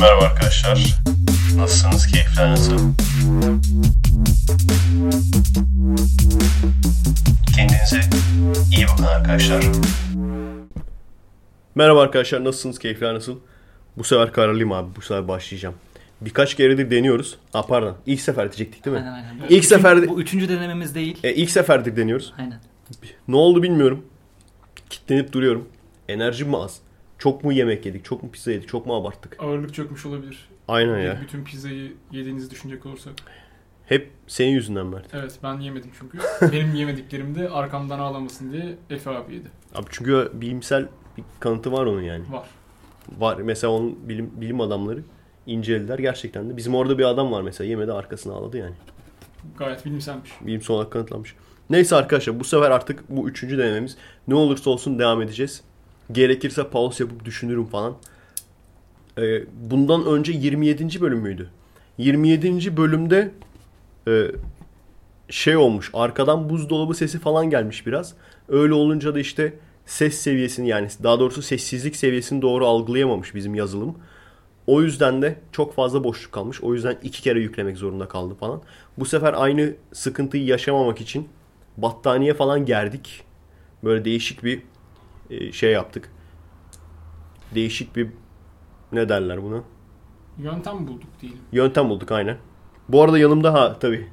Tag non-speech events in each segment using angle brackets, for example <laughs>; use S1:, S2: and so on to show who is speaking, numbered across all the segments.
S1: Merhaba arkadaşlar. Nasılsınız? Keyifler nasıl? Kendinize iyi bakın arkadaşlar.
S2: Merhaba arkadaşlar nasılsınız? Keyifler nasıl? Bu sefer kararlıyım abi. Bu sefer başlayacağım. Birkaç keredir deniyoruz. Ha pardon. İlk sefer diyecektik değil mi?
S3: Aynen aynen. Bu
S2: İlk
S3: üçüncü-
S2: seferde-
S3: Bu üçüncü denememiz değil.
S2: E, ilk seferdir deniyoruz.
S3: Aynen.
S2: Ne oldu bilmiyorum. Kitlenip duruyorum. Enerjim mi az? Çok mu yemek yedik? Çok mu pizza yedik? Çok mu abarttık?
S4: Ağırlık çökmüş olabilir.
S2: Aynen ya.
S4: Bütün pizzayı yediğinizi düşünecek olursak.
S2: Hep senin yüzünden Mert.
S4: Evet ben yemedim çünkü. Benim yemediklerim de arkamdan ağlamasın diye Efe abi yedi.
S2: Abi çünkü bilimsel bir kanıtı var onun yani.
S4: Var.
S2: Var. Mesela onun bilim, bilim adamları incelediler gerçekten de. Bizim orada bir adam var mesela yemedi arkasına ağladı yani.
S4: Gayet bilimselmiş.
S2: Bilimsel olarak kanıtlanmış. Neyse arkadaşlar bu sefer artık bu üçüncü denememiz. Ne olursa olsun devam edeceğiz. Gerekirse pause yapıp düşünürüm falan. Ee, bundan önce 27. bölüm müydü? 27. bölümde e, şey olmuş. Arkadan buzdolabı sesi falan gelmiş biraz. Öyle olunca da işte ses seviyesini yani daha doğrusu sessizlik seviyesini doğru algılayamamış bizim yazılım. O yüzden de çok fazla boşluk kalmış. O yüzden iki kere yüklemek zorunda kaldı falan. Bu sefer aynı sıkıntıyı yaşamamak için battaniye falan gerdik. Böyle değişik bir e, şey yaptık. Değişik bir ne derler buna?
S4: Yöntem bulduk diyelim.
S2: Yöntem bulduk aynen. Bu arada yanımda ha tabii.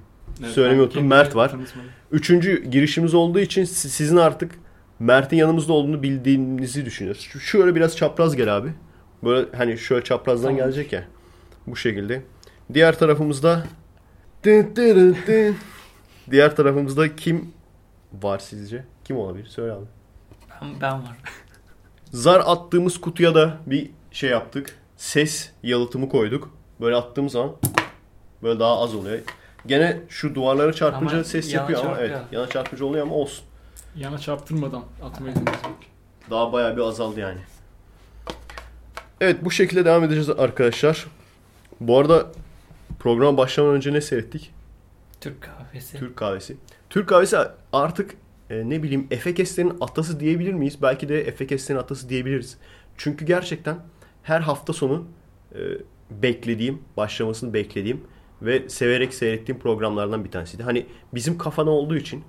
S2: Söylemeyi unuttum,
S4: kendimi
S2: Mert var.
S4: tanıtmadım.
S2: Üçüncü girişimiz olduğu için si- sizin artık Mert'in yanımızda olduğunu bildiğinizi düşünüyoruz. Şöyle biraz çapraz gel abi. Böyle hani şöyle çaprazdan
S4: Tamam.
S2: gelecek ya. Bu şekilde. Diğer tarafımızda. Diğer tarafımızda kim var sizce? Kim olabilir? Söyle abi.
S3: Ben, ben var.
S2: Zar attığımız kutuya da bir şey yaptık. Ses yalıtımı koyduk. Böyle attığımız zaman böyle daha az oluyor. Gene şu duvarlara çarpınca
S3: Ama
S2: ses
S3: yana
S2: yapıyor ama
S3: çarpıyor.
S2: evet. Yana çarpıcı oluyor ama olsun.
S4: Yana çarptırmadan atmayı denedik.
S2: Daha bayağı bir azaldı yani. Evet bu şekilde devam edeceğiz arkadaşlar. Bu arada program başlamadan önce ne seyrettik?
S3: Türk kahvesi.
S2: Türk kahvesi. Türk kahvesi artık e, ne bileyim Efekeslerin atası diyebilir miyiz? Belki de Efekeslerin atası diyebiliriz. Çünkü gerçekten her hafta sonu e, beklediğim, başlamasını beklediğim ve severek seyrettiğim programlardan bir tanesiydi. Hani bizim kafana olduğu için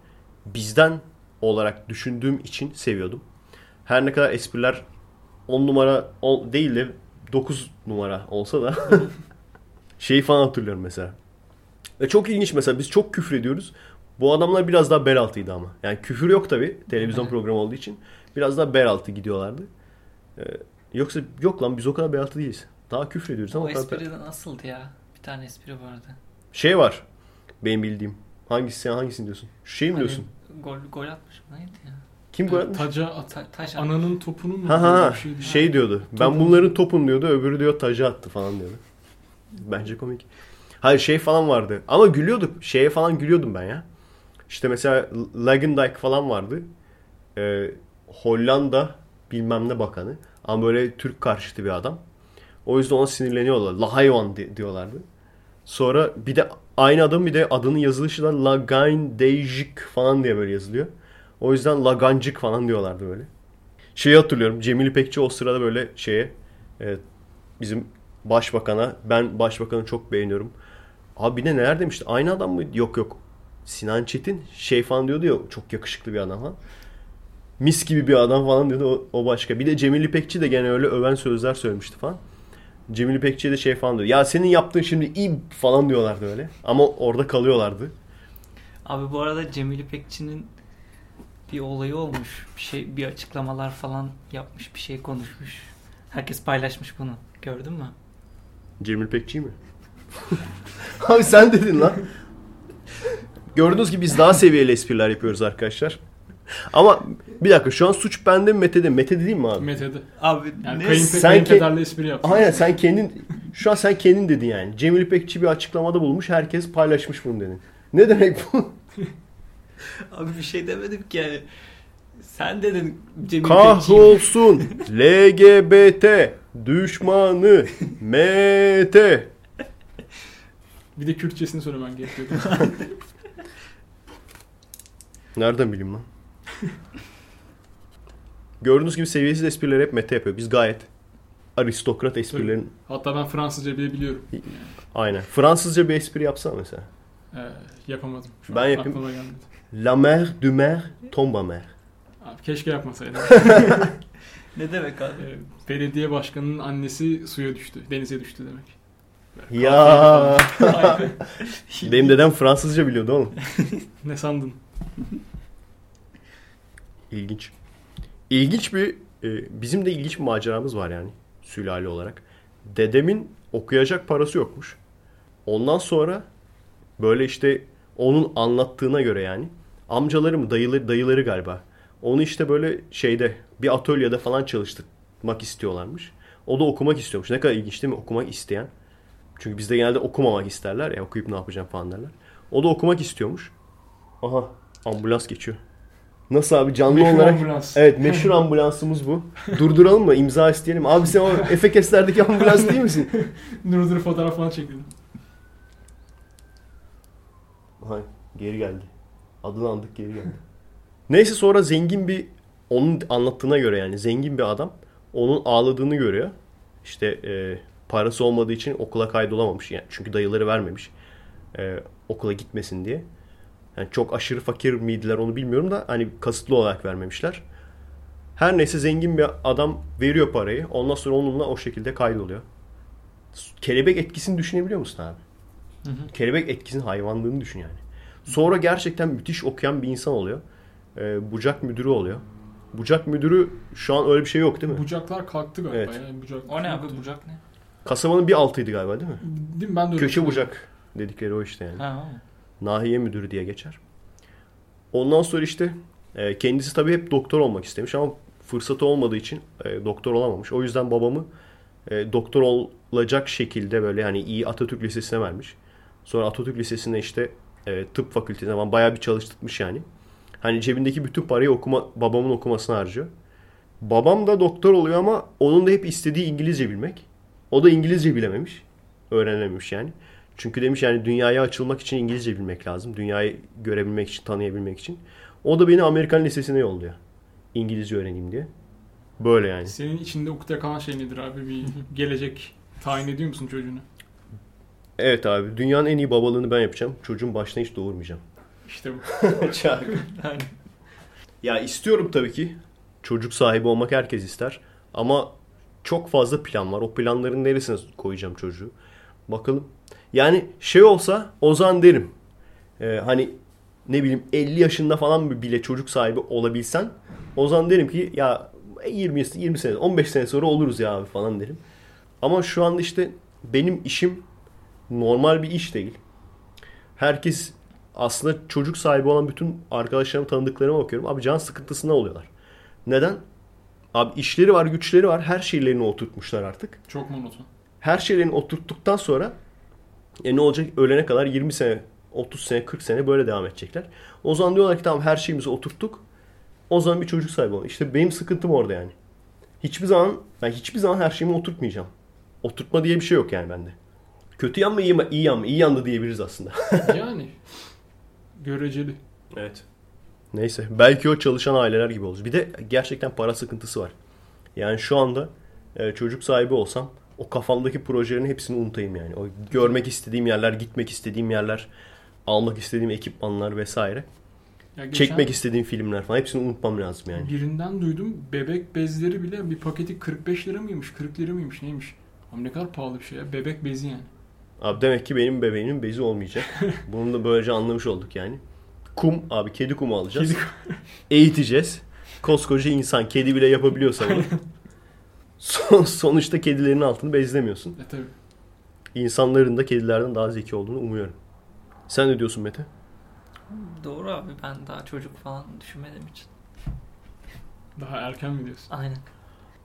S2: bizden olarak düşündüğüm için seviyordum. Her ne kadar espriler 10 numara değil de 9 numara olsa da <laughs> şeyi falan hatırlıyorum mesela. Ve çok ilginç mesela biz çok küfür ediyoruz. Bu adamlar biraz daha bel altıydı ama. Yani küfür yok tabi televizyon
S3: Evet.
S2: programı olduğu için. Biraz daha bel altı gidiyorlardı. Ee, yoksa yok lan biz o kadar bel altı değiliz. Daha küfür ediyoruz ama
S3: O espri de nasıldı ya? Bir tane espri vardı.
S2: Şey var benim bildiğim. Hangisi sen hangisini diyorsun? Şu şey mi
S3: Hani
S2: diyorsun?
S3: Gol, gol atmış mı? Neydi ya?
S2: Kim gol atmış?
S4: Taca at.
S3: Ta, taş atmış.
S4: Ananın topunu mu?
S2: Ha ha
S4: şeydi.
S2: Şey diyordu. Ben
S4: Topun-
S2: bunların topun diyordu. Öbürü diyor tacı attı falan diyordu. Bence komik. Hayır şey falan vardı. Ama gülüyorduk. Şeye falan gülüyordum ben ya. İşte mesela Lagendijk falan vardı. Ee, Hollanda bilmem ne bakanı. Ama böyle Türk karşıtı bir adam. O yüzden ona sinirleniyorlar. La hayvan di- diyorlardı. Sonra bir de aynı adam bir de adının yazılışı da Lagaindejik falan diye böyle yazılıyor. O yüzden Lagancık falan diyorlardı böyle. Şeyi hatırlıyorum. Cemil İpekçi o sırada böyle şeye e, bizim başbakana ben başbakanı çok beğeniyorum. Abi bir de neler demişti? Aynı adam mı? Yok yok. Sinan Çetin şey falan diyordu ya çok yakışıklı bir adam falan. Mis gibi bir adam falan diyordu o, o başka. Bir de Cemil İpekçi de gene öyle öven sözler söylemişti falan. Cemil İpekçi'ye de şey falan diyor. Ya senin yaptığın şimdi iyi falan diyorlardı öyle. Ama orada kalıyorlardı.
S3: Abi bu arada Cemil İpekçi'nin bir olayı olmuş. Bir şey bir açıklamalar falan yapmış, bir şey konuşmuş. Herkes paylaşmış bunu. Gördün mü?
S2: Cemil Pekçi mi? <laughs> Abi sen dedin lan. Gördüğünüz gibi biz daha seviyeli espriler yapıyoruz arkadaşlar. Ama bir dakika şu an suç bende mi Mete'de? Mete değil mi abi?
S4: Mete'de.
S3: Abi
S4: Yani
S3: ne?
S4: kayınpe-
S2: Sen
S4: kayınpederle espri yaptı.
S2: Aynen sen kendin şu an sen kendin dedin yani. Cemil İpekçi bir açıklamada bulmuş. Herkes paylaşmış bunu dedin. Ne demek bu? <laughs>
S3: Abi bir şey demedim ki yani. Sen dedin Cemil.
S2: Kahrolsun LGBT düşmanı Mete.
S4: Bir de Kürtçesini söylemen gerekiyordu. <laughs>
S2: Nereden bileyim lan? Gördüğünüz gibi seviyesiz esprileri hep Mete yapıyor. Biz gayet aristokrat esprilerin
S4: Hatta ben Fransızca bile biliyorum.
S2: aynen. Fransızca bir espri yapsana mesela.
S4: Ee, yapamadım. Şu
S2: Ben yapayım. La mer du mer tombe à mer.
S4: Abi keşke yapmasaydım. <laughs>
S3: Ne demek abi?
S4: Ee, belediye başkanının annesi suya düştü. Denize düştü demek. Böyle
S2: Ya <laughs> benim dedem Fransızca biliyordu oğlum.
S4: ne sandın? <laughs>
S2: İlginç. İlginç bir e, bizim de ilginç bir maceramız var yani sülale olarak. Dedemin okuyacak parası yokmuş. Ondan sonra böyle işte onun anlattığına göre yani amcaları mı dayıları, dayıları galiba. Onu işte böyle şeyde bir atölyede falan çalıştırmak istiyorlarmış. O da okumak istiyormuş. Ne kadar ilginç değil mi? Okumak isteyen. Çünkü bizde genelde okumamak isterler ya okuyup ne yapacağım falan derler. O da okumak istiyormuş. Aha ambulans geçiyor. Nasıl abi canlı
S4: Meşhur
S2: olarak?
S4: ambulans.
S2: Evet meşhur ambulansımız bu. <laughs> Durduralım mı? İmza isteyelim. Abi sen o Efekesler'deki ambulans değil misin? <laughs>
S4: Dur dur fotoğraf falan çekildi.
S2: Hay, geri geldi. Adını andık geri geldi. Neyse sonra zengin bir onun anlattığına göre yani zengin bir adam onun ağladığını görüyor. İşte e, parası olmadığı için okula kaydolamamış yani çünkü dayıları vermemiş e, okula gitmesin diye. Yani çok aşırı fakir miydiler onu bilmiyorum da hani kasıtlı olarak vermemişler. Her neyse zengin bir adam veriyor parayı. Ondan sonra onunla o şekilde kaydoluyor. Kelebek etkisini düşünebiliyor musun abi?
S3: Hı hı.
S2: kelebek etkisinin hayvanlığını düşün yani. Sonra gerçekten müthiş okuyan bir insan oluyor. Ee, bucak müdürü oluyor. Bucak müdürü şu an öyle bir şey yok değil mi?
S4: Bucaklar kalktı galiba.
S2: Evet.
S4: Yani bucak
S3: O ne abi
S4: yoktu.
S3: bucak ne?
S2: Kasabanın bir altıydı galiba değil mi?
S4: Değil mi? Ben de öyle
S2: Köşe bucak dedikleri o işte yani.
S3: Ha, o.
S2: Nahiye müdürü diye geçer. Ondan sonra işte e, kendisi tabii hep doktor olmak istemiş ama fırsatı olmadığı için e, doktor olamamış. O yüzden babamı e, doktor olacak şekilde böyle yani iyi Atatürk Lisesi'ne vermiş. Sonra Atatürk Lisesi'nde işte e, tıp fakültesine falan bayağı bir çalıştırmış yani. Hani cebindeki bütün parayı okuma babamın okumasına harcıyor. Babam da doktor oluyor ama onun da hep istediği İngilizce bilmek. O da İngilizce bilememiş. Öğrenememiş yani. Çünkü demiş yani dünyaya açılmak için İngilizce bilmek lazım. Dünyayı görebilmek için, tanıyabilmek için. O da beni Amerikan Lisesi'ne yolluyor. İngilizce öğreneyim diye. Böyle yani.
S4: Senin içinde ukde kalan şey nedir abi? Bir <laughs> gelecek tayin ediyor musun çocuğunu?
S2: Evet abi dünyanın en iyi babalığını ben yapacağım. Çocuğun başına hiç doğurmayacağım.
S4: İşte bu. <laughs>
S3: Yani
S2: Ya istiyorum tabii ki. Çocuk sahibi olmak herkes ister. Ama çok fazla plan var. O planların neresine koyacağım çocuğu? Bakalım. Yani şey olsa o zaman derim. Ee, hani ne bileyim 50 yaşında falan bile çocuk sahibi olabilsen o zaman derim ki ya 20 20 sene 15 sene sonra oluruz ya abi falan derim. Ama şu anda işte benim işim normal bir iş değil. Herkes aslında çocuk sahibi olan bütün arkadaşlarım tanıdıklarıma bakıyorum. Abi can sıkıntısına oluyorlar. Neden? Abi işleri var, güçleri var. Her şeylerini oturtmuşlar artık.
S4: Çok monoton.
S2: Her şeylerini oturttuktan sonra e ne olacak? Ölene kadar 20 sene, 30 sene, 40 sene böyle devam edecekler. O zaman diyorlar ki tamam her şeyimizi oturttuk. O zaman bir çocuk sahibi ol. İşte benim sıkıntım orada yani. Hiçbir zaman ben hiçbir zaman her şeyimi oturtmayacağım. Oturtma diye bir şey yok yani bende. Kötü yan mı iyi, mi? iyi yan mı? İyi yandı diyebiliriz aslında. <laughs>
S4: Yani göreceli.
S2: Evet. Neyse. Belki o çalışan aileler gibi olur. Bir de gerçekten para sıkıntısı var. Yani şu anda e, çocuk sahibi olsam o kafamdaki projelerin hepsini unutayım yani. O görmek istediğim yerler, gitmek istediğim yerler, almak istediğim ekipmanlar vesaire.
S4: Ya geçen
S2: Çekmek istediğim filmler falan hepsini unutmam lazım yani.
S4: Birinden duydum bebek bezleri bile bir paketi 45 lira mıymış 40 lira mıymış neymiş. Ama ne kadar pahalı bir şey ya bebek bezi yani.
S2: Abi demek ki benim bebeğimin bezi olmayacak. <laughs> Bunu da böylece anlamış olduk yani. Kum abi kedi kumu alacağız.
S4: Kedi
S2: Eğiteceğiz. Koskoca insan kedi bile yapabiliyorsa bunu. Son, sonuçta kedilerin altını bezlemiyorsun.
S4: E tabi.
S2: İnsanların da kedilerden daha zeki olduğunu umuyorum. Sen ne diyorsun Mete?
S3: doğru abi ben daha çocuk falan düşünmediğim için.
S4: Daha erken mi diyorsun?
S3: Aynen.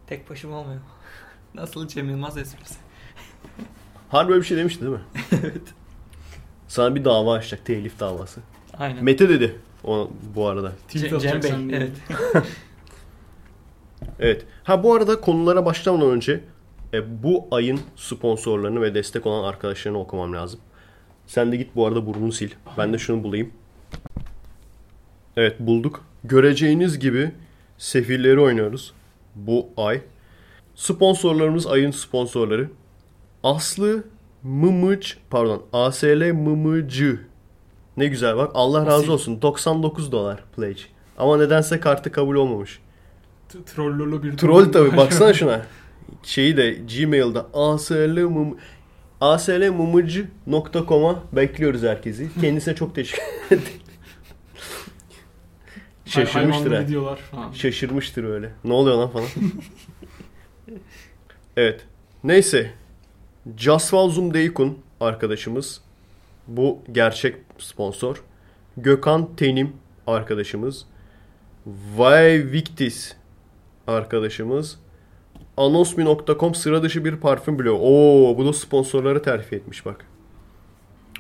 S3: Tek başıma olmuyor. <laughs> Nasıl Cem Yılmaz esprisi. <laughs>
S2: Harbi böyle bir şey demişti değil mi? <laughs> evet. Sana bir dava açacak. Telif davası.
S3: Aynen.
S2: Mete dedi o, bu arada.
S4: Tweet
S3: Cem
S4: atacak
S3: Bey. Evet.
S2: Evet. Ha bu arada konulara başlamadan önce e, bu ayın sponsorlarını ve destek olan arkadaşlarını okumam lazım. Sen de git bu arada burnunu sil. Ben de şunu bulayım. Evet bulduk. Göreceğiniz gibi sefilleri oynuyoruz bu ay. Sponsorlarımız ayın sponsorları. Aslı Mımıç pardon ASL Mımıcı. Ne güzel bak Allah razı olsun 99 dolar pledge. Ama nedense kartı kabul olmamış.
S4: Trollolu bir
S2: Troll tabi baksana <laughs> şuna. Şeyi de Gmail'da asl mum aslmumıcı.com'a bekliyoruz herkesi. Kendisine çok teşekkür ederim. Şaşırmıştır ha.
S4: Videolar falan.
S2: Şaşırmıştır öyle. Ne oluyor lan falan. <laughs> evet. Neyse. Casval Zoom Deykun arkadaşımız. Bu gerçek sponsor. Gökhan Tenim arkadaşımız. Vay Victis arkadaşımız. Anosmi.com sıra dışı bir parfüm bloğu. Oo, bu da sponsorları terfi etmiş bak.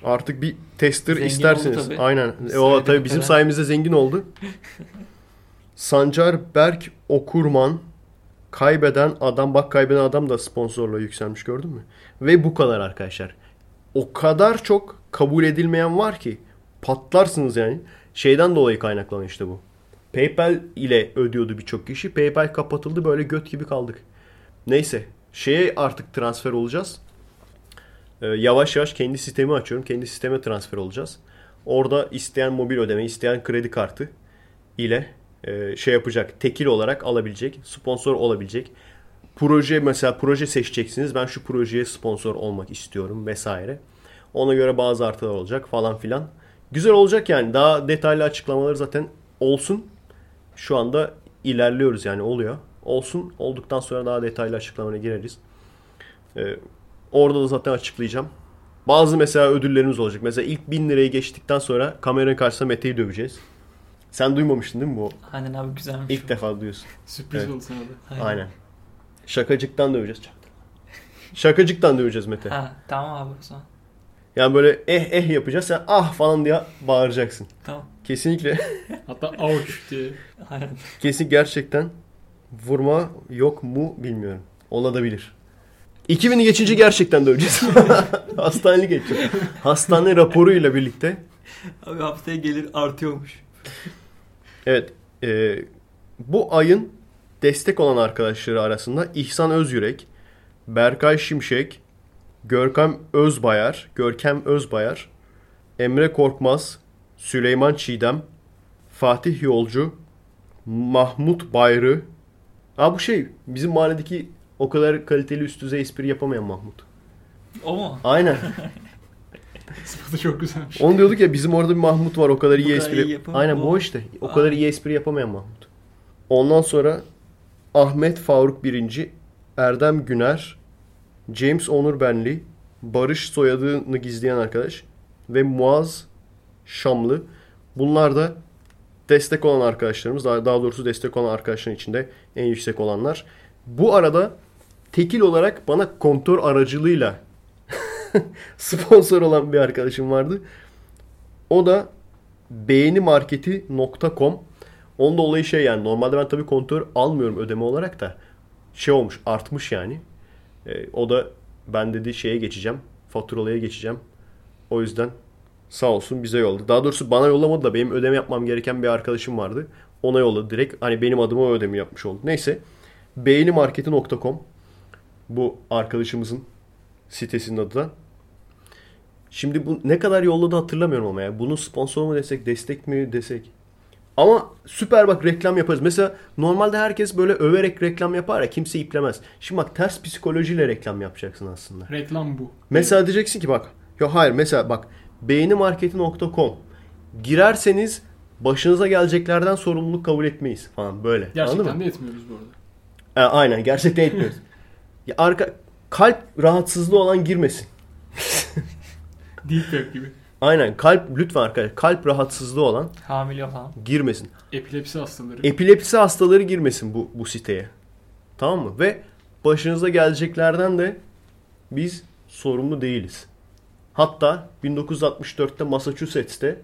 S2: Artık bir tester
S3: Zengin
S2: isterseniz.
S3: tabii.
S2: Aynen. E, o tabii bizim sayemizde zengin oldu. <laughs> Sancar Berk Okurman kaybeden adam bak kaybeden adam da sponsorla yükselmiş gördün mü? Ve bu kadar arkadaşlar. O kadar çok kabul edilmeyen var ki patlarsınız yani. Şeyden dolayı kaynaklanıyor işte bu. PayPal ile ödüyordu birçok kişi. PayPal kapatıldı böyle göt gibi kaldık. Neyse şeye artık transfer olacağız. Ee, yavaş yavaş kendi sistemi açıyorum. Kendi sisteme transfer olacağız. Orada isteyen mobil ödeme, isteyen kredi kartı ile e, şey yapacak. Tekil olarak alabilecek, sponsor olabilecek. Proje mesela proje seçeceksiniz. Ben şu projeye sponsor olmak istiyorum vesaire. Ona göre bazı artılar olacak falan filan. Güzel olacak yani. Daha detaylı açıklamaları zaten olsun. Şu anda ilerliyoruz yani oluyor. Olsun. Olduktan sonra daha detaylı açıklamaya gireriz. Ee, orada da zaten açıklayacağım. Bazı mesela ödüllerimiz olacak. Mesela ilk 1000 lirayı geçtikten sonra kameranın karşısında Mete'yi döveceğiz. Sen duymamıştın değil mi bu?
S3: Aynen abi güzelmiş.
S2: İlk defa duyuyorsun.
S4: Sürpriz
S2: Evet.
S4: oldu sana da.
S3: Aynen.
S2: Aynen. Şakacıktan döveceğiz. Şakacıktan döveceğiz Mete.
S3: Ha, tamam abi o zaman.
S2: Yani böyle eh eh yapacağız. Sen ah falan diye bağıracaksın.
S3: Tamam.
S2: Kesinlikle. <laughs>
S4: Hatta ouch diye.
S3: Aynen.
S2: Kesin gerçekten vurma yok mu bilmiyorum. Olabilir. 2000'i geçince gerçekten döveceğiz. <laughs> Hastanelik geçeceğiz. Hastane raporuyla birlikte.
S3: Abi haftaya gelir artıyormuş.
S2: Evet. e, bu ayın destek olan arkadaşları arasında İhsan Özyürek, Berkay Şimşek, Görkem Özbayar, Görkem Özbayar, Emre Korkmaz, Süleyman Çiğdem, Fatih Yolcu, Mahmut Bayrı. Aa bu şey bizim mahalledeki o kadar kaliteli üst düzey espri yapamayan Mahmut.
S3: O mu?
S2: Aynen. <laughs>
S4: Sıfatı çok güzelmiş.
S2: Onu diyorduk ya bizim orada bir Mahmut var o kadar iyi
S3: kadar
S2: espri.
S3: iyi.
S2: Aynen bu
S3: O.
S2: işte. O kadar iyi espri yapamayan Mahmut. Ondan sonra Ahmet Faruk Birinci, Erdem Güner, James Onur Benli, Barış soyadını gizleyen arkadaş ve Muaz Şamlı. Bunlar da destek olan arkadaşlarımız. Daha, daha doğrusu destek olan arkadaşların içinde en yüksek olanlar. Bu arada tekil olarak bana kontör aracılığıyla <laughs> sponsor olan bir arkadaşım vardı. O da beğenimarketi.com Onun da olayı şey yani normalde ben tabii kontör almıyorum ödeme olarak da şey olmuş artmış yani. Ee, o da ben dedi şeye geçeceğim faturalıya geçeceğim. O yüzden sağ olsun bize yolladı. Daha doğrusu bana yollamadı da benim ödeme yapmam gereken bir arkadaşım vardı. Ona yolladı direkt. Hani benim adıma o ödemi yapmış oldu. Neyse. Beğenimarketi.com bu arkadaşımızın sitesinin adı da. Şimdi bu ne kadar yolladı hatırlamıyorum ama ya. Bunu sponsor mu desek, destek mi desek. Ama süper bak reklam yaparız. Mesela normalde herkes böyle överek reklam yapar ya kimse iplemez. Şimdi bak ters psikolojiyle reklam yapacaksın aslında.
S4: Reklam bu.
S2: Mesela diyeceksin ki bak. Yok hayır mesela bak beğenimarketi.com girerseniz başınıza geleceklerden sorumluluk kabul etmeyiz falan böyle. Anladın mı?
S4: Gerçekten de etmiyoruz bu arada.
S2: E, aynen gerçekten etmiyoruz. <laughs> ya arka kalp rahatsızlığı olan girmesin. <laughs>
S4: Deep web gibi.
S2: Aynen kalp lütfen arkadaşlar kalp rahatsızlığı olan
S3: Hamile falan.
S2: girmesin.
S4: Epilepsi hastaları.
S2: Epilepsi hastaları girmesin bu bu siteye. Tamam mı? Ve başınıza geleceklerden de biz sorumlu değiliz. Hatta 1964'te Massachusetts'te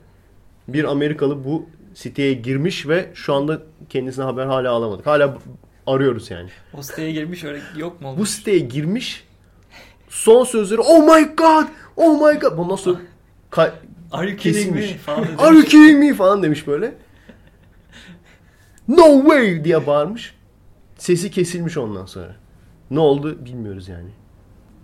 S2: bir Amerikalı bu siteye girmiş ve şu anda kendisine haber hala alamadık. Hala arıyoruz yani.
S3: O siteye girmiş öyle yok mu
S2: Bu
S3: olmuş?
S2: siteye girmiş. Son sözleri oh my god oh my god. Bundan sonra ka-
S3: Are you
S2: kesilmiş.
S3: Falan.
S2: Are you kidding me falan demiş böyle. No way diye bağırmış. Sesi kesilmiş ondan sonra. Ne oldu bilmiyoruz yani.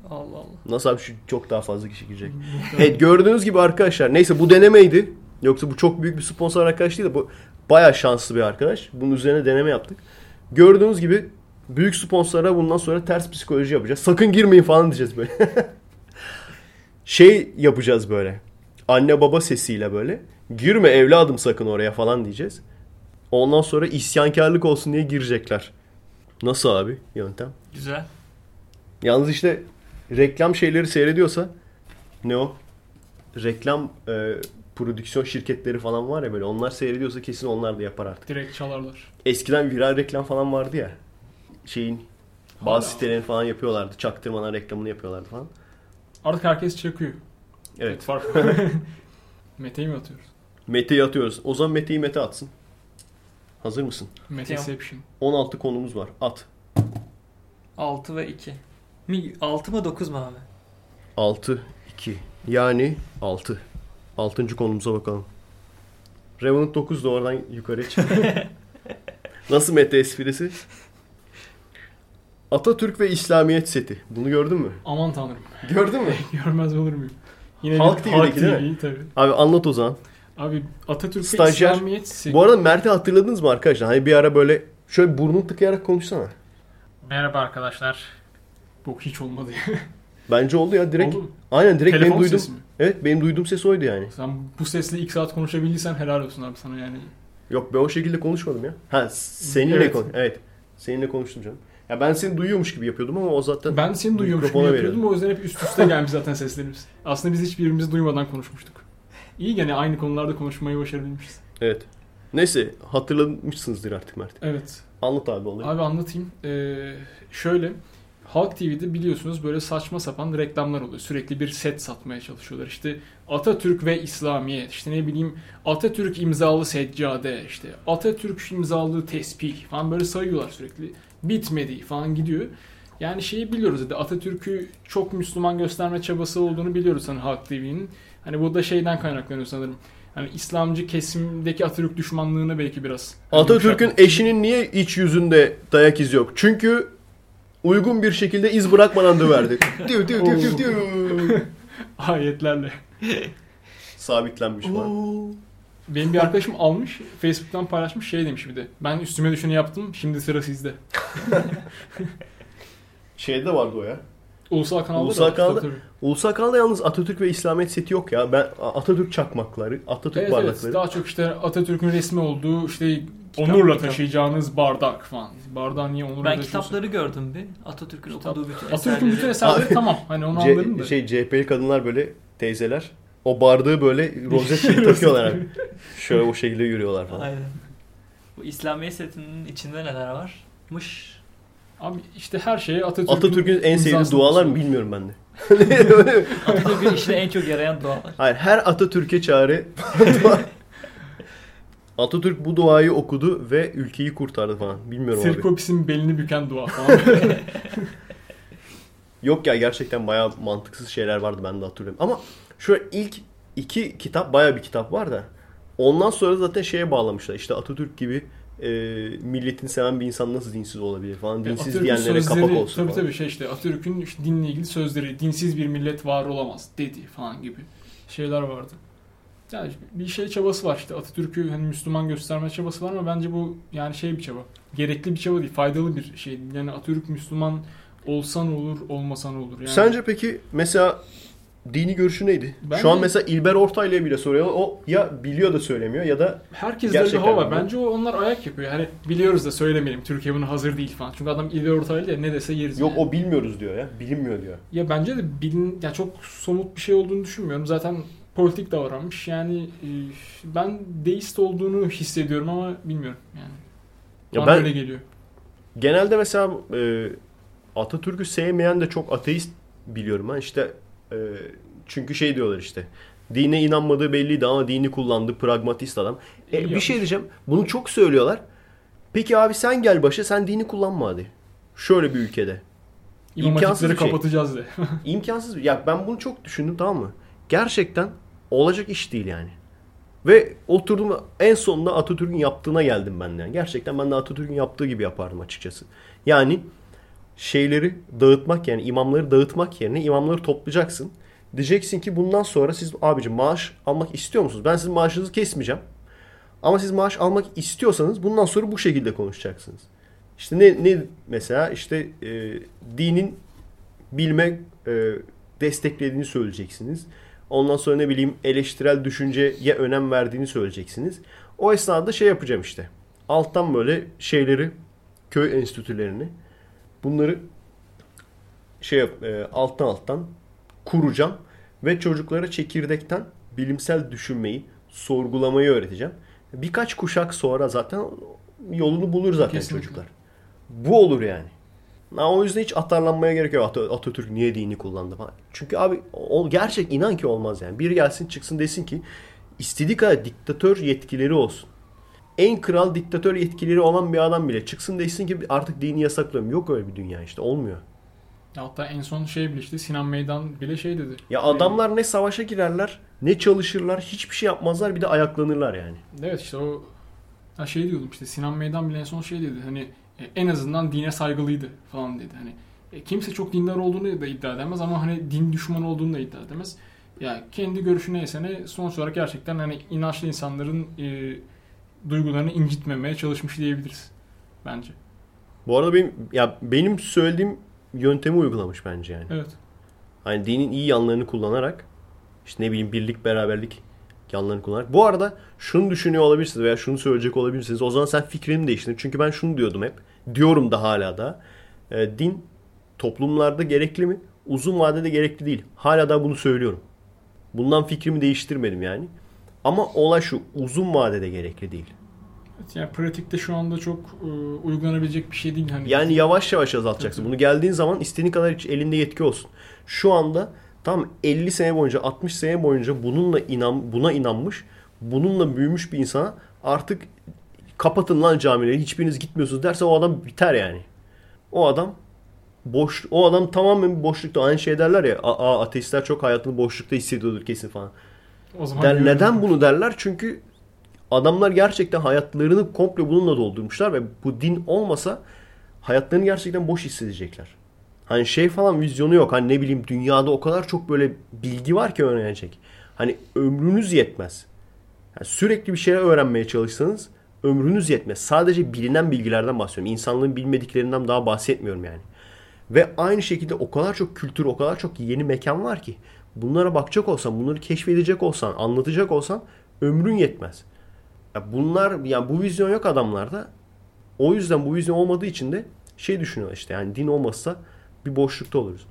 S3: Allah Allah.
S2: Nasıl abi şu çok daha fazla kişi girecek. <laughs> Evet gördüğünüz gibi arkadaşlar neyse bu denemeydi. Yoksa bu çok büyük bir sponsor arkadaş değil de bu baya şanslı bir arkadaş. Bunun üzerine deneme yaptık. Gördüğünüz gibi büyük sponsorlara bundan sonra ters psikoloji yapacağız. Sakın girmeyin falan diyeceğiz böyle. <laughs> şey yapacağız böyle. Anne baba sesiyle böyle. Girme evladım sakın oraya falan diyeceğiz. Ondan sonra isyankarlık olsun diye girecekler. Nasıl abi yöntem?
S3: Güzel.
S2: Yalnız işte reklam şeyleri seyrediyorsa ne o? Reklam e, prodüksiyon şirketleri falan var ya böyle onlar seyrediyorsa kesin onlar da yapar artık.
S4: Direkt çalarlar.
S2: Eskiden viral reklam falan vardı ya. Şeyin bazı sitelerin falan yapıyorlardı. Çaktırmadan reklamını yapıyorlardı falan.
S4: Artık herkes çakıyor.
S2: Evet.
S4: Fark. <laughs> Mete'yi mi atıyoruz?
S2: Mete'yi atıyoruz. O zaman Mete'yi Mete atsın. Hazır mısın?
S4: Meteception.
S2: 16 konumuz var. At.
S3: 6 ve 2. Mi 6 mı 9 mu abi?
S2: 6, 2. Yani 6. 6. konumuza bakalım. Revenant 9 da oradan yukarı çık. <laughs> Nasıl meta esprisi? Atatürk ve İslamiyet seti. Bunu gördün mü?
S4: Aman tanrım.
S2: Gördün mü? <laughs>
S4: Görmez olur muyum? Yine
S2: Halk TV'deki
S4: Halk
S2: değil mi?
S4: Tabii.
S2: Abi anlat o zaman.
S4: Abi Atatürk ve
S2: Stajyer.
S4: İslamiyet
S2: Bu arada Mert'i hatırladınız mı arkadaşlar? Hani bir ara böyle şöyle burnunu tıkayarak konuşsana.
S4: Merhaba arkadaşlar. Bu hiç olmadı ya. <laughs>
S2: Bence oldu ya direkt.
S4: Oldu mu?
S2: Aynen direkt
S4: Telefon
S2: benim duydum.
S4: sesi mi?
S2: Evet benim duyduğum ses oydu yani.
S4: Sen bu sesle ilk saat konuşabildiysen helal olsun abi sana yani.
S2: Yok ben o şekilde konuşmadım ya. Ha seninle
S4: Evet.
S2: kon- Evet. Seninle konuştum canım. Ya ben seni duyuyormuş gibi yapıyordum ama o zaten
S4: Ben seni duyuyormuş gibi yapıyordum o yüzden hep üst üste gelmiş zaten seslerimiz. Aslında biz hiçbirimizi duymadan konuşmuştuk. İyi gene aynı konularda konuşmayı başarabilmişiz.
S2: Evet. Neyse hatırlamışsınızdır artık Mert.
S4: Evet.
S2: Anlat abi olayı.
S4: Abi anlatayım. Ee, şöyle Halk TV'de biliyorsunuz böyle saçma sapan reklamlar oluyor. Sürekli bir set satmaya çalışıyorlar. İşte Atatürk ve İslamiyet, işte ne bileyim Atatürk imzalı seccade, işte Atatürk imzalı tesbih falan böyle sayıyorlar sürekli. Bitmedi falan gidiyor. Yani şeyi biliyoruz dedi. Atatürk'ü çok Müslüman gösterme çabası olduğunu biliyoruz hani Halk TV'nin. Hani bu da şeyden kaynaklanıyor sanırım. Hani İslamcı kesimdeki Atatürk düşmanlığını belki biraz.
S2: Atatürk'ün eşinin niye iç yüzünde dayak izi yok? Çünkü uygun bir şekilde iz bırakmadan döverdi. Diyor diyor diyor diyor diyor.
S4: ayetlerle.
S2: Sabitlenmiş falan.
S4: Benim bir arkadaşım almış, Facebook'tan paylaşmış şey demiş bir de. Ben üstüme düşeni yaptım, şimdi sıra sizde. <laughs>
S2: Şeyde vardı o ya.
S4: Ulusal kanalda
S2: Ulusal
S4: da
S2: kanalda-
S4: tabii.
S2: Ulusal kanalda yalnız Atatürk ve İslamiyet seti yok ya. Ben Atatürk çakmakları, Atatürk
S4: Evet, evet,
S2: bardakları.
S4: daha çok işte Atatürk'ün resmi olduğu işte
S3: Kitap,
S4: onurla
S3: kitap.
S4: taşıyacağınız bardak falan. Bardağı niye onurla
S3: Ben kitapları gördüm bir. Atatürk'ün
S4: Kitap-
S3: okuduğu bütün
S4: Atatürk'ün bütün
S3: eserleri. <laughs>
S4: eserleri tamam. Hani onu
S2: C-
S4: anlarım da.
S2: şey CHP'li kadınlar böyle teyzeler o bardağı böyle rozet gibi <laughs> takıyorlar abi. Şöyle o şekilde yürüyorlar falan.
S3: Aynen. Bu İslamiyet setinin içinde neler varmış?
S4: Abi işte her şeye Atatürk'ün,
S2: Atatürk'ün en sevdiği dualar mı bilmiyorum ben de. <laughs>
S3: Atatürk'ün işine en çok yarayan dualar.
S2: Hayır her Atatürk'e çağrı. <laughs> Atatürk bu duayı okudu ve ülkeyi kurtardı falan. Bilmiyorum abi.
S4: Sirkopis'in belini büken dua falan. <laughs>
S2: Yok ya gerçekten bayağı mantıksız şeyler vardı ben de hatırlıyorum. Ama şöyle ilk iki kitap bayağı bir kitap var da ondan sonra zaten şeye bağlamışlar. İşte Atatürk gibi e, milletini seven bir insan nasıl dinsiz olabilir falan. Dinsiz
S4: Atatürk'ün
S2: diyenlere kapak
S4: sözleri-
S2: olsun
S4: Tabii
S2: falan.
S4: tabii şey işte Atatürk'ün işte dinle ilgili sözleri dinsiz bir millet var olamaz dedi falan gibi şeyler vardı. Yani bir şey çabası var işte Atatürk'ü hani Müslüman gösterme çabası var ama bence bu yani şey bir çaba. Gerekli bir çaba değil, faydalı bir şey. Yani Atatürk Müslüman olsan olur, olmasan olur. Yani
S2: Sence peki mesela dini görüşü neydi?
S4: Ben
S2: Şu an mesela İlber Ortaylı'ya bile soruyor. O ya biliyor da söylemiyor ya da
S4: herkes de bir hava? Bence o onlar ayak yapıyor. Hani biliyoruz da söylemeyelim. Türkiye buna hazır değil falan. Çünkü adam İlber Ortaylı ya ne dese yeriz.
S2: yok
S4: yani.
S2: o bilmiyoruz diyor ya. Bilinmiyor diyor.
S4: Ya bence de bilin ya çok somut bir şey olduğunu düşünmüyorum. Zaten politik davranmış. Yani e, ben deist olduğunu hissediyorum ama bilmiyorum yani.
S2: Ya
S4: Bana
S2: ben
S4: öyle geliyor.
S2: genelde mesela e, Atatürk'ü sevmeyen de çok ateist biliyorum ben. İşte e, çünkü şey diyorlar işte. Dine inanmadığı belliydi ama dini kullandı. Pragmatist adam. E,
S4: İyi
S2: bir şey diyeceğim. Bunu çok söylüyorlar. Peki abi sen gel başa sen dini kullanma hadi. Şöyle bir ülkede.
S4: İmam
S2: imkansız bir şey.
S4: kapatacağız de. <laughs>
S2: İmkansız. Ya ben bunu çok düşündüm tamam mı? Gerçekten olacak iş değil yani. Ve oturdum en sonunda Atatürk'ün yaptığına geldim ben de. Yani gerçekten ben de Atatürk'ün yaptığı gibi yapardım açıkçası. Yani şeyleri dağıtmak yani imamları dağıtmak yerine imamları toplayacaksın. Diyeceksin ki bundan sonra siz abici maaş almak istiyor musunuz? Ben sizin maaşınızı kesmeyeceğim. Ama siz maaş almak istiyorsanız bundan sonra bu şekilde konuşacaksınız. İşte ne, ne mesela işte e, dinin bilme e, desteklediğini söyleyeceksiniz. Ondan sonra ne bileyim eleştirel düşünceye önem verdiğini söyleyeceksiniz. O esnada şey yapacağım işte. Alttan böyle şeyleri köy enstitülerini bunları şey e, alttan alttan kuracağım ve çocuklara çekirdekten bilimsel düşünmeyi, sorgulamayı öğreteceğim. Birkaç kuşak sonra zaten yolunu bulur zaten
S4: Kesinlikle.
S2: çocuklar. Bu olur yani. Ha, o yüzden hiç atarlanmaya gerek yok. At- Atatürk niye dini kullandı falan. Çünkü abi o gerçek inan ki olmaz yani. Biri gelsin çıksın desin ki istediği kadar diktatör yetkileri olsun. En kral diktatör yetkileri olan bir adam bile çıksın desin ki artık dini yasaklıyorum. Yok öyle bir dünya işte olmuyor.
S4: Hatta en son şey bile işte Sinan Meydan bile şey dedi.
S2: Ya adamlar ne savaşa girerler ne çalışırlar hiçbir şey yapmazlar bir de ayaklanırlar yani.
S4: Evet işte o ha şey diyordum işte Sinan Meydan bile en son şey dedi hani e, en azından dine saygılıydı falan dedi. Hani e, kimse çok dindar olduğunu da iddia edemez ama hani din düşmanı olduğunu da iddia edemez. Ya kendi görüşü neyse ne sonuç olarak gerçekten hani inançlı insanların e, duygularını incitmemeye çalışmış diyebiliriz bence.
S2: Bu arada benim ya benim söylediğim yöntemi uygulamış bence yani.
S4: Evet.
S2: Hani dinin iyi yanlarını kullanarak işte ne bileyim birlik beraberlik yanlarını kullanarak. Bu arada şunu düşünüyor olabilirsiniz veya şunu söyleyecek olabilirsiniz. O zaman sen fikrini değiştirin. Çünkü ben şunu diyordum hep. Diyorum da hala da. E, din toplumlarda gerekli mi? Uzun vadede gerekli değil. Hala da bunu söylüyorum. Bundan fikrimi değiştirmedim yani. Ama olay şu. Uzun vadede gerekli değil.
S4: Evet, Yani pratikte şu anda çok e, uygulanabilecek bir şey değil. Hani
S2: Yani yavaş yavaş azaltacaksın.
S4: Tabii.
S2: Bunu geldiğin zaman istediğin kadar elinde yetki olsun. Şu anda tam 50 sene boyunca 60 sene boyunca bununla inan buna inanmış, bununla büyümüş bir insana artık kapatın lan camileri hiçbiriniz gitmiyorsunuz derse o adam biter yani. O adam boş o adam tamamen boşlukta aynı şey derler ya "Aa, aa, ateistler çok hayatını boşlukta hissediyordur kesin falan.
S4: O zaman
S2: Der, neden bunu derler? Çünkü adamlar gerçekten hayatlarını komple bununla doldurmuşlar ve bu din olmasa hayatlarını gerçekten boş hissedecekler. Hani şey falan vizyonu yok. Hani ne bileyim dünyada o kadar çok böyle bilgi var ki öğrenecek. Hani ömrünüz yetmez. Yani sürekli bir şeyler öğrenmeye çalışsanız ömrünüz yetmez. Sadece bilinen bilgilerden bahsediyorum. İnsanlığın bilmediklerinden daha bahsetmiyorum yani. Ve aynı şekilde o kadar çok kültür, o kadar çok yeni mekan var ki bunlara bakacak olsan, bunları keşfedecek olsan, anlatacak olsan ömrün yetmez. Ya bunlar yani bu vizyon yok adamlarda. O yüzden bu vizyon olmadığı için de şey düşünüyorlar işte yani din olmazsa bir boşlukta oluruz.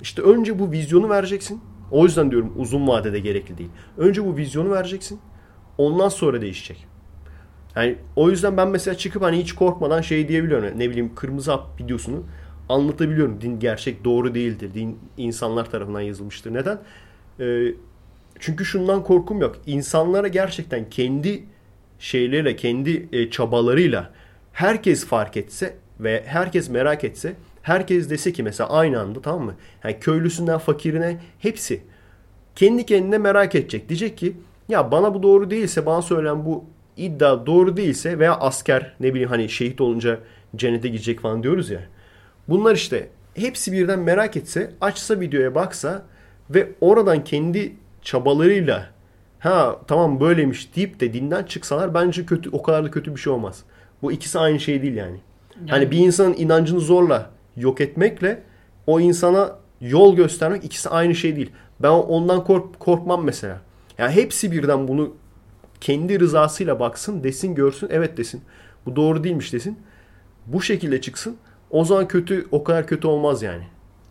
S2: İşte önce bu vizyonu vereceksin. O yüzden diyorum uzun vadede gerekli değil. Önce bu vizyonu vereceksin. Ondan sonra değişecek. Yani o yüzden ben mesela çıkıp hani hiç korkmadan şey diyebiliyorum. Ne bileyim kırmızı hap videosunu anlatabiliyorum. Din gerçek doğru değildir. Din insanlar tarafından yazılmıştır. Neden? Ee, çünkü şundan korkum yok. İnsanlara gerçekten kendi şeyleriyle, kendi e, çabalarıyla herkes fark etse ve herkes merak etse, herkes dese ki mesela aynı anda tamam mı? Yani köylüsünden fakirine hepsi kendi kendine merak edecek. Diyecek ki ya bana bu doğru değilse, bana söylenen bu iddia doğru değilse veya asker ne bileyim hani şehit olunca cennete gidecek falan diyoruz ya. Bunlar işte hepsi birden merak etse, açsa videoya baksa ve oradan kendi çabalarıyla ha tamam böyleymiş deyip de dinden çıksalar bence kötü o kadar da kötü bir şey olmaz. Bu ikisi aynı şey değil yani. Hani bir insanın inancını zorla yok etmekle o insana yol göstermek ikisi aynı şey değil. Ben ondan kork korkmam mesela. Yani hepsi birden bunu kendi rızasıyla baksın, desin, görsün, evet desin. Bu doğru değilmiş desin. Bu şekilde çıksın. O zaman kötü o kadar kötü olmaz yani.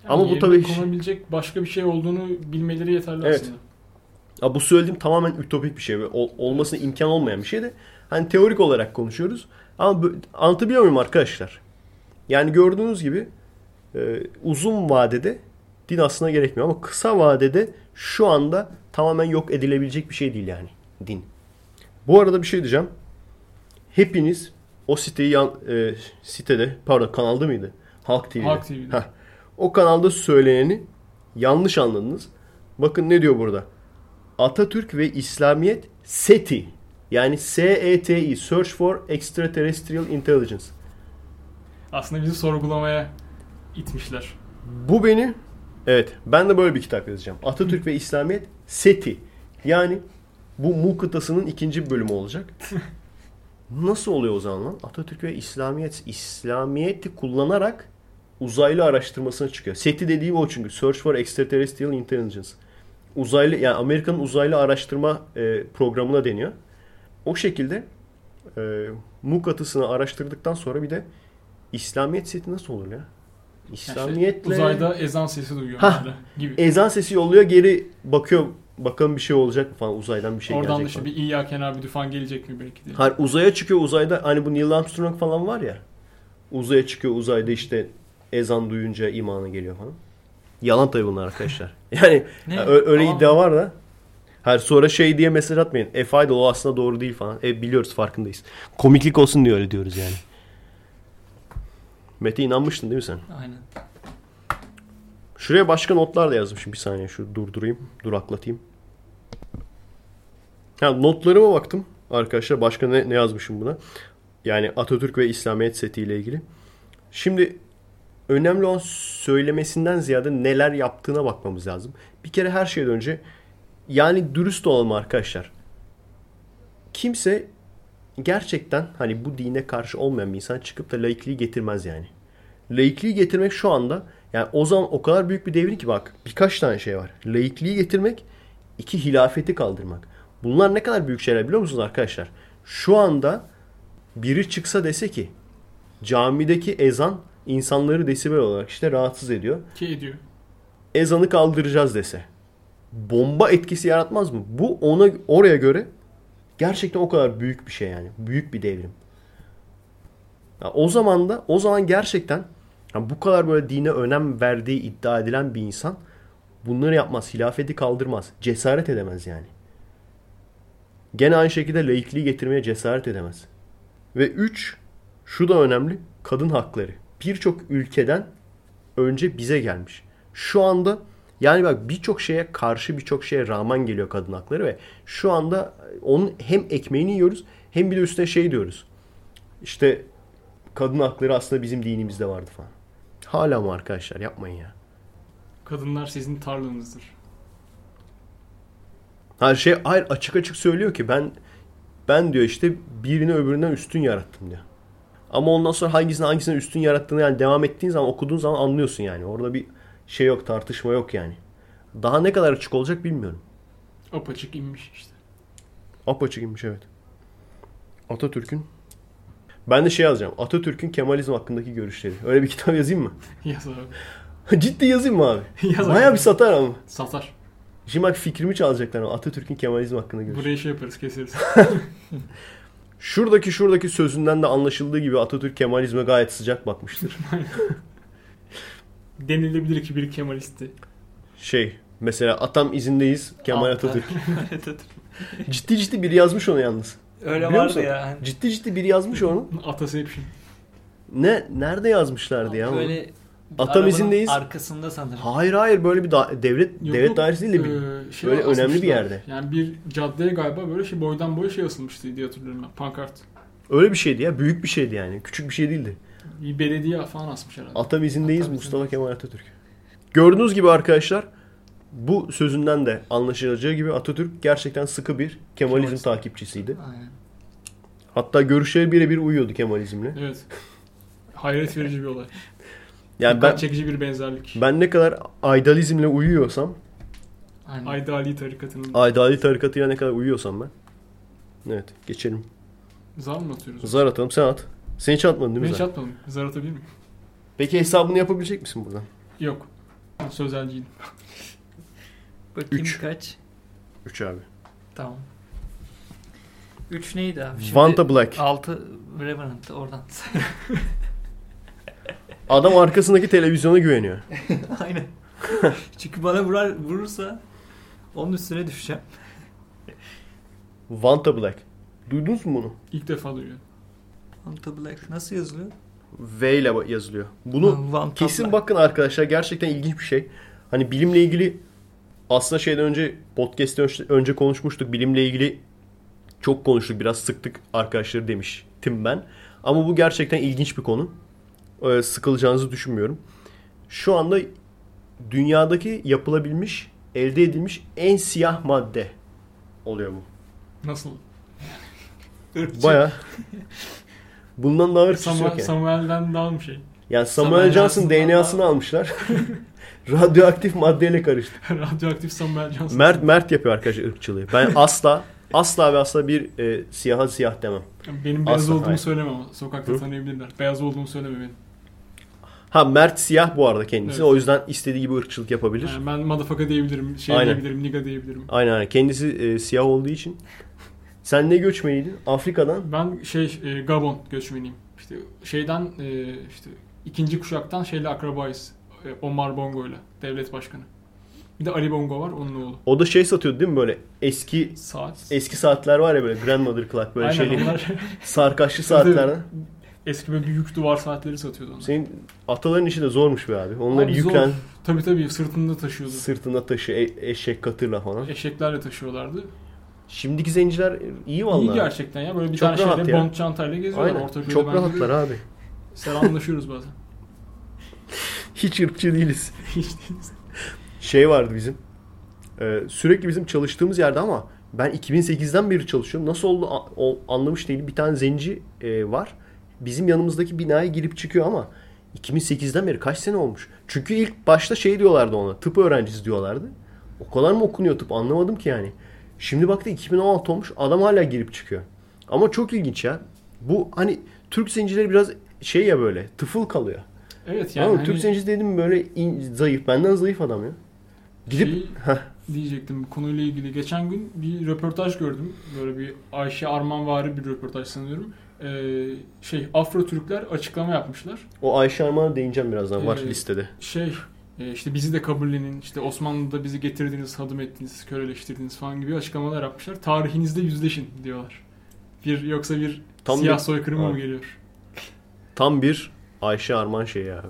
S4: Yani
S2: Ama bu tabii-
S4: konabilecek başka bir şey olduğunu bilmeleri yeterli
S2: Evet.
S4: aslında.
S2: Ya bu söylediğim tamamen ütopik bir şey ve ol- olmasına imkan olmayan bir şey de hani teorik olarak konuşuyoruz. Ama anlatabiliyor muyum arkadaşlar? Yani gördüğünüz gibi e, uzun vadede din aslında gerekmiyor ama kısa vadede şu anda tamamen yok edilebilecek bir şey değil yani din. Bu arada bir şey diyeceğim. Hepiniz o siteyi yan, e, sitede pardon kanalda mıydı? Halk TV'de.
S4: Halk TV'de.
S2: Heh. O kanalda söyleneni yanlış anladınız. Bakın ne diyor burada? Atatürk ve İslamiyet SETI yani S-E-T-I Search for Extraterrestrial Intelligence.
S4: Aslında bizi sorgulamaya itmişler.
S2: Bu beni evet ben de böyle bir kitap yazacağım. Atatürk ve İslamiyet seti. Yani bu Mu kıtasının ikinci bölümü olacak. <laughs> Nasıl oluyor o zaman lan? Atatürk ve İslamiyet İslamiyet'i kullanarak uzaylı araştırmasına çıkıyor. SETI dediği o çünkü. Search for Extraterrestrial Intelligence. Uzaylı yani Amerika'nın uzaylı araştırma e, programına deniyor. O şekilde e, Mu katısını araştırdıktan sonra bir de İslamiyet seti nasıl olur ya?
S4: Yani işte
S2: İslamiyetle
S4: uzayda ezan sesi duyuyor
S2: Hah.
S4: mesela gibi.
S2: ezan sesi yolluyor geri bakıyor bakalım bir şey olacak mı falan uzaydan bir şey
S4: Oradan da
S2: gelecek
S4: işte
S2: falan.
S4: bir İya kenar bir düfan gelecek mi belki de.
S2: Hayır uzaya çıkıyor uzayda hani bu Neil Armstrong falan var ya uzaya çıkıyor uzayda işte ezan duyunca imanı geliyor falan. Yalan tabii bunlar arkadaşlar. <laughs> Yani
S3: Ne?
S2: öyle
S3: Tamam.
S2: iddia var da. Hayır sonra şey diye mesaj atmayın. F idol o aslında doğru değil falan. E, biliyoruz farkındayız. Komiklik olsun diye öyle diyoruz yani. Mete inanmıştın değil mi sen?
S3: Aynen.
S2: Şuraya başka notlar da yazmışım. Bir saniye şu durdurayım. Duraklatayım. Ha, notlarıma baktım. Arkadaşlar başka ne, ne yazmışım buna? Yani Atatürk ve İslamiyet setiyle ilgili. Şimdi önemli olan söylemesinden ziyade neler yaptığına bakmamız lazım. Bir kere her şeyden önce yani dürüst olalım arkadaşlar. Kimse gerçekten hani bu dine karşı olmayan bir insan çıkıp da laikliği getirmez yani. Laikliği getirmek şu anda yani o zaman o kadar büyük bir devrim ki bak birkaç tane şey var. Laikliği getirmek, iki hilafeti kaldırmak. Bunlar ne kadar büyük şeyler biliyor musunuz arkadaşlar? Şu anda biri çıksa dese ki camideki ezan insanları desibel olarak işte rahatsız ediyor.
S4: Ki ediyor.
S2: Ezanı kaldıracağız dese. Bomba etkisi yaratmaz mı? Bu ona oraya göre gerçekten o kadar büyük bir şey yani. Büyük bir devrim. Ya o zaman da o zaman gerçekten ya bu kadar böyle dine önem verdiği iddia edilen bir insan bunları yapmaz. Hilafeti kaldırmaz. Cesaret edemez yani. Gene aynı şekilde laikliği getirmeye cesaret edemez. Ve üç, şu da önemli. Kadın hakları. Birçok ülkeden önce bize gelmiş. Şu anda yani bak birçok şeye karşı birçok şeye rağmen geliyor kadın hakları ve şu anda onun hem ekmeğini yiyoruz hem bir de üstüne şey diyoruz. İşte kadın hakları aslında bizim dinimizde vardı falan. Hala mı arkadaşlar yapmayın ya.
S4: Kadınlar sizin tarlanızdır.
S2: Her şey hayır açık açık söylüyor ki ben ben diyor işte birini öbüründen üstün yarattım diyor. Ama ondan sonra hangisini hangisine üstün yarattığını yani devam ettiğin zaman okuduğun zaman anlıyorsun yani. Orada bir şey yok tartışma yok yani. Daha ne kadar açık olacak bilmiyorum.
S4: Apaçık inmiş işte.
S2: Apaçık inmiş evet. Atatürk'ün ben de şey yazacağım. Atatürk'ün Kemalizm hakkındaki görüşleri. Öyle bir kitap yazayım mı? <laughs>
S4: Yaz abi. <laughs>
S2: Ciddi yazayım mı abi? <laughs>
S4: Yaz abi.
S2: Bayağı bir satar ama.
S4: Satar.
S2: Şimdi bak fikrimi çalacaklar ama Atatürk'ün Kemalizm hakkında görüşleri.
S4: Buraya şey yaparız keseriz.
S2: Şuradaki şuradaki sözünden de anlaşıldığı gibi Atatürk Kemalizme gayet sıcak bakmıştır.
S4: Denilebilir ki bir Kemalisti.
S2: Şey mesela atam izindeyiz Kemal. Atatürk.
S3: Atatürk.
S2: Ciddi ciddi biri yazmış onu yalnız.
S3: Öyle
S2: Biliyor
S3: vardı
S2: musun?
S3: ya. Hani
S2: Ciddi ciddi biri yazmış onu. <laughs>
S4: Ataception.
S2: Ne nerede yazmışlardı ya? onu?
S3: Böyle
S2: Atam
S3: arabanın
S2: izindeyiz.
S3: Arkasında sanırım.
S2: Hayır hayır böyle bir da- devlet
S4: Yok,
S2: devlet
S4: yok.
S2: dairesi değil de bir
S4: Ee, şey
S2: böyle önemli bir
S4: asmışlar.
S2: yerde.
S4: Yani bir caddeye galiba böyle şey boydan boya şey asılmıştı diye hatırlıyorum ben. Pankart.
S2: öyle bir şeydi ya. Büyük bir şeydi yani. Küçük bir şey değildi.
S4: Bir belediye falan asmış herhalde.
S2: Atam izindeyiz
S3: Atam
S2: Mustafa
S3: izindeyiz.
S2: Kemal Atatürk. Gördüğünüz gibi arkadaşlar bu sözünden de anlaşılacağı gibi Atatürk gerçekten sıkı bir Kemalizm
S3: Kemalist.
S2: takipçisiydi.
S3: Aynen.
S2: Hatta görüşleri birebir uyuyordu Kemalizmle.
S4: Evet. Hayret verici bir olay.
S2: Yani
S4: Dikkat
S2: ben
S4: çekici bir benzerlik.
S2: ben ne kadar aydalizmle uyuyorsam,
S3: Aynen.
S4: Aydali tarikatının
S2: aydali tarikatıyla ne kadar uyuyorsam ben. Evet, geçelim.
S4: zar mı atıyoruz?
S2: Zar atalım, sen at. Sen hiç atmadın değil
S4: Ben
S2: mi
S4: hiç
S2: zar?
S4: atmadım. Zar atabilir miyim?
S2: Peki hesabını yapabilecek misin buradan?
S4: Yok. Ben Sözelciyim.
S3: Bakayım
S2: Üç.
S3: kaç.
S2: 3 abi.
S3: Tamam. 3 neydi abi?
S2: Vanta Black.
S3: 6 Revenant oradan. <laughs>
S2: Adam arkasındaki televizyona güveniyor. <laughs>
S3: Aynen. Çünkü bana vurar, vurursa onun üstüne düşeceğim.
S2: Vanta Black. Duydunuz mu bunu?
S4: İlk defa duyuyorum.
S3: Vanta Black nasıl yazılıyor?
S2: V ile yazılıyor. Bunu
S3: Vanta
S2: kesin
S3: Black.
S2: bakın arkadaşlar gerçekten ilginç bir şey. Hani bilimle ilgili aslında şeyden önce podcast'ten önce konuşmuştuk. Bilimle ilgili çok konuştuk. Biraz sıktık arkadaşları demiştim ben. Ama bu gerçekten ilginç bir konu. Ee, sıkılacağınızı düşünmüyorum. şu anda dünyadaki yapılabilmiş, elde edilmiş en siyah madde oluyor bu.
S4: Nasıl?
S2: Baya. Bundan daha ırkçısı
S4: Samuel,
S2: yok yani.
S4: Samuel'den daha bir şey.
S2: Yani Samuel
S3: Samuel
S2: Johnson DNA'sını
S3: daha-
S2: almışlar. <laughs> Radyoaktif maddeyle karıştı. <laughs>
S4: Radyoaktif Samuel Johnson.
S2: Mert Mert yapıyor arkadaşlar ırkçılığı. Ben asla asla ve asla bir e, siyaha siyah demem.
S4: Benim beyaz
S2: Asla,
S4: olduğumu
S2: hayır.
S4: söyleme ama. Sokakta
S2: Hı?
S4: tanıyabilirler. Beyaz olduğumu söyleme benim.
S2: Ha Mert siyah bu arada kendisi.
S4: Evet.
S2: O yüzden istediği gibi ırkçılık yapabilir.
S4: Yani ben motherfucker diyebilirim, şey
S2: Aynen.
S4: diyebilirim, nigga diyebilirim.
S2: Aynen aynen. Kendisi e, siyah olduğu için. Sen ne göçmeniydin? Afrika'dan.
S4: Ben şey e, Gabon göçmeniyim. İşte şeyden e, işte ikinci kuşaktan şeyle akrabayız. E, Omar Bongo'yla devlet başkanı. Bir de Ali Bongo var onun oğlu.
S2: O da şey satıyordu değil mi böyle eski
S4: Saat.
S2: eski saatler var ya böyle grandmother clock böyle
S4: Aynen
S2: şeyli
S4: onlar
S2: sarkaçlı <laughs> saatlerden.
S4: eski böyle büyük duvar saatleri satıyordu onlar.
S2: Senin ataların işi de zormuş be abi. Onları
S4: Abi zor.
S2: yüklen
S4: Tabii tabii sırtında taşıyordu.
S2: sırtında taşı e- eşek katırla falan.
S4: Eşeklerle taşıyorlardı.
S2: Şimdiki zenciler iyi vallahi.
S4: İyi gerçekten ya. Böyle bir
S2: Çok
S4: tane şeyle
S2: ya.
S4: bond çantayla geziyorlar.
S2: Aynen.
S4: Ortaköy'de
S2: Çok rahatlar abi.
S4: Selamlaşıyoruz bazen.
S2: Hiç ırkçı değiliz. <laughs>
S4: Hiç değiliz.
S2: Şey vardı bizim. Ee, sürekli bizim çalıştığımız yerde ama ben 2008'den beri çalışıyorum. Nasıl oldu o, anlamış değilim. Bir tane zenci e, var. Bizim yanımızdaki binaya girip çıkıyor ama 2008'den beri kaç sene olmuş? Çünkü ilk başta şey diyorlardı ona. Tıp öğrencisi diyorlardı. O kadar mı okunuyor tıp anlamadım ki yani. Şimdi baktı 2016 olmuş. Adam hala girip çıkıyor. Ama çok ilginç ya. Bu hani Türk zencileri biraz şey ya böyle tıfıl kalıyor.
S4: Evet yani
S2: Ama
S4: hani
S2: Türk zencisi dedim böyle in- zayıf. Benden zayıf adam ya. Gidip
S4: Şey- diyecektim konuyla ilgili. Geçen gün bir röportaj gördüm. Böyle bir Ayşe Armanvari bir röportaj sanıyorum. Ee, şey Afro Türkler açıklama yapmışlar.
S2: o Ayşe Arman'a değineceğim birazdan. Var
S4: Ee,
S2: listede.
S4: Şey e, işte bizi de kabullenin, işte Osmanlı'da bizi getirdiniz, hadım ettiniz, köleleştirdiniz falan gibi açıklamalar yapmışlar. Tarihinizde yüzleşin diyorlar. Bir yoksa bir
S2: Tam
S4: siyah
S2: bir-
S4: soykırımı mı geliyor?
S2: Tam bir Ayşe Arman şeyi abi.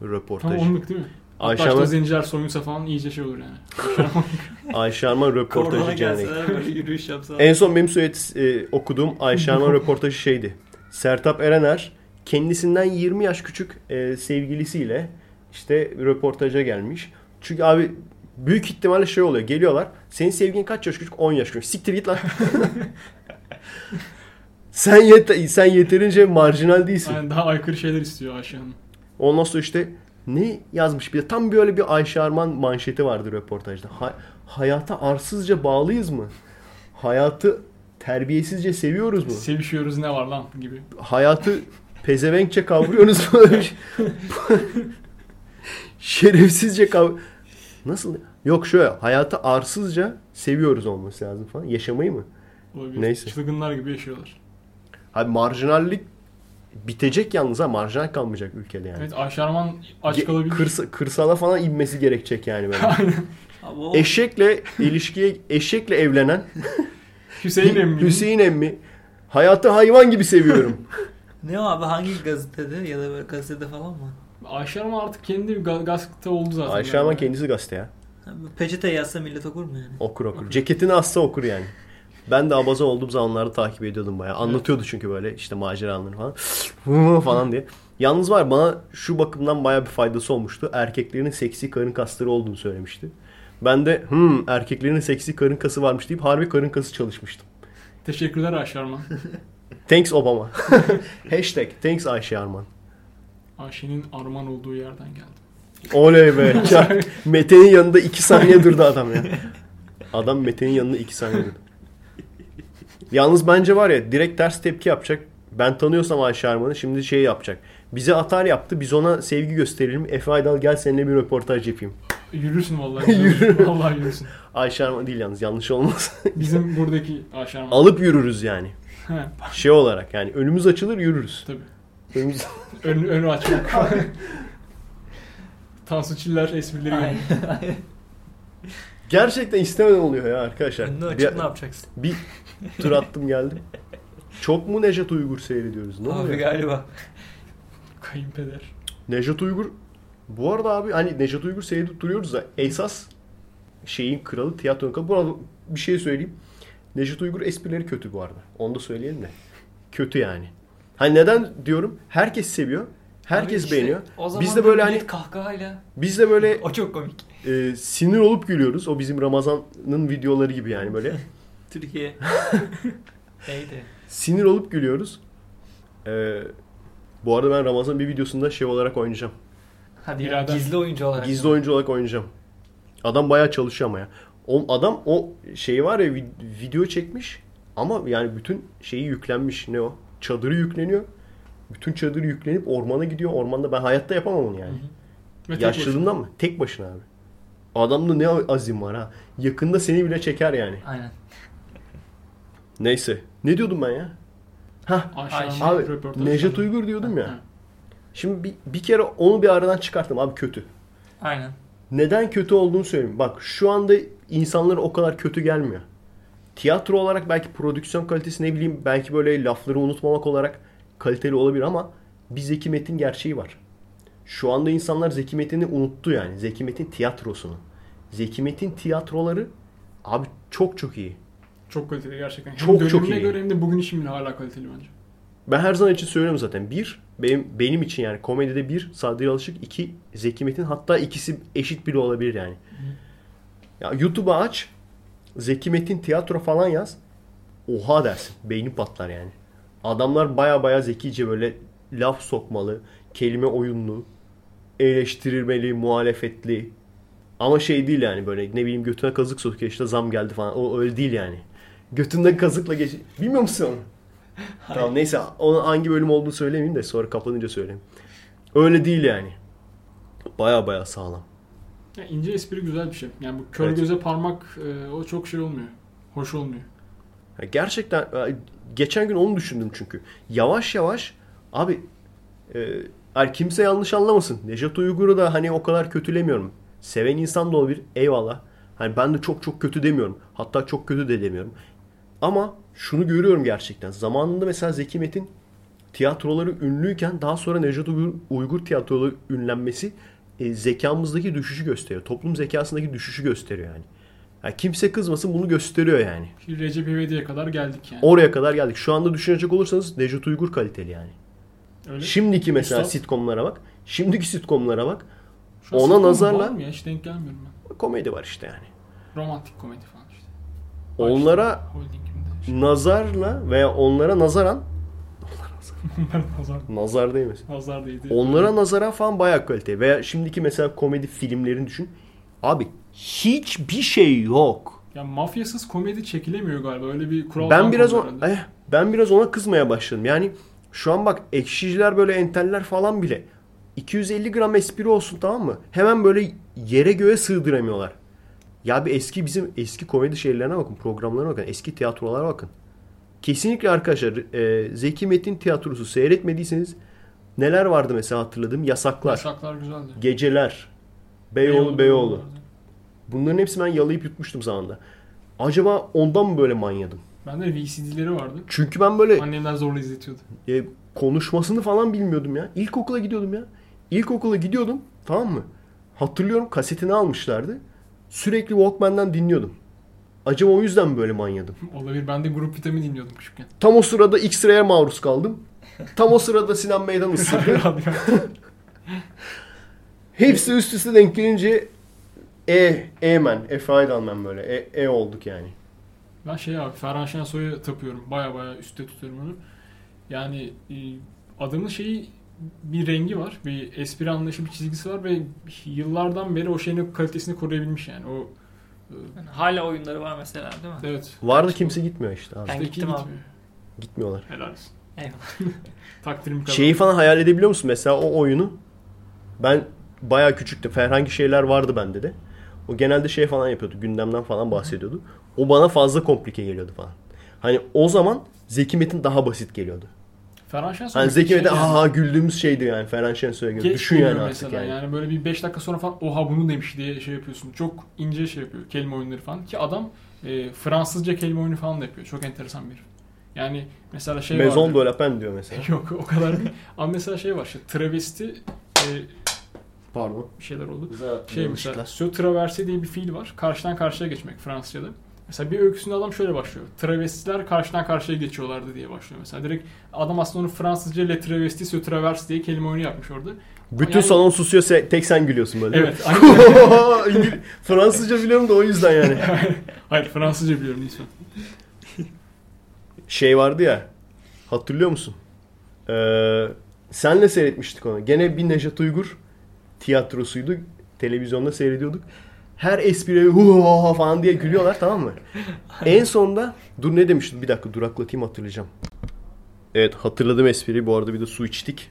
S4: Tam
S2: Röportajı.
S4: onluk değil mi? Hatta
S2: Ayşe
S4: işte
S2: Arman,
S4: zenciler soyunsa falan iyice şey olur yani. <laughs> Ayşe Arman-
S2: röportajı
S3: böyle yürüyüş yapsalar.
S2: En son benim söyledi, e, okuduğum Ayşe Arman röportajı şeydi. Sertap Erener kendisinden 20 yaş küçük e, sevgilisiyle işte röportaja gelmiş. Çünkü abi büyük ihtimalle şey oluyor. Geliyorlar. Senin sevgilin kaç yaş küçük? 10 yaş küçük. Siktir git lan. <laughs> sen yet sen yeterince marjinal değilsin.
S4: yani daha aykırı şeyler istiyor Ayşe Hanım.
S2: Ondan sonra işte ne yazmış bir de tam böyle bir Ayşe Arman manşeti vardı röportajda. Ha- hayata arsızca bağlıyız mı? Hayatı terbiyesizce seviyoruz mu?
S4: Sevişiyoruz ne var lan gibi.
S2: Hayatı pezevenkçe kavruyoruz mu? <laughs> Şerefsizce kav... Nasıl? Yok şöyle hayatı arsızca seviyoruz olması lazım falan. Yaşamayı mı?
S4: Olabilir.
S2: Neyse.
S4: Çılgınlar gibi yaşıyorlar.
S2: Abi marjinallik bitecek yalnız ha. Marjinal kalmayacak ülkede yani.
S4: Evet Ayşe Arman aç kalabilir.
S2: kırsa- kırsala falan inmesi gerekecek yani böyle. <laughs>
S3: Abi o
S2: Eşekle ilişkiye eşekle evlenen <laughs>
S4: Hüseyin emmi.
S2: Hüseyin emmi hayatı hayvan gibi seviyorum. <laughs>
S3: ne o abi hangi gazetede ya da böyle gazetede falan mı?
S4: Ayşe Arman artık kendi bir ga- gazete oldu zaten.
S2: Ayşe
S4: galiba.
S2: Arman kendisi gazete ya.
S3: Peçete yazsa millet okur mu yani?
S2: Okur okur. Ceketini assa okur yani. Ben de abaza olduğum zamanlarda takip ediyordum bayağı. Anlatıyordu çünkü böyle işte maceralarını falan. <laughs> falan diye. Yalnız var bana şu bakımdan bayağı bir faydası olmuştu. Erkeklerin seksi karın kasları olduğunu söylemişti. Ben de hmm erkeklerin seksi karın kası varmış deyip harbi karın kası çalışmıştım.
S4: Teşekkürler Ayşe Arman. <laughs>
S2: Thanks Obama. <laughs> Hashtag thanks Ayşe Arman.
S4: Ayşe'nin Arman olduğu yerden geldim.
S2: Oley be. Mete'nin yanında iki saniye durdu adam ya. Adam Mete'nin yanında iki saniye durdu. Yalnız bence var ya direkt ters tepki yapacak. Ben tanıyorsam Ayşe Arman'ı şimdi şey yapacak. Bize atar yaptı. Biz ona sevgi gösterelim. Efe Aydal gel seninle bir röportaj yapayım. <laughs>
S4: Yürürsün vallahi. <laughs>
S2: Yürürüm.
S4: vallahi yürürsün.
S2: Ayşe Arman değil yalnız yanlış olmaz. <laughs>
S4: Bizim buradaki Ayşe Arman.
S2: Alıp yürürüz yani.
S4: He,
S2: Şey olarak yani önümüz açılır yürürüz.
S4: tabii.
S2: Önümüz...
S4: Ön, önü açmak. Tansu Çiller esprileri
S3: Aynen.
S2: Gerçekten istemeden oluyor ya arkadaşlar.
S3: Önünü
S2: Bir-
S3: açıp ne yapacaksın?
S2: Bir tur attım geldim. Çok mu Nejat Uygur seyrediyoruz? Ne
S3: abi
S2: oluyor?
S3: galiba.
S4: Kayınpeder.
S2: Nejat Uygur bu arada abi hani Nejat Uygur seyredip duruyoruz da esas şeyin kralı tiyatronun kralı. Bu arada bir şey söyleyeyim. Nejat Uygur esprileri kötü bu arada. Onu da söyleyelim de. Kötü yani. Hani neden diyorum? Herkes seviyor. Herkes
S3: Abi işte
S2: beğeniyor.
S3: O zaman
S2: Biz de böyle hani
S3: millet kahkahayla.
S2: biz de böyle <laughs>
S3: O çok komik.
S2: e, sinir olup gülüyoruz. O bizim Ramazan'ın videoları gibi yani böyle. <laughs>
S3: Türkiye. <laughs> Neydi?
S2: sinir olup gülüyoruz. E, bu arada ben Ramazan bir videosunda şey olarak oynayacağım.
S3: Hadi ya,
S4: Birader.
S3: gizli oyuncu olarak.
S2: Gizli oyuncu olarak oynayacağım. Adam bayağı çalışıyor ama ya. O, adam o şeyi var ya vid- video çekmiş ama yani bütün şeyi yüklenmiş. Ne o? Çadırı yükleniyor. Bütün çadır yüklenip ormana gidiyor. Ormanda ben hayatta yapamam onu yani.
S4: Ve tek
S2: Yaşlılığından mı? Tek başına abi. Adamda ne azim var ha. Yakında seni bile çeker yani.
S3: Aynen.
S2: Neyse. Ne diyordum ben ya?
S4: Aşağıdan
S2: Abi
S4: falan.
S2: Uygur diyordum
S4: Ha.
S2: ya. Şimdi bir, bir kere onu bir aradan çıkarttım. Abi kötü.
S3: Aynen.
S2: Neden kötü olduğunu söyleyeyim. Bak şu anda insanlara o kadar kötü gelmiyor. Tiyatro olarak belki prodüksiyon kalitesi ne bileyim belki böyle lafları unutmamak olarak kaliteli olabilir ama bir Zeki Metin gerçeği var. Şu anda insanlar Zeki Metin'i unuttu yani. Zeki Metin tiyatrosunu. Zeki Metin tiyatroları abi çok çok iyi.
S4: Çok kaliteli gerçekten. Hem
S2: Çok, çok iyi.
S4: göre hem de bugün için bile hala kaliteli bence.
S2: Ben her zaman için söylüyorum zaten. Bir, benim, benim için yani komedide bir Sadri Alışık, iki Zeki Metin. Hatta ikisi eşit biri olabilir yani. Ya YouTube'a aç, Zeki Metin tiyatro falan yaz. Oha dersin. Beynin patlar yani. Adamlar baya baya zekice böyle laf sokmalı, kelime oyunlu, eleştirilmeli, muhalefetli. Ama şey değil yani böyle ne bileyim götüne kazık sokuyor işte zam geldi falan. O öyle değil yani. Götünden kazıkla geç... Bilmiyor musun onu? Tamam neyse onun hangi bölüm olduğunu söylemeyeyim de sonra kapanınca söyleyeyim. Öyle değil yani. Baya baya sağlam.
S4: Ya ince espri güzel bir şey. Yani bu kör
S2: Evet.
S4: göze parmak e, o çok şey olmuyor. Hoş olmuyor.
S2: Ya gerçekten geçen gün onu düşündüm çünkü. Yavaş yavaş abi e, yani kimse yanlış anlamasın. Nejat Uygur'u da hani o kadar kötülemiyorum. Seven insan da olabilir. Eyvallah. Hani ben de çok çok kötü demiyorum. Hatta çok kötü de demiyorum. Ama şunu görüyorum gerçekten. Zamanında mesela Zeki Metin tiyatroları ünlüyken daha sonra Nejat Uygur, Uygur tiyatroları ünlenmesi e, zekamızdaki düşüşü gösteriyor. Toplum zekasındaki düşüşü gösteriyor yani. yani. Kimse kızmasın bunu gösteriyor yani.
S4: Recep İvedik'e kadar geldik yani.
S2: Oraya kadar geldik. Şu anda düşünecek olursanız Nejat Uygur kaliteli yani.
S4: Öyle.
S2: Şimdiki mesela
S4: Üstad.
S2: sitcomlara bak. Şimdiki sitcomlara bak.
S4: Şu
S2: ona nazarla-
S4: var mı ya? Hiç denk gelmiyorum ben.
S2: Komedi var işte yani.
S4: Romantik komedi falan işte.
S2: Onlara
S4: Holding'imde.
S2: Nazarla veya onlara nazaran
S4: nazar,
S2: nazar değmesin.
S4: nazar değdi.
S2: Onlara nazaran falan bayağı kalite. Veya şimdiki mesela komedi filmlerini düşün. Abi hiçbir şey yok.
S4: Ya mafyasız komedi çekilemiyor galiba. Öyle bir kural
S2: Ben biraz o,
S4: koydular herhalde.
S2: eh, ben biraz ona kızmaya başladım. Yani şu an bak ekşiciler böyle enteller falan bile 250 gram espri olsun tamam mı? Hemen böyle yere göğe sığdıramıyorlar. Ya bir eski bizim eski komedi şeylerine bakın, programlarına bakın, eski tiyatrolara bakın. Kesinlikle arkadaşlar e, Zeki Metin tiyatrosu seyretmediyseniz neler vardı mesela hatırladığım yasaklar,
S4: Yaşaklar güzeldi.
S2: geceler, Beyoğlu Beyoğlu. Bunların hepsini ben yalayıp yutmuştum zamanında. Acaba ondan mı böyle manyadım?
S4: Bende VCD'leri vardı.
S2: Çünkü ben böyle
S4: Annemler zorla izletiyordu.
S2: e, konuşmasını falan bilmiyordum ya. İlkokula gidiyordum ya. İlkokula gidiyordum tamam mı? Hatırlıyorum kasetini almışlardı. Sürekli Walkman'dan dinliyordum. Acaba o yüzden mi böyle manyadım? <laughs>
S4: Olabilir. Ben de grup vitamin dinliyordum küçükken.
S2: Tam o sırada X-Ray'e maruz kaldım. Tam o sırada Sinan Meydan <laughs> ısırdı. <laughs> Hepsi üst üste denk gelince E, E-men, Efe Aydalmen böyle. E, e olduk yani.
S4: ben şey abi Ferhan Şensoy'a tapıyorum. Baya baya üstte tutuyorum onu. Yani e, adamın şeyi bir rengi var. Bir espri anlayışı, bir çizgisi var ve yıllardan beri o şeyin kalitesini koruyabilmiş yani. O e,
S3: Yani hala oyunları var mesela değil mi?
S4: evet.
S2: Vardı kimse gitmiyor işte abi.
S3: Ben
S4: Üstteki
S3: gittim abi.
S4: gitmiyor.
S2: Gitmiyorlar.
S4: Helal olsun.
S3: Eyvallah. <laughs>
S4: Takdirim kadar.
S2: Şeyi falan hayal edebiliyor musun? Mesela o oyunu ben bayağı küçüktüm. Herhangi şeyler vardı bende de. O genelde şey falan yapıyordu. Gündemden falan bahsediyordu. O bana fazla komplike geliyordu falan. Hani o zaman Zeki Metin daha basit geliyordu.
S4: Ferhan Şensoy
S2: Hani Zeki
S4: şey
S2: Metin
S4: yani,
S2: güldüğümüz şeydi yani Ferhan Şensoy'a göre.
S4: geç
S2: Düşün yani artık
S4: mesela.
S2: yani.
S4: yani. böyle bir 5 dakika sonra falan oha bunu demiş diye şey yapıyorsun. Çok ince şey yapıyor. Kelime oyunları falan. Ki adam e, Fransızca kelime oyunu falan da yapıyor. Çok enteresan bir. Yani mesela şey
S2: Maison
S4: vardı.
S2: de la Peine diyor mesela. <laughs>
S4: Yok o kadar değil. Ama mesela şey var işte travesti e,
S2: Pardon.
S4: bir şeyler oldu. Şey mesela Söz traverse diye bir fiil var. Karşıdan karşıya geçmek Fransızca'da. Mesela bir öyküsünde adam şöyle başlıyor. Travestiler karşıdan karşıya geçiyorlardı diye başlıyor mesela. Direkt adam aslında onu Fransızca le travesti se travers diye kelime oyunu yapmış orada.
S2: Bütün
S4: Yani-
S2: salon susuyor tek sen gülüyorsun böyle.
S4: Evet. <laughs>
S2: Fransızca biliyorum da o yüzden yani. <laughs>
S4: Hayır Fransızca biliyorum lütfen.
S2: Şey vardı ya. Hatırlıyor musun? Ee, senle seyretmiştik onu. Gene bir Nejat Uygur tiyatrosuydu. Televizyonda seyrediyorduk. Her espriye hu ha ha falan diye gülüyorlar tamam mı? en sonunda dur ne demiştim? Bir dakika duraklatayım hatırlayacağım. Evet hatırladım espriyi. Bu arada bir de su içtik.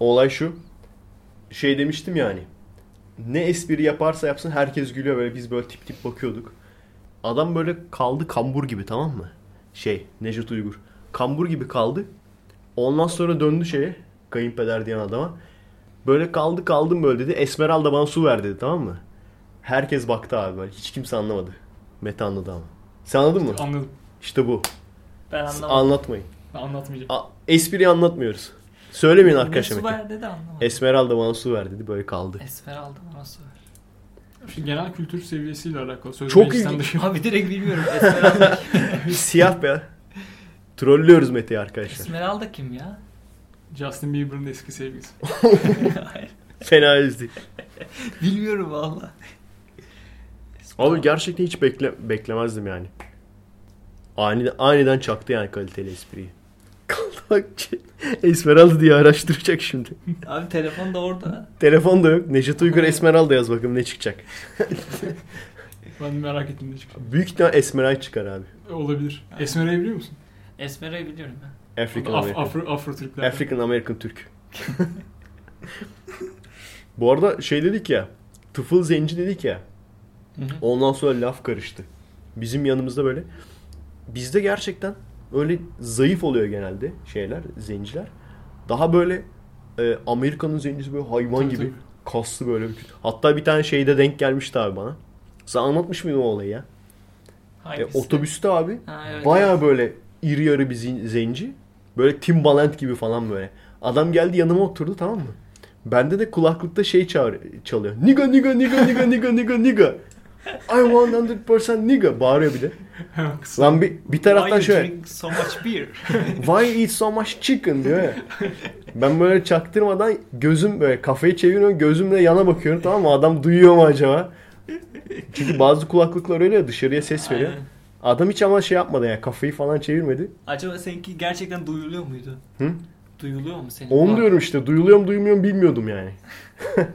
S2: Olay şu. Şey demiştim yani. Ne espri yaparsa yapsın herkes gülüyor. Böyle biz böyle tip tip bakıyorduk. Adam böyle kaldı kambur gibi tamam mı? Şey Necdet Uygur. Kambur gibi kaldı. Ondan sonra döndü şeye. Kayınpeder diyen adama. Böyle kaldı kaldım böyle dedi. Esmeralda bana su ver dedi tamam mı? Herkes baktı abi böyle. Hiç kimse anlamadı. Mete anladı ama. Sen anladın mı?
S4: Anladım.
S2: İşte bu.
S3: Ben anlamadım.
S2: Anlatmayın.
S4: Ben anlatmayacağım.
S2: A- espriyi anlatmıyoruz. Söylemeyin arkadaşlar.
S3: su ver dedi anlamadım.
S2: Esmeralda bana su ver dedi. Böyle kaldı.
S3: Esmeralda bana su ver.
S4: Şimdi genel kültür seviyesiyle alakalı. Söz
S2: Çok ilginç.
S4: dışı.
S3: Abi direkt bilmiyorum. <laughs> Esmeralda,
S2: Siyah be. Trollüyoruz Mete'yi arkadaşlar.
S3: Esmeralda kim ya?
S4: Justin Bieber'ın eski sevgilisi. <laughs>
S2: Fena ezdi.
S3: Bilmiyorum valla.
S2: Abi gerçekten hiç bekle beklemezdim yani. Aniden, aniden çaktı yani kaliteli espriyi. <laughs> Kaldı bak Esmeralda diye araştıracak şimdi.
S3: Abi telefon da orada.
S2: Telefon da yok. Necdet Uygur Esmeralda yaz bakalım ne çıkacak. <laughs>
S4: Ben merak ettim ne çıkacak.
S2: Büyük ihtimal Esmeray çıkar abi.
S4: Olabilir.
S3: Evet.
S4: Esmera'yı biliyor musun?
S3: Esmera'yı biliyorum ben.
S2: African
S4: Af,
S2: American.
S4: Afro, Afro Türkler.
S2: African American Türk. Bu arada şey dedik ya. Tıfıl zenci dedik ya. Ondan sonra laf karıştı. Bizim yanımızda böyle. Bizde gerçekten öyle zayıf oluyor genelde şeyler, zenciler. Daha böyle e, Amerika'nın zencisi böyle hayvan
S4: Tabii,
S2: gibi. Kaslı böyle. Hatta bir tane şeyde denk gelmişti abi bana. Sen anlatmış mıydın o olayı ya? E, otobüste abi
S3: Ha, evet.
S2: Baya böyle iri yarı bir zenci. Böyle Timbaland gibi falan böyle. Adam geldi yanıma oturdu tamam mı? Bende de kulaklıkta şey çağır, çalıyor. Niga niga niga niga niga niga niga. I want 100% niga. Bağırıyor bir de. <laughs> Lan bir, bir
S3: Why
S2: taraftan
S3: you
S2: şöyle.
S3: drink so much beer? <laughs>
S2: Why eat so much chicken diyor ya. Ben böyle çaktırmadan gözüm böyle kafayı çeviriyorum. Gözümle yana bakıyorum tamam mı? Adam duyuyor mu acaba? Çünkü bazı kulaklıklar öyle ya dışarıya ses veriyor.
S3: Aynen.
S2: Adam hiç ama şey yapmadı yani kafayı falan çevirmedi.
S3: Acaba seninki gerçekten duyuluyor muydu?
S2: Hı?
S3: Duyuluyor mu senin?
S2: Onu diyorum işte duyuluyor mu duymuyor mu bilmiyordum yani. <laughs>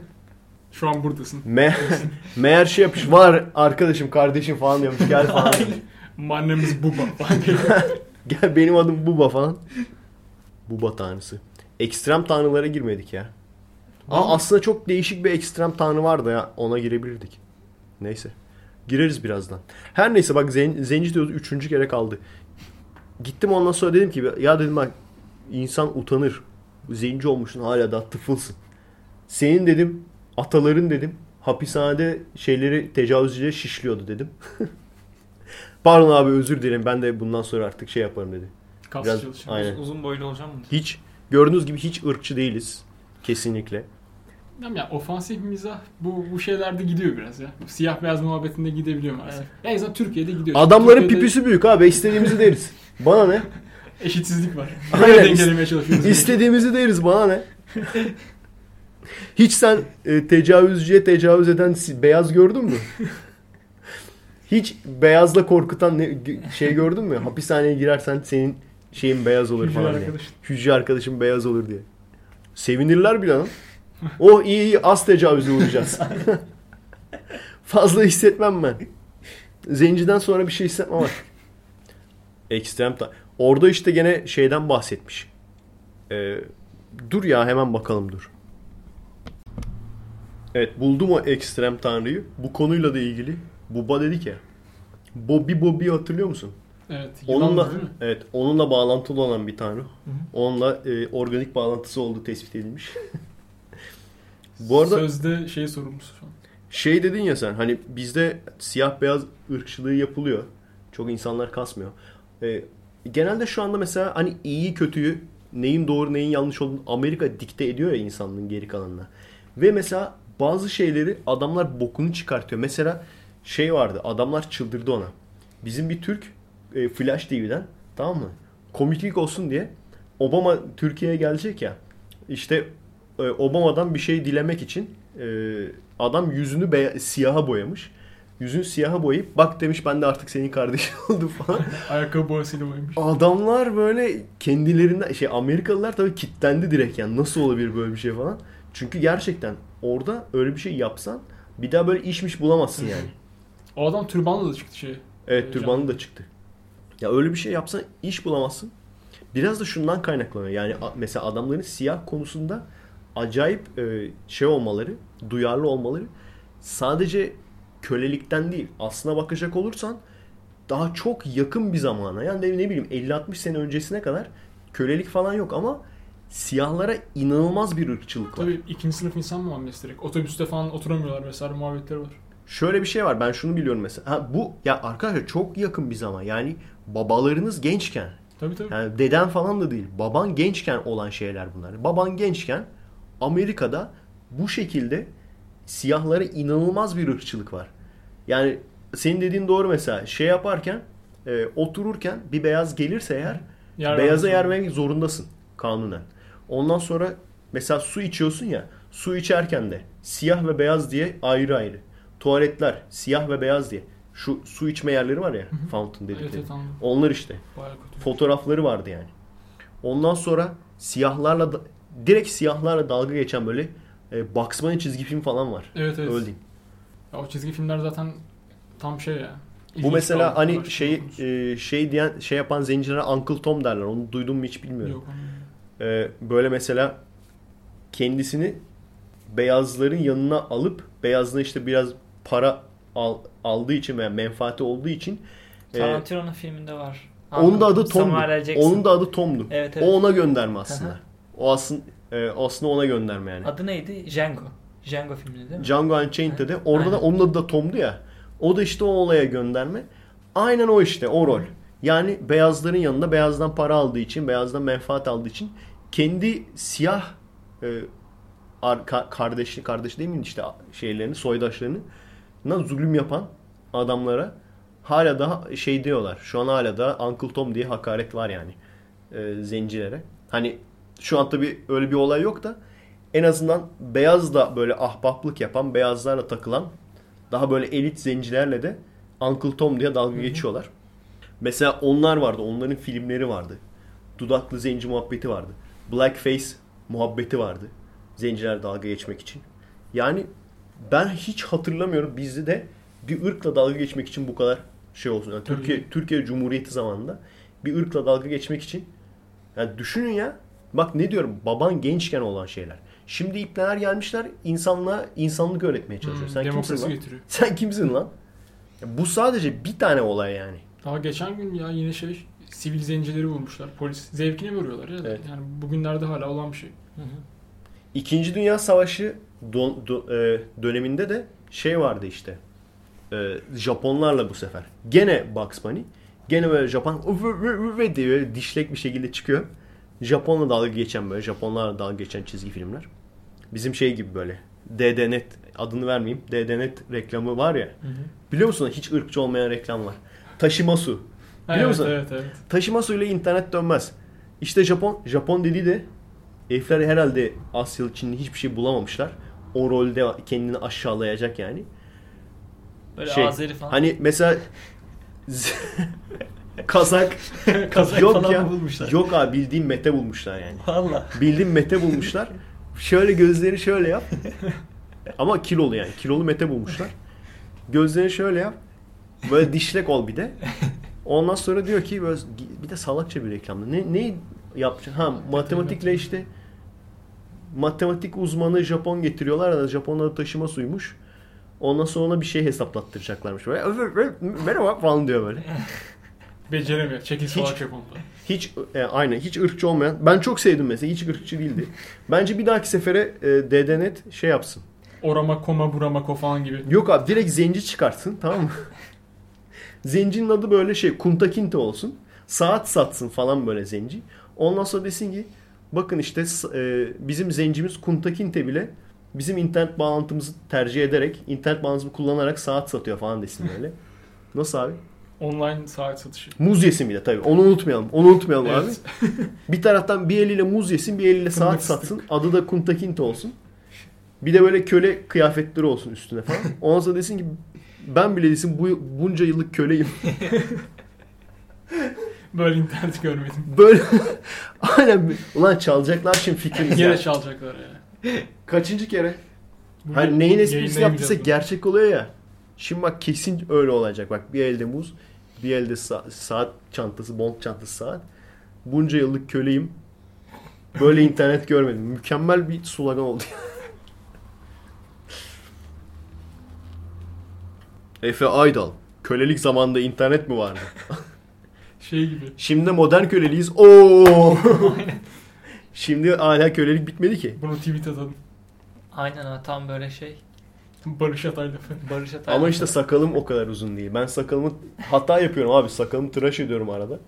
S4: Şu an buradasın.
S2: Me <laughs> meğer şey yapmış var arkadaşım kardeşim falan diyormuş gel <laughs> falan.
S4: Annemiz Buba falan.
S2: gel benim adım Buba falan. Buba tanrısı. Ekstrem tanrılara girmedik ya. Aa, aslında çok değişik bir ekstrem tanrı vardı ya ona girebilirdik. Neyse. Gireriz birazdan. Her neyse bak zen, zenci diyoruz üçüncü kere kaldı. Gittim ondan sonra dedim ki ya dedim bak insan utanır. Zenci olmuşsun hala da tıfılsın. Senin dedim ataların dedim hapishanede şeyleri tecavüzcüleri şişliyordu dedim. <laughs> Pardon abi özür dilerim ben de bundan sonra artık şey yaparım dedi.
S4: Kas
S2: Biraz-. Aynen.
S3: Uzun boylu olacağım mı?
S2: Hiç gördüğünüz gibi hiç ırkçı değiliz. Kesinlikle.
S4: Tamam ya ofansif mizah bu bu şeylerde gidiyor biraz ya. Siyah beyaz muhabbetinde gidebiliyor maalesef.
S3: Evet.
S4: En azından Türkiye'de gidiyor.
S2: Adamların
S4: Türkiye'de
S2: pipisi büyük abi istediğimizi deriz. Bana ne? <laughs>
S4: eşitsizlik var.
S2: Aynen.
S4: Böyle dengelemeye çalışıyoruz.
S2: İstediğimizi deriz bana ne? <laughs> Hiç sen e, tecavüzcüye tecavüz eden si- beyaz gördün mü? <laughs> Hiç beyazla korkutan ne, g- şey gördün mü? Hapishaneye girersen senin şeyin beyaz olur
S4: Hücre
S2: falan diye.
S4: arkadaşın.
S2: Hücre arkadaşın beyaz olur diye. Sevinirler bile lan. O iyi iyi az tecavüze uğrayacağız. <laughs> Fazla hissetmem ben. Zenciden sonra bir şey hissetmem artık. Ekstrem ta- Orada işte gene şeyden bahsetmiş. Ee, dur ya hemen bakalım dur. Evet buldum o ekstrem tanrıyı. Bu konuyla da ilgili. Buba dedik ya. Bobby Bobby'yi hatırlıyor musun?
S4: Evet.
S2: Onunla
S4: değil mi?
S2: evet onunla bağlantılı olan bir tanrı. Onunla e, organik bağlantısı olduğu tespit edilmiş. <laughs> Bu arada
S4: Sözde şey sorumlusu şu an.
S2: şey dedin ya sen hani bizde siyah beyaz ırkçılığı yapılıyor. Çok insanlar kasmıyor. E, genelde şu anda mesela hani iyi kötüyü neyin doğru neyin yanlış olduğunu Amerika dikte ediyor ya insanlığın geri kalanına. Ve mesela bazı şeyleri adamlar bokunu çıkartıyor. Mesela Şey vardı adamlar çıldırdı ona. Bizim bir Türk e, Flash TV'den tamam mı? Komiklik olsun diye Obama Türkiye'ye gelecek ya. İşte e, Obama'dan bir şey dilemek için e, adam yüzünü beya- siyaha boyamış. Yüzünü siyaha boyayıp bak demiş ben de artık senin kardeşin <laughs> oldum falan.
S4: Ayakkabı boyasıyla boyamış.
S2: Adamlar böyle kendilerinden şey Amerikalılar tabii kitlendi direkt yani nasıl olabilir böyle bir şey falan. Çünkü gerçekten orada öyle bir şey yapsan bir daha böyle işmiş bulamazsın yani. <laughs>
S4: O adam türbanla da çıktı şey.
S2: Evet
S4: Ee,
S2: türbanı da çıktı. Ya öyle bir şey yapsan iş bulamazsın. Biraz da şundan kaynaklanıyor. Yani mesela adamların siyah konusunda acayip e, şey olmaları, duyarlı olmaları sadece kölelikten değil. Aslına bakacak olursan daha çok yakın bir zamana. Yani ne, ne bileyim 50-60 sene öncesine kadar kölelik falan yok ama siyahlara inanılmaz bir ırkçılık var.
S4: Tabii ikinci sınıf insan muamelesi direkt. Otobüste falan oturamıyorlar vesaire muhabbetleri var.
S2: Şöyle bir şey var. Ben şunu biliyorum mesela. Ha, bu ya arkadaşlar çok yakın bir zaman. Yani babalarınız gençken
S4: Tabii tabii.
S2: Yani deden falan da değil. Baban gençken olan şeyler bunlar. Baban gençken Amerika'da bu şekilde siyahlara inanılmaz bir ırkçılık var. Yani senin dediğin doğru mesela şey yaparken e, otururken bir beyaz gelirse eğer
S4: Yer
S2: beyaza yer vermek zorundasın kanunen. Ondan sonra mesela su içiyorsun ya su içerken de siyah ve beyaz diye ayrı ayrı. Tuvaletler siyah ve beyaz diye. Şu su içme yerleri var ya fountain
S4: Evet
S2: dedikleri.
S4: evet anladım.
S2: Onlar işte fotoğrafları vardı yani. Ondan sonra siyahlarla da- direkt siyahlarla dalga geçen böyle e, Bunny çizgi film falan var.
S4: Evet evet.
S2: Öyle diyeyim.
S4: Ya o çizgi filmler zaten tam şey ya.
S2: Bu mesela hani şey e, şey diyen şey yapan zencilere Uncle Tom derler. Onu duydun mu hiç bilmiyorum.
S4: Yok.
S2: E, böyle mesela kendisini beyazların yanına alıp beyazına işte biraz para al- aldığı için veya menfaati olduğu için e,
S3: Tarantino'nun filminde var.
S2: onun da adı Tom'du. Onun da adı Tom'du.
S3: Evet, evet.
S2: O ona gönderme aslında. O aslında e, aslında ona gönderme yani.
S3: Adı neydi? Django. Django filminde değil mi?
S2: Django Unchained'de de orada da
S3: Aynen.
S2: onun adı da Tom'du ya. O da işte o olaya gönderme. Aynen o işte o rol. Yani beyazların yanında beyazdan para aldığı için, beyazdan menfaat aldığı için kendi siyah e, ar- ka- kardeşi kardeş değil mi işte şeylerini, soydaşlarını zulüm yapan adamlara hala daha şey diyorlar. Şu an hala da Uncle Tom diye hakaret var yani e, zencilere. Hani şu an tabii öyle bir olay yok da en azından beyaz da böyle ahbaplık yapan, beyazlarla takılan daha böyle elit zencilerle de Uncle Tom diye dalga geçiyorlar. Mesela onlar vardı. Onların filmleri vardı. Dudaklı zenci muhabbeti vardı. Blackface muhabbeti vardı. Zenciler dalga geçmek için. Yani ben hiç hatırlamıyorum bizde de bir ırkla dalga geçmek için bu kadar şey olsun. Yani. Türkiye Türkiye Cumhuriyeti zamanında bir ırkla dalga geçmek için yani düşünün ya bak ne diyorum baban gençken olan şeyler. Şimdi ipneler gelmişler insanlığa insanlık öğretmeye çalışıyor.
S4: Hmm,
S2: Sen kimsin
S4: demokrasi
S2: lan?
S4: getiriyor. <laughs>
S2: Sen kimsin lan? Ya bu sadece bir tane olay yani.
S4: Daha geçen gün ya yine şey sivil zencileri vurmuşlar. Polis zevkine vuruyorlar ya.
S2: Evet.
S4: Yani bugünlerde hala olan bir şey.
S3: Hı hı.
S2: İkinci Dünya Savaşı don- do- e, döneminde de şey vardı işte. E, Japonlarla bu sefer. Gene Bugs Bunny. Gene böyle Japon "Üf, üf, üf" üf" diye böyle dişlek bir şekilde çıkıyor. Japonla dalga geçen böyle Japonlarla dalga geçen çizgi filmler. Bizim şey gibi böyle. DDNet adını vermeyeyim. DDNet reklamı var ya.
S3: Hı hı.
S2: Biliyor musun? Hiç ırkçı olmayan reklam var. Taşıma su. Biliyor
S4: evet,
S2: musun?
S4: Evet evet.
S2: Taşıma suyla internet dönmez. İşte Japon, Japon dediği de herifler herhalde Asyalı Çinli hiçbir şey bulamamışlar. O rolde kendini aşağılayacak yani.
S3: Böyle
S2: Şey,
S3: Azeri falan.
S2: Hani mesela <laughs> Kazak <laughs>
S3: Kazak
S2: yok
S3: falan
S2: ya.
S3: bulmuşlar.
S2: Yok abi bildiğin mete bulmuşlar yani.
S3: Valla.
S2: Bildiğin mete bulmuşlar. Şöyle gözleri şöyle yap. Ama kilolu yani. Kilolu mete bulmuşlar. Gözlerini şöyle yap. Böyle dişlek ol bir de. Ondan sonra diyor ki böyle bir de salakça bir reklamda. Ne ne yapacaksın? Ha matematikle işte matematik uzmanı Japon getiriyorlar da Japonlar taşıma suymuş. Ondan sonra ona bir şey hesaplattıracaklarmış. Böyle merhaba falan diyor böyle.
S4: Beceremiyor. Çekil
S2: Hiç-
S4: Japon'da.
S2: Hiç e, aynen hiç ırkçı olmayan. Ben çok sevdim mesela. Hiç ırkçı değildi. Bence bir dahaki sefere e, DDNet şey yapsın.
S4: Orama koma burama ko falan gibi.
S2: Yok abi direkt zenci çıkartsın tamam mı? <laughs> Zencinin adı böyle şey kuntakinte olsun. Saat satsın falan böyle zenci. Ondan sonra desin ki bakın işte e, bizim zencimiz kuntakinte bile bizim internet bağlantımızı tercih ederek, internet bağlantımızı kullanarak saat satıyor falan desin böyle. Nasıl abi?
S4: Online saat satışı.
S2: Muz yesin bir de tabii. Onu unutmayalım. Onu unutmayalım abi.
S4: Evet.
S2: Bir taraftan bir eliyle muz yesin, bir eliyle saat satsın. Adı da Kunta Kinte olsun. Bir de böyle köle kıyafetleri olsun üstüne falan. <laughs> Ondan sonra desin ki ben bile desin bu bunca yıllık köleyim. <laughs>
S4: Böyle internet görmedim.
S2: Böyle <laughs> aynen ulan çalacaklar şimdi fikrimizi.
S4: Yine çalacaklar yani.
S2: Kaçıncı kere?
S4: Bugün
S2: Hani neyin esprisini yaptıysa gerçek oluyor ya. Şimdi bak kesin öyle olacak. Bak bir elde muz, bir elde sa- saat çantası, bond çantası saat. Bunca yıllık köleyim. Böyle internet görmedim. Mükemmel bir slogan oldu. <laughs> Efe Aydal. Kölelik zamanında internet mi vardı? <laughs>
S4: Şey gibi.
S2: Şimdi modern köleliyiz. Oo. Şimdi hala kölelik bitmedi ki.
S4: Bunu tweet atalım.
S3: Aynen ha tam böyle şey.
S4: Barış Atay lafı.
S3: Barış Atay.
S2: Ama işte sakalım o kadar uzun değil. Ben sakalımı hata yapıyorum abi. Sakalımı tıraş ediyorum arada.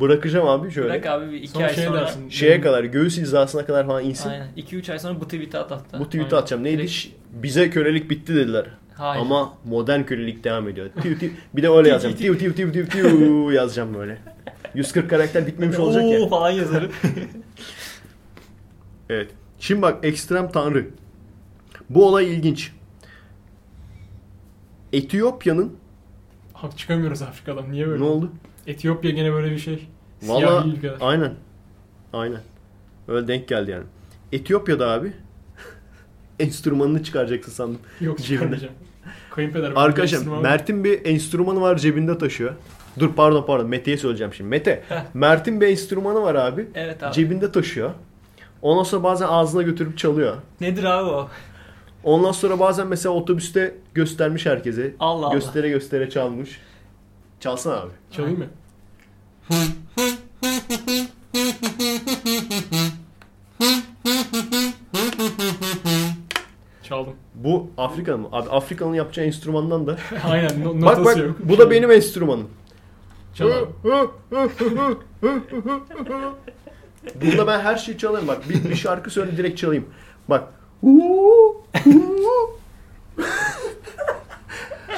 S2: Bırakacağım abi şöyle.
S3: Bırak abi bir iki
S4: Sonra
S3: ay
S4: şey
S3: sonra.
S4: dersin.
S2: Şeye kadar göğüs hizasına kadar falan insin.
S3: Aynen. 2-3 ay sonra bu tweet'i at hatta.
S2: Bu tweet'i
S4: Aynen.
S2: atacağım. Neydi?
S3: Direkt-
S2: Bize kölelik bitti dediler.
S3: Hayır.
S2: Ama modern kölelik devam ediyor. Tiu tiu. Bir de öyle yazacağım. Tiu tiu tiu tiu tiu <laughs> yazacağım böyle. 140 karakter bitmemiş olacak
S3: Oo
S2: ya.
S3: falan yazarım. <laughs>
S2: Evet. Şimdi bak ekstrem tanrı. Bu olay ilginç. Etiyopya'nın
S4: Hak çıkamıyoruz Afrika'dan. Niye böyle?
S2: ne oldu?
S4: Etiyopya gene böyle bir şey.
S2: Valla
S4: Siyahi ülkeler.
S2: aynen. Aynen. Öyle denk geldi yani. Etiyopya'da abi <laughs> enstrümanını çıkaracaksın sandım.
S4: Yok
S2: Cebinde.
S4: çıkarmayacağım. Kayınpeder.
S2: Arkadaşlar
S4: Enstrüman-
S2: Mert'in bir enstrümanı var cebinde taşıyor. Dur pardon pardon Mete'ye söyleyeceğim şimdi. Mete <laughs> Mert'in bir enstrümanı var abi.
S3: evet abi.
S2: Cebinde taşıyor. Ondan sonra bazen ağzına götürüp çalıyor.
S3: Nedir abi o?
S2: Ondan sonra bazen mesela otobüste göstermiş herkese.
S3: Allah Allah.
S2: Göstere göstere çalmış. Çalsana abi.
S4: Çalayım mı? Çaldım.
S2: Bu Afrika'nın mı? Abi Afrika'nın yapacağı enstrümandan da. <laughs>
S4: Aynen no-
S2: bak bak
S4: yok.
S2: bu da benim enstrümanım.
S4: Çal abi.
S2: Bunda ben her şeyi çalarım bak. Bir, bir şarkı söyle direkt çalayım. Bak.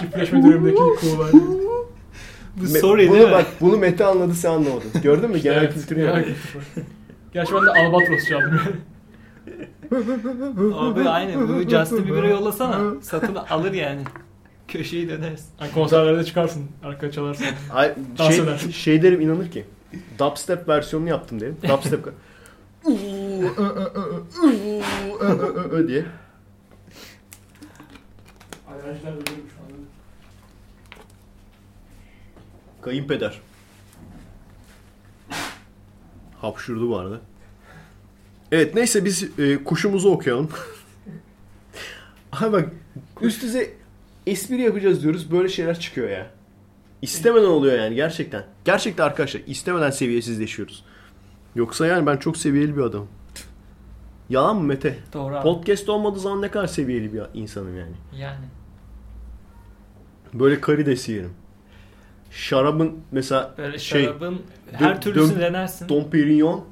S4: Çiftleşme dönemindeki kuğular.
S3: Bu
S2: Me-
S3: sorry
S2: bunu
S3: değil mi?
S2: bak bunu Mete anladı sen anlamadın. Gördün mü? Genel kültürü yani.
S4: var. Gerçi ben de Albatros çaldım.
S3: Abi aynı. Bu <laughs> Justin Bieber'a yollasana. Satın alır yani. Köşeyi döneriz.
S4: Hani konserlerde çıkarsın. Arka çalarsın. Dans
S2: şey,
S4: edersin.
S2: şey derim inanır ki. Dubstep versiyonunu yaptım derim. Dubstep <laughs> diye.
S4: Alerjiler ölüyorum şu anda.
S2: Kayınpeder. Hapşurdu bu arada. Evet neyse biz e, kuşumuzu okuyalım. <laughs> Abi bak üst düzey espri yapacağız diyoruz böyle şeyler çıkıyor ya. İstemeden oluyor yani gerçekten. Gerçekten arkadaşlar istemeden seviyesizleşiyoruz. Yoksa yani ben çok seviyeli bir adamım. Yalan mı Mete?
S3: Doğru abi.
S2: Podcast olmadığı zaman ne kadar seviyeli bir insanım yani.
S3: Yani.
S2: Böyle karides yerim. Şarabın mesela
S3: Böyle
S2: şey
S3: şarabın her türlüsünü denersin.
S2: Dom Perignon,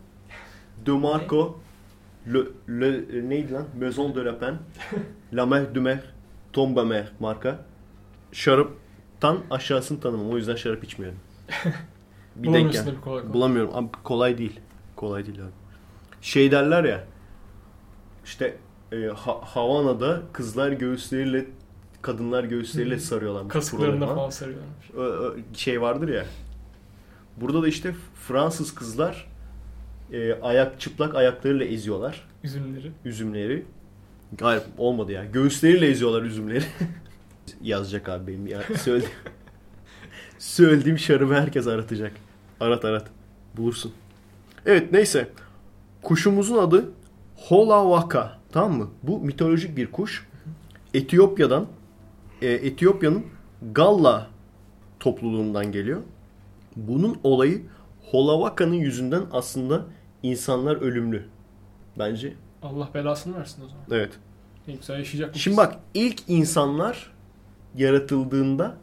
S2: De Marco, Le, Le, neydi lan? Maison de la Pen, <laughs> La Mer de Mer, Tomba Mer marka. Şaraptan aşağısını tanımam. O yüzden şarap içmiyorum. <laughs> Bir denk
S4: Bulamıyorsun
S2: gel.
S4: tabii kolay kolay.
S2: Bulamıyorum. Abi kolay değil. Kolay değil abi. Şey derler ya. İşte e, Ha- Havana'da kızlar göğüsleriyle kadınlar göğüsleriyle sarıyorlar.
S4: Kasıklarında falan sarıyorlarmış.
S2: Şey vardır ya. Burada da işte Fransız kızlar e, ayak çıplak ayaklarıyla eziyorlar
S4: Üzümleri.
S2: üzümleri. Hayır olmadı ya. Göğüsleriyle eziyorlar üzümleri. <laughs> Yazacak abi benim ya. Söyledi. <laughs> Söylediğim şarabı herkes aratacak. Arat arat. Bulursun. Evet neyse. Kuşumuzun adı Holawaka. Tamam mı? Bu mitolojik bir kuş. Etiyopya'dan e, Etiyopya'nın Galla topluluğundan geliyor. Bunun olayı Holawaka'nın yüzünden aslında insanlar ölümlü. Bence
S4: Allah belasını versin o zaman.
S2: evet.
S4: Ne güzel yaşayacak.
S2: Şimdi bak ilk insanlar yaratıldığında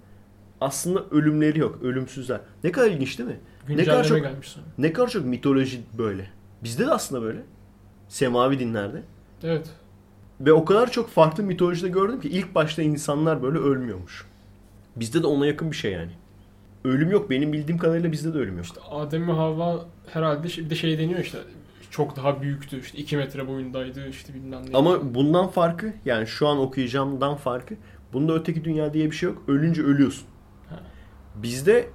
S2: aslında ölümleri yok. Ölümsüzler. Ne kadar ilginç değil mi? Ne kadar çok-
S4: gelmiş sonra.
S2: Ne kadar çok mitoloji böyle. Bizde de aslında böyle. Semavi dinlerde.
S4: Evet.
S2: Ve o kadar çok farklı mitolojide gördüm ki ilk başta insanlar böyle ölmüyormuş. Bizde de ona yakın bir şey yani. Ölüm yok. Benim bildiğim kadarıyla bizde de ölüm yok.
S4: İşte Adem ve Havva herhalde bir de şey deniyor işte çok daha büyüktü. işte 2 metre boyundaydı işte bilmem ne.
S2: Ama bundan farkı yani şu an okuyacağımdan farkı bunda öteki dünya diye bir şey yok. Ölünce ölüyorsun.
S4: Ha.
S2: Bizde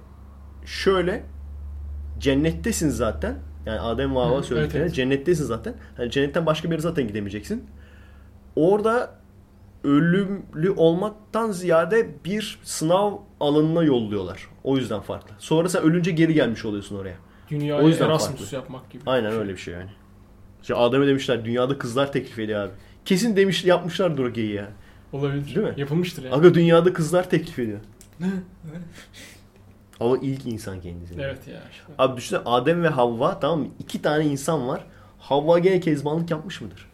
S2: şöyle cennettesin zaten. Yani Adem ve Havva söylediklerine
S4: evet, evet.
S2: cennettesin zaten. Hani cennetten başka bir yere zaten gidemeyeceksin. Orada ölümlü olmaktan ziyade bir sınav alanına yolluyorlar. O yüzden farklı. Sonra sen ölünce geri gelmiş oluyorsun oraya.
S4: Dünyaya
S2: o yüzden
S4: Erasmus
S2: farklı.
S4: yapmak gibi.
S2: Aynen öyle bir şey yani. İşte Adem'e demişler dünyada kızlar teklif ediyor abi. Kesin demiş yapmışlardır o geyiği ya.
S4: Olabilir.
S2: Değil mi?
S4: Yapılmıştır yani.
S2: Aga dünyada kızlar teklif ediyor. <laughs> Ama ilk insan kendisi.
S4: Evet ya. işte.
S2: Abi düşünsene Adem ve Havva tamam mı? İki tane insan var. Havva gene kezbanlık yapmış mıdır?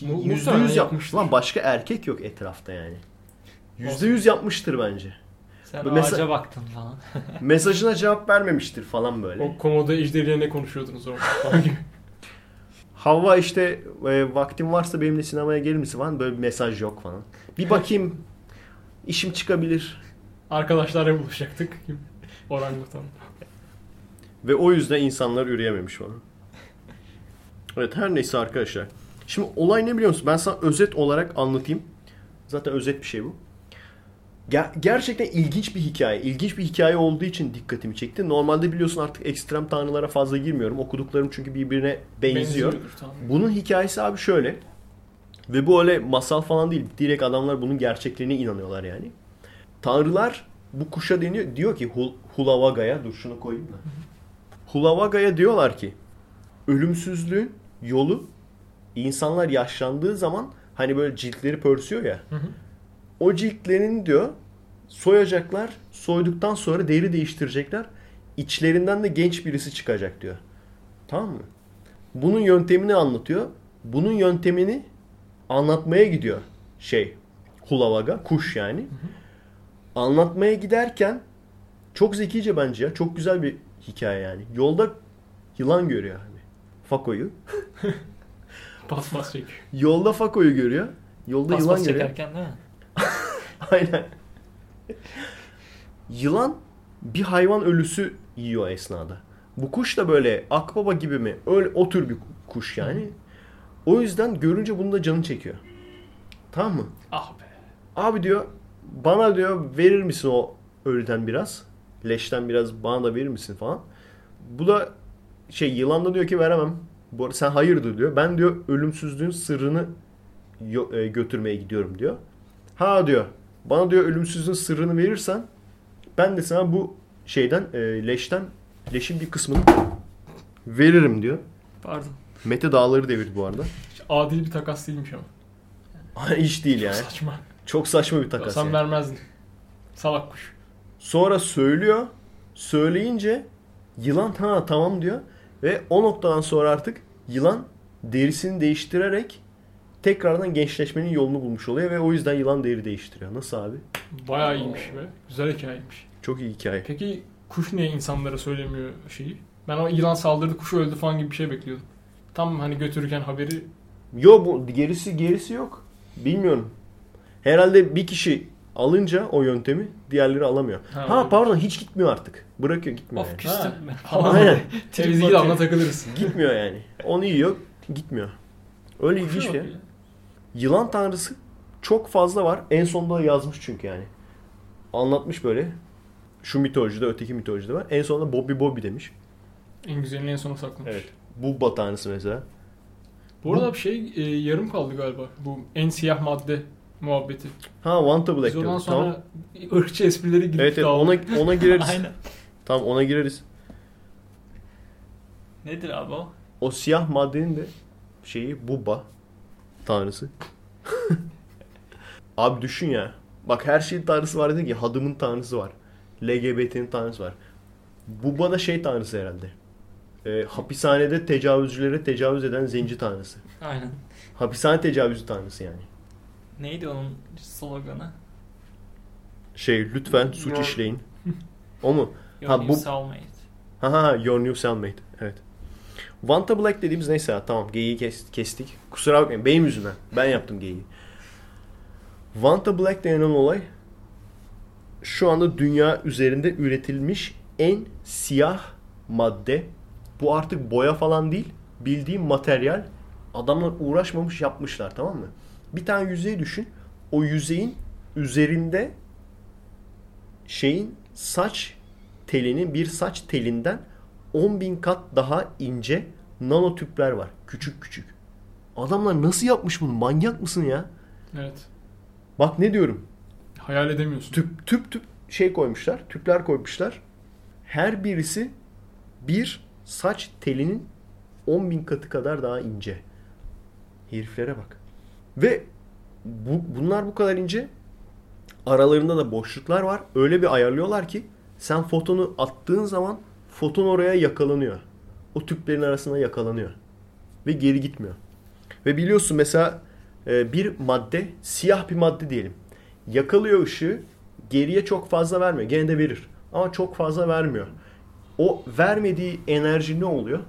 S2: Yüzde yüz yapmış. Lan başka erkek yok etrafta yani. Yüzde yüz yapmıştır bence.
S3: Sen
S2: Bu mesela-
S3: ağaca baktın falan. <laughs> <laughs>
S2: Mesajına cevap vermemiştir falan böyle.
S4: O komodo ejderiyle ne konuşuyordunuz orada falan <laughs> gibi.
S2: Havva işte e, vaktim varsa benimle sinemaya gelir misin falan böyle bir mesaj yok falan. Bir bakayım işim çıkabilir.
S4: Arkadaşlarla buluşacaktık. Orangutan.
S2: Ve o yüzden insanlar üreyememiş falan. Evet her neyse arkadaşlar. Şimdi olay ne biliyor musun? Ben sana özet olarak anlatayım. Zaten özet bir şey bu. Ger- gerçekten ilginç bir hikaye. İlginç bir hikaye olduğu için dikkatimi çekti. Normalde biliyorsun artık ekstrem tanrılara fazla girmiyorum. Okuduklarım çünkü birbirine benziyor. Bunun hikayesi abi şöyle. Ve bu öyle masal falan değil. Direkt adamlar bunun gerçekliğine inanıyorlar yani. Tanrılar bu kuşa deniyor. Diyor ki Hul- Hulavaga'ya dur şunu koyayım da. Hulavaga'ya diyorlar ki ölümsüzlüğün yolu insanlar yaşlandığı zaman hani böyle ciltleri pörsüyor ya.
S4: Hı hı.
S2: O ciltlerini diyor soyacaklar. Soyduktan sonra deri değiştirecekler. İçlerinden de genç birisi çıkacak diyor. Tamam mı? Bunun yöntemini anlatıyor. Bunun yöntemini anlatmaya gidiyor şey Hulavaga kuş yani. Anlatmaya giderken çok zekice bence ya. Çok güzel bir hikaye yani. Yolda yılan görüyor abi. Fako'yu. <laughs>
S4: Pas pas çekiyor.
S2: Yolda Fako'yu görüyor. Yolda
S3: Pas
S2: yılan
S3: pas
S2: görüyor.
S3: çekerken değil mi? <laughs>
S2: Aynen. Yılan bir hayvan ölüsü yiyor esnada. Bu kuş da böyle akbaba gibi mi? Öyle o tür bir kuş yani. O yüzden görünce bunu da canı çekiyor. Tamam mı?
S4: Ah be.
S2: Abi diyor bana diyor verir misin o ölüden biraz? Leşten biraz bana da verir misin falan. Bu da şey yılan da diyor ki veremem. Bu arada sen hayırdır diyor. Ben diyor ölümsüzlüğün sırrını e, götürmeye gidiyorum diyor. Ha diyor. Bana diyor ölümsüzlüğün sırrını verirsen ben de sana bu şeyden e, leşten leşin bir kısmını veririm diyor.
S4: Pardon.
S2: Mete dağları devirdi bu arada.
S4: Hiç adil bir takas değilmiş ama. <laughs>
S2: Hiç değil yani.
S4: Saçma.
S2: Çok saçma bir takas.
S4: Sen
S2: yani.
S4: vermezdin. Salak kuş.
S2: Sonra söylüyor. Söyleyince yılan ha tamam diyor. Ve o noktadan sonra artık yılan derisini değiştirerek tekrardan gençleşmenin yolunu bulmuş oluyor ve o yüzden yılan deri değiştiriyor. Nasıl abi?
S4: Bayağı iyiymiş be. Güzel hikayeymiş.
S2: Çok iyi hikaye.
S4: Peki kuş niye insanlara söylemiyor şeyi? Ben o yılan saldırdı kuşu öldü falan gibi bir şey bekliyordum. Tam hani götürürken haberi
S2: Yo bu gerisi gerisi yok. Bilmiyorum. Herhalde bir kişi alınca o yöntemi diğerleri alamıyor.
S4: Ha,
S2: Ha, pardon hiç gitmiyor artık. Bırakıyor gitmiyor.
S3: Of
S2: yani.
S3: küstüm.
S2: Aynen.
S4: Temiz git anla takılırız.
S2: Gitmiyor yani. Onu yiyor, gitmiyor. Öyle ilginç bir şey. Yılan tanrısı çok fazla var. En sonunda yazmış çünkü yani. Anlatmış böyle. Şu mitolojide, öteki mitolojide var. En sonunda Bobby Bobby demiş.
S4: En güzelini en sona saklamış.
S2: Evet. Bubba tanrısı mesela.
S4: Bu arada bir şey e, yarım kaldı galiba. Bu en siyah madde muhabbeti.
S2: Ha Wanta Black
S4: Biz ondan sonra
S2: Tamam.
S4: ırkçı esprileri girip
S2: Evet, evet
S4: dağıldık.
S2: ona, ona gireriz. <laughs>
S3: Aynen.
S2: tamam ona gireriz.
S3: Nedir abi o?
S2: O siyah maddenin de şeyi Bubba tanrısı. <laughs> Abi düşün ya. Bak her şeyin tanrısı var dedin ki hadımın tanrısı var. LGBT'nin tanrısı var. Bubba da şey tanrısı herhalde. Ee, hapishanede tecavüzcülere tecavüz eden zenci tanrısı.
S3: Aynen.
S2: Hapishane tecavüzü tanrısı yani.
S3: Neydi onun sloganı?
S2: Şey lütfen suç işleyin. O mu?
S3: Your
S2: Ha,
S3: new
S2: bu-
S3: soulmate.
S2: Ha ha your new cellmate. Evet. Vanta Black dediğimiz neyse ha, tamam geyiği kes- kestik. Kusura bakmayın benim yüzümden. Ben yaptım geyiği. Vanta Black denilen olay şu anda dünya üzerinde üretilmiş en siyah madde. Bu artık boya falan değil. Bildiğim materyal. Adamlar uğraşmamış yapmışlar tamam mı? Bir tane yüzey düşün. O yüzeyin üzerinde şeyin saç telinin bir saç telinden 10 bin kat daha ince nanotüpler var. Küçük küçük. Adamlar nasıl yapmış bunu? Manyak mısın ya?
S4: Evet.
S2: Bak ne diyorum.
S4: Hayal edemiyorsun.
S2: Tüp tüp tüp şey koymuşlar. Tüpler koymuşlar. Her birisi bir saç telinin 10 bin katı kadar daha ince. Heriflere bak. Ve bu, bunlar bu kadar ince. Aralarında da boşluklar var. Öyle bir ayarlıyorlar ki sen fotonu attığın zaman foton oraya yakalanıyor. O tüplerin arasına yakalanıyor. Ve geri gitmiyor. Ve biliyorsun mesela e, bir madde, siyah bir madde diyelim. Yakalıyor ışığı, geriye çok fazla vermiyor. Gene de verir. Ama çok fazla vermiyor. O vermediği enerji ne oluyor?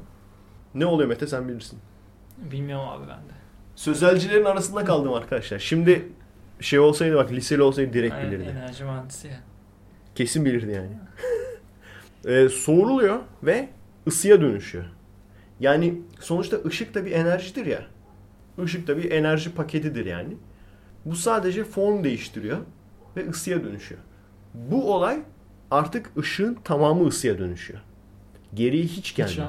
S2: Ne oluyor Mete sen bilirsin.
S3: Bilmiyorum abi ben de.
S2: Sözelcilerin arasında kaldım arkadaşlar. Şimdi şey olsaydı bak liseli olsaydı direkt
S3: Yani
S2: bilirdi.
S3: enerji mühendisi ya.
S2: Kesin bilirdi yani. <laughs> Ee, soğuruluyor ve ısıya dönüşüyor. Yani sonuçta ışık da bir enerjidir ya. Işık da bir enerji paketidir yani. Bu sadece form değiştiriyor ve ısıya dönüşüyor. Bu olay artık ışığın tamamı ısıya dönüşüyor. Geriye hiç gelmiyor.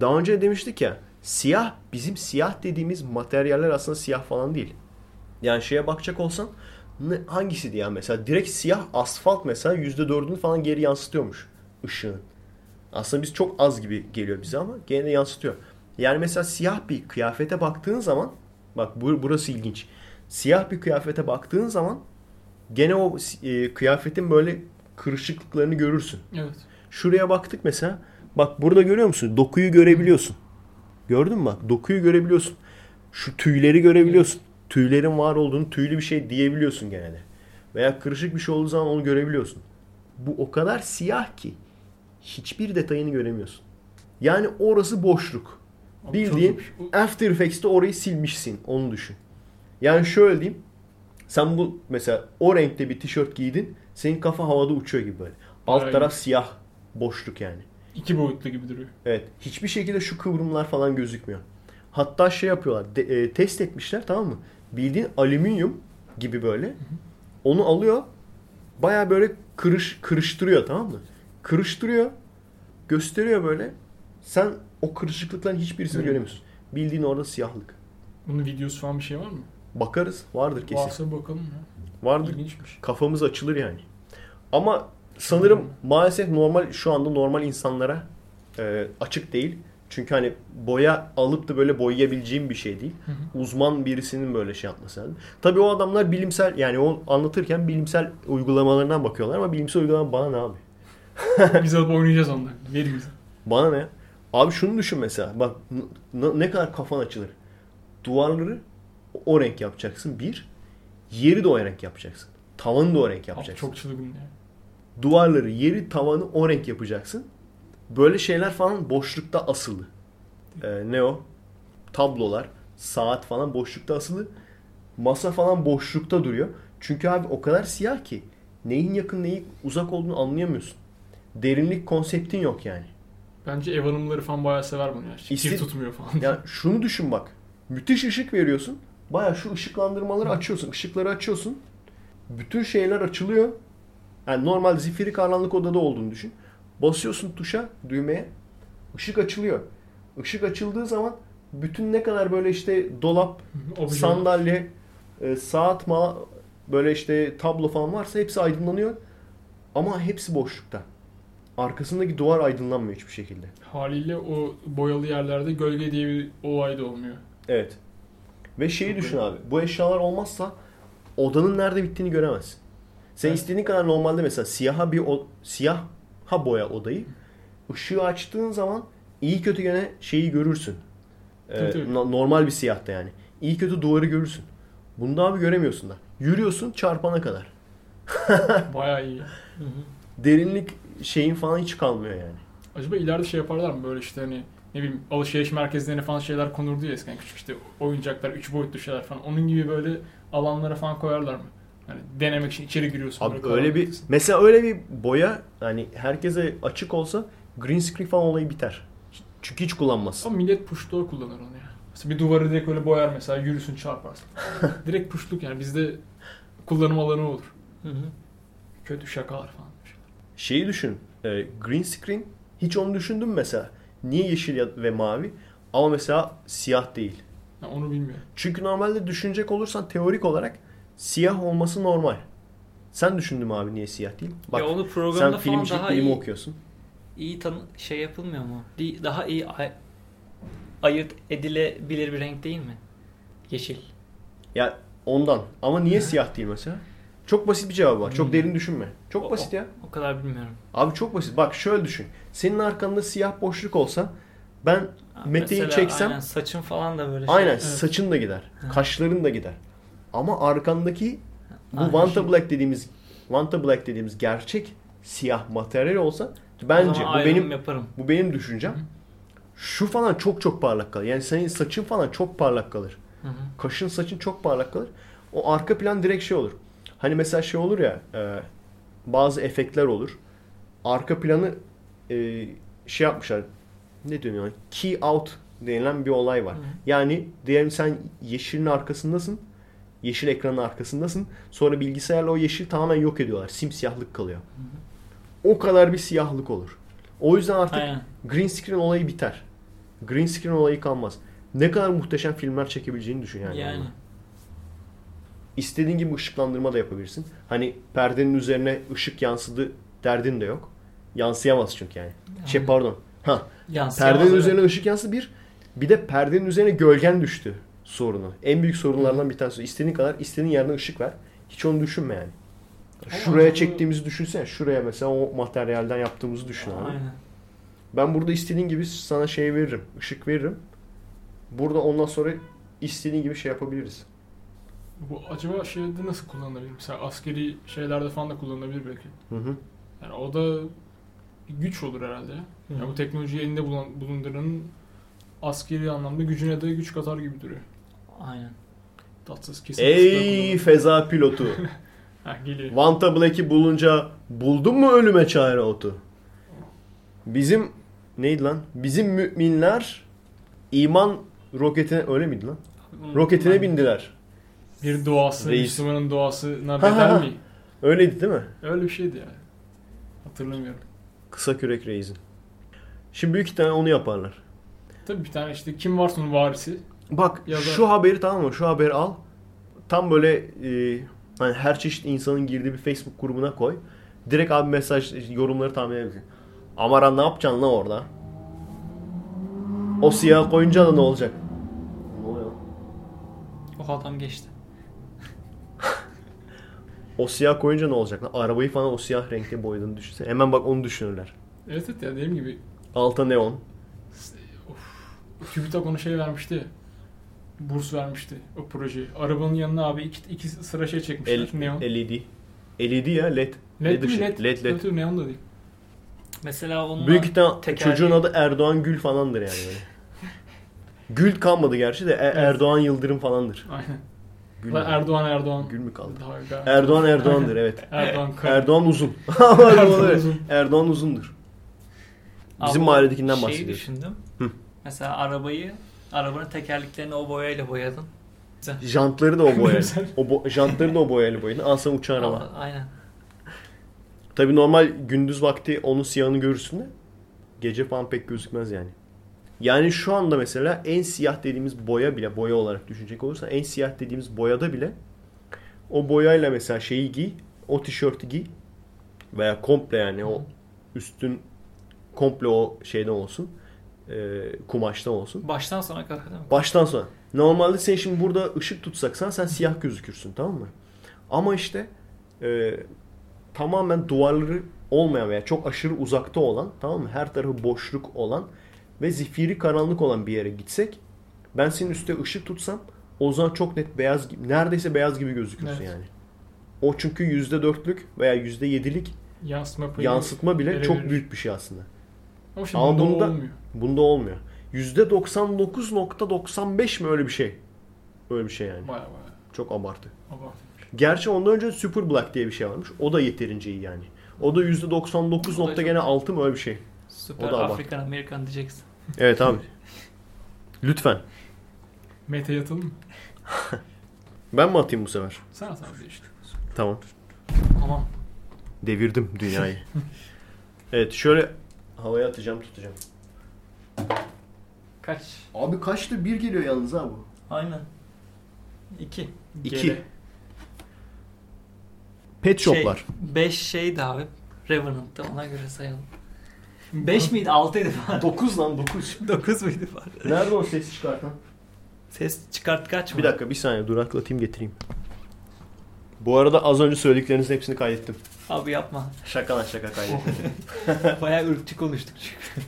S2: Daha önce demiştik ya siyah bizim siyah dediğimiz materyaller aslında siyah falan değil. Yani şeye bakacak olsan hangisiydi ya mesela direkt siyah asfalt mesela %4'ünü falan geri yansıtıyormuş ışığın. Aslında biz çok az gibi geliyor bize ama gene de yansıtıyor. Yani mesela siyah bir kıyafete baktığın zaman bak bu, burası ilginç. Siyah bir kıyafete baktığın zaman gene o e, kıyafetin böyle kırışıklıklarını görürsün.
S4: Evet.
S2: Şuraya baktık mesela. Bak burada görüyor musun? Dokuyu görebiliyorsun. Gördün mü bak? Dokuyu görebiliyorsun. Şu tüyleri görebiliyorsun. Tüylerin var olduğunu tüylü bir şey diyebiliyorsun gene de. Veya kırışık bir şey olduğu zaman onu görebiliyorsun. Bu o kadar siyah ki hiçbir detayını göremiyorsun. Yani orası boşluk.
S4: Abi
S2: Bildiğin After Effects'te orayı silmişsin. Onu düşün. Yani şöyle diyeyim. Sen bu mesela o renkte bir tişört giydin. Senin kafa havada uçuyor gibi böyle. Alt
S4: Aynen.
S2: taraf siyah. Boşluk yani.
S4: İki boyutlu gibi duruyor.
S2: Evet. Hiçbir şekilde şu kıvrımlar falan gözükmüyor. Hatta şey yapıyorlar. de- e, test etmişler tamam mı? Bildiğin alüminyum gibi böyle. Onu alıyor. Baya böyle kırış kırıştırıyor tamam mı? Kırıştırıyor. Gösteriyor böyle. Sen o kırışıklıkların hiçbirisini
S4: Hı.
S2: göremiyorsun. Bildiğin orada siyahlık.
S4: Bunun videosu falan bir şey var mı?
S2: Bakarız. Vardır kesin.
S4: Varsa bakalım ya.
S2: Vardır.
S4: İlginçmiş.
S2: Kafamız açılır yani. Ama sanırım maalesef normal şu anda normal insanlara e, açık değil. Çünkü hani boya alıp da böyle boyayabileceğim bir şey değil.
S4: Hı hı.
S2: Uzman birisinin böyle şey yapması lazım. Tabii o adamlar bilimsel yani o anlatırken bilimsel uygulamalarından bakıyorlar ama bilimsel uygulama bana ne abi? <laughs>
S4: Biz alıp oynayacağız onları. Verin bize.
S2: Bana ne? Abi şunu düşün mesela. Bak ne kadar kafan açılır. Duvarları o renk yapacaksın. Bir. Yeri de o renk yapacaksın. Tavanı da o renk
S4: Abi
S2: yapacaksın.
S4: çok çılgın ya.
S2: Duvarları, yeri, tavanı o renk yapacaksın. Böyle şeyler falan boşlukta asılı. Ee, ne o? Tablolar, saat falan boşlukta asılı. Masa falan boşlukta duruyor. Çünkü abi o kadar siyah ki neyin yakın neyin uzak olduğunu anlayamıyorsun. Derinlik konseptin yok yani.
S4: Bence ev hanımları falan bayağı sever bunu ya. Kir
S2: İsti-
S4: tutmuyor falan.
S2: Ya <laughs> şunu düşün bak. Müthiş ışık veriyorsun. Baya şu ışıklandırmaları açıyorsun. ışıkları açıyorsun. Bütün şeyler açılıyor. Yani normal zifiri karanlık odada olduğunu düşün. Basıyorsun tuşa, düğmeye. Işık açılıyor. Işık açıldığı zaman bütün ne kadar böyle işte dolap,
S4: Obje.
S2: sandalye, e, saat, ma böyle işte tablo falan varsa hepsi aydınlanıyor. Ama hepsi boşlukta. Arkasındaki duvar aydınlanmıyor hiçbir şekilde.
S4: Haliyle o boyalı yerlerde gölge diye bir olay da olmuyor.
S2: Evet. Ve şeyi
S4: Çok
S2: düşün
S4: önemli.
S2: abi. Bu eşyalar olmazsa odanın nerede bittiğini göremezsin. Sen
S4: Evet.
S2: istediğin kadar normalde mesela siyaha bir o, siyah ha boya odayı. Işığı açtığın zaman iyi kötü gene şeyi görürsün. Ee,
S4: Tabii, tabii.
S2: no- normal bir siyahta yani. İyi kötü duvarı görürsün. Bunda abi göremiyorsun da. Yürüyorsun çarpana kadar. <laughs>
S4: Bayağı iyi.
S2: Derinlik şeyin falan hiç kalmıyor yani.
S4: Acaba ileride şey yaparlar mı böyle işte hani ne bileyim alışveriş merkezlerine falan şeyler konurdu ya eskiden küçük işte oyuncaklar, üç boyutlu şeyler falan. Onun gibi böyle alanlara falan koyarlar mı? Hani denemek için içeri giriyorsun.
S2: Abi
S4: böyle
S2: öyle bir
S4: karanlık.
S2: mesela öyle bir boya hani herkese açık olsa green screen falan olayı biter. Çünkü hiç kullanmaz.
S4: Ama millet puşluğa kullanır onu ya. Mesela bir duvarı direkt öyle boyar mesela yürüsün çarparsın. <laughs> direkt puşluk yani bizde kullanım alanı olur.
S3: Hı hı.
S4: Kötü şakalar falan.
S2: Şeyi düşün. e, green screen hiç onu düşündün mü mesela? Niye yeşil ve mavi ama mesela siyah değil?
S4: Ya onu bilmiyorum.
S2: Çünkü normalde düşünecek olursan teorik olarak siyah olması normal. Sen düşündün mü abi niye siyah değil? Bak
S3: ya onu
S2: sen
S3: programda falan
S2: filmcilik bilimi
S3: iyi,
S2: okuyorsun.
S3: iyi tanı şey yapılmıyor mu? Daha iyi ay- ayırt edilebilir bir renk değil mi? Yeşil.
S2: Ya ondan. Ama niye <laughs> siyah değil mesela? Çok basit bir cevabı var. Çok
S3: Hmm.
S2: derin düşünme. Çok
S3: O-
S2: basit ya.
S3: O kadar bilmiyorum.
S2: Abi çok basit. Bak şöyle düşün. Senin arkanda siyah boşluk olsa ben Mete'yi çeksem-
S3: aynen, saçın falan da böyle şey.
S2: aynen
S4: Evet.
S2: saçın da gider. Kaşların da gider. Ama arkandaki bu
S3: Aynen.
S2: Vanta Black dediğimiz Vanta Black dediğimiz gerçek siyah materyal olsa bence bu benim
S3: yaparım.
S2: bu benim düşüncem.
S4: Hı.
S2: Şu falan çok çok parlak kalır. Yani senin saçın falan çok parlak kalır.
S3: Hı hı.
S2: Kaşın saçın çok parlak kalır. O arka plan direkt şey olur. Hani mesela şey olur ya e, bazı efektler olur. Arka planı e, şey yapmışlar. Ne deniyor? Key out denilen bir olay var.
S3: Hı.
S2: Yani diyelim sen yeşilin arkasındasın. Yeşil ekranın arkasındasın. Sonra bilgisayarla o yeşil tamamen yok ediyorlar. Simsiyahlık kalıyor. O kadar bir siyahlık olur. O yüzden artık
S3: Aynen.
S2: green screen olayı biter. Green screen olayı kalmaz. Ne kadar muhteşem filmler çekebileceğini düşün yani.
S3: Yani.
S2: onunla. İstediğin gibi ışıklandırma da yapabilirsin. Hani perdenin üzerine ışık yansıdı derdin de yok. Yansıyamaz çünkü yani. Şey pardon. Ha,
S3: Yansıyamaz,
S2: perdenin
S3: evet.
S2: üzerine ışık yansıdı bir. Bir de perdenin üzerine gölgen düştü sorunu. En büyük sorunlardan bir tanesi. İstediğin kadar istediğin yerden ışık ver. Hiç onu düşünme yani. Şuraya çektiğimizi düşünsene. Şuraya mesela o materyalden yaptığımızı düşün abi.
S3: Aynen.
S2: Ben burada istediğin gibi sana şey veririm. ışık veririm. Burada ondan sonra istediğin gibi şey yapabiliriz.
S4: Bu acaba şeyde nasıl kullanılabilir? Mesela askeri şeylerde falan da kullanılabilir belki.
S2: Hı hı.
S4: Yani o da bir güç olur herhalde. ya.
S3: Hı
S4: Yani bu teknolojiyi elinde bulunduranın askeri anlamda gücüne de güç katar gibi duruyor.
S3: Aynen.
S4: Tatsız kesin.
S2: Ey feza pilotu. <laughs>
S4: Heh, geliyor.
S2: Vanta Black'i bulunca buldun mu ölüme çare otu? Bizim neydi lan? Bizim müminler iman roketine öyle miydi lan? Roketine
S3: Ben-
S2: bindiler.
S4: Bir doğası,
S2: Reis.
S4: Müslümanın doğasına
S2: Ha, ha,
S4: bedel
S2: ha.
S4: mi?
S2: Öyleydi değil mi?
S4: Öyle bir şeydi yani. Hatırlamıyorum.
S2: Kısa kürek reisin. Şimdi büyük ihtimalle onu yaparlar.
S4: Tabii bir tane işte kim varsa onun varisi.
S2: Bak
S4: Ya da-
S2: şu haberi tamam mı? Şu haberi al. Tam böyle e, hani her çeşit insanın girdiği bir Facebook grubuna koy. Direkt abi mesaj yorumları tahmin edebilirsin. Amara ne yapacaksın lan orada? O siyah koyunca da ne olacak? Ne oluyor?
S3: O adam geçti. <laughs>
S2: O siyah koyunca ne olacak lan? Arabayı falan o siyah renkte boyadığını düşünsene. Hemen bak onu düşünürler.
S4: Evet evet ya dediğim gibi
S2: Alta neon.
S4: TÜBİTAK ona şey vermişti. Burs vermişti o projeyi. Arabanın yanına abi iki, iki sıra şey çekmişler.
S2: El,
S4: neon.
S2: LED. LED ya LED.
S4: LED mi?
S2: ışık.
S4: LED.
S2: LED, LED.
S4: Evet, neon da değil.
S3: Mesela onunla
S2: Büyük ihtimal
S3: tekerleği-
S2: çocuğun adı Erdoğan Gül falandır yani böyle. <laughs> Gül kalmadı gerçi de E- Erdoğan Yıldırım falandır.
S4: Aynen.
S2: Gül?
S4: Erdoğan Erdoğan.
S2: Gül mü kaldı?
S4: Daha.
S2: Erdoğan Erdoğan'dır <laughs> evet.
S4: Erdoğan Kara.
S2: Erdoğan uzun. <laughs>
S4: Erdoğan uzun.
S2: Erdoğan uzundur. Bizim
S3: Abi,
S2: mahalledekinden
S3: şeyi
S2: bahsediyoruz.
S3: düşündüm.
S2: Hı.
S3: Mesela arabayı, arabanın tekerleklerini o boyayla boyadın.
S2: Jantları da o boyayla. <laughs>
S4: Güzel.
S2: o bo- jantları da o boyayla boyadın. Al sana uçan araba.
S3: Aynen.
S2: Tabi normal gündüz vakti onun siyahını görürsün de gece falan pek gözükmez yani. Yani şu anda mesela en siyah dediğimiz boya bile boya olarak düşünecek olursan en siyah dediğimiz boyada bile o boyayla mesela şeyi giy, o tişörtü giy veya komple yani o üstün komple o şeyden olsun. E, kumaştan olsun.
S3: Baştan sona kadar değil mi?
S2: Baştan sona. Normalde sen şimdi burada ışık tutsaksan sen siyah gözükürsün tamam mı? Ama işte e, tamamen duvarları olmayan veya çok aşırı uzakta olan tamam mı? Her tarafı boşluk olan ve zifiri karanlık olan bir yere gitsek ben senin üstte ışık tutsam o zaman çok net beyaz gibi neredeyse beyaz gibi gözükürsün
S4: Evet.
S2: yani. O çünkü %4'lük veya %7'lik
S4: Yansıtma
S2: yansıtma bile
S4: ele
S2: çok büyük bir şey aslında.
S4: Ama şimdi
S2: Ama
S4: bunda- olmuyor.
S2: Bunda olmuyor. %99.95 mi öyle bir şey. Öyle bir şey yani.
S4: Baya baya.
S2: Çok abartı.
S4: Abartı.
S2: Gerçi ondan önce Super Black diye bir şey varmış. O da yeterince iyi yani. O da %99
S3: O da
S2: nokta
S3: çok-
S2: gene 6 mı öyle bir şey.
S3: Süper
S2: O da abartı.
S3: Afrikan Amerikan diyeceksin.
S2: Evet abi. Lütfen.
S4: Mete yatalım mı? <laughs>
S2: Ben mi atayım bu sefer?
S4: Sen at abi işte.
S2: Tamam.
S4: Tamam.
S2: Devirdim dünyayı. <laughs> evet şöyle havaya atacağım tutacağım.
S3: Kaç?
S2: Abi kaçtı? Bir geliyor yalnız ha bu.
S3: Aynen. İki.
S2: İki.
S4: Gele.
S2: Pet
S3: Şey,
S2: shoplar.
S3: beş şeydi abi. Revenant'ta ona göre sayalım. Beş miydi? Altıydı falan.
S2: 9 lan 9. <laughs>
S3: Dokuz muydu falan.
S2: Nerede o ses çıkartan?
S3: Ses çıkart kaç mı?
S2: Bir dakika bir saniye duraklatayım getireyim. Bu arada az önce söylediklerinizin hepsini kaydettim.
S3: Abi yapma.
S2: Şaka lan şaka kaydettim. <laughs>
S3: Bayağı ırkçı konuştuk çünkü.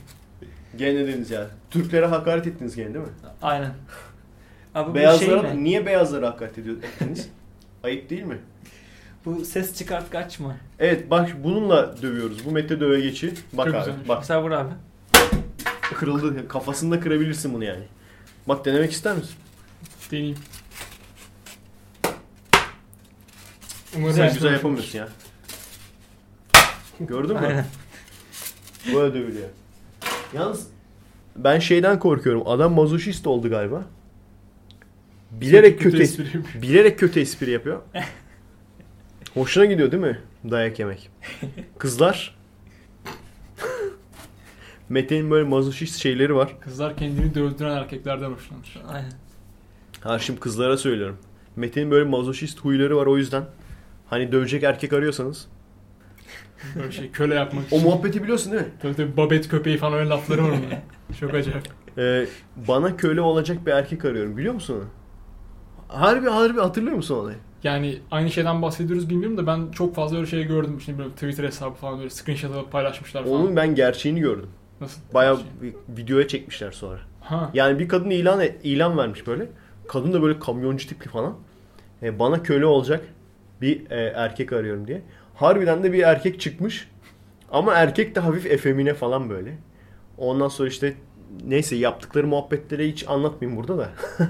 S2: Gene ne dediniz ya? Türklere hakaret ettiniz gene değil mi?
S3: Aynen. Abi bu
S2: Beyazlara
S3: şey mi?
S2: niye beyazlara hakaret ediyor ettiniz? <laughs> Ayıp değil mi?
S3: Bu ses çıkart kaç mı?
S2: Evet bak bununla dövüyoruz. Bu Mete döve geçi. Bak
S4: Çok
S2: abi.
S4: güzelmiş.
S2: Bak
S3: Mesela vur abi.
S2: kırıldı. Kafasında kırabilirsin bunu yani. Bak denemek ister misin?
S4: Deneyeyim. Umarım
S2: Sen güzel yapamıyorsun ya. Gördün mü?
S3: Aynen.
S2: Böyle dövülüyor. Yalnız ben şeyden korkuyorum. Adam mazoşist oldu galiba. Bilerek kötü,
S4: espri yapıyor.
S2: bilerek kötü espri yapıyor. Hoşuna gidiyor değil mi? Dayak yemek. <laughs> Kızlar Mete'nin böyle mazoşist şeyleri var.
S4: Kızlar kendini dövdüren erkeklerden hoşlanır.
S3: Aynen.
S2: Ha şimdi kızlara söylüyorum. Mete'nin böyle mazoşist huyları var o yüzden. Hani dövecek erkek arıyorsanız.
S4: Böyle şey köle yapmak
S2: O
S4: için.
S2: muhabbeti biliyorsun değil mi?
S4: Tabii tabii babet köpeği falan öyle lafları var onun. Çok acayip.
S2: Ee, bana köle olacak bir erkek arıyorum biliyor musun onu? Harbi harbi hatırlıyor musun olayı?
S4: Yani aynı şeyden bahsediyoruz bilmiyorum da ben çok fazla öyle şey gördüm. Şimdi böyle Twitter hesabı falan böyle screenshot alıp paylaşmışlar falan.
S2: Onun ben gerçeğini gördüm.
S4: Nasıl?
S2: Bayağı bir videoya çekmişler sonra.
S4: Ha.
S2: Yani bir kadın ilan et- ilan vermiş böyle. Kadın da böyle kamyoncu tipli falan. Ee, bana köle olacak bir e, erkek arıyorum diye. Harbiden de bir erkek çıkmış. Ama erkek de hafif efemine falan böyle. Ondan sonra işte neyse yaptıkları muhabbetleri hiç anlatmayayım burada da. <laughs>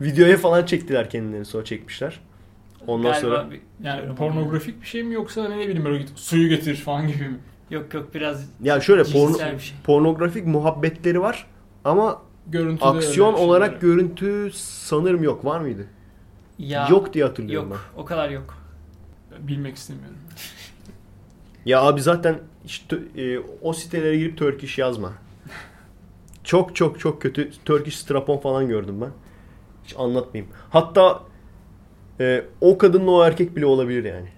S2: Videoya falan çektiler kendilerini sonra çekmişler. Ondan
S3: Galiba
S2: sonra
S3: bir-
S4: Yani pornografik bir şey mi yoksa ne bileyim böyle git suyu getir falan gibi mi?
S3: Yok yok biraz
S2: ya şöyle porno,
S3: bir şey.
S2: pornografik muhabbetleri var ama
S4: Görüntüde
S2: aksiyon
S4: öyle
S2: olarak görüntü sanırım yok. Var mıydı?
S3: Ya,
S2: yok diye hatırlıyorum
S3: Yok. O kadar yok.
S4: Bilmek istemiyorum.
S2: Ya abi zaten işte, e, o sitelere girip Turkish yazma. Çok çok çok kötü Turkish strapon falan gördüm ben. Hiç anlatmayayım. Hatta e, o kadınla o erkek bile olabilir yani.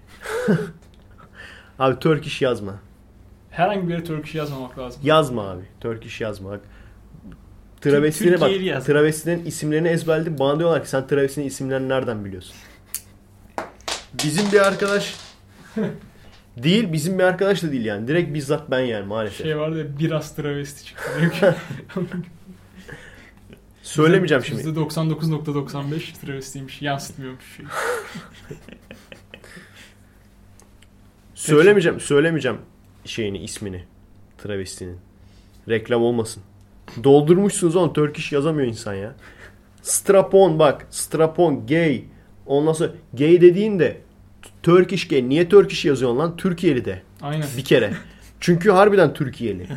S2: <laughs> abi Turkish yazma.
S4: Herhangi bir yere Turkish yazmamak lazım.
S2: Yazma abi. Turkish yazma. Travestine bak. Travestilerin isimlerini ezberledim. Bana diyorlar ki sen travestinin isimlerini nereden biliyorsun? Bizim bir arkadaş <laughs> değil, bizim bir arkadaş da değil yani. Direkt bizzat ben yani maalesef.
S4: Şey vardı ya biraz travesti çıktı. <laughs>
S2: Söylemeyeceğim şimdi.
S4: %99.95 travestiymiş. Yansıtmıyormuş şey. <laughs>
S2: Söylemeyeceğim, söylemeyeceğim şeyini, ismini. Travestinin. Reklam olmasın. Doldurmuşsunuz oğlum. Turkish yazamıyor insan ya. Strapon bak. Strapon, gay. Ondan sonra gay dediğin de Turkish gay. Niye Turkish yazıyorsun lan? Türkiye'li de.
S4: Aynen.
S2: Bir kere. <laughs> Çünkü harbiden Türkiye'li.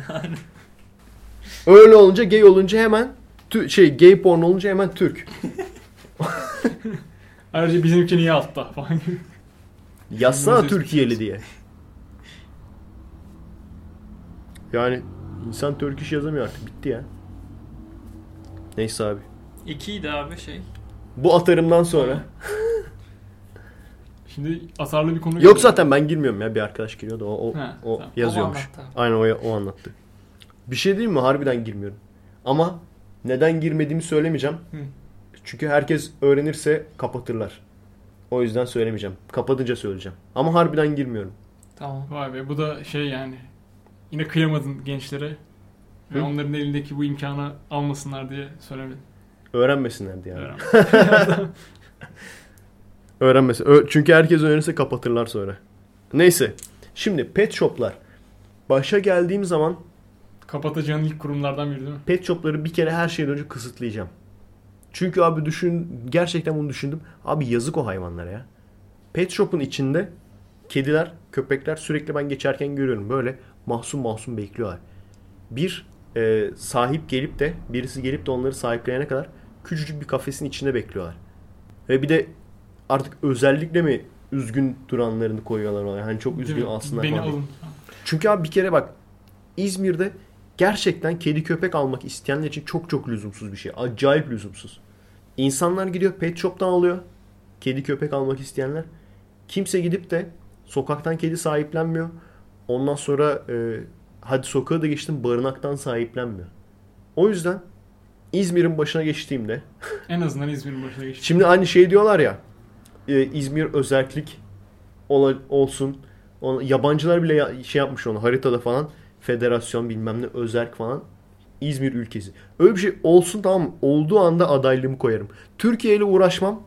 S2: <laughs> Öyle olunca gay olunca hemen tü- şey gay porn olunca hemen Türk. <laughs>
S4: Ayrıca bizimki niye altta falan gibi.
S2: Yazsana
S4: Bizim
S2: Türkiye'li diye. Yani insan Türk iş yazamıyor artık. Bitti ya. Neyse abi.
S3: İkiydi abi şey.
S2: Bu atarımdan sonra.
S4: Şimdi atarlı bir konu
S2: Yok zaten ben girmiyorum ya. Bir arkadaş giriyor da o, o,
S4: Ha,
S2: o
S4: tamam.
S2: yazıyormuş.
S3: O.
S2: Aynen o, o anlattı. Bir şey değil mi? Harbiden girmiyorum. Ama neden girmediğimi söylemeyeceğim.
S3: Hı.
S2: Çünkü herkes öğrenirse kapatırlar. O yüzden söylemeyeceğim. Kapatınca söyleyeceğim. Ama harbiden girmiyorum.
S3: Tamam.
S4: Vay be bu da şey yani. Yine kıyamadın gençlere. Ve
S2: Hı?
S4: onların elindeki bu imkanı almasınlar diye söylemedin.
S2: Öğrenmesinler diye. abi.
S4: Öğren. <laughs> <laughs>
S2: Öğrenmesin. Ö- Çünkü herkes öğrenirse kapatırlar sonra. Neyse. Şimdi pet shoplar. Başa geldiğim zaman
S4: Kapatacağın ilk kurumlardan biri değil mi?
S2: Pet shopları bir kere her şeyden önce kısıtlayacağım. Çünkü abi düşün gerçekten bunu düşündüm. Abi yazık o hayvanlara ya. Pet shop'un içinde kediler, köpekler sürekli ben geçerken görüyorum. Böyle mahzun mahzun bekliyorlar. Bir e, sahip gelip de birisi gelip de onları sahipleyene kadar küçücük bir kafesin içinde bekliyorlar. Ve bir de artık özellikle mi üzgün duranlarını koyuyorlar oraya. Hani çok üzgün aslında.
S4: Beni alın.
S2: Çünkü abi bir kere bak İzmir'de gerçekten kedi köpek almak isteyenler için çok çok lüzumsuz bir şey. Acayip lüzumsuz. İnsanlar gidiyor pet shop'tan alıyor. Kedi köpek almak isteyenler. Kimse gidip de sokaktan kedi sahiplenmiyor. Ondan sonra e, hadi sokağa da geçtim barınaktan sahiplenmiyor. O yüzden İzmir'in başına geçtiğimde
S4: En azından İzmir'in başına geçti.
S2: Şimdi aynı şey diyorlar ya e, İzmir özellik ola- olsun. Ona- yabancılar bile ya- şey yapmış onu haritada falan. Federasyon bilmem ne özerk falan. İzmir ülkesi. Öyle bir şey olsun tamam? Olduğu anda adaylığımı koyarım. Türkiye ile uğraşmam.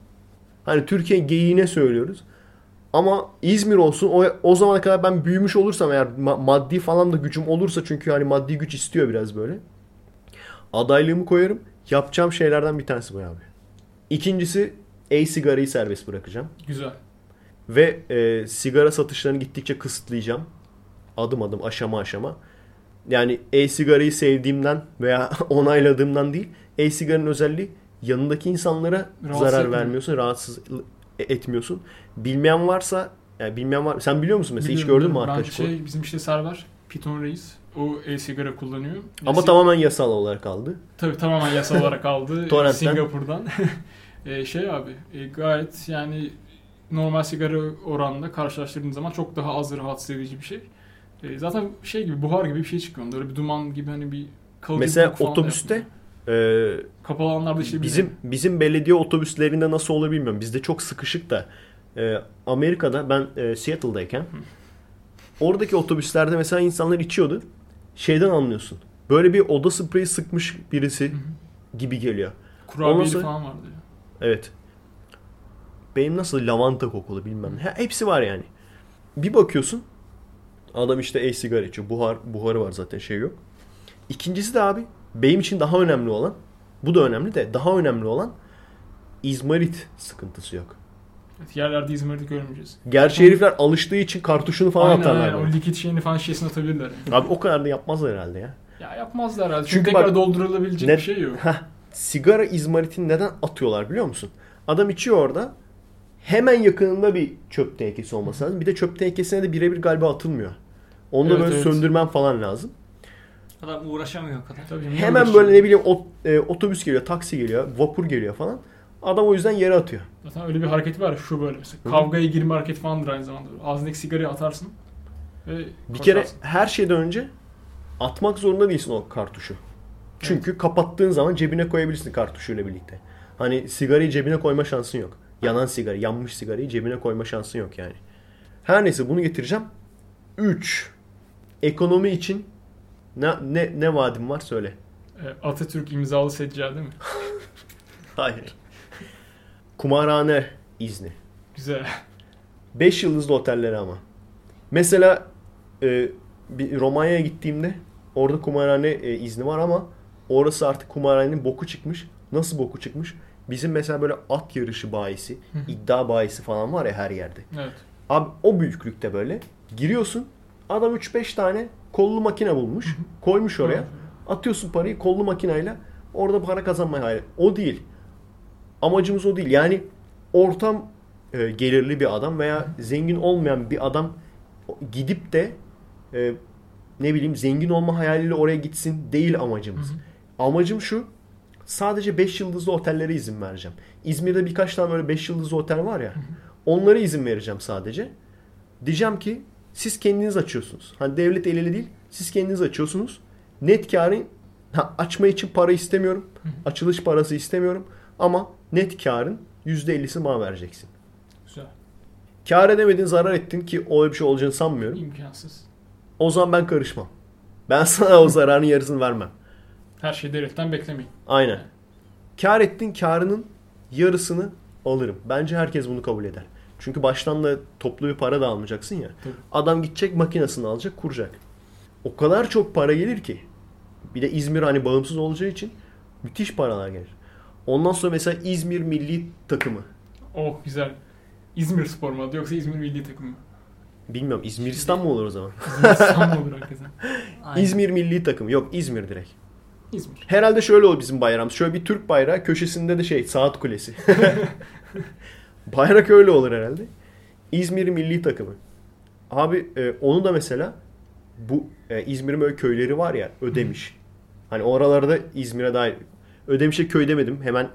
S2: Hani Türkiye geyiğine söylüyoruz. Ama İzmir olsun. O, o zamana kadar ben büyümüş olursam eğer ma- maddi falan da gücüm olursa çünkü hani maddi güç istiyor biraz böyle. Adaylığımı koyarım. Yapacağım şeylerden bir tanesi bu abi. İkincisi e-sigarayı serbest bırakacağım.
S4: Güzel.
S2: Ve e, sigara satışlarını gittikçe kısıtlayacağım. Adım adım aşama aşama. Yani e-sigarayı sevdiğimden veya <laughs> onayladığımdan değil. E-sigaranın özelliği yanındaki insanlara
S4: Rahatsız
S2: zarar
S4: etmiyor.
S2: vermiyorsun, rahatsız etmiyorsun. Bilmeyen varsa, yani bilmeyen var. Sen biliyor musun mesela hiç
S4: Biliyorum,
S2: gördün mü arkadaş?
S4: Şey, bizim işte Server, Python Reis. O e-sigara kullanıyor.
S2: Ama
S4: E-
S2: tamamen yasal olarak kaldı.
S4: Tabii tamamen yasal olarak aldı <laughs>
S2: Torrent'ten.
S4: Singapur'dan. <laughs> E, şey abi e, gayet yani normal sigara oranında karşılaştırdığın zaman çok daha az rahatsız edici bir şey. E, zaten şey gibi buhar gibi bir şey çıkıyor. Öyle bir duman gibi hani bir kalıcı
S2: Mesela otobüste e,
S4: kapalı alanlarda işte
S2: Bizim bizim belediye otobüslerinde nasıl olur bilmiyorum. Bizde çok sıkışık da e, Amerika'da ben e, Seattle'dayken oradaki otobüslerde mesela insanlar içiyordu. Şeyden anlıyorsun. Böyle bir oda spreyi sıkmış birisi gibi geliyor.
S4: kurabiyeli
S2: Ondan sonra-
S4: falan vardı.
S2: Evet. Benim nasıl lavanta kokulu bilmem ne. Hepsi var yani. Bir bakıyorsun adam işte e-sigara içiyor. Buhar, buharı var zaten şey yok. İkincisi de abi benim için daha önemli olan bu da önemli de daha önemli olan izmarit sıkıntısı yok.
S4: Evet, yerlerde İzmir'de görmeyeceğiz.
S2: Gerçi herifler alıştığı için kartuşunu falan
S4: aynen
S2: atarlar.
S4: aynen. O likit şeyini falan şişesine atabilirler.
S2: Abi o kadar da yapmazlar herhalde ya.
S4: Ya yapmazlar herhalde.
S2: Çünkü
S4: Çünkü
S2: bak-
S4: tekrar doldurulabilecek
S2: Ne-
S4: bir şey yok.
S2: Heh, sigara izmaritini neden atıyorlar biliyor musun? Adam içiyor orada. Hemen yakınında bir çöp tenekesi olması lazım. Bir de çöp tenekesine de birebir galiba atılmıyor. Onu da
S4: Evet,
S2: böyle
S4: evet.
S2: söndürmen falan lazım.
S3: Adam uğraşamıyor o kadar.
S4: Tabii,
S2: Hemen böyle ne bileyim ot- e, otobüs geliyor, taksi geliyor, vapur geliyor falan. Adam o yüzden yere atıyor.
S4: Zaten öyle bir hareketi var ya, şu böyle mesela.
S2: Hı.
S4: Kavgaya girme hareketi falandır aynı zamanda. Ağzındaki sigarayı atarsın. Ve
S2: Bir kere
S4: koşarsın.
S2: her şeyden önce atmak zorunda değilsin o kartuşu. Çünkü kapattığın zaman cebine koyabilirsin kartuşuyla birlikte. Hani sigarayı cebine koyma şansın yok. Yanan sigara, yanmış sigarayı cebine koyma şansın yok yani. Her neyse bunu getireceğim. 3. Ekonomi için ne, ne, ne vaadim var söyle.
S4: E, Atatürk imzalı seccade mi? <laughs>
S2: Hayır. Kumarhane izni.
S4: Güzel.
S2: 5 yıldızlı otellere ama. Mesela e, bir Romanya'ya gittiğimde orada kumarhane e, izni var ama orası artık kumarhanenin boku çıkmış. Nasıl boku çıkmış? Bizim mesela böyle at yarışı bayisi, iddia bayisi falan var ya her yerde.
S4: Evet.
S2: Abi o büyüklükte böyle giriyorsun. Adam 3-5 tane kollu makine bulmuş. Koymuş oraya. Atıyorsun parayı kollu makineyle orada para kazanmaya hayal. O değil. Amacımız o değil. Yani ortam e, gelirli bir adam veya zengin olmayan bir adam gidip de e, ne bileyim zengin olma hayaliyle oraya gitsin değil amacımız.
S4: Hı hı.
S2: Amacım şu. Sadece 5 yıldızlı otellere izin vereceğim. İzmir'de birkaç tane böyle 5 yıldızlı otel var ya. Onlara izin vereceğim sadece. Diyeceğim ki siz kendiniz açıyorsunuz. Hani devlet el ele değil. Siz kendiniz açıyorsunuz. Net karın ha, açma için para istemiyorum. Açılış parası istemiyorum. Ama net karın %50'sini bana vereceksin.
S4: Güzel.
S2: Kar edemedin, zarar ettin ki öyle bir şey olacağını sanmıyorum.
S4: İmkansız.
S2: O zaman ben karışmam. Ben sana o zararın yarısını vermem.
S4: Her şeyi devletten beklemeyin.
S2: Aynen. Kar ettin, karının yarısını alırım. Bence herkes bunu kabul eder. Çünkü baştan da toplu bir para da almayacaksın ya.
S4: Tabii.
S2: Adam gidecek makinesini alacak, kuracak. O kadar çok para gelir ki. Bir de İzmir hani bağımsız olacağı için müthiş paralar gelir. Ondan sonra mesela İzmir milli takımı.
S4: Oh güzel. İzmir spor mu adı yoksa İzmir milli takımı mı?
S2: Bilmiyorum İzmiristan mı olur o zaman?
S4: İzmir mı olur? <laughs>
S3: Aynen.
S2: İzmir milli takımı. Yok İzmir direkt.
S4: İzmir.
S2: Herhalde şöyle olur bizim bayrağımız. Şöyle bir Türk bayrağı köşesinde de şey saat kulesi. <laughs> Bayrak öyle olur herhalde. İzmir milli takımı. Abi e, onu da mesela bu e, İzmir'in böyle köyleri var ya Ödemiş. Hani oralarda İzmir'e dair Ödemiş'e köy demedim. Hemen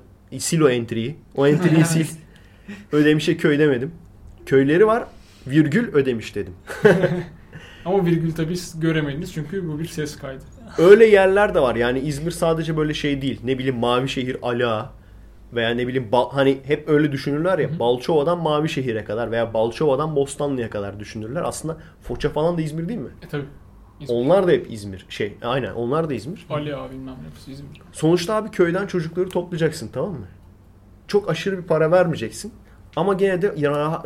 S2: sil o entry'yi. O entry'yi <laughs> sil. Ödemiş'e köy demedim. Köyleri var. Virgül Ödemiş dedim. <laughs>
S4: Ama virgül tabii göremediniz çünkü bu bir ses kaydı.
S2: Öyle yerler de var. Yani İzmir sadece böyle şey değil. Ne bileyim Mavişehir, Ala veya ne bileyim hani hep öyle düşünürler ya.
S4: Hı hı.
S2: Balçova'dan Mavişehir'e kadar veya Balçova'dan Bostanlı'ya kadar düşünürler. Aslında Foça falan da İzmir değil mi?
S4: E tabii. İzmir.
S2: Onlar da hep İzmir. Şey aynen onlar da İzmir.
S4: Ali abi bilmem hepsi İzmir.
S2: Sonuçta abi köyden çocukları toplayacaksın tamam mı? Çok aşırı bir para vermeyeceksin. Ama gene de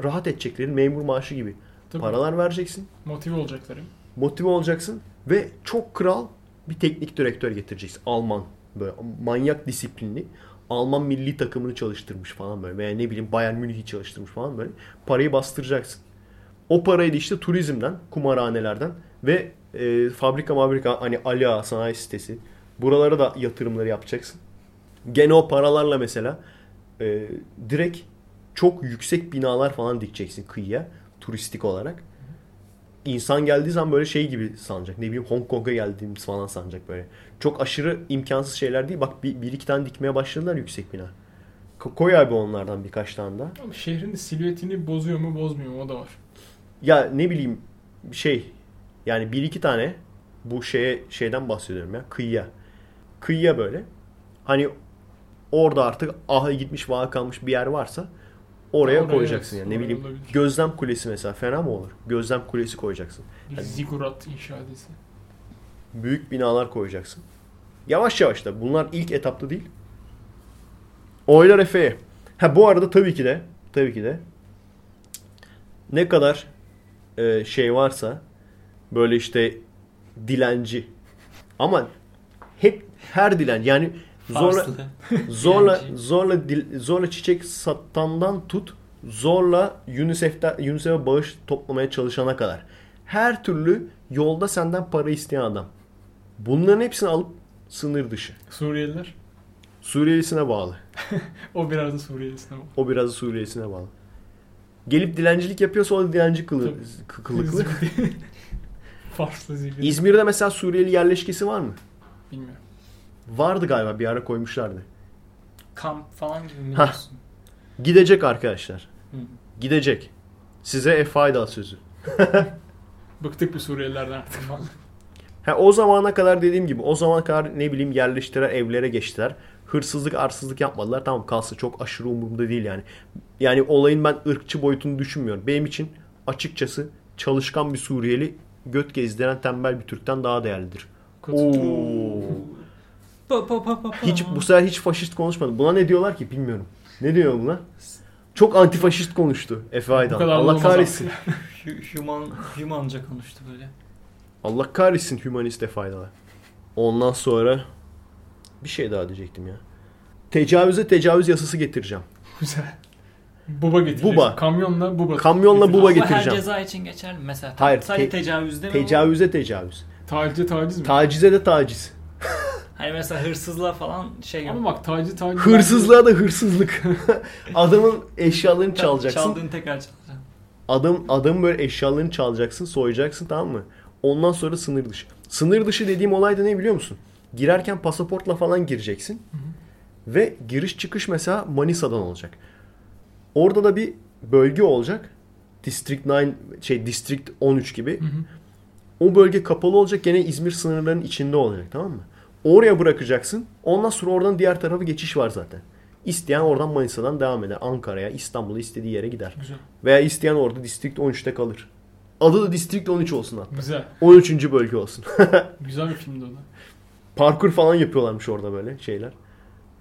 S2: rahat edecekleri memur maaşı gibi
S4: Tabii.
S2: paralar vereceksin.
S4: Motive olacakları.
S2: motive olacaksın ve çok kral bir teknik direktör getireceksin. Alman böyle manyak disiplinli. Alman milli takımını çalıştırmış falan böyle veya ne bileyim Bayern Münih'i çalıştırmış falan böyle. Parayı bastıracaksın. O parayı da işte turizmden, kumarhanelerden ve e, fabrika fabrika hani Ala sanayi sitesi buralara da yatırımları yapacaksın. Gene o paralarla mesela e, direkt çok yüksek binalar falan dikeceksin kıyıya turistik olarak insan geldiği zaman böyle şey gibi sanacak. Ne bileyim Hong Kong'a geldiğimiz falan sanacak böyle. Çok aşırı imkansız şeyler değil. Bak bir, bir iki tane dikmeye başladılar yüksek bina. Ko- Koy abi onlardan birkaç tane daha.
S4: Ama şehrin silüetini bozuyor mu bozmuyor mu o da var.
S2: Ya ne bileyim şey yani bir iki tane bu şeye şeyden bahsediyorum ya kıyıya. Kıyıya böyle. Hani orada artık aha gitmiş vaha kalmış bir yer varsa oraya
S4: Oraya
S2: koyacaksın yani. Ne bileyim
S4: olabilir.
S2: gözlem kulesi mesela fena mı olur? Gözlem kulesi koyacaksın.
S4: Bir zigurat inşa edilse.
S2: büyük binalar koyacaksın. Yavaş yavaş da bunlar ilk etapta değil. Oylar Efe'ye. Ha bu arada tabii ki de tabii ki de ne kadar e, şey varsa böyle işte dilenci ama hep her dilen yani zorla <laughs> zorla
S3: Dilenci.
S2: zorla dil- zorla çiçek satandan tut zorla UNICEF'te UNICEF'e bağış toplamaya çalışana kadar her türlü yolda senden para isteyen adam. Bunların hepsini alıp sınır dışı.
S4: Suriyeliler.
S2: Suriyelisine bağlı. <laughs>
S4: O biraz da Suriyelisine bak.
S2: O biraz da Suriyelisine bağlı. Gelip dilencilik yapıyorsa o da dilenci kılı, kılıklı. <laughs>
S4: Farslı zilli.
S2: İzmir'de mesela Suriyeli yerleşkesi var mı?
S4: Bilmiyorum.
S2: Vardı galiba bir ara koymuşlardı.
S3: Kamp falan gibi mi
S2: Hah.
S3: diyorsun?
S2: Gidecek arkadaşlar.
S3: Hı.
S2: Gidecek. Size e fayda sözü. <laughs>
S4: Bıktık bu Suriyelilerden artık.
S2: Ha, o zamana kadar dediğim gibi o zamana kadar ne bileyim yerleştiler evlere geçtiler. Hırsızlık arsızlık yapmadılar. Tamam kalsın çok aşırı umurumda değil yani. Yani olayın ben ırkçı boyutunu düşünmüyorum. Benim için açıkçası çalışkan bir Suriyeli göt gezdiren tembel bir Türk'ten daha değerlidir. Oo.
S3: Pa, pa, pa, pa, pa.
S2: Hiç bu sefer hiç faşist konuşmadı. Buna ne diyorlar ki bilmiyorum. Ne diyor buna? Çok antifaşist konuştu Efe Aydan. Allah kahretsin.
S3: Hu- <laughs> Human, humanca konuştu böyle.
S2: Allah kahretsin hümanist Efe Aydan'a. Ondan sonra bir şey daha diyecektim ya. Tecavüze tecavüz yasası getireceğim.
S4: Güzel. Buba getireceksin.
S2: Buba.
S4: Kamyonla buba.
S2: Kamyonla buba
S3: Ama her
S2: getireceğim.
S3: ceza için geçerli? Mesela
S2: Hayır,
S3: sadece
S2: te-
S3: tecavüzde mi?
S2: Tecavüze tecavüz.
S4: Tacize taciz mi?
S2: Tacize de taciz.
S3: Hani mesela hırsızlığa falan şey yok.
S4: Ama bak taciz taciz.
S2: Hırsızlığa da hırsızlık. <laughs> Adamın eşyalarını çalacaksın.
S3: Çaldığını tekrar çalacaksın.
S2: Adam adamın böyle eşyalarını çalacaksın, soyacaksın tamam mı? Ondan sonra sınır dışı. Sınır dışı dediğim olay da ne biliyor musun? Girerken pasaportla falan gireceksin. Ve giriş çıkış mesela Manisa'dan olacak. Orada da bir bölge olacak. District 9 şey District 13 gibi.
S4: Hı hı.
S2: O bölge kapalı olacak. Gene İzmir sınırlarının içinde olacak tamam mı? Oraya bırakacaksın. Ondan sonra oradan diğer tarafa geçiş var zaten. İsteyen oradan Manisa'dan devam eder. Ankara'ya, İstanbul'a istediği yere gider.
S4: Güzel.
S2: Veya isteyen orada District 13'te kalır. Adı da District 13 olsun hatta.
S4: Güzel.
S2: 13. bölge olsun. <laughs>
S4: Güzel bir filmdi o da.
S2: Parkur falan yapıyorlarmış orada böyle şeyler.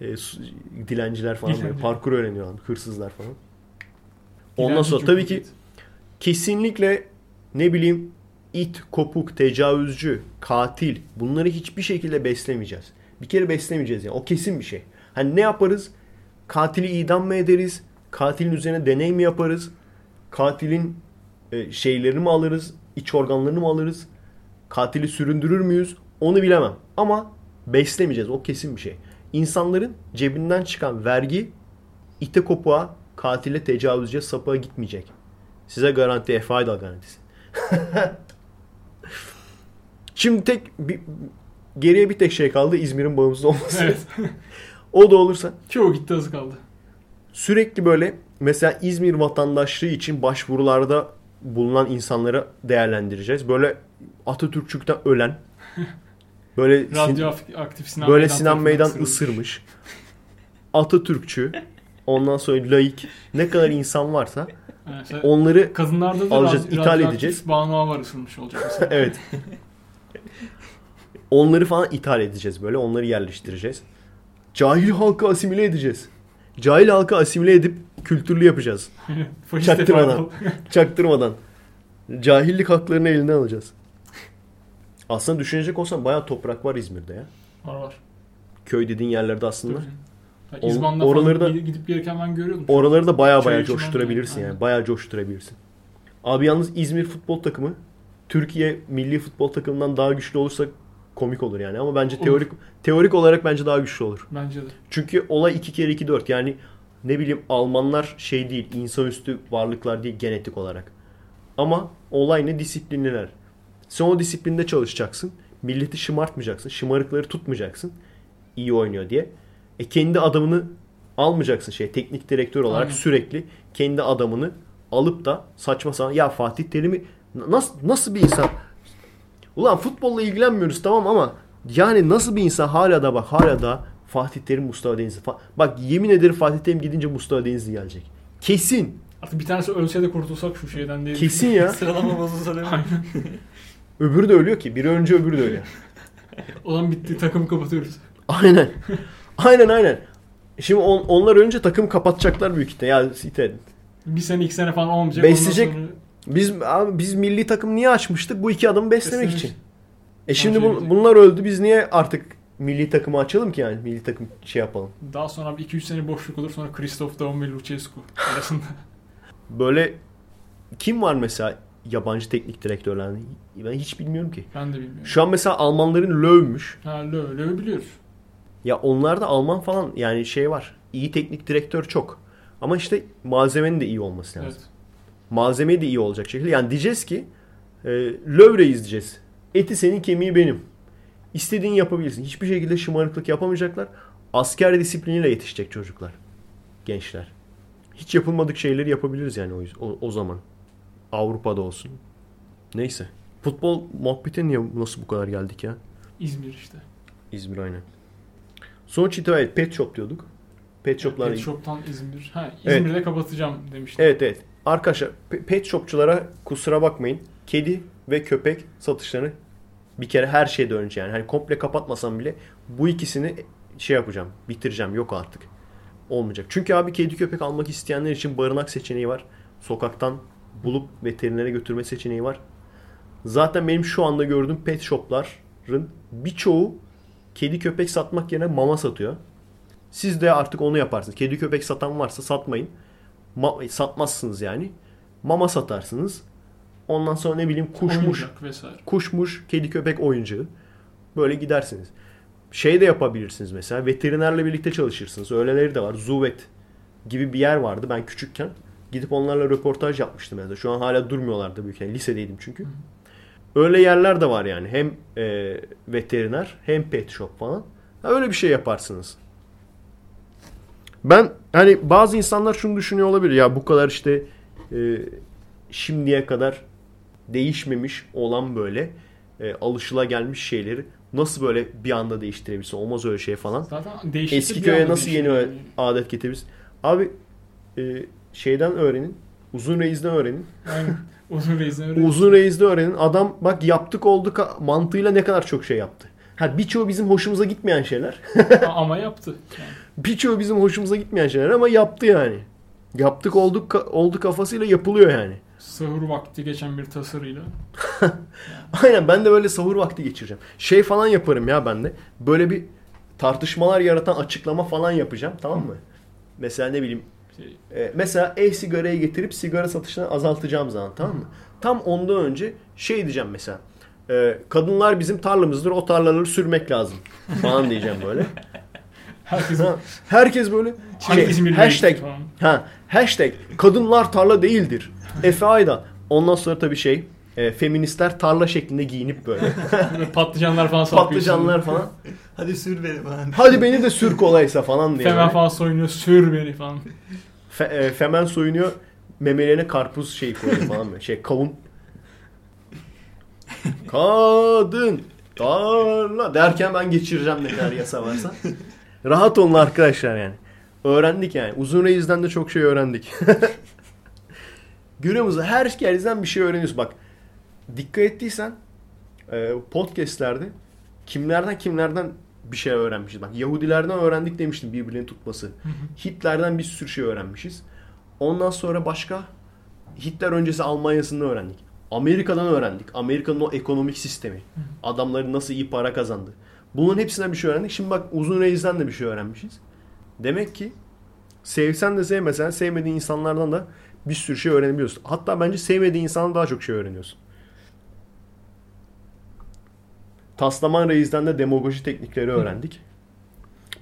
S2: E, su- dilenciler falan böyle
S4: Dilenci.
S2: parkur öğreniyorlar. Hırsızlar falan. Ondan
S4: Dilenci
S2: sonra tabii ki kesinlikle ne bileyim it, kopuk, tecavüzcü, katil bunları hiçbir şekilde beslemeyeceğiz. Bir kere beslemeyeceğiz yani. O kesin bir şey. Hani ne yaparız? Katili idam mı ederiz? Katilin üzerine deney mi yaparız? Katilin e, şeylerini mi alırız? İç organlarını mı alırız? Katili süründürür müyüz? Onu bilemem. Ama beslemeyeceğiz. O kesin bir şey. İnsanların cebinden çıkan vergi ite kopuğa, katile, tecavüzce, sapığa gitmeyecek. Size garanti, Efaydal garantisi. <laughs> Şimdi tek bir, geriye bir tek şey kaldı İzmir'in bağımsız olması.
S4: Evet. <laughs>
S2: o da olursa
S4: Çoğu gitti az kaldı.
S2: sürekli böyle mesela İzmir vatandaşlığı için başvurularda bulunan insanları değerlendireceğiz. Böyle Atatürkçükten ölen <laughs> böyle sin-
S4: Radyoaktif Sinan
S2: böyle
S4: Meydan
S2: Sinan Meydan ısırmış. Atatürkçü ondan sonra laik ne kadar insan varsa
S4: Evet,
S2: onları
S4: kadınlarda da
S2: alacağız,
S4: rad-
S2: ithal edeceğiz.
S4: Banu Avar ısırmış olacak <laughs>
S2: evet. Onları falan ithal edeceğiz böyle. Onları yerleştireceğiz. Cahil halkı asimile edeceğiz. Cahil halkı asimile edip kültürlü yapacağız. <laughs> Çaktırmadan. <laughs> Çaktırmadan. Cahillik haklarını eline alacağız. Aslında düşünecek olsan bayağı toprak var İzmir'de ya.
S4: Var var.
S2: Köy dediğin yerlerde aslında.
S4: Ya
S2: O-
S4: İzban'da
S2: oraları da-
S4: gidip gelirken ben görüyordum.
S2: Oraları da bayağı
S4: içmem
S2: coşturabilirsin
S4: yani,
S2: yani. Bayağı coşturabilirsin. Abi yalnız İzmir futbol takımı Türkiye milli futbol takımından daha güçlü olursa komik olur yani. Ama bence
S4: Olur.
S2: teorik teorik olarak bence daha güçlü olur.
S4: Bence de.
S2: Çünkü olay 2 kere 2 4. Yani ne bileyim Almanlar şey değil, insanüstü varlıklar değil genetik olarak. Ama olay ne? Disiplinliler. Sen o disiplinde çalışacaksın. Milleti şımartmayacaksın. Şımarıkları tutmayacaksın. İyi oynuyor diye. E kendi adamını almayacaksın şey teknik direktör olarak
S4: Aynen.
S2: sürekli kendi adamını alıp da saçma sapan ya Fatih Terim'i nasıl nasıl bir insan Ulan futbolla ilgilenmiyoruz tamam ama yani nasıl bir insan hala da bak hala da Fatih Terim Mustafa Denizli. Fa- Bak yemin ederim Fatih Terim gidince Mustafa Denizli gelecek. Kesin.
S4: Artık bir tanesi ölse de kurtulsak şu şeyden diye.
S2: Kesin ya. <laughs>
S3: Sıralama bozulsa değil mi? <laughs>
S2: Öbürü de ölüyor ki. Biri önce öbürü de ölüyor.
S4: O zaman bitti takımı kapatıyoruz.
S2: Aynen. Aynen aynen. Şimdi on- onlar önce takım kapatacaklar büyük ihtimalle. Ya site.
S4: Bir sene iki sene falan olmayacak.
S2: Besleyecek.
S4: Ondan sonra
S2: Biz abi biz milli takım niye açmıştık? Bu iki adamı beslemek
S4: Beslemek
S2: için. E şimdi bu- bunlar öldü. Biz niye artık milli takımı açalım ki yani? Milli takım şey yapalım.
S4: Daha sonra bir 2-3 sene boşluk olur sonra Christoph Daum ve Lucescu arasında. <laughs>
S2: Böyle kim var mesela yabancı teknik direktörler? Ben hiç bilmiyorum ki.
S4: Ben de bilmiyorum.
S2: Şu an mesela Almanların Löw'müş.
S4: Ha Löw, Löw'ü biliyoruz.
S2: Ya onlarda Alman falan yani şey var. İyi teknik direktör çok. Ama işte malzemenin de iyi olması lazım.
S4: Evet.
S2: Malzeme de iyi olacak şekilde. Yani diyeceğiz ki e, Lövre'yiz diyeceğiz. Eti senin kemiği benim. İstediğini yapabilirsin. Hiçbir şekilde şımarıklık yapamayacaklar. Asker disipliniyle yetişecek çocuklar. Gençler. Hiç yapılmadık şeyleri yapabiliriz yani o, o, o zaman. Avrupa'da olsun. Neyse. Futbol muhabbete niye nasıl bu kadar geldik ya?
S4: İzmir işte.
S2: İzmir aynen. Sonuç itibariyle pet shop diyorduk. Pet shoplar
S4: Pet Shop'tan İzmir. Ha
S2: Evet.
S4: İzmir'de kapatacağım demiştim.
S2: Evet evet. Arkadaşlar pe- pet shopçulara kusura bakmayın. Kedi ve köpek satışlarını bir kere her şeyden önce yani hani komple kapatmasam bile bu ikisini şey yapacağım. Bitireceğim. Yok artık. Olmayacak. Çünkü abi kedi köpek almak isteyenler için barınak seçeneği var. Sokaktan bulup veterinere götürme seçeneği var. Zaten benim şu anda gördüğüm pet shopların birçoğu kedi köpek satmak yerine mama satıyor. Siz de artık onu yaparsınız. Kedi köpek satan varsa satmayın. Ma- satmazsınız yani. Mama satarsınız. Ondan sonra ne bileyim kuşmuş, kuşmuş, kedi köpek oyuncağı. Böyle gidersiniz. Şey de yapabilirsiniz mesela. Veterinerle birlikte çalışırsınız. Öyleleri de var. Zuvet gibi bir yer vardı ben küçükken. Gidip onlarla röportaj yapmıştım mesela. Şu an hala durmuyorlardı büyük ihtimalle. Lisedeydim çünkü. Öyle yerler de var yani. Hem e, veteriner hem pet shop falan. Ha, öyle bir şey yaparsınız. Ben hani bazı insanlar şunu düşünüyor olabilir. Ya bu kadar işte e, şimdiye kadar değişmemiş olan böyle e, alışılagelmiş şeyleri nasıl böyle bir anda değiştirebilirsin? Olmaz öyle şey falan.
S4: Zaten
S2: Eski köye nasıl yeni
S4: yani.
S2: adet getirebilirsin? Abi e, şeyden öğrenin. Uzun reisden öğrenin.
S4: Aynen. <laughs> Uzun reisden öyle.
S2: Uzun reisde öğrenin. Adam bak yaptık olduk mantığıyla ne kadar çok şey yaptı. Ha birçoğu bizim hoşumuza gitmeyen şeyler. <laughs>
S4: Ama yaptı. Yani.
S2: Birçoğu bizim hoşumuza gitmeyen şeyler ama yaptı yani. Yaptık olduk oldu kafasıyla yapılıyor yani.
S4: Sahur vakti geçen bir tasarıyla. <laughs>
S2: Aynen ben de böyle sahur vakti geçireceğim. Şey falan yaparım ya ben de. Böyle bir tartışmalar yaratan açıklama falan yapacağım tamam mı? Mesela ne bileyim
S4: Şey,
S2: e, mesela e-sigarayı getirip sigara satışını azaltacağım zaman tamam mı? Tam ondan önce şey diyeceğim mesela. e, kadınlar bizim tarlamızdır o tarlaları sürmek lazım falan diyeceğim böyle. <laughs>
S4: herkes
S2: Herkes böyle şey, hashtag
S4: falan.
S2: ha hashtag kadınlar tarla değildir. Efe Ayda. Ondan sonra tabii şey e, feministler tarla şeklinde giyinip böyle
S4: patlıcanlar falan saplıyor.
S2: patlıcanlar falan.
S3: Hadi sür beni falan.
S2: Hadi beni de sür kolaysa falan diye.
S4: Femen
S2: böyle.
S4: falan soyunuyor. Sür beni falan.
S2: Fe- e, femen soyunuyor memelerine karpuz şey koyuyor falan böyle. Şey kavun. Kadın tarla derken ben geçireceğim ne kadar yasa varsa. Rahat olun arkadaşlar yani. Öğrendik yani. Uzun Reis'den de çok şey öğrendik. <laughs> Görüyor musun? Her yerden bir şey öğreniyorsun. Bak dikkat ettiysen e, podcastlerde kimlerden kimlerden bir şey öğrenmişiz. Bak Yahudilerden öğrendik demiştim birbirini tutması. Hitler'den bir sürü şey öğrenmişiz. Ondan sonra başka Hitler öncesi Almanya'sını öğrendik. Amerika'dan öğrendik. Amerika'nın o ekonomik sistemi. Adamların nasıl iyi para kazandı. Bunun hepsinden bir şey öğrendik. Şimdi bak Uzun Reis'den de bir şey öğrenmişiz. Demek ki sevsen de sevmesen sevmediğin insanlardan da bir sürü şey öğrenebiliyorsun. Hatta bence sevmediğin insandan daha çok şey öğreniyorsun. Taslaman Reis'den de demagoji teknikleri öğrendik.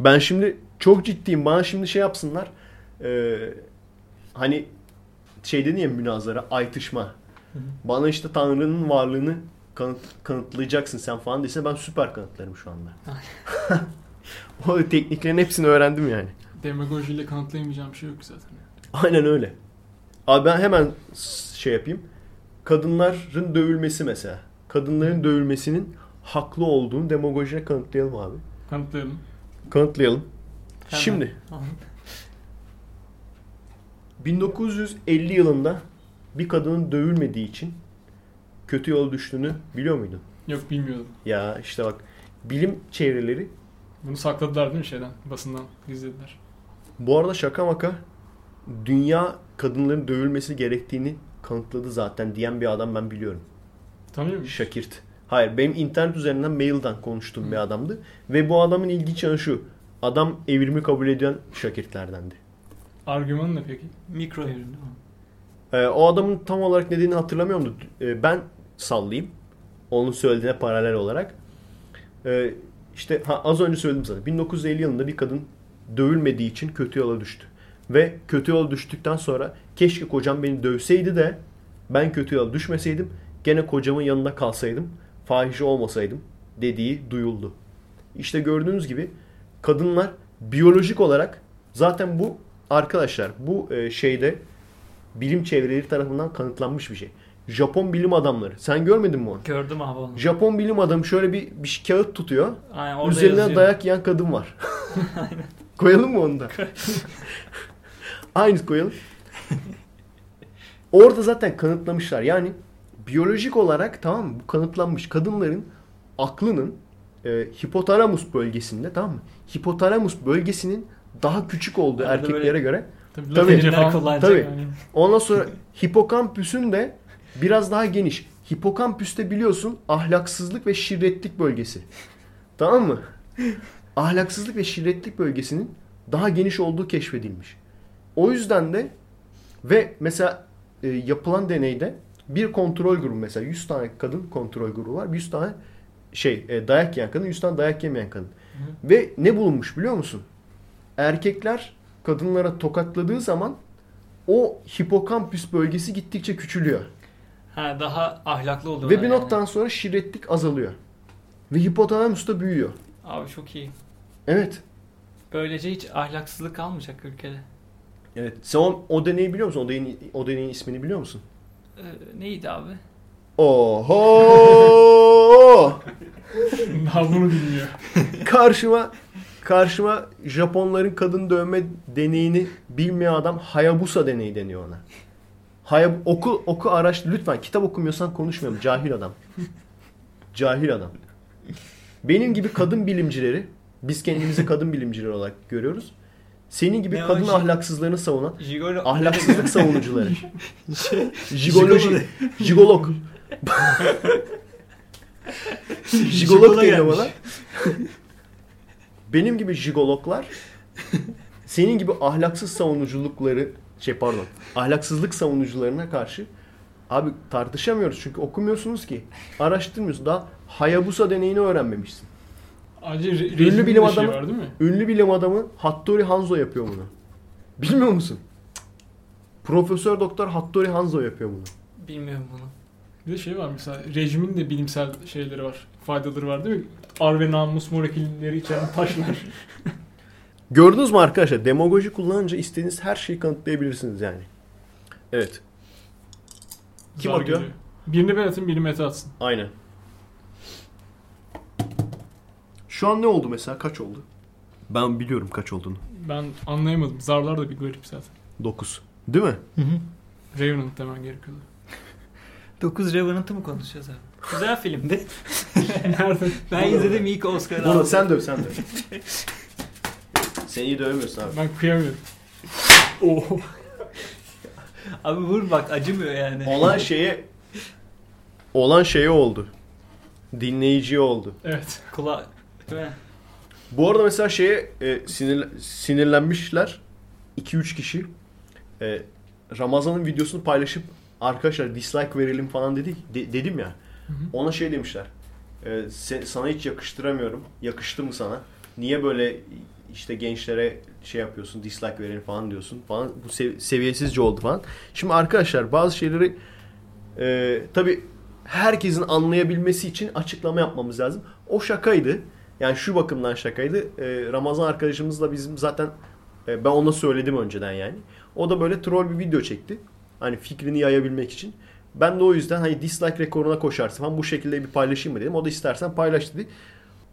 S2: Ben şimdi çok ciddiyim. Bana şimdi şey yapsınlar. Ee, hani şey dedin ya münazara, aytışma. Bana işte Tanrı'nın varlığını kanıt, kanıtlayacaksın sen falan dese ben süper kanıtlarım şu anda. <laughs> o tekniklerin hepsini öğrendim yani.
S4: Demagojiyle kanıtlayamayacağım bir şey yok zaten.
S2: Aynen öyle. Abi ben hemen şey yapayım. Kadınların dövülmesi mesela. Kadınların dövülmesinin haklı olduğunu demagojiyle kanıtlayalım abi.
S4: Kanıtlayalım.
S2: Kanıtlayalım.
S3: Hemen.
S2: Şimdi
S3: Tamam.
S2: 1950 yılında bir kadının dövülmediği için kötü yol düştüğünü biliyor muydun?
S4: Yok bilmiyordum.
S2: Ya işte bak bilim çevreleri
S4: Bunu sakladılar değil mi şeyden? Basından gizlediler.
S2: bu arada şaka maka dünya kadınların dövülmesi gerektiğini kanıtladı zaten diyen bir adam ben biliyorum.
S4: Tanıyor musun?
S2: Şakirt. Hayır benim internet üzerinden mailden konuştuğum bir adamdı. Ve bu adamın ilginç yanı şu. Adam evrimi kabul eden Şakirtlerdendi.
S4: Argümanı ne peki?
S3: Mikro evrim değil mi?
S2: Ee, o adamın tam olarak dediğini hatırlamıyorum da e, ben sallayayım. Onun söylediğine paralel olarak. Ee, işte ha, az önce söyledim sana. 1950 yılında bir kadın dövülmediği için kötü yola düştü. Ve kötü yola düştükten sonra keşke kocam beni dövseydi de ben kötü yola düşmeseydim. Gene kocamın yanında kalsaydım. Fahişe olmasaydım dediği duyuldu. İşte gördüğünüz gibi kadınlar biyolojik olarak zaten bu arkadaşlar bu e, şeyde bilim çevreleri tarafından kanıtlanmış bir şey. Japon bilim adamları. Sen görmedin mi onu?
S3: Gördüm abi onu.
S2: Japon bilim adamı şöyle bir, bir kağıt tutuyor.
S3: Aynen orada
S2: Üzerine
S3: yazıyor.
S2: dayak yiyen kadın var. <laughs> <laughs> koyalım mı onu da? <laughs> Aynı koyalım. Orada zaten kanıtlamışlar. Yani biyolojik olarak tamam mı? Bu kanıtlanmış. Kadınların aklının e, hipotalamus bölgesinde tamam mı? Hipotalamus bölgesinin daha küçük olduğu
S3: Arada
S2: erkeklere
S3: böyle-
S2: göre.
S4: Tabii,
S2: Tabii. Tabii.
S3: yani.
S2: Ondan sonra hipokampüsün de biraz daha geniş. Hipokampüste biliyorsun ahlaksızlık ve şirretlik bölgesi. Tamam mı? Ahlaksızlık ve şirretlik bölgesinin daha geniş olduğu keşfedilmiş. O yüzden de ve mesela e, yapılan deneyde bir kontrol grubu mesela 100 tane kadın kontrol grubu var. 100 tane şey e, dayak yiyen kadın, 100 tane dayak yemeyen kadın. Ve ne bulunmuş biliyor musun? Erkekler kadınlara tokatladığı zaman o hipokampüs bölgesi gittikçe küçülüyor.
S3: Ha daha ahlaklı oluyor.
S2: Ve bir noktadan sonra şirretlik azalıyor. Ve hipotalamus da büyüyor.
S3: Abi çok iyi.
S2: Evet.
S3: Böylece hiç ahlaksızlık kalmayacak ülkede.
S2: Evet. Sen o, o deneyi biliyor musun? O deneyin, o deneyin ismini biliyor musun?
S3: Ee, neydi abi?
S2: Oho! <laughs>
S4: Daha bunu bilmiyor. <laughs>
S2: karşıma karşıma Japonların kadın dövme deneyini bilmeyen adam Hayabusa deneyi deniyor ona. Hayab oku oku araş lütfen kitap okumuyorsan konuşmuyorum cahil adam. Cahil adam. Benim gibi kadın bilimcileri biz kendimizi kadın bilimciler olarak görüyoruz. Senin gibi
S3: o
S2: kadın
S3: şey-
S2: ahlaksızlığını savunan
S3: Jigolo.
S2: ahlaksızlık <laughs> savunucuları.
S3: Şey,
S2: Jigoloji, jigolog. Jigolog deniyor bana. Benim gibi jigologlar senin gibi ahlaksız savunuculukları şey pardon ahlaksızlık savunucularına karşı abi tartışamıyoruz çünkü okumuyorsunuz ki araştırmıyorsun daha Hayabusa deneyini öğrenmemişsin.
S4: Ayrıca re-
S2: Ünlü bilim
S4: şey
S2: adamı-
S4: var değil mi?
S2: Ünlü bilim adamı Hattori Hanzo yapıyor bunu. Bilmiyor musun? Profesör Doktor Hattori Hanzo yapıyor bunu.
S3: Bilmiyorum bunu.
S4: Bir de şey var mesela rejimin de bilimsel şeyleri var. Faydaları var değil mi? Ar ve namus molekülleri içeren taşlar. <laughs>
S2: Gördünüz mü arkadaşlar? Demagoji kullanınca istediğiniz her şeyi kanıtlayabilirsiniz yani. Evet. Kim
S4: Zar
S2: atıyor?
S4: geliyor. Birini ben atayım birini Mete atsın.
S2: Aynen. Şu an ne oldu mesela? Kaç oldu? Ben biliyorum kaç olduğunu.
S4: Ben anlayamadım. Zarlar da bir garip zaten.
S2: 9. Değil mi?
S4: Revenant demen gerekiyordu. <laughs>
S3: 9 Revenant'ı mı konuşacağız abi? Güzel filmdi. <laughs>
S4: Nerede?
S3: Ben izledim ilk Oscar'ı aldı.
S2: sen döv sen döv. <laughs> Sen iyi dövemiyorsun abi.
S4: Ben kıyamıyorum. Oo. <laughs>
S3: Abi vur bak acımıyor yani.
S2: Olan <laughs> şeye olan şeye oldu. Dinleyiciye oldu.
S4: Evet.
S3: Kula... Değil mi?
S2: Bu arada mesela şeye e, sinir, sinirlenmişler 2-3 kişi. E, Ramazan'ın videosunu paylaşıp arkadaşlar dislike verelim falan dedik de- dedim ya.
S4: hı.
S2: Ona şey demişler. E, "Se- sana hiç yakıştıramıyorum. Yakıştı mı sana? Niye böyle işte gençlere şey yapıyorsun, dislike verelim falan diyorsun falan. Bu sev- seviyesizce oldu falan. Şimdi arkadaşlar bazı şeyleri e, tabi herkesin anlayabilmesi için açıklama yapmamız lazım. O şakaydı. Yani şu bakımdan şakaydı. E, Ramazan arkadaşımızla bizim zaten e, ben ona söyledim önceden yani. O da böyle troll bir video çekti. Hani fikrini yayabilmek için. Ben de o yüzden hani dislike rekoruna koşarsın falan bu şekilde bir paylaşayım mı dedim. O da istersen paylaş dedi.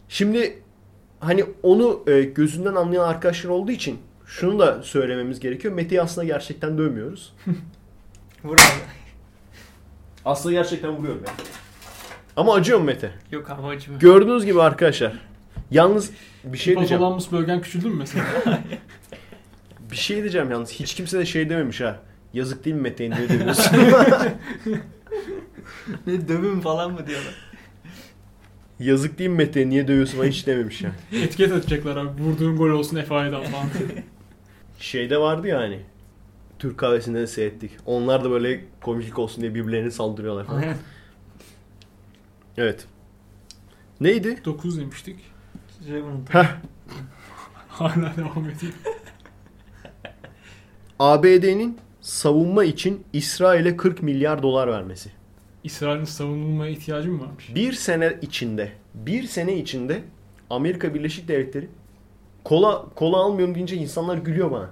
S2: Şimdi hani onu e, gözünden anlayan arkadaşlar olduğu için şunu da söylememiz gerekiyor. Mete'yi aslında gerçekten dövmüyoruz. <laughs>
S3: Vur abi.
S2: Aslında gerçekten vuruyorum yani. Ama acıyor mu Mete?
S3: Yok abi acımıyor.
S2: Gördüğünüz gibi arkadaşlar. Yalnız bir şey diyeceğim.
S4: Hipotalamus bölgen küçüldü mü mesela? <laughs>
S2: Bir şey diyeceğim yalnız. Hiç kimse de şey dememiş ha. Yazık değil mi Mete'yi niye dövüyorsun? <laughs>
S3: ne dövün falan mı diyorlar.
S2: Yazık değil mi Mete'yi niye dövüyorsun falan hiç dememiş ya. <laughs>
S4: Etiket atacaklar abi. Vurduğun gol olsun FA'dan falan. <laughs>
S2: Şeyde vardı ya hani. Türk kahvesinde de seyrettik. Onlar da böyle komiklik olsun diye birbirlerine saldırıyorlar falan.
S3: Aynen.
S2: Evet. Neydi?
S4: 9 demiştik.
S2: Heh. <laughs>
S4: Hala devam ediyor.
S2: ABD'nin savunma için İsrail'e 40 milyar dolar vermesi.
S4: İsrail'in savunulmaya ihtiyacı mı varmış?
S2: Bir sene içinde, bir sene içinde Amerika Birleşik Devletleri kola kola almıyorum deyince insanlar gülüyor bana.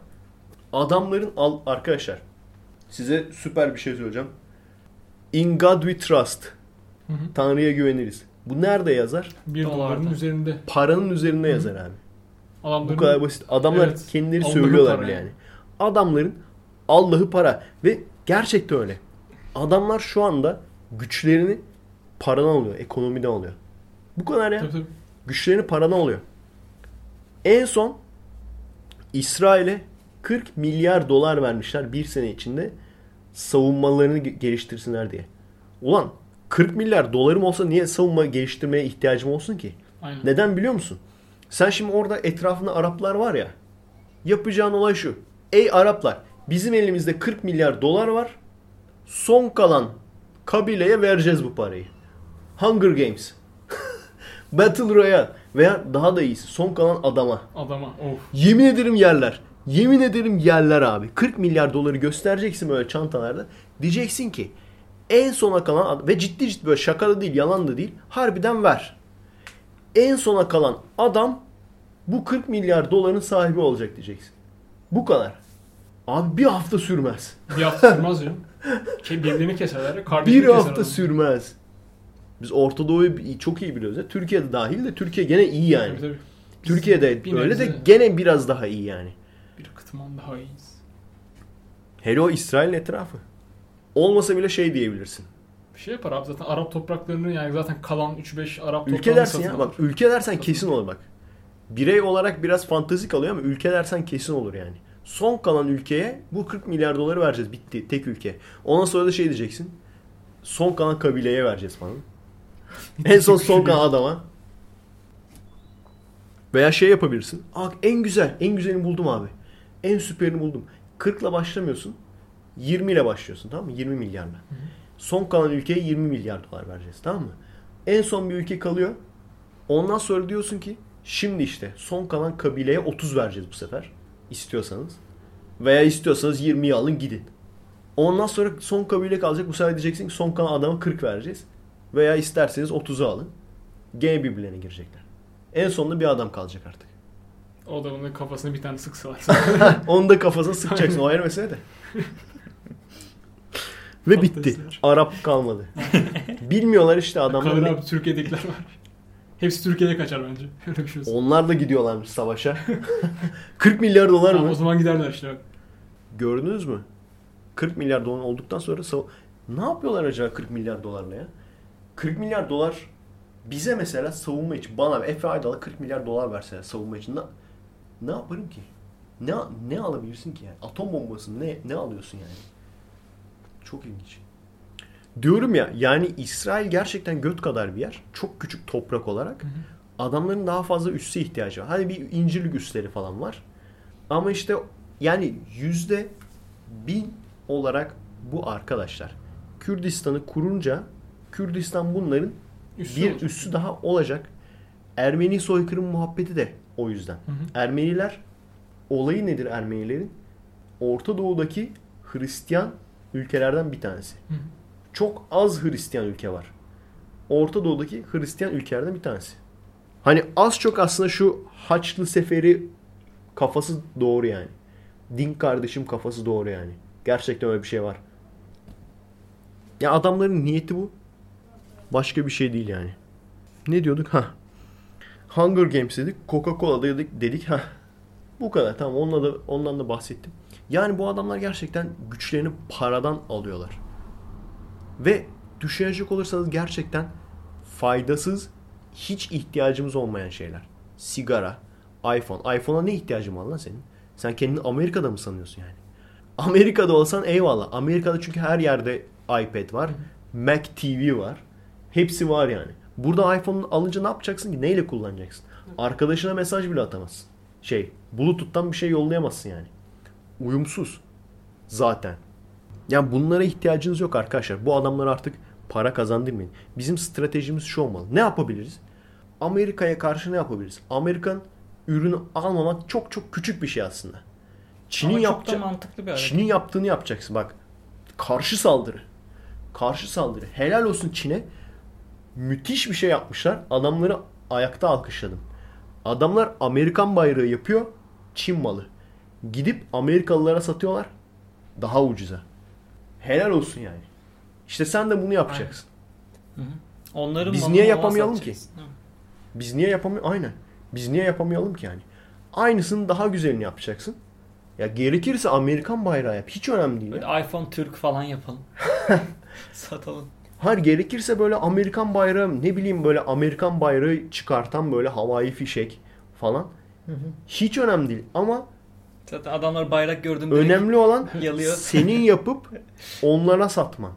S2: Adamların al arkadaşlar. Size süper bir şey söyleyeceğim. In God we trust.
S4: Hı hı.
S2: Tanrı'ya güveniriz. Bu nerede yazar?
S4: Bir doların üzerinde.
S2: Paranın üzerinde yazar abi.
S4: Adamların
S2: Bu kadar basit. Adamlar
S4: Evet.
S2: kendileri söylüyorlar bile
S4: yani.
S2: yani. Adamların Allah'ı para ve gerçekten öyle. Adamlar şu anda güçlerini paradan alıyor, ekonomiden alıyor. Bu kadar ya.
S4: Tabii tabii.
S2: Güçlerini paradan alıyor. En son İsrail'e 40 milyar dolar vermişler bir sene içinde savunmalarını ge- geliştirsinler diye. Ulan 40 milyar dolarım olsa niye savunma geliştirmeye ihtiyacım olsun ki?
S4: Aynen.
S2: Neden biliyor musun? Sen şimdi orada etrafında Araplar var ya. Yapacağın olay şu. Ey Araplar bizim elimizde 40 milyar dolar var. Son kalan kabileye vereceğiz bu parayı. Hunger Games. <laughs> Battle Royale veya daha da iyisi son kalan adama.
S4: Adama. Of.
S2: Yemin ederim yerler. Yemin ederim yerler abi. 40 milyar doları göstereceksin böyle çantalarda. Diyeceksin ki en sona kalan ve ciddi ciddi böyle şaka da değil yalan da değil harbiden ver. En sona kalan adam bu 40 milyar doların sahibi olacak diyeceksin. Bu kadar. Abi bir hafta sürmez.
S4: Bir hafta sürmez ya. <laughs> Ke- Birbirini keserler. Kardeşini
S2: Bir
S4: keser
S2: hafta
S4: adam.
S2: sürmez. Biz Orta Doğu'yu çok iyi biliyoruz. ya. Türkiye'de dahil de Türkiye gene iyi yani.
S4: Tabii, tabii. Biz
S2: Türkiye'de
S4: bir
S2: öyle de gene biraz daha iyi yani.
S4: Bir kıtman daha iyiyiz.
S2: Hele o İsrail'in etrafı. Olmasa bile şey diyebilirsin.
S4: Bir şey yapar abi zaten Arap topraklarını yani zaten kalan 3-5 Arap
S2: Ülke dersin ya
S4: alır.
S2: bak ülke dersen kesin olur bak. Birey olarak biraz fantazi kalıyor ama ülke dersen kesin olur yani. Son kalan ülkeye bu 40 milyar doları vereceğiz bitti tek ülke. Ondan sonra da şey diyeceksin. son kalan kabileye vereceğiz falan. <laughs> en son son kalan adama. Veya şey yapabilirsin. Aa, en güzel, en güzelini buldum abi. En süperini buldum. 40 ile başlamıyorsun. 20 ile başlıyorsun tamam mı? 20 milyarla. Son kalan ülkeye 20 milyar dolar vereceğiz tamam mı? En son bir ülke kalıyor. Ondan sonra diyorsun ki şimdi işte son kalan kabileye 30 vereceğiz bu sefer. İstiyorsanız. Veya istiyorsanız 20'yi alın gidin. Ondan sonra son kabile kalacak. Bu sefer diyeceksin ki son kalan adama 40 vereceğiz. Veya isterseniz 30'u alın. Gene birbirlerine girecekler. En sonunda bir adam kalacak artık.
S4: O da onun kafasına bir tane sıksalar. <laughs>
S2: Onu da kafasına sıkacaksın. O ayrı mesele de. Ve bitti. Arap kalmadı. <laughs> Bilmiyorlar işte adamlar.
S4: Kalır abi Türkiye'dekiler var. Hepsi Türkiye'ye kaçar bence. <laughs> Öyle bir şey olsun.
S2: Onlar da gidiyorlarmış savaşa. <laughs> 40 milyar dolar
S4: Ha,
S2: mı?
S4: o zaman giderler işte. bak.
S2: Gördünüz mü? 40 milyar dolar olduktan sonra sav- ne yapıyorlar acaba 40 milyar dolarla ya? 40 milyar dolar bize mesela savunma için bana Efe Aydal'a 40 milyar dolar verseler savunma için ne, ne yaparım ki? Ne ne alabilirsin ki yani? Atom bombası ne ne alıyorsun yani? Çok ilginç. Diyorum ya yani İsrail gerçekten göt kadar bir yer. Çok küçük toprak olarak. Adamların daha fazla üsse ihtiyacı var. Hani bir incirlik üsleri falan var. Ama işte yani yüzde bin olarak bu arkadaşlar Kürdistan'ı kurunca Kürdistan bunların
S4: Üssü
S2: bir
S4: olacak.
S2: üssü daha olacak. Ermeni soykırım muhabbeti de o yüzden.
S4: Hı hı.
S2: Ermeniler olayı nedir Ermenilerin? Orta Doğu'daki Hristiyan ülkelerden bir tanesi.
S4: Hı hı.
S2: Çok az Hristiyan ülke var. Orta Doğu'daki Hristiyan ülkelerden bir tanesi. Hani az çok aslında şu Haçlı Seferi kafası doğru yani. Din kardeşim kafası doğru yani. Gerçekten öyle bir şey var. Ya adamların niyeti bu. Başka bir şey değil yani. Ne diyorduk? Ha. Hunger Games dedik. Coca-Cola dedik. dedik. Ha. Bu kadar. Tamam onunla da, ondan da bahsettim. Yani bu adamlar gerçekten güçlerini paradan alıyorlar. Ve düşünecek olursanız gerçekten faydasız, hiç ihtiyacımız olmayan şeyler. Sigara, iPhone. iPhone'a ne ihtiyacın var lan senin? Sen kendini Amerika'da mı sanıyorsun yani? Amerika'da olsan eyvallah. Amerika'da çünkü her yerde iPad var. Mac TV var. Hepsi var yani. Burada iPhone'u alınca ne yapacaksın ki? Neyle kullanacaksın? Arkadaşına mesaj bile atamazsın. Şey, Bluetooth'tan bir şey yollayamazsın yani. Uyumsuz. Zaten. Yani bunlara ihtiyacınız yok arkadaşlar. Bu adamlar artık para kazandırmayın. Bizim stratejimiz şu olmalı. Ne yapabiliriz? Amerika'ya karşı ne yapabiliriz? Amerikan ürünü almamak çok çok küçük bir şey aslında. Çin'in
S3: hareket.
S2: Çin'in yaptığını yapacaksın bak. Karşı saldırı. Karşı saldırı. Helal olsun Çin'e. Müthiş bir şey yapmışlar. Adamları ayakta alkışladım. Adamlar Amerikan bayrağı yapıyor. Çin malı. Gidip Amerikalılara satıyorlar. Daha ucuza. Helal olsun yani. İşte sen de bunu yapacaksın.
S3: Hı hı. Onların
S2: Biz niye yapamayalım.
S3: Hı.
S2: Biz niye yapamıyor? Aynen. Biz niye yapamayalım ki yani? Aynısının daha güzelini yapacaksın. Ya gerekirse Amerikan bayrağı yap. Hiç önemli değil. ya.
S3: Böyle iPhone Türk falan yapalım. <laughs> Satalım.
S2: Hayır gerekirse böyle Amerikan bayrağı ne bileyim böyle Amerikan bayrağı çıkartan böyle havai fişek falan. Hiç önemli değil ama
S3: Zaten adamlar bayrak gördüm
S2: önemli olan <laughs>
S3: yalıyor.
S2: senin yapıp onlara satman.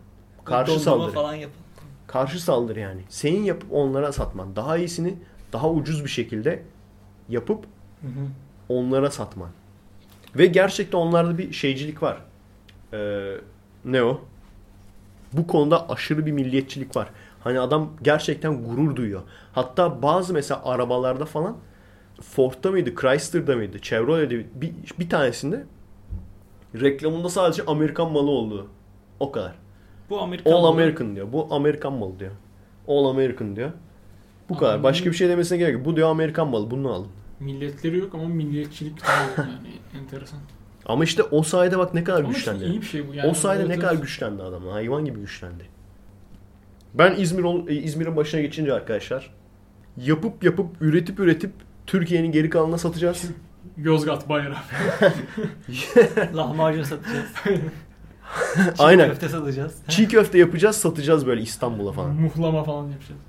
S2: Karşı
S3: Dondurma
S2: saldırı.
S3: falan yapalım.
S2: Karşı saldırı yani. Senin yapıp onlara satman. Daha iyisini daha ucuz bir şekilde yapıp
S3: Hı hı.
S2: onlara satman. Ve gerçekten onlarda bir şeycilik var. Ee, ne o? Bu konuda aşırı bir milliyetçilik var. Hani adam gerçekten gurur duyuyor. Hatta bazı mesela arabalarda falan Ford'da mıydı, Chrysler'da mıydı, Chevrolet'de bir, bir tanesinde reklamında sadece Amerikan malı olduğu. O kadar.
S3: Bu Amerikan
S2: All
S3: malı.
S2: American diyor. Bu Amerikan malı diyor. All American diyor. Bu kadar.
S4: Adamların-
S2: Başka bir şey demesine gerek yok. Bu diyor Amerikan malı. Bunu alın.
S4: Milletleri yok ama milliyetçilik yani <laughs> enteresan.
S2: Ama işte o sayede bak ne kadar
S4: Ama işte
S2: güçlendi.
S4: iyi bir şey bu yani.
S2: o sayede ne kadar güçlendi adamlar. Hayvan gibi güçlendi. Ben İzmir İzmir'in başına geçince arkadaşlar yapıp yapıp üretip üretip Türkiye'nin geri kalanına satacağız.
S4: Yozgat bayrağı. <laughs>
S3: Lahmacun satacağız. <laughs> Çiğ
S2: Aynen.
S3: köfte satacağız.
S2: Çiğ köfte yapacağız, satacağız böyle İstanbul'a falan.
S4: Muhlama falan yapacağız.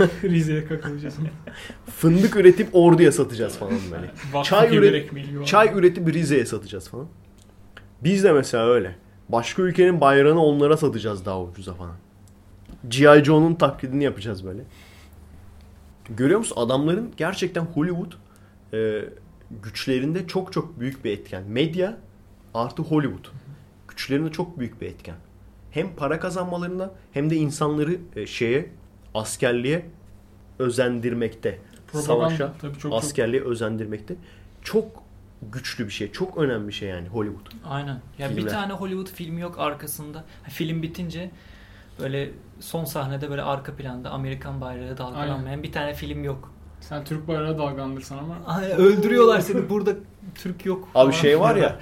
S4: <laughs> Rize'ye kakılacağız.
S2: Fındık üretip Ordu'ya satacağız falan böyle. Çay üret-. Çay üretip Rize'ye satacağız falan. Biz de mesela öyle. Başka ülkenin bayrağını onlara satacağız daha ucuza falan. G.I. Joe'nun taklidini yapacağız böyle. Görüyor musun? Adamların gerçekten Hollywood e, güçlerinde çok çok büyük bir etken. Medya artı Hollywood. Güçlerinde çok büyük bir etken. Hem para kazanmalarında hem de insanları e, şeye askerliğe özendirmekte.
S4: Propaganda
S2: Savaşa,
S4: tabii çok çok.
S2: askerliğe özendirmekte. Çok güçlü bir şey. Çok önemli bir şey yani Hollywood.
S3: Aynen. Ya bir
S2: Filmler.
S3: tane Hollywood filmi yok arkasında. Film bitince böyle son sahnede böyle arka planda Amerikan bayrağı dalgalanmayan bir tane film yok.
S4: Sen Türk bayrağı dalgalandırsan ama
S3: Ay, öldürüyorlar seni burada Türk yok.
S2: Abi şey var ya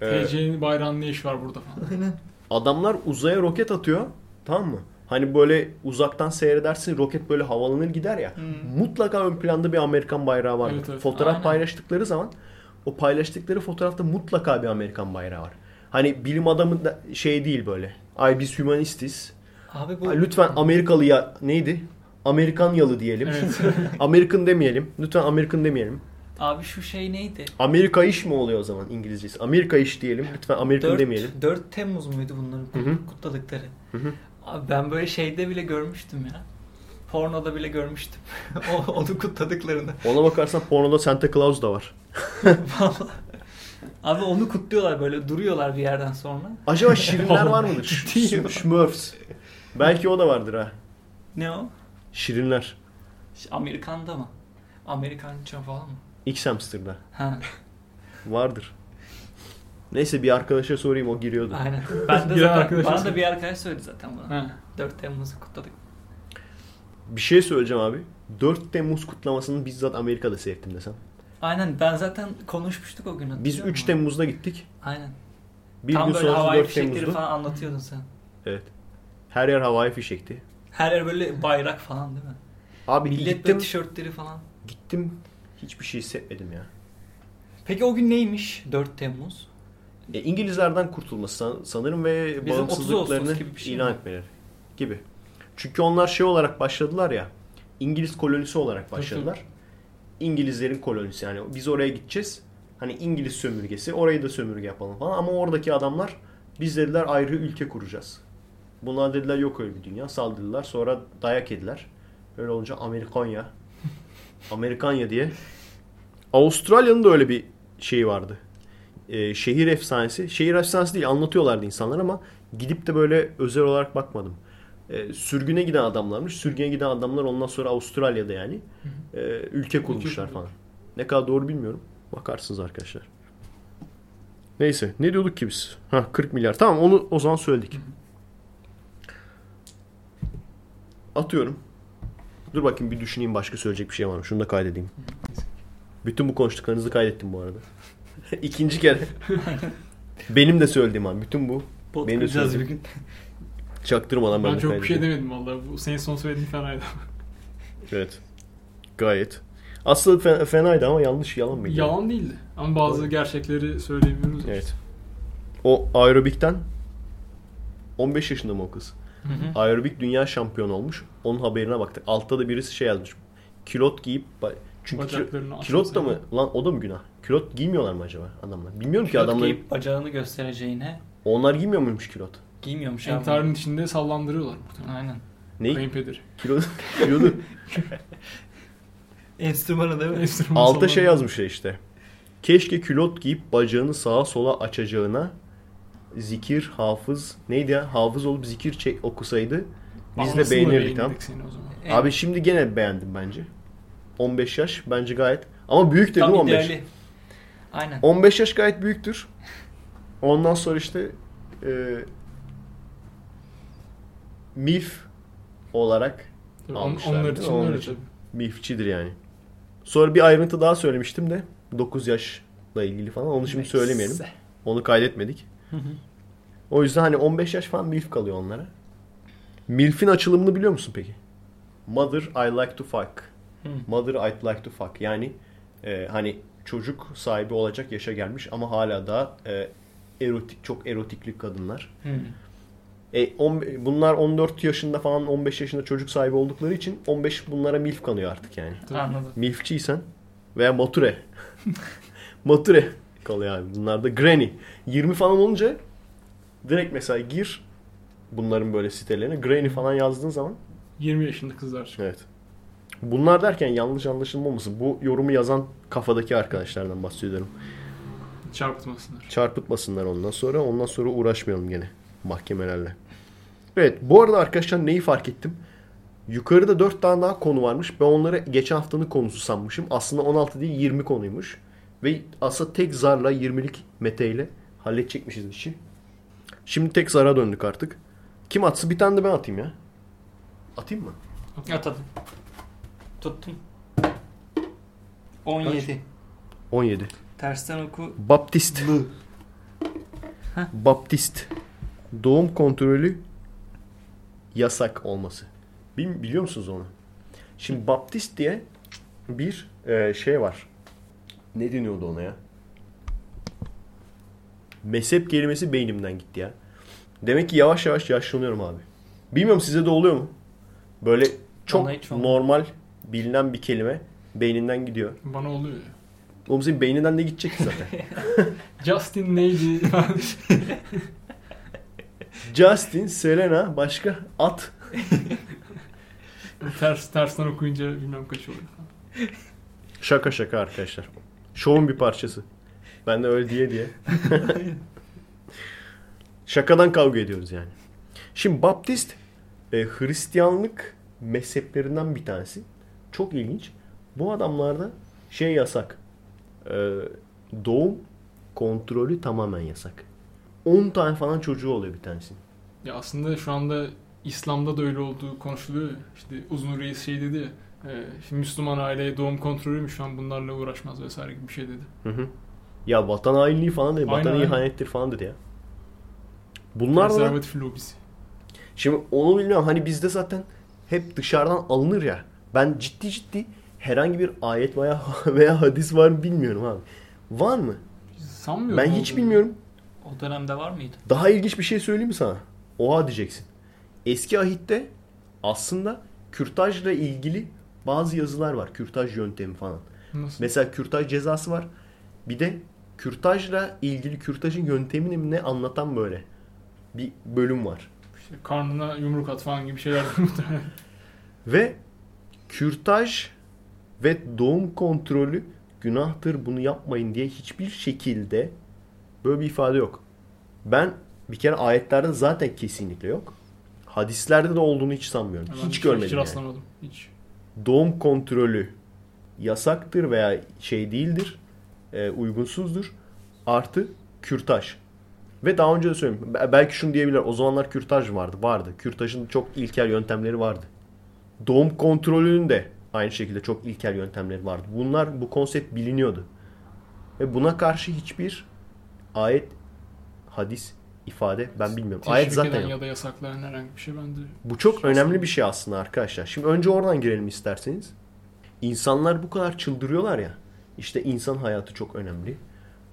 S2: e,
S4: TC'nin bayrağının ne işi var burada falan.
S3: Aynen.
S2: adamlar uzaya roket atıyor. Tamam mı? Hani böyle uzaktan seyredersin roket böyle havalanır gider ya.
S3: Hmm.
S2: Mutlaka ön planda bir Amerikan bayrağı var.
S4: Evet, evet.
S2: Fotoğraf
S3: Aynen.
S2: paylaştıkları zaman o paylaştıkları fotoğrafta mutlaka bir Amerikan bayrağı var. Hani bilim adamı da şey değil böyle. Ay biz hümanistiz.
S3: Abi bu
S2: lütfen Amerikalıya neydi? Amerikan yalı diyelim.
S4: Evet. <laughs>
S2: Amerikan demeyelim. Lütfen Amerikan demeyelim.
S3: abi şu şey neydi?
S2: Amerika iş mi oluyor o zaman İngilizcesi? Amerika iş diyelim. Lütfen Amerikan
S3: 4,
S2: demeyelim.
S3: 4 Temmuz muydu bunların
S2: Hı hı.
S3: kutladıkları?
S2: Hı hı.
S3: Abi ben böyle şeyde bile görmüştüm ya. Pornoda bile görmüştüm. <laughs> o, onu kutladıklarını.
S2: Ona bakarsan pornoda Santa Claus da var. <laughs>
S3: Vallahi. Abi onu kutluyorlar böyle duruyorlar bir yerden sonra.
S2: Acaba şirinler var mıdır? Smurfs. Belki o da vardır ha.
S3: Ne o?
S2: Şirinler.
S3: Amerikan'da mı? Amerikanca falan mı?
S2: X Hamster'da.
S3: Ha,
S2: Vardır. Neyse bir arkadaşa sorayım o giriyordu.
S3: aynen. <laughs> Ben de
S4: Bir
S3: zaten,
S4: arkadaş
S3: bana da bir arkadaş söyledi zaten buna.
S4: Ha.
S3: 4 Temmuz'u kutladık.
S2: Bir şey söyleyeceğim abi. 4 Temmuz kutlamasını bizzat Amerika'da seyrettim desem.
S3: Aynen ben zaten konuşmuştuk o gün.
S2: Biz
S3: hatırlıyor
S2: 3
S3: musun?
S2: Temmuz'da gittik.
S3: Aynen.
S2: Bir
S3: Tam
S2: gün
S3: böyle
S2: sonrası
S3: havai
S2: 4
S3: fişekleri falan anlatıyordun sen.
S2: Evet. Her yer havai fişekti.
S3: Her yer böyle bayrak falan değil mi?
S2: Abi
S3: Millet
S2: gittim,
S3: böyle tişörtleri falan.
S2: gittim. Hiçbir şey hissetmedim ya.
S3: Peki o gün neymiş 4 Temmuz?
S2: E, İngilizlerden kurtulması san- sanırım ve
S3: Bizim 30
S2: bağımsızlıklarını
S3: şey
S2: ilan
S3: mi?
S2: etmeleri gibi. Çünkü onlar şey olarak başladılar ya. İngiliz kolonisi olarak başladılar. İngilizlerin kolonisi yani biz oraya gideceğiz. Hani İngiliz sömürgesi orayı da sömürge yapalım falan ama oradaki adamlar biz dediler ayrı ülke kuracağız. Bunlar dediler yok öyle bir dünya saldırdılar sonra dayak yediler. Öyle olunca Amerikanya <laughs> Amerikanya diye Avustralya'nın da öyle bir şeyi vardı. Ee, şehir efsanesi. Şehir efsanesi değil anlatıyorlardı insanlar ama gidip de böyle özel olarak bakmadım. Ee, sürgüne giden adamlarmış. Sürgüne giden adamlar ondan sonra Avustralya'da yani e, ülke kurmuşlar
S4: kurmuş.
S2: falan. Ne kadar doğru bilmiyorum. Bakarsınız arkadaşlar. Neyse. Ne diyorduk ki biz? Ha 40 milyar. Tamam onu o zaman söyledik. Atıyorum. Dur bakayım bir düşüneyim başka söyleyecek bir şey var mı? Şunu da kaydedeyim. Bütün bu konuştuklarınızı kaydettim bu arada. <laughs> İkinci kere. <laughs> Benim de söylediğim an. Bütün bu.
S3: Pot
S2: Benim de
S3: kıracağız bir
S2: söylediğim.
S3: gün.
S2: Çaktırmadan ben,
S4: Ben çok bir şey demedim valla. Bu senin son söylediğin fenaydı.
S2: Evet. Gayet. Aslında fe- fenaydı ama yanlış yalan mıydı?
S4: Yalan değildi. Ama bazı
S2: Doğru.
S4: gerçekleri söyleyebiliyoruz.
S2: Evet. O aerobikten 15 yaşında mı o kız?
S3: Hı hı.
S2: Aerobik dünya şampiyonu olmuş. Onun haberine baktık. Altta da birisi şey yazmış. Kilot giyip çünkü kilo- kilot da mı? Lan o da mı günah? Kilot giymiyorlar mı acaba adamlar? Bilmiyorum ki
S3: Kilot
S2: adamlar.
S3: giyip bacağını göstereceğine
S2: Onlar giymiyor muymuş kilot?
S3: giymiyormuş abi.
S4: Entarın içinde sallandırıyorlar muhtemelen.
S3: Aynen.
S2: Neyi?
S4: Kayınpederi.
S2: Kilot, kilodu. <laughs>
S3: Enstrümanı değil mi?
S4: Enstrüman
S2: Alta şey yazmışlar işte. Keşke külot giyip bacağını sağa sola açacağına zikir, hafız neydi ya? Hafız olup zikir çek, okusaydı biz de beğenirdik tamam.
S3: Evet.
S2: Abi şimdi gene beğendim bence. 15 yaş bence gayet. Ama büyük dedim
S3: Tam
S2: 15.
S3: ideali. Aynen.
S2: 15 yaş gayet büyüktür. Ondan sonra işte e, MILF olarak
S4: Tabii
S2: almışlar,
S4: onlar için
S2: Onlar
S4: öyle
S2: için.
S4: tabii.
S2: MILF'çidir yani. Sonra bir ayrıntı daha söylemiştim de 9 yaşla ilgili falan. Onu şimdi söylemeyelim. Onu kaydetmedik.
S3: Hı hı.
S2: O yüzden hani 15 yaş falan MILF kalıyor onlara. MILF'in açılımını biliyor musun peki? Mother I like to fuck.
S3: Hı.
S2: Mother I'd like to fuck. Yani e, hani çocuk sahibi olacak yaşa gelmiş ama hala da e, erotik çok erotikli kadınlar.
S3: Hı.
S2: E, on, bunlar 14 yaşında falan 15 yaşında çocuk sahibi oldukları için 15 bunlara MILF kanıyor artık yani.
S3: Anladım.
S2: Milfçiysen veya mature. <laughs> mature kalıyor abi. Bunlar da granny. 20 falan olunca Direkt mesela gir bunların böyle sitelerine. Granny falan yazdığın zaman
S4: 20 yaşında kızlar çıkıyor.
S2: Evet. Bunlar derken yanlış anlaşılmaması. Bu yorumu yazan kafadaki arkadaşlardan bahsediyorum.
S4: Çarpıtmasınlar.
S2: Çarpıtmasınlar ondan sonra. Ondan sonra uğraşmayalım gene mahkemelerle. Evet bu arada arkadaşlar neyi fark ettim? Yukarıda 4 tane daha konu varmış. Ben onları geçen haftanın konusu sanmışım. Aslında 16 değil 20 konuymuş. Ve aslında tek zarla 20'lik Mete ile halledecekmişiz işi. Şimdi tek zara döndük artık. Kim atsı bir tane de ben atayım ya. Atayım mı?
S3: Atadım. Tuttum. 17.
S2: 17.
S3: Tersten oku.
S2: Baptist. Baptist. Doğum kontrolü yasak olması. Bil- biliyor musunuz onu? Şimdi Baptist diye bir e, şey var. Ne deniyordu ona ya? Mezhep kelimesi beynimden gitti ya. Demek ki yavaş yavaş yaşlanıyorum abi. Bilmiyorum size de oluyor mu? Böyle çok normal bilinen bir kelime beyninden gidiyor.
S4: Bana oluyor ya.
S2: Oğlum senin beyninden ne gidecek ki zaten? <laughs>
S4: Justin neydi? <laughs>
S2: Justin, Selena, başka at.
S4: Ters tersten okuyunca bilmem kaç oluyor.
S2: Şaka şaka arkadaşlar. Şovun bir parçası. Ben de öyle diye diye. <laughs> Şakadan kavga ediyoruz yani. Şimdi Baptist e, Hristiyanlık mezheplerinden bir tanesi. Çok ilginç. Bu adamlarda şey yasak. E, doğum kontrolü tamamen yasak. 10 tane falan çocuğu oluyor bir tanesi.
S4: Ya aslında şu anda İslam'da da öyle olduğu konuşuluyor. İşte Uzun Reis şey dedi ya. E, işte Müslüman aileye doğum kontrolü mü şu an bunlarla uğraşmaz vesaire gibi bir şey dedi.
S2: Hı hı. Ya vatan hainliği falan dedi.
S4: Aynen,
S2: Vatan
S4: aynen.
S2: ihanettir falan dedi ya. Bunlar da
S4: lobisi.
S2: Şimdi onu bilmiyorum. Hani bizde zaten hep dışarıdan alınır ya. Ben ciddi ciddi herhangi bir ayet veya <laughs> veya hadis var mı bilmiyorum abi. Var mı?
S4: Sanmıyorum.
S2: Ben hiç
S4: olduğunu.
S2: bilmiyorum.
S3: O dönemde var mıydı?
S2: Daha ilginç bir şey söyleyeyim mi sana? Oha diyeceksin. Eski ahitte aslında kürtajla ilgili bazı yazılar var. Kürtaj yöntemi falan.
S4: Nasıl?
S2: Mesela kürtaj cezası var. Bir de kürtajla ilgili kürtajın yöntemini mi ne anlatan böyle bir bölüm var.
S4: İşte karnına yumruk at falan gibi şeyler. <laughs>
S2: Ve kürtaj ve doğum kontrolü günahtır bunu yapmayın diye hiçbir şekilde böyle bir ifade yok. Ben bir kere ayetlerde zaten kesinlikle yok. Hadislerde de olduğunu hiç sanmıyorum.
S4: Ben
S2: hiç görmedim
S4: Hiç
S2: yani.
S4: rastlamadım. Hiç.
S2: Doğum kontrolü yasaktır veya şey değildir, e, uygunsuzdur. Artı kürtaj. Ve daha önce de söyledim. Be- Belki şunu diyebilirler. O zamanlar kürtaj vardı. Vardı. Kürtajın çok ilkel yöntemleri vardı. Doğum kontrolünün de aynı şekilde çok ilkel yöntemleri vardı. Bunlar bu konsept biliniyordu. Ve buna karşı hiçbir ayet, hadis, ifade ben bilmiyorum. Ayet
S4: Teşvik
S2: zaten
S4: eden
S2: yok.
S4: ya da yasaklayan herhangi bir şey bende.
S2: Bu çok önemli bir şey aslında arkadaşlar. Şimdi önce oradan girelim isterseniz. İnsanlar bu kadar çıldırıyorlar ya. İşte insan hayatı çok önemli.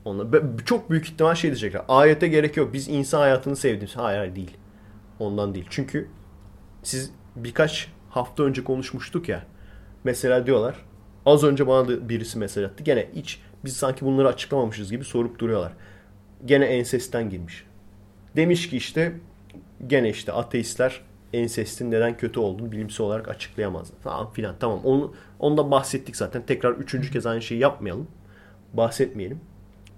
S2: Onlar çok büyük ihtimal şey diyecekler. Ayete gerek yok. Biz insan hayatını sevdik. Hayır, hayır değil. Ondan değil. Çünkü siz birkaç hafta önce konuşmuştuk ya. Mesela diyorlar. Az önce bana da birisi mesaj attı. Gene hiç biz sanki bunları açıklamamışız gibi sorup duruyorlar. Gene ensesten girmiş. Demiş ki işte gene işte ateistler ensestin neden kötü olduğunu bilimsel olarak açıklayamazlar falan filan. Tamam onu ondan bahsettik zaten. Tekrar üçüncü kez aynı şeyi yapmayalım. Bahsetmeyelim.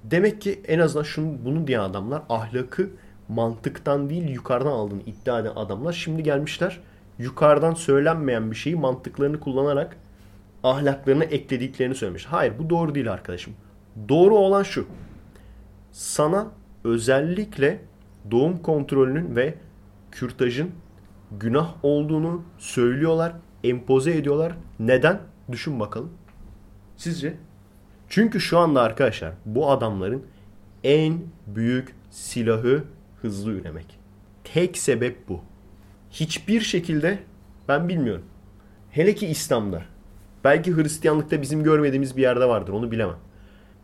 S2: Demek ki en azından şunu bunu diyen adamlar ahlakı mantıktan değil yukarıdan aldığını iddia eden adamlar şimdi gelmişler yukarıdan söylenmeyen bir şeyi mantıklarını kullanarak ahlaklarına eklediklerini söylemiş. Hayır bu doğru değil arkadaşım. Doğru olan şu. Sana özellikle doğum kontrolünün ve kürtajın günah olduğunu söylüyorlar, empoze ediyorlar. Neden? Düşün bakalım. Sizce? Çünkü şu anda arkadaşlar bu adamların en büyük silahı hızlı üremek. Tek sebep bu. Hiçbir şekilde ben bilmiyorum. Hele ki İslam'da. Belki Hristiyanlıkta bizim görmediğimiz bir yerde vardır onu bilemem.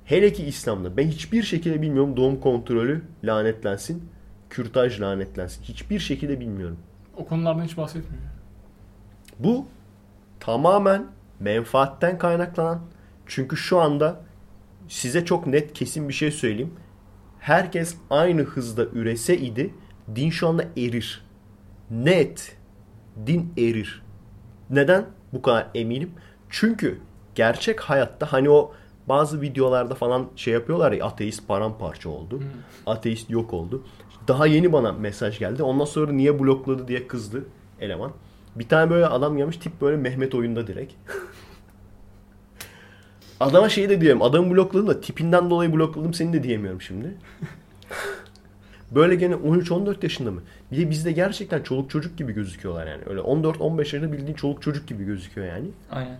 S2: Hele ki İslam'da. Ben hiçbir şekilde bilmiyorum doğum kontrolü lanetlensin. Kürtaj lanetlensin. Hiçbir şekilde bilmiyorum.
S4: O konulardan hiç bahsetmiyor.
S2: Bu tamamen menfaatten kaynaklanan. Çünkü şu anda size çok net kesin bir şey söyleyeyim. Herkes aynı hızda ürese idi din şu anda erir. Net. Din erir. Neden bu kadar eminim? Çünkü gerçek hayatta hani o bazı videolarda falan şey yapıyorlar ya ateist paramparça oldu. Ateist yok oldu. Daha yeni bana mesaj geldi. Ondan sonra niye blokladı diye kızdı eleman. Bir tane böyle adam gelmiş tip böyle Mehmet oyunda direkt. <laughs> Adama şey de diyeyim. Adamı blokladım da tipinden dolayı blokladım seni de diyemiyorum şimdi. <laughs> Böyle gene 13-14 yaşında mı? Bir de bizde gerçekten çoluk çocuk gibi gözüküyorlar yani. Öyle 14-15 yaşında bildiğin çoluk çocuk gibi gözüküyor yani.
S3: Aynen.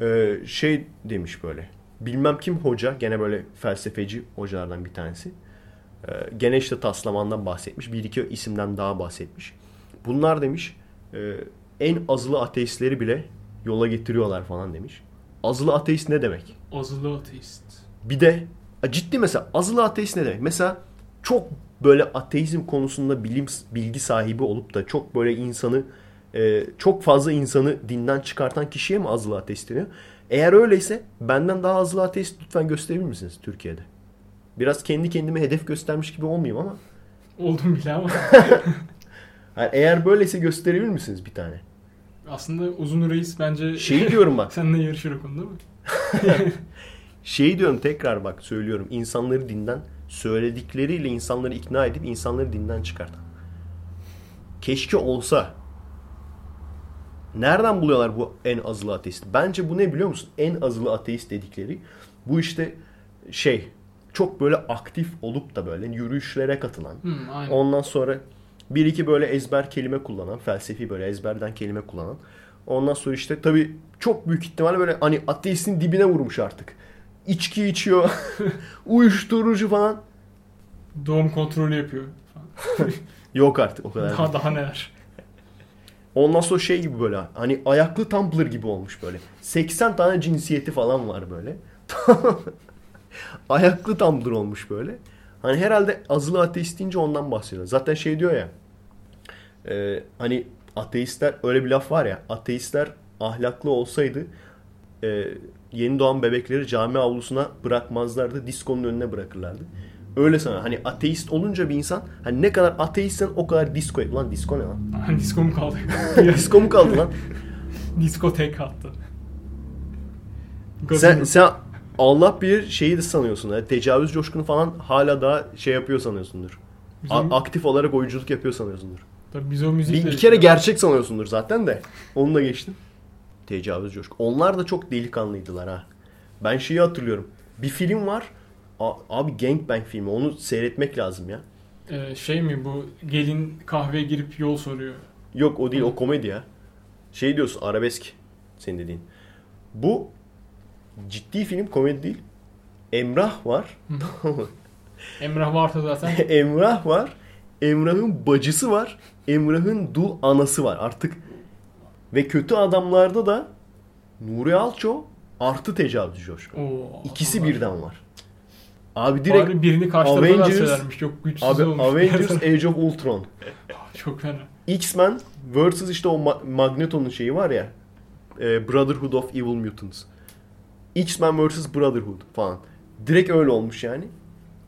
S2: Ee, şey demiş böyle. Bilmem kim hoca gene böyle felsefeci hocalardan bir tanesi. Ee, gene işte taslamandan bahsetmiş. Bir iki isimden daha bahsetmiş. Bunlar demiş e, en azılı ateistleri bile yola getiriyorlar falan demiş. Azılı ateist ne demek?
S4: Azılı ateist.
S2: Bir de ciddi mesela azılı ateist ne demek? Mesela çok böyle ateizm konusunda bilim bilgi sahibi olup da çok böyle insanı e, çok fazla insanı dinden çıkartan kişiye mi azılı ateist deniyor? Eğer öyleyse benden daha azılı ateist lütfen gösterebilir misiniz Türkiye'de? Biraz kendi kendime hedef göstermiş gibi olmayayım ama.
S4: Oldum bile ama. <laughs>
S2: Yani eğer böyleyse gösterebilir misiniz bir tane?
S4: Aslında uzun reis bence
S2: Şeyi diyorum bak. <laughs>
S4: seninle yarışır o konuda mı? <laughs>
S2: Şeyi diyorum tekrar bak söylüyorum. İnsanları dinden söyledikleriyle insanları ikna edip insanları dinden çıkartan. Keşke olsa. Nereden buluyorlar bu en azılı ateist? Bence bu ne biliyor musun? En azılı ateist dedikleri bu işte şey çok böyle aktif olup da böyle yürüyüşlere katılan.
S4: Hı, aynen.
S2: Ondan sonra bir iki böyle ezber kelime kullanan, felsefi böyle ezberden kelime kullanan. Ondan sonra işte tabii çok büyük ihtimalle böyle hani ateistin dibine vurmuş artık. İçki içiyor, <laughs> uyuşturucu falan.
S4: Doğum kontrolü yapıyor. falan. <laughs>
S2: Yok artık o kadar.
S4: daha daha neler.
S2: Ondan sonra şey gibi böyle hani ayaklı Tumblr gibi olmuş böyle. 80 tane cinsiyeti falan var böyle. <laughs> ayaklı Tumblr olmuş böyle. Hani herhalde azılı ateist deyince ondan bahsediyor. Zaten şey diyor ya. e, hani ateistler öyle bir laf var ya. Ateistler ahlaklı olsaydı e, yeni doğan bebekleri cami avlusuna bırakmazlardı. Diskonun önüne bırakırlardı. Öyle sana hani ateist olunca bir insan hani ne kadar ateistsen o kadar disco. Ulan disco ne lan? <laughs>
S4: Disko mu kaldı? <laughs>
S2: disco mu kaldı lan?
S4: Disko tek attı.
S2: Sen, sen Allah bir şeyi de sanıyorsun. Yani tecavüz coşkunu falan hala daha şey yapıyor sanıyorsundur. A- aktif olarak oyunculuk yapıyor sanıyorsundur.
S4: Tabii biz o
S2: Bir,
S4: müzikle...
S2: bir kere gerçek sanıyorsundur zaten de. Onu da geçtim. Tecavüz coşku. Onlar da çok delikanlıydılar ha. Ben şeyi hatırlıyorum. Bir film var. A- abi Gangbang filmi. Onu seyretmek lazım ya.
S4: Ee, şey mi bu gelin kahveye girip yol soruyor.
S2: Yok o değil o komedi ya. Şey diyorsun arabesk senin dediğin. Bu ciddi film komedi değil. Emrah var. <laughs>
S4: Emrah varsa zaten <laughs>
S2: Emrah var. Emrah'ın bacısı var. Emrah'ın dul anası var. Artık ve kötü adamlarda da Nuri Alço artı tecavüz coşku.
S4: Oo,
S2: İkisi
S4: adamlar.
S2: birden var. Abi direkt
S4: Bari birini
S2: Avengers-.
S4: Çok güçsüz
S2: abi
S4: olmuş.
S2: Avengers <laughs> Age of Ultron.
S4: Çok fena.
S2: X-Men vs işte o Ma- Magneto'nun şeyi var ya. e, Brotherhood of Evil Mutants. X-Men vs Brotherhood falan. Direkt öyle olmuş yani.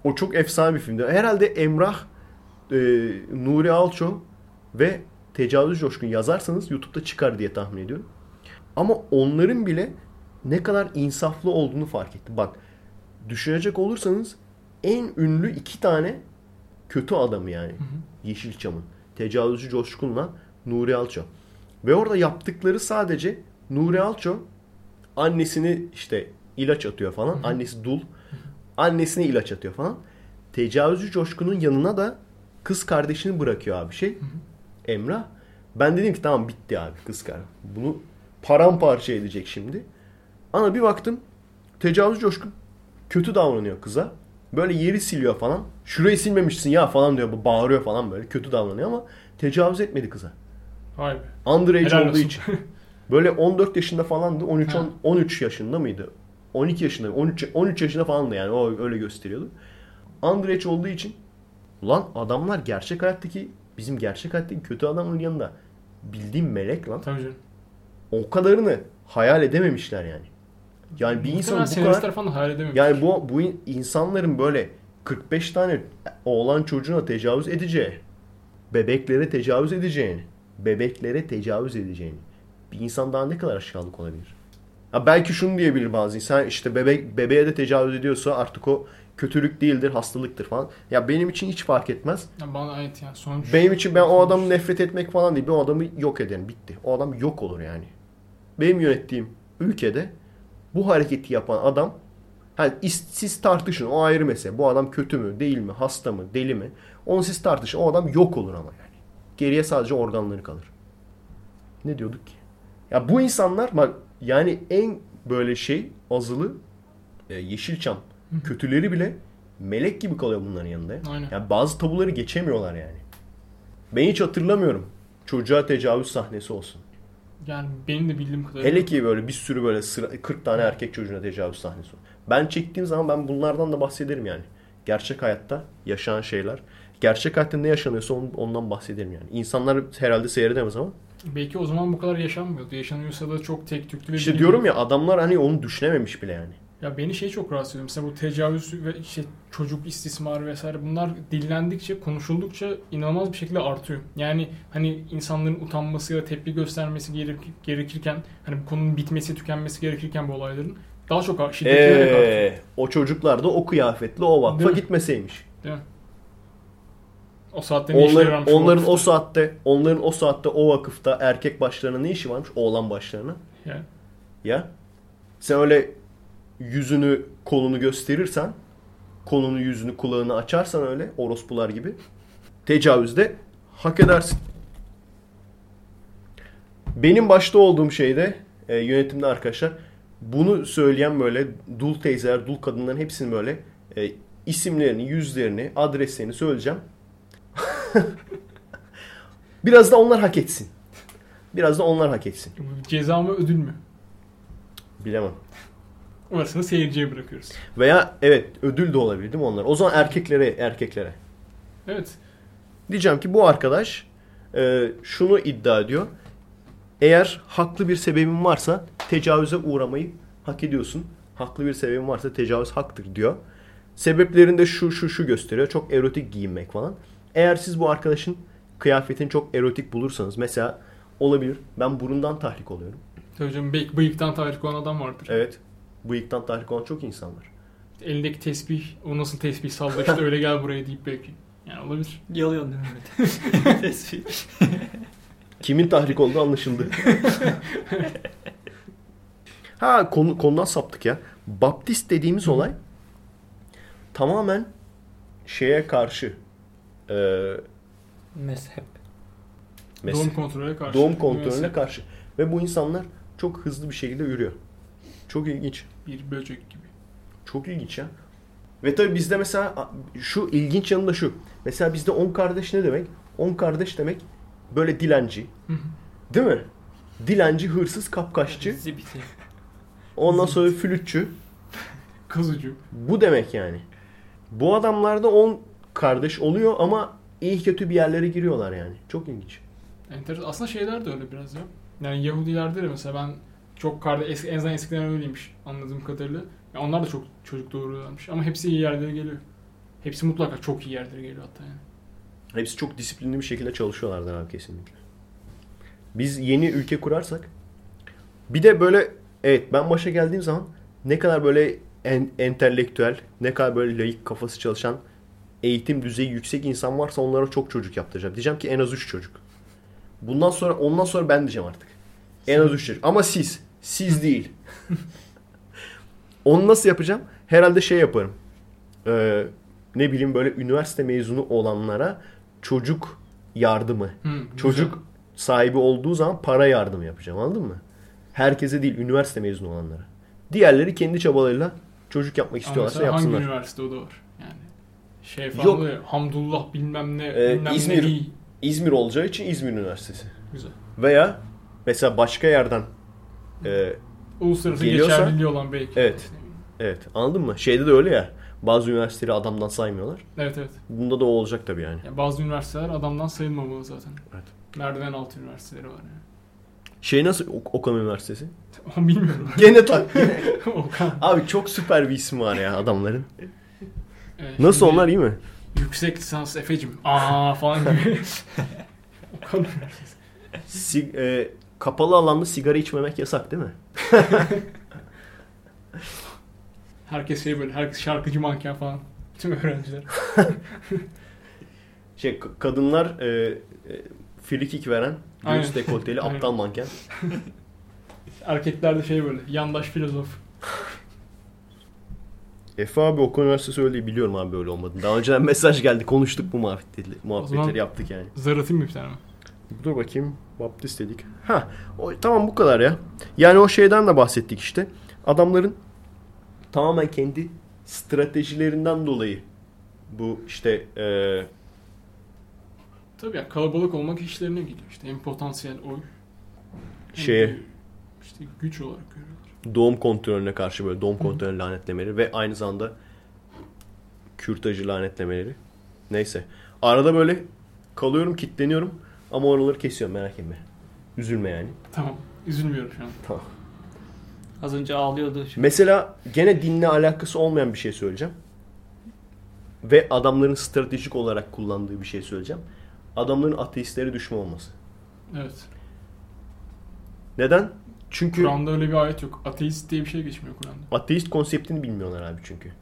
S2: O çok efsane bir filmdi. Herhalde Emrah, e, Nuri Alço ve Tecavüz Coşkun yazarsanız YouTube'da çıkar diye tahmin ediyorum. Ama onların bile ne kadar insaflı olduğunu fark ettim. Bak düşünecek olursanız en ünlü iki tane kötü adamı yani. Yeşilçam'ın. Tecavüzcü Coşkun'la Nuri Alço. Ve orada yaptıkları sadece Nuri Alço annesini işte ilaç atıyor falan. Annesi dul. Annesine ilaç atıyor falan. Tecavüzcü Coşkun'un yanına da kız kardeşini bırakıyor abi şey. Emrah. Ben dedim ki tamam bitti abi kız kardeş. Bunu paramparça edecek şimdi. Ana bir baktım tecavüz coşkun kötü davranıyor kıza. Böyle yeri siliyor falan. Şurayı silmemişsin ya falan diyor. Bağırıyor falan böyle. Kötü davranıyor ama tecavüz etmedi kıza.
S4: Vay be.
S2: Underage
S4: Helal
S2: olduğu
S4: olsun.
S2: için. <laughs> Böyle 14 yaşında falandı. 13
S4: Ha.
S2: 10 13 yaşında mıydı? 12 yaşında, 13 13 yaşında falandı yani. O öyle gösteriyordu. Underage olduğu için ulan adamlar gerçek hayattaki bizim gerçek hayattaki kötü adamın yanında bildiğim melek lan.
S4: Tabii canım.
S2: O kadarını hayal edememişler yani. Yani bir insan bu kadar
S4: falan hayal edememiş.
S2: yani bu bu in- insanların böyle 45 tane oğlan çocuğuna tecavüz edeceği bebeklere tecavüz edeceğini, bebeklere tecavüz edeceğini bir insan daha ne kadar aşağılık olabilir? Ha belki şunu diyebilir bazı insan işte bebek bebeğe de tecavüz ediyorsa artık o kötülük değildir, hastalıktır falan. Ya benim için hiç fark etmez.
S4: Ya bana evet yani sonuç.
S2: Benim için ben o adamı nefret etmek falan değil. Ben o adamı yok ederim. Bitti. O adam yok olur yani. Benim yönettiğim ülkede bu hareketi yapan adam hani siz tartışın o ayrı mesele. Bu adam kötü mü, değil mi, hasta mı, deli mi? Onu siz tartışın. O adam yok olur ama yani. Geriye sadece organları kalır. Ne diyorduk ki? Ya bu insanlar bak yani en böyle şey azılı e, Yeşilçam kötüleri bile melek gibi kalıyor bunların yanında. ya.
S4: Aynen.
S2: Yani bazı tabuları geçemiyorlar yani. Ben hiç hatırlamıyorum çocuğa tecavüz sahnesi olsun.
S4: Yani benim de bildiğim kadarıyla.
S2: Hele ki böyle bir sürü böyle sıra, 40 tane erkek çocuğuna tecavüz sahnesi. olsun. Ben çektiğim zaman ben bunlardan da bahsederim yani. Gerçek hayatta yaşanan şeyler. Gerçek hayatta ne yaşanıyorsa on- ondan bahsederim yani. İnsanlar herhalde seyredemez ama.
S4: Belki o zaman bu kadar yaşanmıyordu. Yaşanıyorsa da çok tek tüklü ve
S2: İşte
S4: bilmiyorum.
S2: diyorum ya adamlar hani onu düşünememiş bile yani.
S4: Ya beni şey çok rahatsız ediyor. Mesela bu tecavüz ve işte çocuk istismarı vesaire bunlar dillendikçe, konuşuldukça inanılmaz bir şekilde artıyor. Yani hani insanların utanması ya da tepki göstermesi gerek- gerekirken hani bu konunun bitmesi, tükenmesi gerekirken bu olayların daha çok şiddetlenerek artıyor.
S2: Eee o çocuklar da o kıyafetle o vakfa
S4: Değil mi?
S2: gitmeseymiş.
S4: Değil mi? O saatte ne
S2: Onların,
S4: varmış
S2: onların o saatte onların o saatte o vakıfta erkek başlarına ne işi varmış? Oğlan başlarına.
S4: Yani.
S2: Ya. Sen öyle yüzünü kolunu gösterirsen kolunu yüzünü kulağını açarsan öyle orospular gibi tecavüzde hak edersin. Benim başta olduğum şeyde e, yönetimde arkadaşlar bunu söyleyen böyle dul teyzeler, dul kadınların hepsinin böyle e, isimlerini, yüzlerini, adreslerini söyleyeceğim. <laughs> Biraz da onlar hak etsin. Biraz da onlar hak etsin.
S4: Ceza mı ödül mü?
S2: Bilemem.
S4: Orasını seyirciye bırakıyoruz.
S2: Veya evet ödül de olabilir değil mi onlar? O zaman erkeklere erkeklere.
S4: Evet.
S2: Diyeceğim ki bu arkadaş e, şunu iddia ediyor. Eğer haklı bir sebebin varsa tecavüze uğramayı hak ediyorsun. Haklı bir sebebin varsa tecavüz haktır diyor. Sebeplerinde şu şu şu gösteriyor. Çok erotik giyinmek falan. Eğer siz bu arkadaşın kıyafetini çok erotik bulursanız mesela olabilir. Ben burundan tahrik oluyorum.
S4: Tabii canım bıyık, bıyıktan tahrik olan adam vardır.
S2: Evet. Bıyıktan tahrik olan çok insan var.
S4: Elindeki tesbih, o nasıl tesbih salla işte öyle gel buraya deyip belki. Yani olabilir.
S3: Yalıyorsun değil mi Mehmet? <laughs> Tesbih.
S2: Kimin tahrik olduğu anlaşıldı. <laughs> ha konu, konudan saptık ya. Baptist dediğimiz olay tamamen şeye karşı e,
S3: Mezhep.
S2: mes-
S4: Doğum kontrolüne karşı.
S2: doğum kontrolüne
S4: Mesela
S2: karşı. Ve bu insanlar çok hızlı bir şekilde yürüyor. Çok ilginç.
S4: Bir böcek gibi.
S2: Çok ilginç ya. Ve tabii bizde mesela şu ilginç yanı da şu. Mesela bizde 10 kardeş ne demek? 10 kardeş demek böyle dilenci.
S4: Hı hı.
S2: Değil mi? Dilenci, hırsız, kapkaççı.
S3: Zibiti.
S2: Ondan sonra flütçü.
S4: Kız ucu.
S2: Bu demek yani. Bu adamlarda 10 kardeş oluyor ama iyi kötü bir yerlere giriyorlar yani. Çok ilginç.
S4: Enteresan. Aslında şeyler de öyle biraz ya. Yani Yahudilerde de mesela ben çok kardeş, eski, en azından eskiden öyleymiş anladığım kadarıyla. Ya onlar da çok çocuk doğuruyorlarmış ama hepsi iyi yerlere geliyor. Hepsi mutlaka çok iyi yerlere geliyor hatta yani.
S2: Hepsi çok disiplinli bir şekilde çalışıyorlardır abi kesinlikle. Biz yeni ülke kurarsak bir de böyle evet ben başa geldiğim zaman ne kadar böyle en, entelektüel, ne kadar böyle layık kafası çalışan eğitim düzeyi yüksek insan varsa onlara çok çocuk yaptıracağım. Diyeceğim ki en az 3 çocuk. Bundan sonra ondan sonra ben diyeceğim artık. En az 3 çocuk. Ama siz. Siz değil. Onu nasıl yapacağım? Herhalde şey yaparım. Ee, ne bileyim böyle üniversite mezunu olanlara çocuk yardımı.
S4: Hı, güzel.
S2: Çocuk sahibi olduğu zaman para yardımı yapacağım anladın mı? Herkese değil üniversite mezunu olanlara. Diğerleri kendi çabalarıyla çocuk yapmak
S4: Ama
S2: istiyorlarsa
S4: mesela hangi
S2: yapsınlar.
S4: üniversite o da var. Şey falan
S2: Yok.
S4: Hamdullah bilmem ne
S2: Ee,
S4: bilmem
S2: İzmir.
S4: ne değil.
S2: İzmir olacağı için İzmir Üniversitesi.
S4: Güzel.
S2: Veya mesela başka yerden e,
S4: Uluslararası
S2: Geliyorsa-
S4: geçerliliği olan belki.
S2: Evet. evet anladın mı? Şeyde de öyle ya. Bazı üniversiteleri adamdan saymıyorlar.
S4: Evet evet.
S2: Bunda da o olacak tabii yani.
S4: Yani bazı üniversiteler adamdan sayılmamalı zaten.
S2: Evet.
S4: Merdiven altı üniversiteleri var yani.
S2: Şey nasıl Ok- Okan Üniversitesi? <laughs>
S4: Bilmiyorum.
S2: Gene tak. <laughs>
S4: Okan.
S2: Abi çok süper bir isim var ya adamların.
S4: Evet,
S2: Nasıl
S4: şimdi
S2: onlar iyi mi?
S4: Yüksek lisans Efe'cim. Aa falan gibi. <laughs> o kadar.
S2: Si- e, kapalı alanda sigara içmemek yasak değil mi? <laughs>
S4: Herkes şey böyle, herkes şarkıcı manken falan. Tüm öğrenciler. <laughs>
S2: Şey kadınlar e, e, free kick veren göğüs dekolteli aptal manken.
S4: Erkekler de şey böyle, yandaş filozof.
S2: Efe abi Okan Üniversitesi öyle. Biliyorum abi böyle olmadığını. Daha önceden mesaj geldi. Konuştuk bu muhabbetleri, muhabbetleri yaptık yani.
S4: Zar atayım mı bir tane mi?
S2: Dur bakayım. Baptist dedik. Ha, o, tamam bu kadar ya. Yani o şeyden de bahsettik işte. Adamların tamamen kendi stratejilerinden dolayı bu işte e,
S4: Tabii ya kalabalık olmak işlerine geliyor. İşte hem potansiyel oy
S2: Şeye-
S4: işte güç olarak.
S2: Doğum kontrolüne karşı böyle doğum kontrolü lanetlemeleri ve aynı zamanda kürtajı lanetlemeleri. Neyse. Arada böyle kalıyorum, kitleniyorum ama oraları kesiyorum merak etme. Üzülme yani.
S4: Tamam. Üzülmüyorum şu an.
S2: Tamam.
S3: Az önce ağlıyordu. Şu
S2: Mesela gene dinle alakası olmayan bir şey söyleyeceğim. Ve adamların stratejik olarak kullandığı bir şey söyleyeceğim. Adamların ateistlere düşman olması.
S4: Evet.
S2: Neden? Çünkü
S4: Kur'an'da öyle bir ayet yok. Ateist diye bir şey geçmiyor Kur'an'da.
S2: ateist konseptini bilmiyorlar abi çünkü.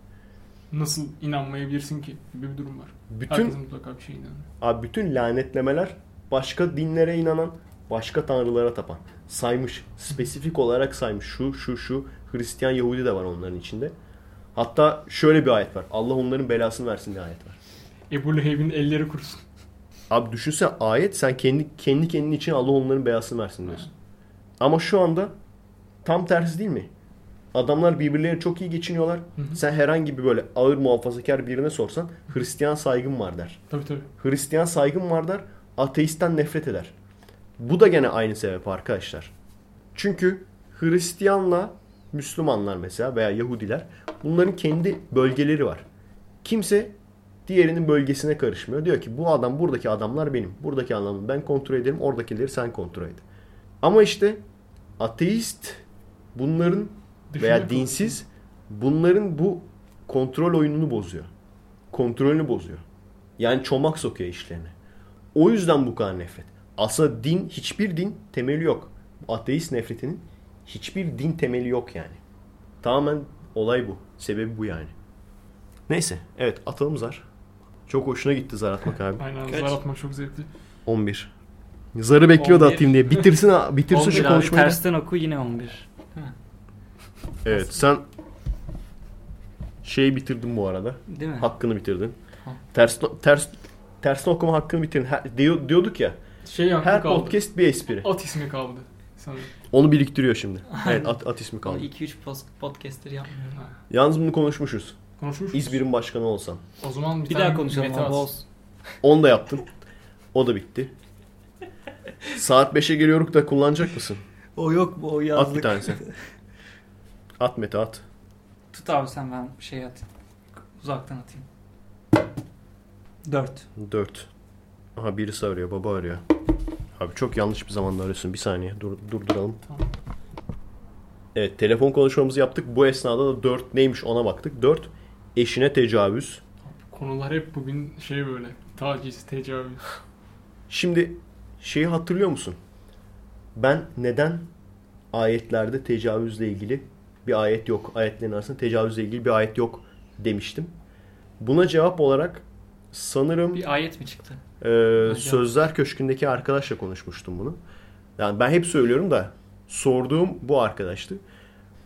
S4: Nasıl inanmayabilirsin ki gibi bir durum var.
S2: Bütün
S4: Herkesin mutlaka bir şey inanıyor.
S2: abi bütün lanetlemeler başka dinlere inanan, başka tanrılara tapan. Saymış. Spesifik olarak saymış. Şu, şu, şu. Hristiyan, Yahudi de var onların içinde. Hatta şöyle bir ayet var. Allah onların belasını versin diye ayet var.
S4: Ebu Leheb'in elleri kurusun.
S2: Abi düşünsen ayet sen kendi kendi kendin için Allah onların belasını versin diyorsun. Ama şu anda tam tersi değil mi? Adamlar birbirleri çok iyi geçiniyorlar.
S4: Hı hı.
S2: Sen herhangi bir böyle ağır muhafazakar birine sorsan Hristiyan saygım var der.
S4: Tabii tabii.
S2: Hristiyan saygım var der. Ateistten nefret eder. Bu da gene aynı sebep arkadaşlar. Çünkü Hristiyanla Müslümanlar mesela veya Yahudiler bunların kendi bölgeleri var. Kimse diğerinin bölgesine karışmıyor. Diyor ki bu adam buradaki adamlar benim. Buradaki adamı ben kontrol ederim. Oradakileri sen kontrol et. Ama işte ateist bunların
S4: Dışında
S2: veya dinsiz bunların bu kontrol oyununu bozuyor. Kontrolünü bozuyor. Yani çomak sokuyor işlerine. O yüzden bu kadar nefret. Aslında din, hiçbir din temeli yok. Ateist nefretinin hiçbir din temeli yok yani. Tamamen olay bu. Sebebi bu yani. Neyse. Evet atalım zar. Çok hoşuna gitti zar atmak abi.
S4: Aynen
S3: Kaç?
S4: zar atmak çok zevkli.
S2: 11. Zarı bekliyordu
S3: 11.
S2: atayım diye. Bitirsin, bitirsin
S3: 11
S2: şu
S3: abi
S2: konuşmayı. da.
S3: tersten oku yine 11.
S2: Evet sen şeyi bitirdin bu arada.
S3: Değil mi?
S2: Hakkını bitirdin.
S3: Tamam.
S2: Ters ters tersten okuma hakkını bitirdin. Her, diyor- diyorduk ya.
S4: Şey
S2: Her
S4: kaldı.
S2: podcast bir espri.
S4: At ismi kaldı. Sanırım.
S2: Onu biriktiriyor şimdi. <laughs> Evet at, at ismi kaldı.
S3: 2-3 podcast'leri yapmıyorum.
S4: Ha.
S2: Yalnız bunu konuşmuşuz.
S4: Konuşmuş?
S2: İzmir'in başkanı olsan.
S4: O zaman bir,
S3: Bir daha konuşalım.
S2: Onu da yaptın. O da bitti. Saat 5'e geliyoruz da kullanacak mısın?
S3: O yok bu o
S2: At bir
S3: yazlık.
S2: tanesi. <laughs> At Mete at.
S3: Tut abi sen ben şey at. Uzaktan atayım. 4.
S2: 4. Aha birisi arıyor. Baba arıyor. Abi çok yanlış bir zamanda arıyorsun. Bir saniye. Dur, durduralım.
S4: Tamam.
S2: Evet telefon konuşmamızı yaptık. Bu esnada da 4 neymiş ona baktık. 4 eşine tecavüz.
S4: Konular hep bugün şey böyle. Taciz, tecavüz.
S2: Şimdi şeyi hatırlıyor musun? Ben neden ayetlerde tecavüzle ilgili bir ayet yok. Ayetlerin arasında tecavüzle ilgili bir ayet yok demiştim. Buna cevap olarak sanırım
S3: Bir ayet mi çıktı?
S2: Ee, Sözler Köşkü'ndeki arkadaşla konuşmuştum bunu. Yani ben hep söylüyorum da sorduğum bu arkadaştı.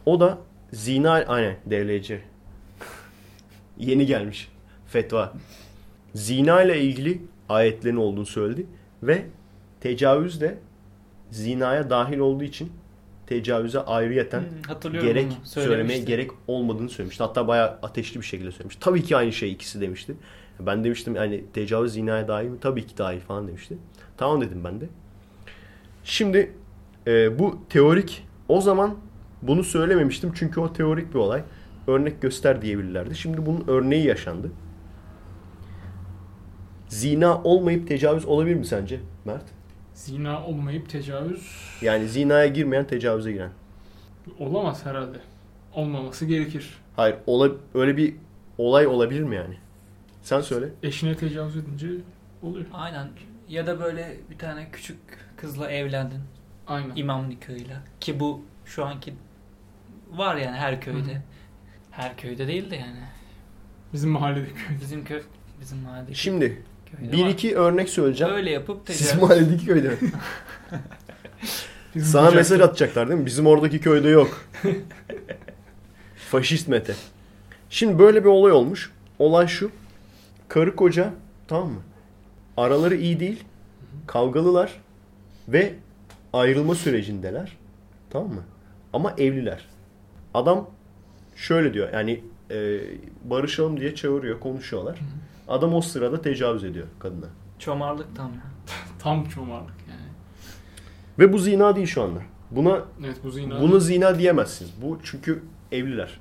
S2: O da zina aynen DLC. <laughs> Yeni gelmiş fetva. Zina ile ilgili ayetlerin olduğunu söyledi ve tecavüz de zinaya dahil olduğu için tecavüze ayrıyeten
S3: Hmm,
S2: gerek söylemeye gerek olmadığını söylemişti. Hatta bayağı ateşli bir şekilde söylemiş. Tabii ki aynı şey ikisi demişti. Ben demiştim hani tecavüz zinaya dahil mi? Tabii ki dahil falan demişti. Tamam dedim ben de. Şimdi e, bu teorik o zaman bunu söylememiştim çünkü o teorik bir olay. Örnek göster diyebilirlerdi. Şimdi bunun örneği yaşandı. Zina olmayıp tecavüz olabilir mi sence Mert?
S4: Zina olmayıp tecavüz
S2: Yani zinaya girmeyen tecavüze giren.
S4: olamaz herhalde. Olmaması gerekir.
S2: Hayır, ola, öyle bir olay olabilir mi yani? Sen söyle.
S4: Eşine tecavüz edince oluyor.
S3: Aynen. Ya da böyle bir tane küçük kızla evlendin.
S4: Aynen.
S3: İmam nikahıyla. Ki bu şu anki var yani her köyde.
S4: Hı.
S3: Her köyde değil de yani.
S4: Bizim mahalledeki köy.
S3: Bizim köy bizim mahalledeki
S2: Şimdi
S3: köyde
S2: bir
S3: var.
S2: iki örnek söyleyeceğim.
S3: Öyle yapıp
S2: Sizin
S3: tecavüz.
S2: mahalledeki köyde mi? <laughs> Sana
S4: kucakta-
S2: mesaj atacaklar değil mi? Bizim oradaki köyde yok. Faşist Mete. Şimdi böyle bir olay olmuş. Olay şu. Karı koca tamam mı? Araları iyi değil. Kavgalılar. Ve ayrılma sürecindeler. Tamam mı? Ama evliler. Adam şöyle diyor. Yani e, barışalım diye çağırıyor. Konuşuyorlar. Adam o sırada tecavüz ediyor kadına.
S3: Çomarlık tam ya. <laughs>
S4: Tam çomarlık yani.
S2: Ve bu zina değil şu anda. Buna
S4: Evet bu zina.
S2: Buna zina diyemezsiniz. Bu çünkü evliler.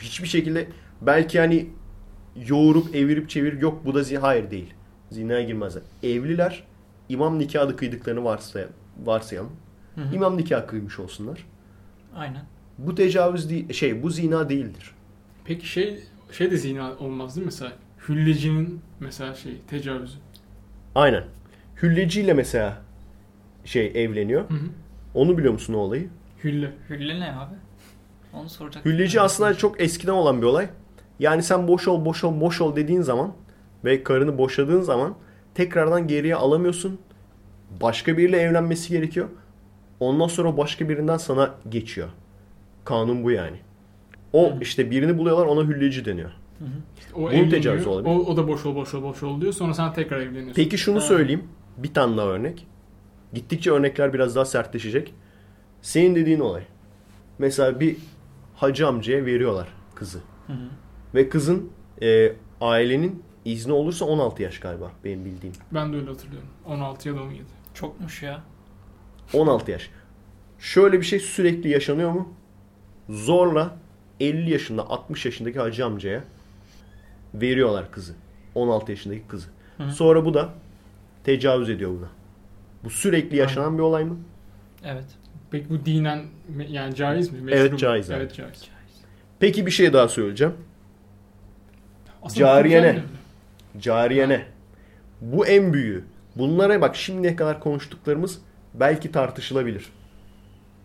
S2: Hiçbir şekilde belki hani yoğurup evirip çevir yok bu da zina. Hayır değil. Zinaya girmezler. Evliler imam nikahı kıydıklarını varsay varsayalım.
S3: Hı hı.
S2: İmam nikahı kıymış olsunlar.
S3: Aynen.
S2: Bu tecavüz değil, şey bu zina değildir.
S4: Peki şey şey de zina olmaz değil mi mesela? Hüllecinin mesela şey tecavüzü.
S2: Aynen. Hülleciyle mesela şey evleniyor.
S4: Hı hı.
S2: Onu biliyor musun o olayı?
S4: Hülle.
S3: Hülle ne abi? Onu soracak.
S2: Hülleci aslında çok eskiden olan bir olay. Yani sen boş ol, boş ol, boş ol dediğin zaman ve karını boşadığın zaman tekrardan geriye alamıyorsun. Başka biriyle evlenmesi gerekiyor. Ondan sonra başka birinden sana geçiyor. Kanun bu yani. O işte birini buluyorlar ona hülleci deniyor.
S3: Hı hı.
S4: O
S2: Bunun tecavüzü olabilir.
S4: O, o da boş ol boş ol boş ol diyor. Sonra sen tekrar evleniyorsun.
S2: Peki şunu
S3: Ha.
S2: söyleyeyim. Bir tane daha örnek. Gittikçe örnekler biraz daha sertleşecek. Senin dediğin olay. Mesela bir hacı amcaya veriyorlar kızı.
S3: Hı hı.
S2: Ve kızın e, ailenin izni olursa 16 yaş galiba benim bildiğim.
S4: Ben de öyle hatırlıyorum. 16 ya da 17.
S3: Çokmuş ya.
S2: 16 yaş. Şöyle bir şey sürekli yaşanıyor mu? Zorla 50 yaşında 60 yaşındaki hacı amcaya veriyorlar kızı. 16 yaşındaki kızı.
S3: Hı.
S2: Sonra bu da tecavüz ediyor buna. Bu sürekli yaşanan bir olay mı?
S3: Evet.
S4: Peki bu dinen yani caiz mi?
S2: Evet,
S4: mu?
S2: caiz abi.
S4: Evet caiz.
S2: Peki bir şey daha söyleyeceğim.
S4: Aslında
S2: Cariye
S4: güzel
S2: ne?
S4: mi?
S2: Cariye ne? Bu en büyüğü. Bunlara bak şimdiye kadar konuştuklarımız belki tartışılabilir.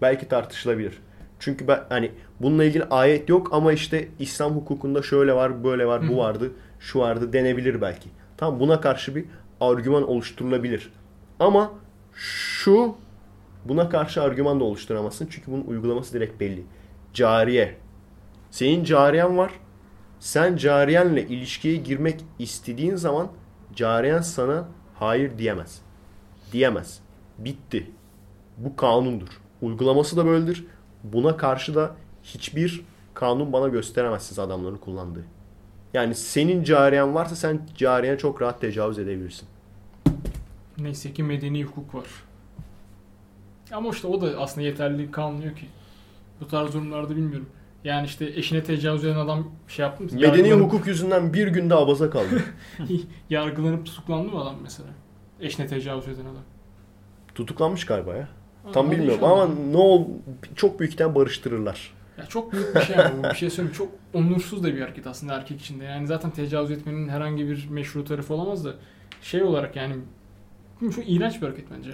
S2: Belki tartışılabilir. Çünkü ben hani bununla ilgili ayet yok ama işte İslam hukukunda şöyle var, böyle var, bu vardı, şu vardı denebilir belki. Tamam buna karşı bir argüman oluşturulabilir. Ama şu buna karşı argüman da oluşturamazsın. Çünkü bunun uygulaması direkt belli. Cariye. Senin cariyen var. Sen cariyenle ilişkiye girmek istediğin zaman cariyen sana hayır diyemez. Diyemez. Bitti. Bu kanundur. Uygulaması da böyledir. Buna karşı da hiçbir kanun bana gösteremezsiniz adamların kullandığı. Yani senin cariyen varsa sen cariyen çok rahat tecavüz edebilirsin.
S4: Neyse ki medeni hukuk var. Ama işte o da aslında yeterli kalmıyor ki. Bu tarz durumlarda bilmiyorum. Yani işte eşine tecavüz eden adam şey yaptı mı?
S2: Medeni
S4: Yargılanıp-
S2: hukuk yüzünden bir günde abaza kaldı. <laughs>
S4: Yargılanıp tutuklandı mı adam mesela? Eşine tecavüz eden adam.
S2: Tutuklanmış galiba ya. Tam
S4: Hadi
S2: bilmiyorum ama ne ol çok büyük ihtimal barıştırırlar.
S4: Ya çok büyük bir şey ama bu bir şey söyleyeyim. Çok onursuz da bir hareket aslında erkek içinde. Yani zaten tecavüz etmenin herhangi bir meşru tarafı olamaz da şey olarak yani çok iğrenç bir hareket bence.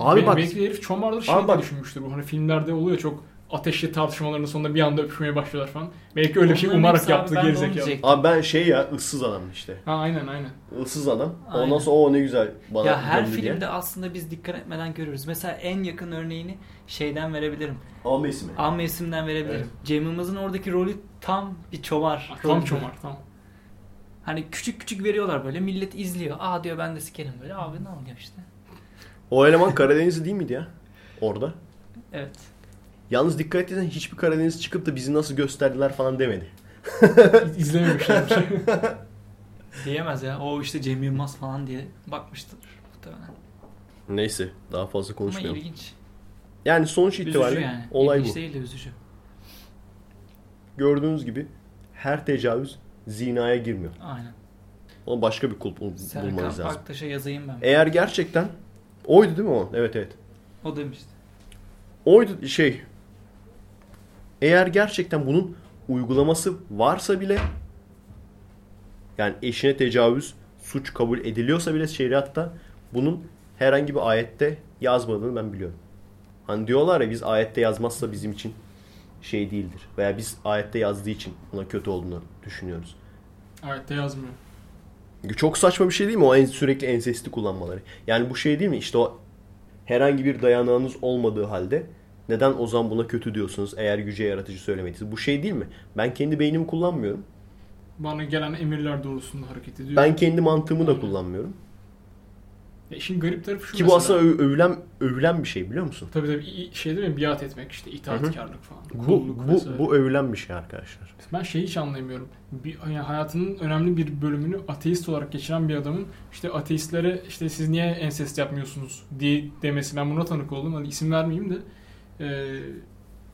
S2: Abi
S4: Be-
S2: bak-
S4: Belki herif çomardır şey
S2: bak-
S4: düşünmüştür bu. Hani filmlerde oluyor çok ateşli tartışmaların sonunda bir anda öpüşmeye başlıyorlar falan. Belki öyle bir şey
S3: Onların
S4: umarak
S3: hepsi abi,
S4: yaptı
S3: ben de onu
S4: gerizekalı.
S3: diyecektim.
S2: Abi ben şey ya ıssız adam işte.
S4: Ha aynen aynen.
S2: Issız adam. Ondan
S3: Aynen.
S2: sonra o ne güzel bana
S3: Ya her
S2: döndü diye.
S3: filmde aslında biz dikkat etmeden görüyoruz. Mesela en yakın örneğini şeyden verebilirim.
S2: Alma ismi.
S3: An mevsimden verebilirim.
S2: Evet.
S3: Cem Yılmaz'ın oradaki rolü tam bir çomar.
S4: Ha, Tam
S3: rolü.
S4: çomar tam.
S3: Hani küçük küçük veriyorlar böyle millet izliyor. Aa diyor ben de sikerim böyle. Abi ne oluyor işte.
S2: O eleman Karadenizli değil miydi ya? Orada.
S3: Evet.
S2: Yalnız dikkat etsen hiçbir Karadeniz çıkıp da bizi nasıl gösterdiler falan demedi. <laughs>
S4: İzlememişler bir şey. <laughs>
S3: Diyemez ya. O işte Cem Yılmaz falan diye bakmıştır muhtemelen.
S2: Neyse daha fazla
S3: Ama
S2: konuşmayalım.
S3: ilginç.
S2: Yani sonuç
S3: Üzücü
S2: itibariyle
S3: yani.
S2: olay
S3: İlginç
S2: bu.
S3: değil de üzücü.
S2: Gördüğünüz gibi her tecavüz zinaya girmiyor.
S3: Aynen.
S2: Ona başka bir kulp bul-
S3: Serkan
S2: bulmanız lazım.
S3: Aktaş'a yazayım ben.
S2: Eğer gerçekten oydu değil mi o? Evet evet.
S3: O demişti.
S2: Oydu şey. Eğer gerçekten bunun uygulaması varsa bile Yani eşine tecavüz suç kabul ediliyorsa bile şeriatta bunun herhangi bir ayette yazmadığını ben biliyorum. Hani diyorlar ya biz ayette yazmazsa bizim için şey değildir. Veya biz ayette yazdığı için buna kötü olduğunu düşünüyoruz.
S4: Ayette yazmıyor.
S2: Çok saçma bir şey değil mi o en, sürekli ensesti kullanmaları? Yani bu şey değil mi? İşte o herhangi bir dayanağınız olmadığı halde neden o zaman buna kötü diyorsunuz eğer yüce yaratıcı söylemediyse? Bu şey değil mi? Ben kendi beynimi kullanmıyorum.
S4: Bana gelen emirler doğrultusunda hareket ediyor.
S2: Ben kendi mantığımı da kullanmıyorum.
S4: Ya işin garip tarafı şu
S2: Ki bu
S4: mesela.
S2: aslında öv- övülen, övülen bir şey biliyor musun?
S4: Tabii tabii şey değil mi? Biat etmek işte itaatkarlık falan.
S2: Bu,
S4: Kulluk
S2: bu,
S4: vesaire.
S2: bu övülen bir şey arkadaşlar.
S4: Ben şeyi hiç anlayamıyorum. Bir, yani hayatının önemli bir bölümünü ateist olarak geçiren bir adamın işte ateistlere işte siz niye ensest yapmıyorsunuz diye demesi. Ben buna tanık oldum. Hani isim vermeyeyim de. Ee,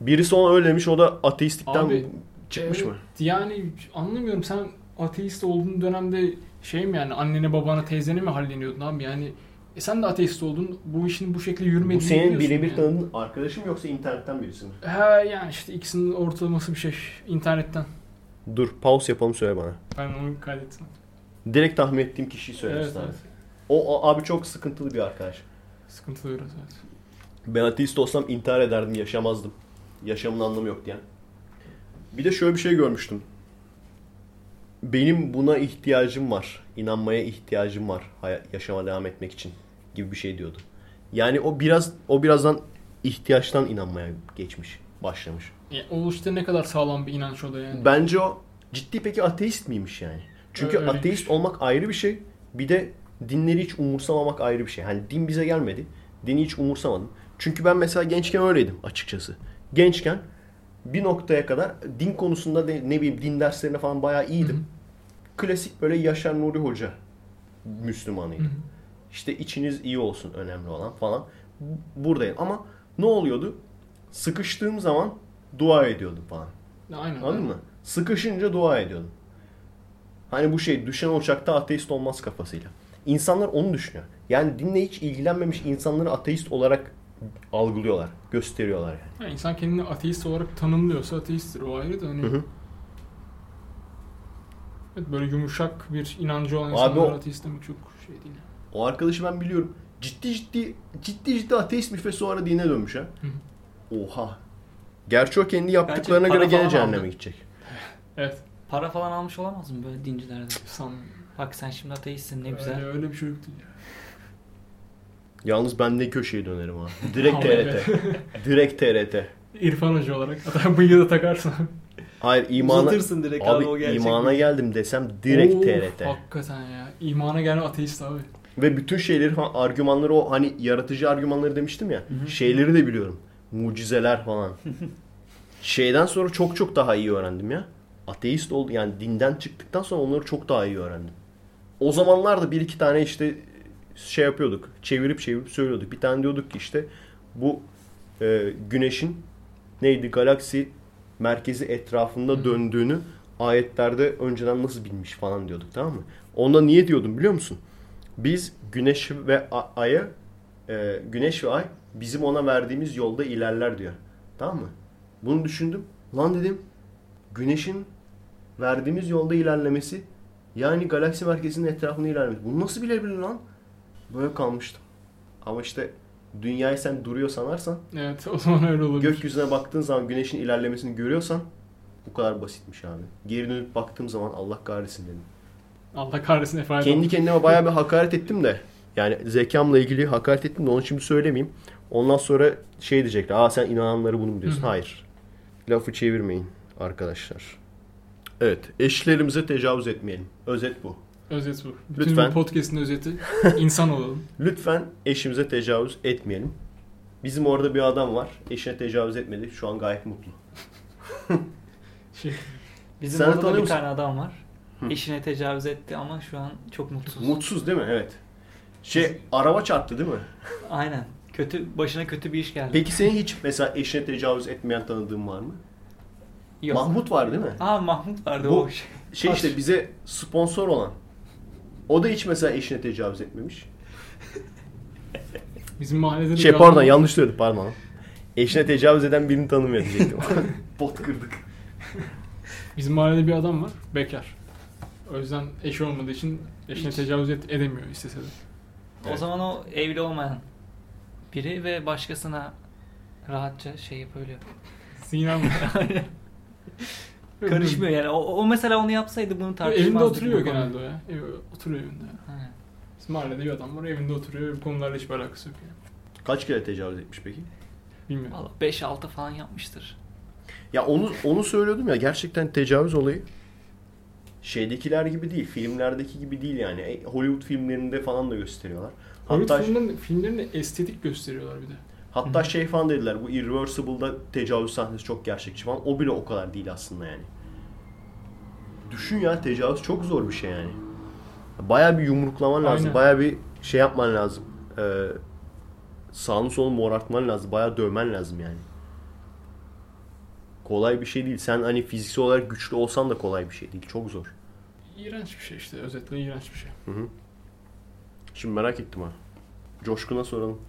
S2: Birisi ona öyle demiş o da ateistlikten
S4: Abi,
S2: çıkmış
S4: evet,
S2: mı?
S4: Yani anlamıyorum sen ateist olduğun dönemde şey mi yani annene babana teyzene mi halleniyordun abi yani e sen de ateist oldun bu işin bu şekilde yürümediğini
S2: Bu senin birebir
S4: yani.
S2: tanıdığın arkadaşın mı yoksa internetten birisi mi?
S4: He yani işte ikisinin ortalaması bir şey internetten.
S2: Dur pause yapalım söyle bana.
S4: Ben onu kaydettim.
S2: Direkt tahmin ettiğim kişiyi söyle
S4: Evet,
S2: sana.
S4: evet.
S2: O, o abi çok sıkıntılı bir arkadaş.
S4: Sıkıntılı biraz evet.
S2: Ben ateist olsam intihar ederdim, yaşamazdım. Yaşamın anlamı yok diyen. Bir de şöyle bir şey görmüştüm. Benim buna ihtiyacım var. İnanmaya ihtiyacım var. Yaşama devam etmek için gibi bir şey diyordu. Yani o biraz o birazdan ihtiyaçtan inanmaya geçmiş, başlamış.
S4: Ya, o işte ne kadar sağlam bir inanç o da yani.
S2: Bence o ciddi peki ateist miymiş yani? Çünkü
S4: Öyleymiş.
S2: ateist olmak ayrı bir şey. Bir de dinleri hiç umursamamak ayrı bir şey. Hani din bize gelmedi. Dini hiç umursamadım. Çünkü ben mesela gençken öyleydim açıkçası. Gençken bir noktaya kadar din konusunda de, ne bileyim din derslerine falan bayağı iyiydim.
S4: Hı hı.
S2: Klasik böyle Yaşar Nuri Hoca Müslümanıydı.
S4: Hı hı.
S2: İşte içiniz iyi olsun önemli olan falan. Buradayım ama ne oluyordu? Sıkıştığım zaman dua ediyordum falan.
S4: Aynen.
S2: Anladın mı? Sıkışınca dua ediyordum. Hani bu şey düşen uçakta ateist olmaz kafasıyla. İnsanlar onu düşünüyor. Yani dinle hiç ilgilenmemiş insanları ateist olarak algılıyorlar. Gösteriyorlar yani.
S4: Ya insan kendini ateist olarak tanımlıyorsa ateisttir. O ayrı da hani.
S2: Hı hı.
S4: Evet, böyle yumuşak bir inancı olan
S2: Abi
S4: insanlara
S2: o-
S4: ateist demek çok şey değil.
S2: O arkadaşı ben biliyorum. Ciddi ciddi ciddi ciddi ateistmiş ve sonra dine dönmüş ha. Oha. Gerçi o kendi yaptıklarına
S3: para
S2: göre gene cehenneme
S3: aldı.
S2: gidecek.
S4: Evet.
S3: Para falan almış olamaz mı böyle dincilerden?
S4: Sanmıyorum.
S3: Bak sen şimdi ateistsin ne güzel.
S4: Öyle, öyle bir şey yok değil.
S2: Yalnız ben de köşeye dönerim ha. <laughs> Direkt TRT. <laughs> Direkt TRT.
S4: İrfan Hoca olarak. Hatta bıyığı da takarsın.
S2: Hayır imana...
S3: Uzatırsın direkt abi,
S2: Abi,
S3: o gerçek
S2: imana geldim desem direkt
S4: Of,
S2: TRT.
S4: Hakikaten ya. İmana gelme ateist abi.
S2: Ve bütün şeyleri falan argümanları o hani yaratıcı argümanları demiştim ya. Şeyleri de biliyorum. Mucizeler falan. <laughs> Şeyden sonra çok çok daha iyi öğrendim ya. Ateist oldu yani dinden çıktıktan sonra onları çok daha iyi öğrendim. O zamanlarda bir iki tane işte şey yapıyorduk. Çevirip çevirip söylüyorduk. Bir tane diyorduk ki işte bu e, güneşin neydi galaksi merkezi etrafında döndüğünü ayetlerde önceden nasıl bilmiş falan diyorduk tamam mı? Onda niye diyordum biliyor musun? Biz güneş ve aya e, güneş ve ay bizim ona verdiğimiz yolda ilerler diyor. Tamam mı? Bunu düşündüm. Lan dedim güneşin verdiğimiz yolda ilerlemesi yani galaksi merkezinin etrafında ilerlemesi. Bunu nasıl bilebilir lan? Böyle kalmıştım. Ama işte dünyayı sen duruyor sanarsan
S4: Evet o zaman öyle olabilir.
S2: gökyüzüne baktığın zaman güneşin ilerlemesini görüyorsan bu kadar basitmiş abi. Geri dönüp baktığım zaman Allah kahretsin dedim.
S4: Allah kahretsin efendim.
S2: Kendi kendime bayağı bir hakaret ettim de. Yani zekamla ilgili hakaret ettim de onu şimdi söylemeyeyim. Ondan sonra şey diyecekler. Aa sen inananları bunu mu diyorsun?
S4: Hı.
S2: Hayır. Lafı çevirmeyin arkadaşlar. Evet. Eşlerimize tecavüz etmeyelim. Özet bu.
S4: Özet bu. Bütün
S2: Lütfen.
S4: bu podcast'in özeti <laughs> insan olalım.
S2: Lütfen eşimize tecavüz etmeyelim. Bizim orada bir adam var. Eşine tecavüz etmedi. Şu an gayet mutlu. <laughs>
S4: Şey,
S3: Bizim
S2: Sen
S3: orada da
S2: tanıyor
S3: bir
S2: musun?
S3: tane adam var. Eşine tecavüz etti ama şu an çok mutsuz.
S2: Mutsuz değil mi? Evet. Şey araba çarptı değil mi?
S3: Aynen. Kötü başına kötü bir iş geldi.
S2: Peki senin hiç mesela eşine tecavüz etmeyen tanıdığın var mı?
S3: Yok.
S2: Mahmut var değil mi?
S3: Aa Mahmut vardı
S2: Bu-
S3: o şey.
S2: Şey işte bize sponsor olan. O da hiç mesela eşine tecavüz etmemiş.
S4: bizim mahallede de
S2: Şey pardon yanlış söyledim pardon. Eşine tecavüz eden birini tanımıyor diyecektim. <laughs> Bot kırdık.
S4: Bizim mahallede bir adam var. Bekar. O yüzden eşi olmadığı için eşine
S3: Hiç.
S4: tecavüz et, edemiyor istese de.
S3: O
S2: Evet.
S3: zaman o evli olmayan biri ve başkasına rahatça şey yapabiliyor.
S4: Zina mı? <laughs>
S3: Karışmıyor yani. O, o mesela onu yapsaydı bunu tartışmazdık.
S4: Evinde oturuyor genelde o ya. Ev, oturuyor evinde.
S3: Aynen.
S4: Bizim mahallede bir adam var evinde oturuyor. Bu konularla hiçbir alakası yok yani.
S2: Kaç kere tecavüz etmiş peki?
S4: Bilmiyorum.
S3: Valla 5-6 falan yapmıştır.
S2: Ya onu onu söylüyordum ya gerçekten tecavüz olayı şeydekiler gibi değil, filmlerdeki gibi değil yani. E, Hollywood filmlerinde falan da gösteriyorlar.
S4: Hollywood
S2: Hatta
S4: filmlerin, filmlerini estetik gösteriyorlar bir de.
S2: Hatta şey falan dediler. Bu Irreversible'da tecavüz sahnesi çok gerçekçi falan. O bile o kadar değil aslında yani. Düşün ya tecavüz çok zor bir şey yani. Baya bir yumruklaman lazım. Baya bir şey yapman lazım. Ee, sağını solunu morartman lazım. Baya dövmen lazım yani. Kolay bir şey değil. Sen hani fiziksel olarak güçlü olsan da kolay bir şey değil. Çok zor.
S4: İğrenç bir şey işte. Özetle iğrenç bir şey.
S2: Hı hı. Şimdi merak ettim ha. Coşkun'a soralım.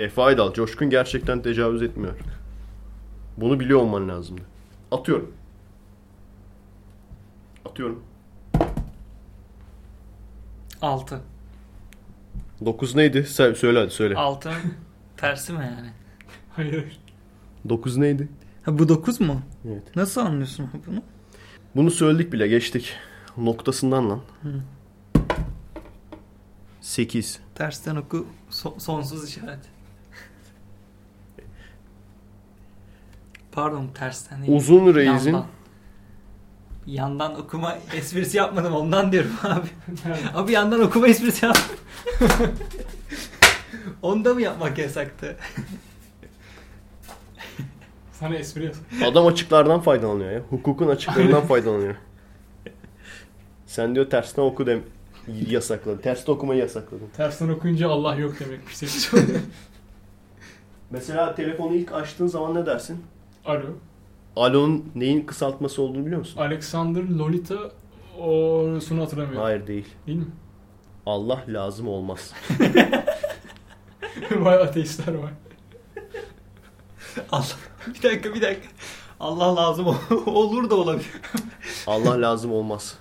S2: Efe Aydal, Coşkun gerçekten tecavüz etmiyor. Bunu biliyor olman lazımdı. Atıyorum. Atıyorum.
S3: 6.
S2: 9 neydi? Sen söyle hadi söyle.
S3: 6'nın tersi mi yani?
S4: Hayır hayır.
S2: 9 neydi?
S3: Ha bu 9 mu?
S2: Evet.
S3: Nasıl anlıyorsun bunu?
S2: Bunu söyledik bile geçtik. Noktasından lan.
S3: Hı.
S2: 8.
S3: Tersten oku so- sonsuz işaret. Pardon tersten değil.
S2: Uzun Reis'in
S3: Yandan. Yandan okuma esprisi yapmadım ondan diyorum <laughs> abi. Abi yandan okuma esprisi yap. <laughs> Onda mı yapmak yasaktı? <laughs>
S4: Sana espri yaz.
S2: adam açıklardan faydalanıyor ya. Hukukun açıklarından faydalanıyor. Sen diyor tersten oku dem yasakladın. Tersten okumayı yasakladın.
S4: Tersten okuyunca Allah yok demekmiş senin için.
S2: Mesela telefonu ilk açtığın zaman ne dersin?
S4: Alo.
S2: Alo'nun neyin kısaltması olduğunu biliyor musun?
S4: Alexander Lolita orasını hatırlamıyorum.
S2: Hayır değil.
S4: Değil mi?
S2: Allah lazım olmaz. <laughs>
S4: Vay ateistler var.
S3: Allah. Bir dakika bir dakika. Allah lazım ol- olur da olabilir.
S2: Allah lazım olmaz.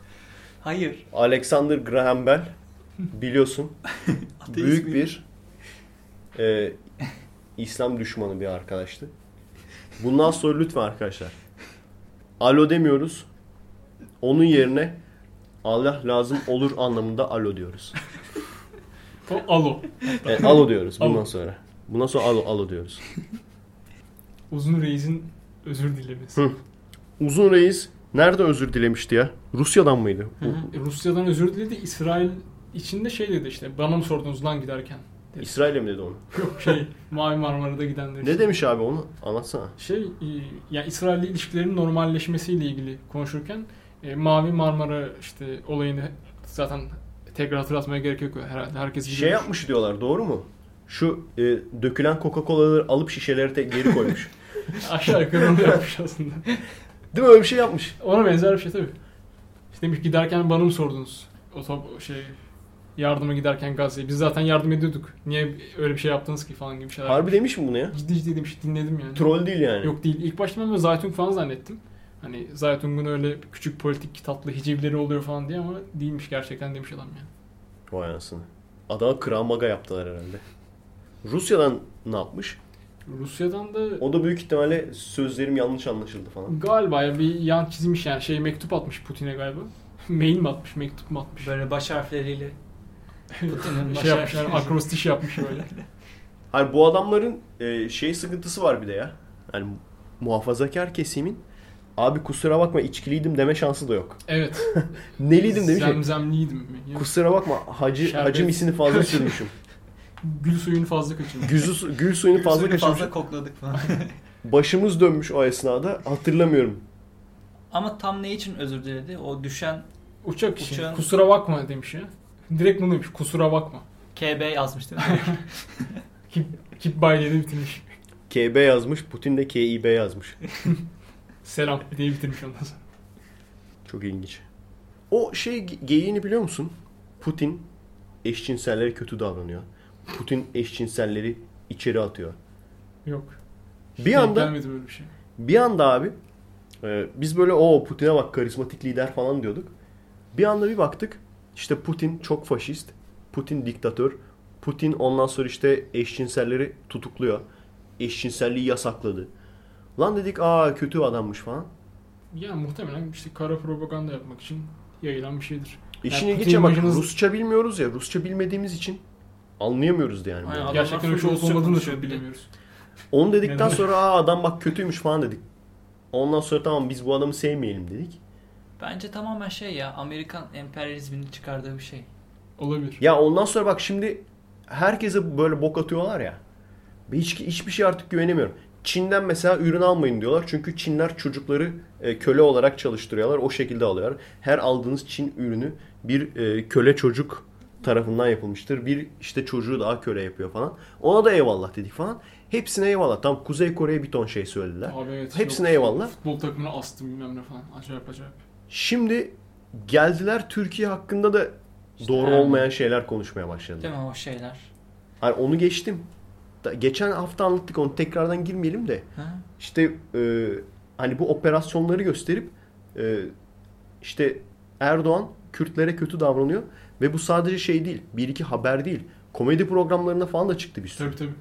S3: Hayır.
S2: Alexander Graham Bell biliyorsun <laughs>
S3: Ateist
S2: büyük bir e, İslam düşmanı bir arkadaştı. Bundan sonra lütfen arkadaşlar alo demiyoruz. Onun yerine Allah lazım olur anlamında alo diyoruz.
S4: Alo.
S2: Evet, alo diyoruz bundan
S4: Alo.
S2: sonra. Bundan sonra alo alo diyoruz.
S4: Uzun Reis'in özür dilemesi.
S2: Hı. Uzun Reis nerede özür dilemişti ya? Rusya'dan mıydı?
S3: Hı hı.
S4: E, Rusya'dan özür diledi. İsrail içinde şey dedi işte. Bana mı sordunuz lan giderken?
S2: İsrail'e mi dedi onu?
S4: Yok şey Mavi Marmara'da gidenler
S2: Ne demiş abi onu? Anlatsana.
S4: Şey e, yani İsrail'le ilişkilerin normalleşmesiyle ilgili konuşurken e, Mavi Marmara işte olayını zaten tekrar hatırlatmaya gerek yok herhalde. Herkes
S2: Şey
S4: biliyor.
S2: yapmış diyorlar doğru mu? Şu e, dökülen Coca-Cola'ları alıp şişeleri tek geri koymuş. <laughs>
S4: Aşağı yukarı onu yapmış aslında.
S2: Değil mi öyle bir şey yapmış?
S4: Ona benzer bir şey tabii. İşte demiş giderken bana mı sordunuz? O top, şey yardıma giderken Gazze'ye. Biz zaten yardım ediyorduk. Niye öyle bir şey yaptınız ki falan gibi şeyler.
S2: Harbi demiş mi bunu ya?
S4: Ciddi ciddi demiş dinledim yani.
S2: Troll değil yani.
S4: Yok değil. İlk başta ben böyle Zaytung falan zannettim. Hani Zaytung'un öyle küçük politik tatlı hicivleri oluyor falan diye ama değilmiş gerçekten demiş adam yani.
S2: Vay anasını. Adama Krav Maga yaptılar herhalde. Rusya'dan ne yapmış?
S4: Rusya'dan da
S2: O da büyük ihtimalle sözlerim yanlış anlaşıldı falan.
S4: galiba ya bir yan çizmiş yani şey mektup atmış Putin'e galiba. <laughs> Mail mi atmış, mektup mu atmış?
S3: Böyle baş harfleriyle. Putin'in baş
S4: şey yapmış yani akrostiş yapmış böyle. <laughs>
S2: Hayır bu adamların e, şey sıkıntısı var bir de ya. Yani muhafazakar kesimin abi kusura bakma içkiliydim deme şansı da yok.
S4: Evet. <laughs>
S2: Neliydim demiş.
S4: Zemzemliydim.
S2: Kusura bakma hacı
S4: Şerbet.
S2: hacı misini fazla sürmüşüm. <laughs>
S4: Gül suyunu fazla kaçırmış.
S2: Güzü, su- gül suyunu fazla
S3: Suyunu
S2: kaçırmışım.
S3: fazla kokladık falan.
S2: Başımız dönmüş o esnada. Hatırlamıyorum.
S3: Ama tam ne için özür diledi? O düşen
S4: Uçak için.
S3: Uçağın-
S4: Kusura bakma demiş ya. Direkt bunu demiş. Kusura bakma.
S3: KB yazmış değil mi? <laughs>
S4: By diye de bitirmiş.
S2: KB yazmış. Putin de KİB yazmış. <laughs>
S4: Selam diye bitirmiş ondan sonra.
S2: Çok ilginç. O şey ge- geyiğini biliyor musun? Putin eşcinsellere kötü davranıyor. Putin eşcinselleri içeri atıyor.
S4: Yok.
S2: Bir
S4: Denk
S2: anda
S4: Gelmedi böyle bir şey.
S2: bir anda abi e, biz böyle o Putin'e bak karizmatik lider falan diyorduk. Bir anda bir baktık işte Putin çok faşist. Putin diktatör. Putin ondan sonra işte eşcinselleri tutukluyor. Eşcinselliği yasakladı. Lan dedik aa kötü adammış falan.
S4: Yani muhtemelen işte kara propaganda yapmak için yayılan bir şeydir.
S2: İşin
S4: Yani Putin imajınız-
S2: Rusça bilmiyoruz ya. Rusça bilmediğimiz için anlayamıyoruz da yani.
S3: Aynen. Adamlar
S4: Gerçekten öyle
S3: full
S4: olup olmadığını da
S3: de.
S4: bilemiyoruz.
S2: Onu dedikten sonra aa adam bak kötüymüş falan dedik. Ondan sonra tamam biz bu adamı sevmeyelim dedik.
S3: Bence tamamen şey ya Amerikan emperyalizminin çıkardığı bir şey.
S4: Olabilir.
S2: Ya ondan sonra bak şimdi herkese böyle bok atıyorlar ya. Hiç, hiçbir şey artık güvenemiyorum. Çin'den mesela ürün almayın diyorlar. Çünkü Çinler çocukları e, köle olarak çalıştırıyorlar. O şekilde alıyorlar. Her aldığınız Çin ürünü bir e, köle çocuk tarafından yapılmıştır. Bir işte çocuğu daha köle yapıyor falan. Ona da eyvallah dedik falan. Hepsine eyvallah. Tam Kuzey Kore'ye bir ton şey söylediler.
S4: Abi evet.
S2: Hepsine
S4: yok.
S2: eyvallah.
S4: Futbol takımına astım bilmem ne falan. Acayip acayip.
S2: Şimdi geldiler Türkiye hakkında da doğru
S3: yani.
S2: olmayan şeyler konuşmaya başladılar.
S3: Değil mi o şeyler?
S2: Hani onu geçtim. Da- Geçen hafta anlattık onu tekrardan girmeyelim de.
S3: Ha?
S2: İşte e, hani bu operasyonları gösterip e, işte Erdoğan Kürtlere kötü davranıyor ve bu sadece şey değil. Bir iki haber değil. Komedi programlarına falan da çıktı bir sürü.
S4: Tabii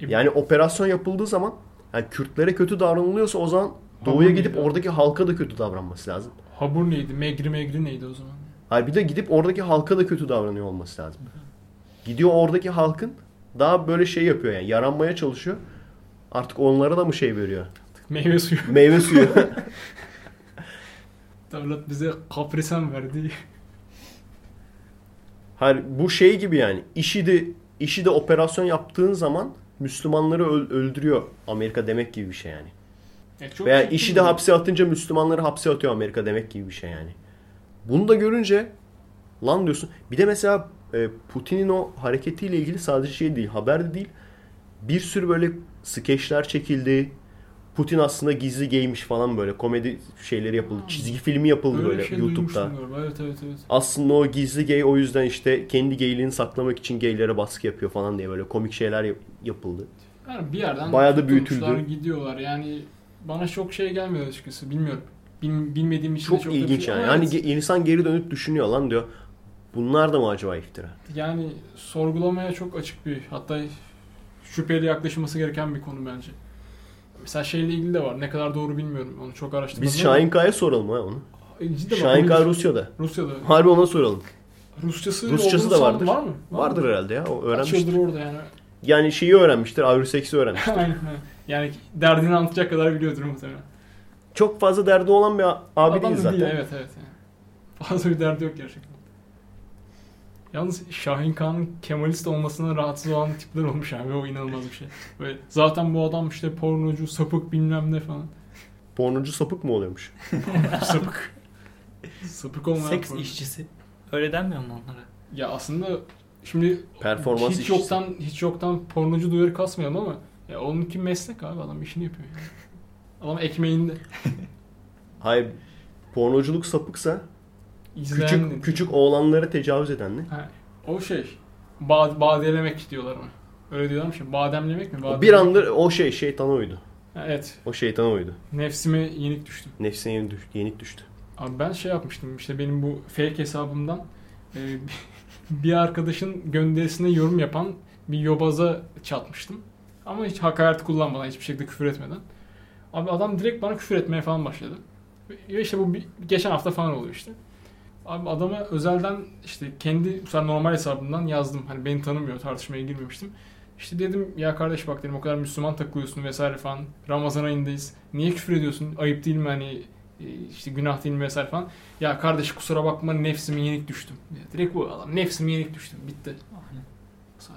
S4: tabii.
S2: Yani operasyon yapıldığı zaman yani Kürtlere kötü davranılıyorsa o zaman doğuya gidip oradaki halka da kötü davranması lazım.
S4: Habur neydi? Megri megri neydi o zaman?
S2: Hayır bir de gidip oradaki halka da kötü davranıyor olması lazım. Gidiyor oradaki halkın daha böyle şey yapıyor yani yaranmaya çalışıyor. Artık onlara da mı şey veriyor?
S4: Meyve suyu. <laughs>
S2: Meyve suyu. <laughs>
S4: Devlet bize kaprisen verdi. <laughs>
S2: Hayır bu şey gibi yani işi de işi de operasyon yaptığın zaman Müslümanları öl- öldürüyor Amerika demek gibi bir şey yani.
S4: Ya çok
S2: Veya işi de hapse atınca Müslümanları hapse atıyor Amerika demek gibi bir şey yani. Bunu da görünce lan diyorsun. Bir de mesela e, Putin'in o hareketiyle ilgili sadece şey değil, haber de değil. Bir sürü böyle skeçler çekildi. Putin aslında gizli gaymiş falan böyle komedi şeyleri yapıldı. Çizgi filmi yapıldı
S4: Öyle
S2: böyle
S4: şey
S2: YouTube'da.
S4: Evet evet evet.
S2: Aslında o gizli gay o yüzden işte kendi gayliğini saklamak için gaylere baskı yapıyor falan diye böyle komik şeyler yap- yapıldı.
S4: Yani bir yerden
S2: Bayağı da büyütüldü.
S4: gidiyorlar. Yani bana çok şey gelmiyor açıkçası. Bilmiyorum. Bil- bilmediğim için de
S2: Çok,
S4: çok
S2: ilginç
S4: şey-
S2: yani. Hani
S4: evet,
S2: insan geri dönüp düşünüyor lan diyor. Bunlar da mı acaba iftira?
S4: yani sorgulamaya çok açık bir hatta şüpheli yaklaşılması gereken bir konu bence. Mesela şeyle ilgili de var. Ne kadar doğru bilmiyorum. Onu çok araştırmadım.
S2: Biz Şahin Kaya soralım ha onu.
S4: E, cidden
S2: Şahin Kaya Rusya'da.
S4: Rusya'da.
S2: Harbi ona soralım.
S4: Rusçası,
S2: Rusçası da vardır.
S4: Var mı? Var
S2: Vardır
S4: mı?
S2: herhalde ya. O
S4: Kaç
S2: öğrenmiştir.
S4: yıldır orada yani.
S2: Yani şeyi öğrenmiştir. Avruseks'i öğrenmiştir. <laughs>
S4: Aynen. Yani derdini anlatacak kadar biliyordur muhtemelen.
S2: Çok fazla derdi olan bir abi
S4: Adam
S2: değil zaten.
S4: evet evet. Yani. <laughs> Fazla bir derdi yok gerçekten. Yalnız Şahin Kağan'ın Kemalist olmasına rahatsız olan tipler olmuş abi. O inanılmaz bir şey. Böyle, zaten bu adam işte pornocu, sapık bilmem ne falan.
S2: Pornocu sapık mı oluyormuş? <laughs>
S4: sapık. sapık olmayan
S3: Seks
S4: porno-
S3: işçisi. Öyle denmiyor mu onlara?
S4: Ya aslında şimdi
S2: Performans
S4: hiç
S2: işçisi.
S4: yoktan hiç yoktan pornocu duyarı kasmayalım ama ya onunki meslek abi adam işini yapıyor. Yani. Adam ekmeğinde. <laughs>
S2: Hayır. Pornoculuk sapıksa
S4: İzleyen
S2: küçük küçük oğlanlara tecavüz eden ne?
S4: Ha, o şey. Ba badelemek diyorlar ona. Öyle diyorlar mı şimdi? Bademlemek mi?
S2: O
S4: Bademlemek
S2: bir anda o şey şeytana uydu.
S4: Ha, evet.
S2: O şeytana uydu.
S4: Nefsime yenik düştüm.
S2: Nefsine yenik düştü. Yenik düştü.
S4: Abi ben şey yapmıştım işte benim bu fake hesabımdan e, <laughs> bir arkadaşın gönderisine yorum yapan bir yobaza çatmıştım. Ama hiç hakaret kullanmadan hiçbir şekilde küfür etmeden. Abi adam direkt bana küfür etmeye falan başladı. Ve işte bu bir, geçen hafta falan oluyor işte. Abi adama özelden işte kendi normal hesabımdan yazdım. Hani beni tanımıyor tartışmaya girmemiştim. İşte dedim ya kardeş bak dedim o kadar Müslüman takılıyorsun vesaire falan. Ramazan ayındayız. Niye küfür ediyorsun? Ayıp değil mi hani e, işte günah değil mi vesaire falan. Ya kardeş kusura bakma nefsime yenik düştüm. Ya direkt bu adam nefsime yenik düştüm. Bitti.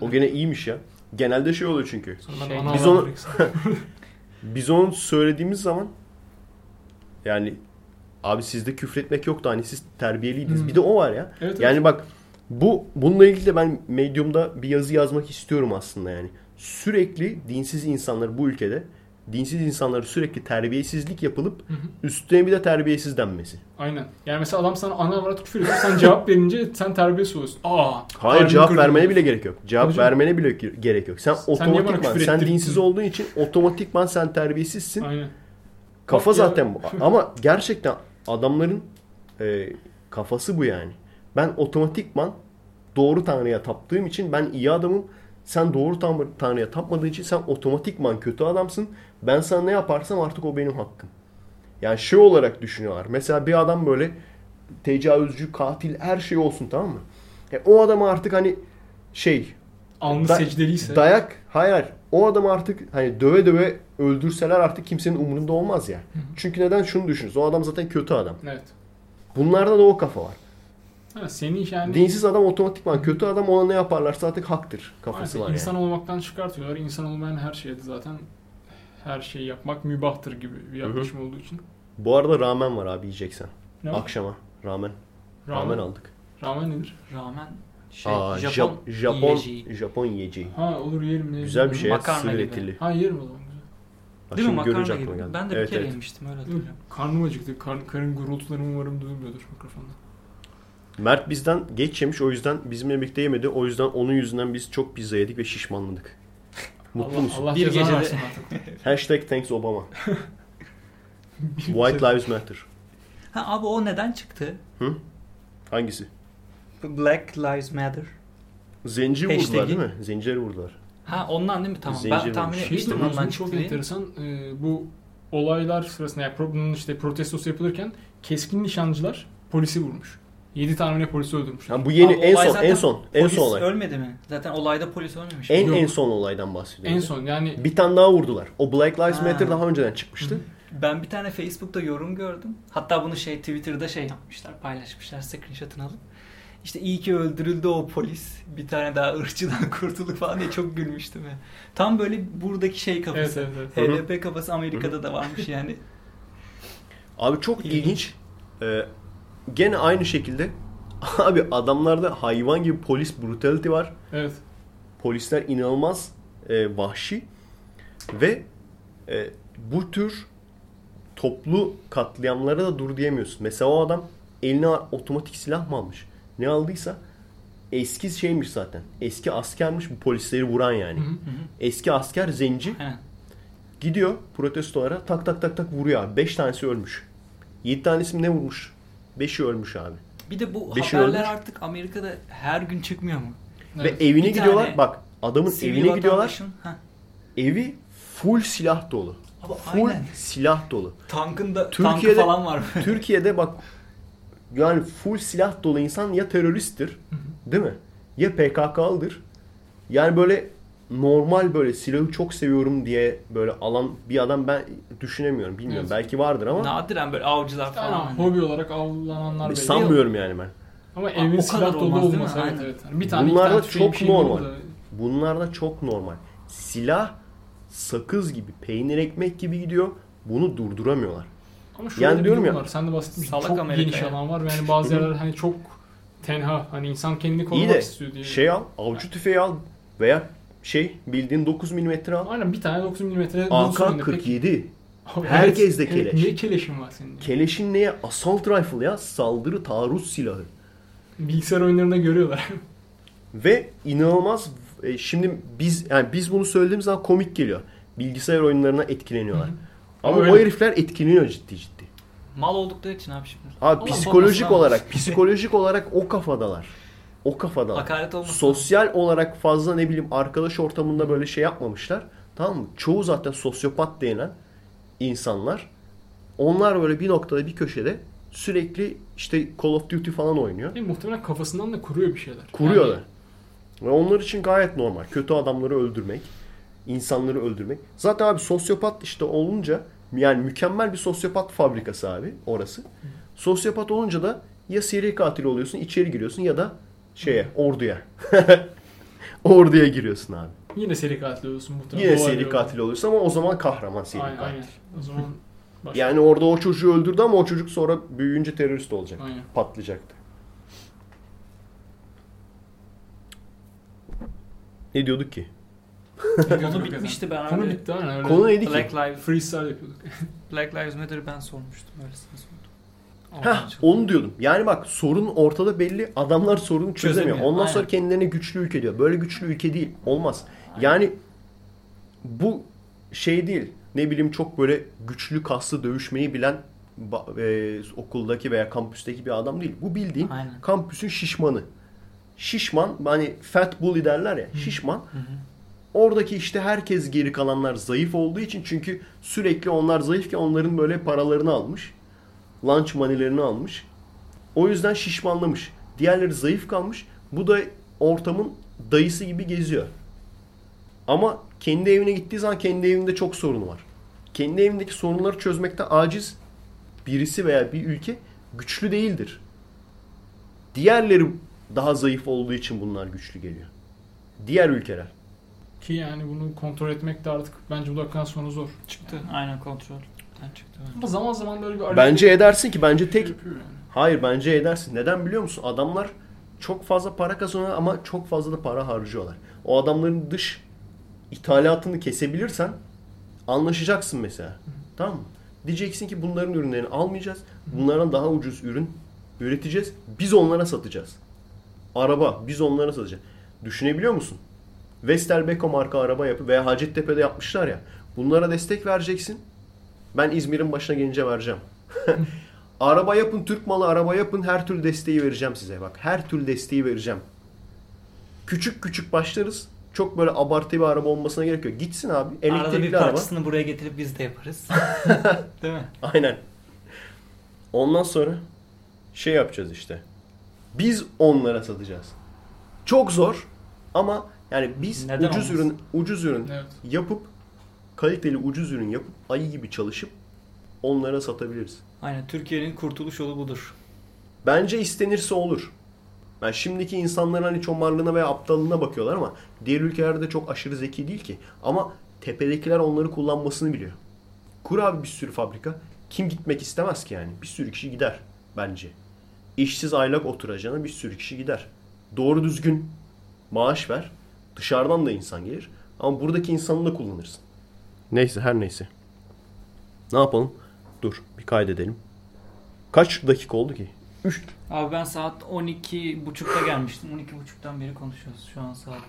S2: O gene iyiymiş ya. Genelde şey oluyor çünkü.
S3: Şey,
S2: biz onu- <laughs> Biz onu söylediğimiz zaman yani abi sizde küfretmek yoktu hani siz terbiyeliydiniz.
S4: Hmm.
S2: Bir de o var ya.
S4: Evet,
S2: Yani
S4: evet.
S2: bak bu bununla ilgili de ben Medium'da bir yazı yazmak istiyorum aslında yani. Sürekli dinsiz insanlar bu ülkede dinsiz insanlara sürekli terbiyesizlik yapılıp
S4: Hı hı.
S2: üstüne bir de terbiyesiz denmesi.
S4: Aynen. Yani mesela adam sana ana avrat küfür ediyor. Sen cevap verince sen terbiyesiz oluyorsun. Aa.
S2: Hayır cevap
S4: kırdın.
S2: vermene bile gerek yok. Cevap
S4: Tabii canım.
S2: vermene bile ge- gerek yok. Sen,
S4: Sen
S2: otomatikman sen
S4: ettirdin?
S2: dinsiz olduğun için otomatikman sen terbiyesizsin.
S4: Aynen.
S2: Kafa
S4: Bak ya.
S2: zaten bu. Ama gerçekten adamların e, Kafası bu yani. Ben otomatikman doğru tanrıya taptığım için ben iyi adamım. Sen doğru tan- tanrıya tapmadığın için sen otomatikman kötü adamsın. Ben sana ne yaparsam artık o benim hakkım. Yani şey olarak düşünüyorlar. Mesela bir adam böyle tecavüzcü, katil her şey olsun tamam mı? E, o adam artık hani şey
S4: Alnı
S2: Da-
S4: secdeliyse.
S2: dayak hayır hayır. o adam artık hani döve döve öldürseler artık kimsenin umurunda olmaz ya. Çünkü neden şunu düşünürsün. O adam zaten kötü adam.
S4: Evet.
S2: Bunlarda da o kafa var.
S4: Ha, senin yani
S2: Dinsiz adam otomatikman kötü adam ona ne yaparlarsa artık haktır kafası
S4: Aynen,
S2: var
S4: insan
S2: yani.
S4: olmaktan çıkartıyorlar. İnsan olmayan her şeyde zaten her şeyi yapmak mübahtır gibi bir yaklaşım olduğu için.
S2: Bu arada ramen var abi yiyeceksen.
S4: Ne var?
S2: Akşama ramen. Ramen,
S4: Ramen,
S2: aldık.
S4: ramen nedir?
S3: Rağmen şey
S2: Aa,
S3: Japon,
S2: Japon Japon
S3: yiyeceği.
S2: Japon yiyeceği.
S4: Ha olur yerim. ne
S2: Güzel bir şey.
S3: Makarna gibi.
S2: etili.
S4: Ha yerim o zaman. güzel.
S2: Bak
S3: Değil mi makarna gibi?
S2: geldi.
S3: Ben de bir
S2: Evet,
S3: kere
S2: evet.
S3: yemiştim öyle hatırlıyorum.
S4: Karnım acıktı. Kar, karın gurultularım umarım duyulmuyordur mikrofonda.
S2: Mert bizden geç yemiş o yüzden bizimle birlikte yemedi. O yüzden onun yüzünden biz çok pizza yedik ve şişmanladık. Mutlu
S4: Allah,
S2: musun?
S4: Allah
S3: Bir gecede-. <laughs>
S2: Hashtag thanks Obama. <laughs> White Lives Matter.
S3: Ha abi o neden çıktı?
S2: Hangisi?
S3: Black Lives Matter.
S2: Zenci vurdular
S3: Hashtag'i.
S2: değil mi? Zencileri vurdular.
S3: Ha ondan değil mi? Tamam.
S2: Zincir
S3: ben tahmin.
S4: Şey
S3: etmiştim
S4: duymuştum,
S3: ondan
S4: çok enteresan. Ee, bu olaylar sırasında yani bunun işte protestosu yapılırken keskin nişancılar polisi vurmuş. 7 tane ne polisi öldürmüş.
S2: Ha, bu yeni
S3: Abi
S2: en
S3: olay
S2: son
S3: zaten
S2: en son en
S3: Polis
S2: son olay.
S3: ölmedi mi? Zaten olayda polis ölmemiş.
S2: En
S4: Yok.
S2: en son olaydan bahsediyorum.
S4: En son yani
S2: Bir tane daha vurdular. O Black Lives
S3: Ha.
S2: Matter daha önceden çıkmıştı.
S3: Ben bir tane Facebook'ta yorum gördüm. Hatta bunu şey Twitter'da şey yapmışlar, paylaşmışlar screenshot'ını alıp. İşte iyi ki öldürüldü o polis. Bir tane daha ırkçıdan <laughs> kurtulduk falan diye çok gülmüştüm ya. Tam böyle buradaki şey
S4: evet
S3: kafası.
S4: evet evet.
S3: HDP kafası Amerika'da da varmış yani.
S2: Abi çok
S3: İlginç.
S2: ilginç. Ee, gene aynı şekilde <laughs> abi adamlarda hayvan gibi polis brutality var.
S4: Evet.
S2: Polisler inanılmaz e, vahşi ve e, bu tür toplu katliamlara da dur diyemiyorsun. Mesela o adam eline otomatik silah mı almış? Ne aldıysa eski şeymiş zaten. Eski askermiş bu polisleri vuran yani.
S4: Hı hı.
S2: Eski asker zenci
S3: Aynen.
S2: gidiyor protestolara tak tak tak tak vuruyor abi. 5 tanesi ölmüş. 7 tanesi mi ne vurmuş? 5'i ölmüş abi.
S3: Bir de bu
S2: Beşi
S3: haberler
S2: ölmüş.
S3: artık Amerika'da her gün çıkmıyor mu?
S4: Evet.
S2: Ve evine
S3: Bir
S2: gidiyorlar. Bak adamın evine gidiyorlar.
S3: Ha.
S2: Evi full silah dolu.
S3: Abi
S2: Full
S3: aynen.
S2: silah dolu.
S3: Tankında
S2: Türkiye'de-
S3: tankı falan var.
S2: Türkiye'de bak yani full silah dolu insan ya teröristtir değil mi? Ya PKK'lıdır. Yani böyle normal böyle silahı çok seviyorum diye böyle alan bir adam ben düşünemiyorum. Bilmiyorum.
S4: Evet.
S2: Belki vardır ama
S3: Nadiren böyle avcılar falan.
S4: Aynen,
S3: hani.
S4: hobi olarak avlananlar belli.
S2: sanmıyorum yani ben.
S4: Ama evin silah dolu olması evet evet. Yani bir tane
S2: Bunlar
S4: iki
S2: da çok
S4: şeyin
S2: normal.
S4: da-
S2: Bunlar da çok normal. Silah sakız gibi, peynir ekmek gibi gidiyor. Bunu durduramıyorlar.
S4: Ama şöyle
S2: Yani diyorum ya,
S4: var. Sen de bahsetmiştin.
S3: salak
S4: Çok
S3: Amerika
S4: geniş
S3: ya.
S4: alan var yani bazı yerler hani çok tenha. Hani insan kendini
S2: İyi
S4: korumak
S2: de
S4: istiyor diye.
S2: şey al, avcı tüfeği al veya şey bildiğin 9 mm al.
S4: Aynen bir tane 9 mm
S2: AK-47. Herkeste keleş.
S4: Niye keleşin var senin?
S2: Keleşin neye? Assault rifle ya. Saldırı taarruz silahı.
S4: Bilgisayar oyunlarında görüyorlar. <laughs>
S2: Ve inanılmaz e, şimdi biz yani biz bunu söylediğimiz zaman komik geliyor. Bilgisayar oyunlarına etkileniyorlar.
S4: Hı hı.
S2: Ama
S4: Öyle.
S2: o herifler etkileniyor ciddi ciddi.
S3: Mal oldukları için abi şimdi.
S2: Abi
S3: Allah
S2: psikolojik olarak, psikolojik olarak o kafadalar. O kafadalar.
S3: Hakaret olmasın.
S2: Sosyal olarak fazla ne bileyim arkadaş ortamında böyle şey yapmamışlar. Tamam mı? Çoğu zaten sosyopat denilen insanlar. Onlar böyle bir noktada bir köşede sürekli işte Call of Duty falan oynuyor.
S4: E, muhtemelen kafasından da kuruyor bir şeyler.
S2: Kuruyorlar. Ve onlar için gayet normal. Kötü adamları öldürmek, insanları öldürmek. Zaten abi sosyopat işte olunca yani mükemmel bir sosyopat fabrikası abi orası. Sosyopat olunca da ya seri katil oluyorsun, içeri giriyorsun ya da şeye, orduya. <laughs> orduya giriyorsun abi.
S4: Yine seri katil oluyorsun muhtemelen.
S2: Yine seri katil oluyorsun ama o zaman kahraman seri
S4: Aynen,
S2: katil.
S4: aynen. O zaman <laughs> başka.
S2: Yani orada o çocuğu öldürdü ama o çocuk sonra büyüyünce terörist olacak.
S4: Aynen.
S2: Patlayacaktı. Ne diyorduk ki?
S3: Konu bitmişti ben
S4: Konu
S3: öyle-
S4: bitti aynen öyle.
S2: Konu neydi ki?
S3: Black Lives,
S4: Freestyle yapıyorduk.
S3: Black Lives Matter'ı ben sormuştum. Öylesine sordum.
S2: Heh, onu diyordum. Yani bak sorun ortada belli. Adamlar sorunu çözemiyor.
S3: Çözemiyor,
S2: Ondan sonra
S3: aynen.
S2: kendilerine güçlü ülke diyor. Böyle güçlü ülke değil. Olmaz. Yani bu şey değil. Ne bileyim çok böyle güçlü kaslı dövüşmeyi bilen e, okuldaki veya kampüsteki bir adam değil. Bu bildiğin
S3: Aynen.
S2: kampüsün şişmanı. Şişman hani fat bully derler ya şişman.
S3: Hı hı.
S2: Oradaki işte herkes geri kalanlar zayıf olduğu için çünkü sürekli onlar zayıfken onların böyle paralarını almış. Lunch money'lerini almış. O yüzden şişmanlamış. Diğerleri zayıf kalmış. Bu da ortamın dayısı gibi geziyor. Ama kendi evine gittiği zaman kendi evinde çok sorunu var. Kendi evindeki sorunları çözmekte aciz birisi veya bir ülke güçlü değildir. Diğerleri daha zayıf olduğu için bunlar güçlü geliyor. Diğer ülkeler.
S4: Ki yani bunu kontrol etmek de artık bence bu dakikadan sonra zor.
S3: Çıktı. Aynen evet.
S4: Ama zaman zaman böyle bir
S2: Bence edersin ki bence tek. Hayır bence edersin. Neden biliyor musun? Adamlar çok fazla para kazanıyor ama çok fazla da para harcıyorlar. O adamların dış ithalatını kesebilirsen anlaşacaksın mesela. Tamam mı? Diyeceksin ki bunların ürünlerini almayacağız. Bunlardan daha ucuz ürün üreteceğiz. Biz onlara satacağız. Araba biz onlara satacağız. Düşünebiliyor musun? Vestelbeko marka araba yapıp veya Hacettepe'de yapmışlar ya. Bunlara destek vereceksin. Ben İzmir'in başına gelince vereceğim. <laughs> Araba yapın, Türk malı araba yapın. Her türlü desteği vereceğim size. Bak her türlü desteği vereceğim. Küçük küçük başlarız. Çok böyle abartı bir araba olmasına gerek yok. Gitsin abi.
S3: Arada bir
S2: Elektrikli araba.
S3: parçasını buraya getirip biz de yaparız. <laughs> Değil mi?
S2: Aynen. Ondan sonra şey yapacağız işte. Biz onlara satacağız. Çok zor ama yani biz
S3: Neden
S2: ucuz
S3: olmasın?
S2: ürün ucuz ürün
S4: Evet.
S2: yapıp kaliteli ucuz ürün yapıp ayı gibi çalışıp onlara satabiliriz.
S3: Aynen Türkiye'nin kurtuluş yolu budur.
S2: Bence istenirse olur. Ben şimdiki insanların hani çomarlığına veya aptallığına bakıyorlar ama diğer ülkelerde de çok aşırı zeki değil ki. Ama tepedekiler onları kullanmasını biliyor. Kur abi bir sürü fabrika. Kim gitmek istemez ki yani? Bir sürü kişi gider bence. İşsiz aylak oturacağına bir sürü kişi gider. Doğru düzgün maaş ver. Dışarıdan da insan gelir. Ama buradaki insanı da kullanırsın. Neyse her neyse. Ne yapalım? Dur bir kaydedelim. Kaç dakika oldu ki? 3
S3: Abi ben saat 12.30'da gelmiştim. 12.30'dan beri konuşuyoruz. Şu an saat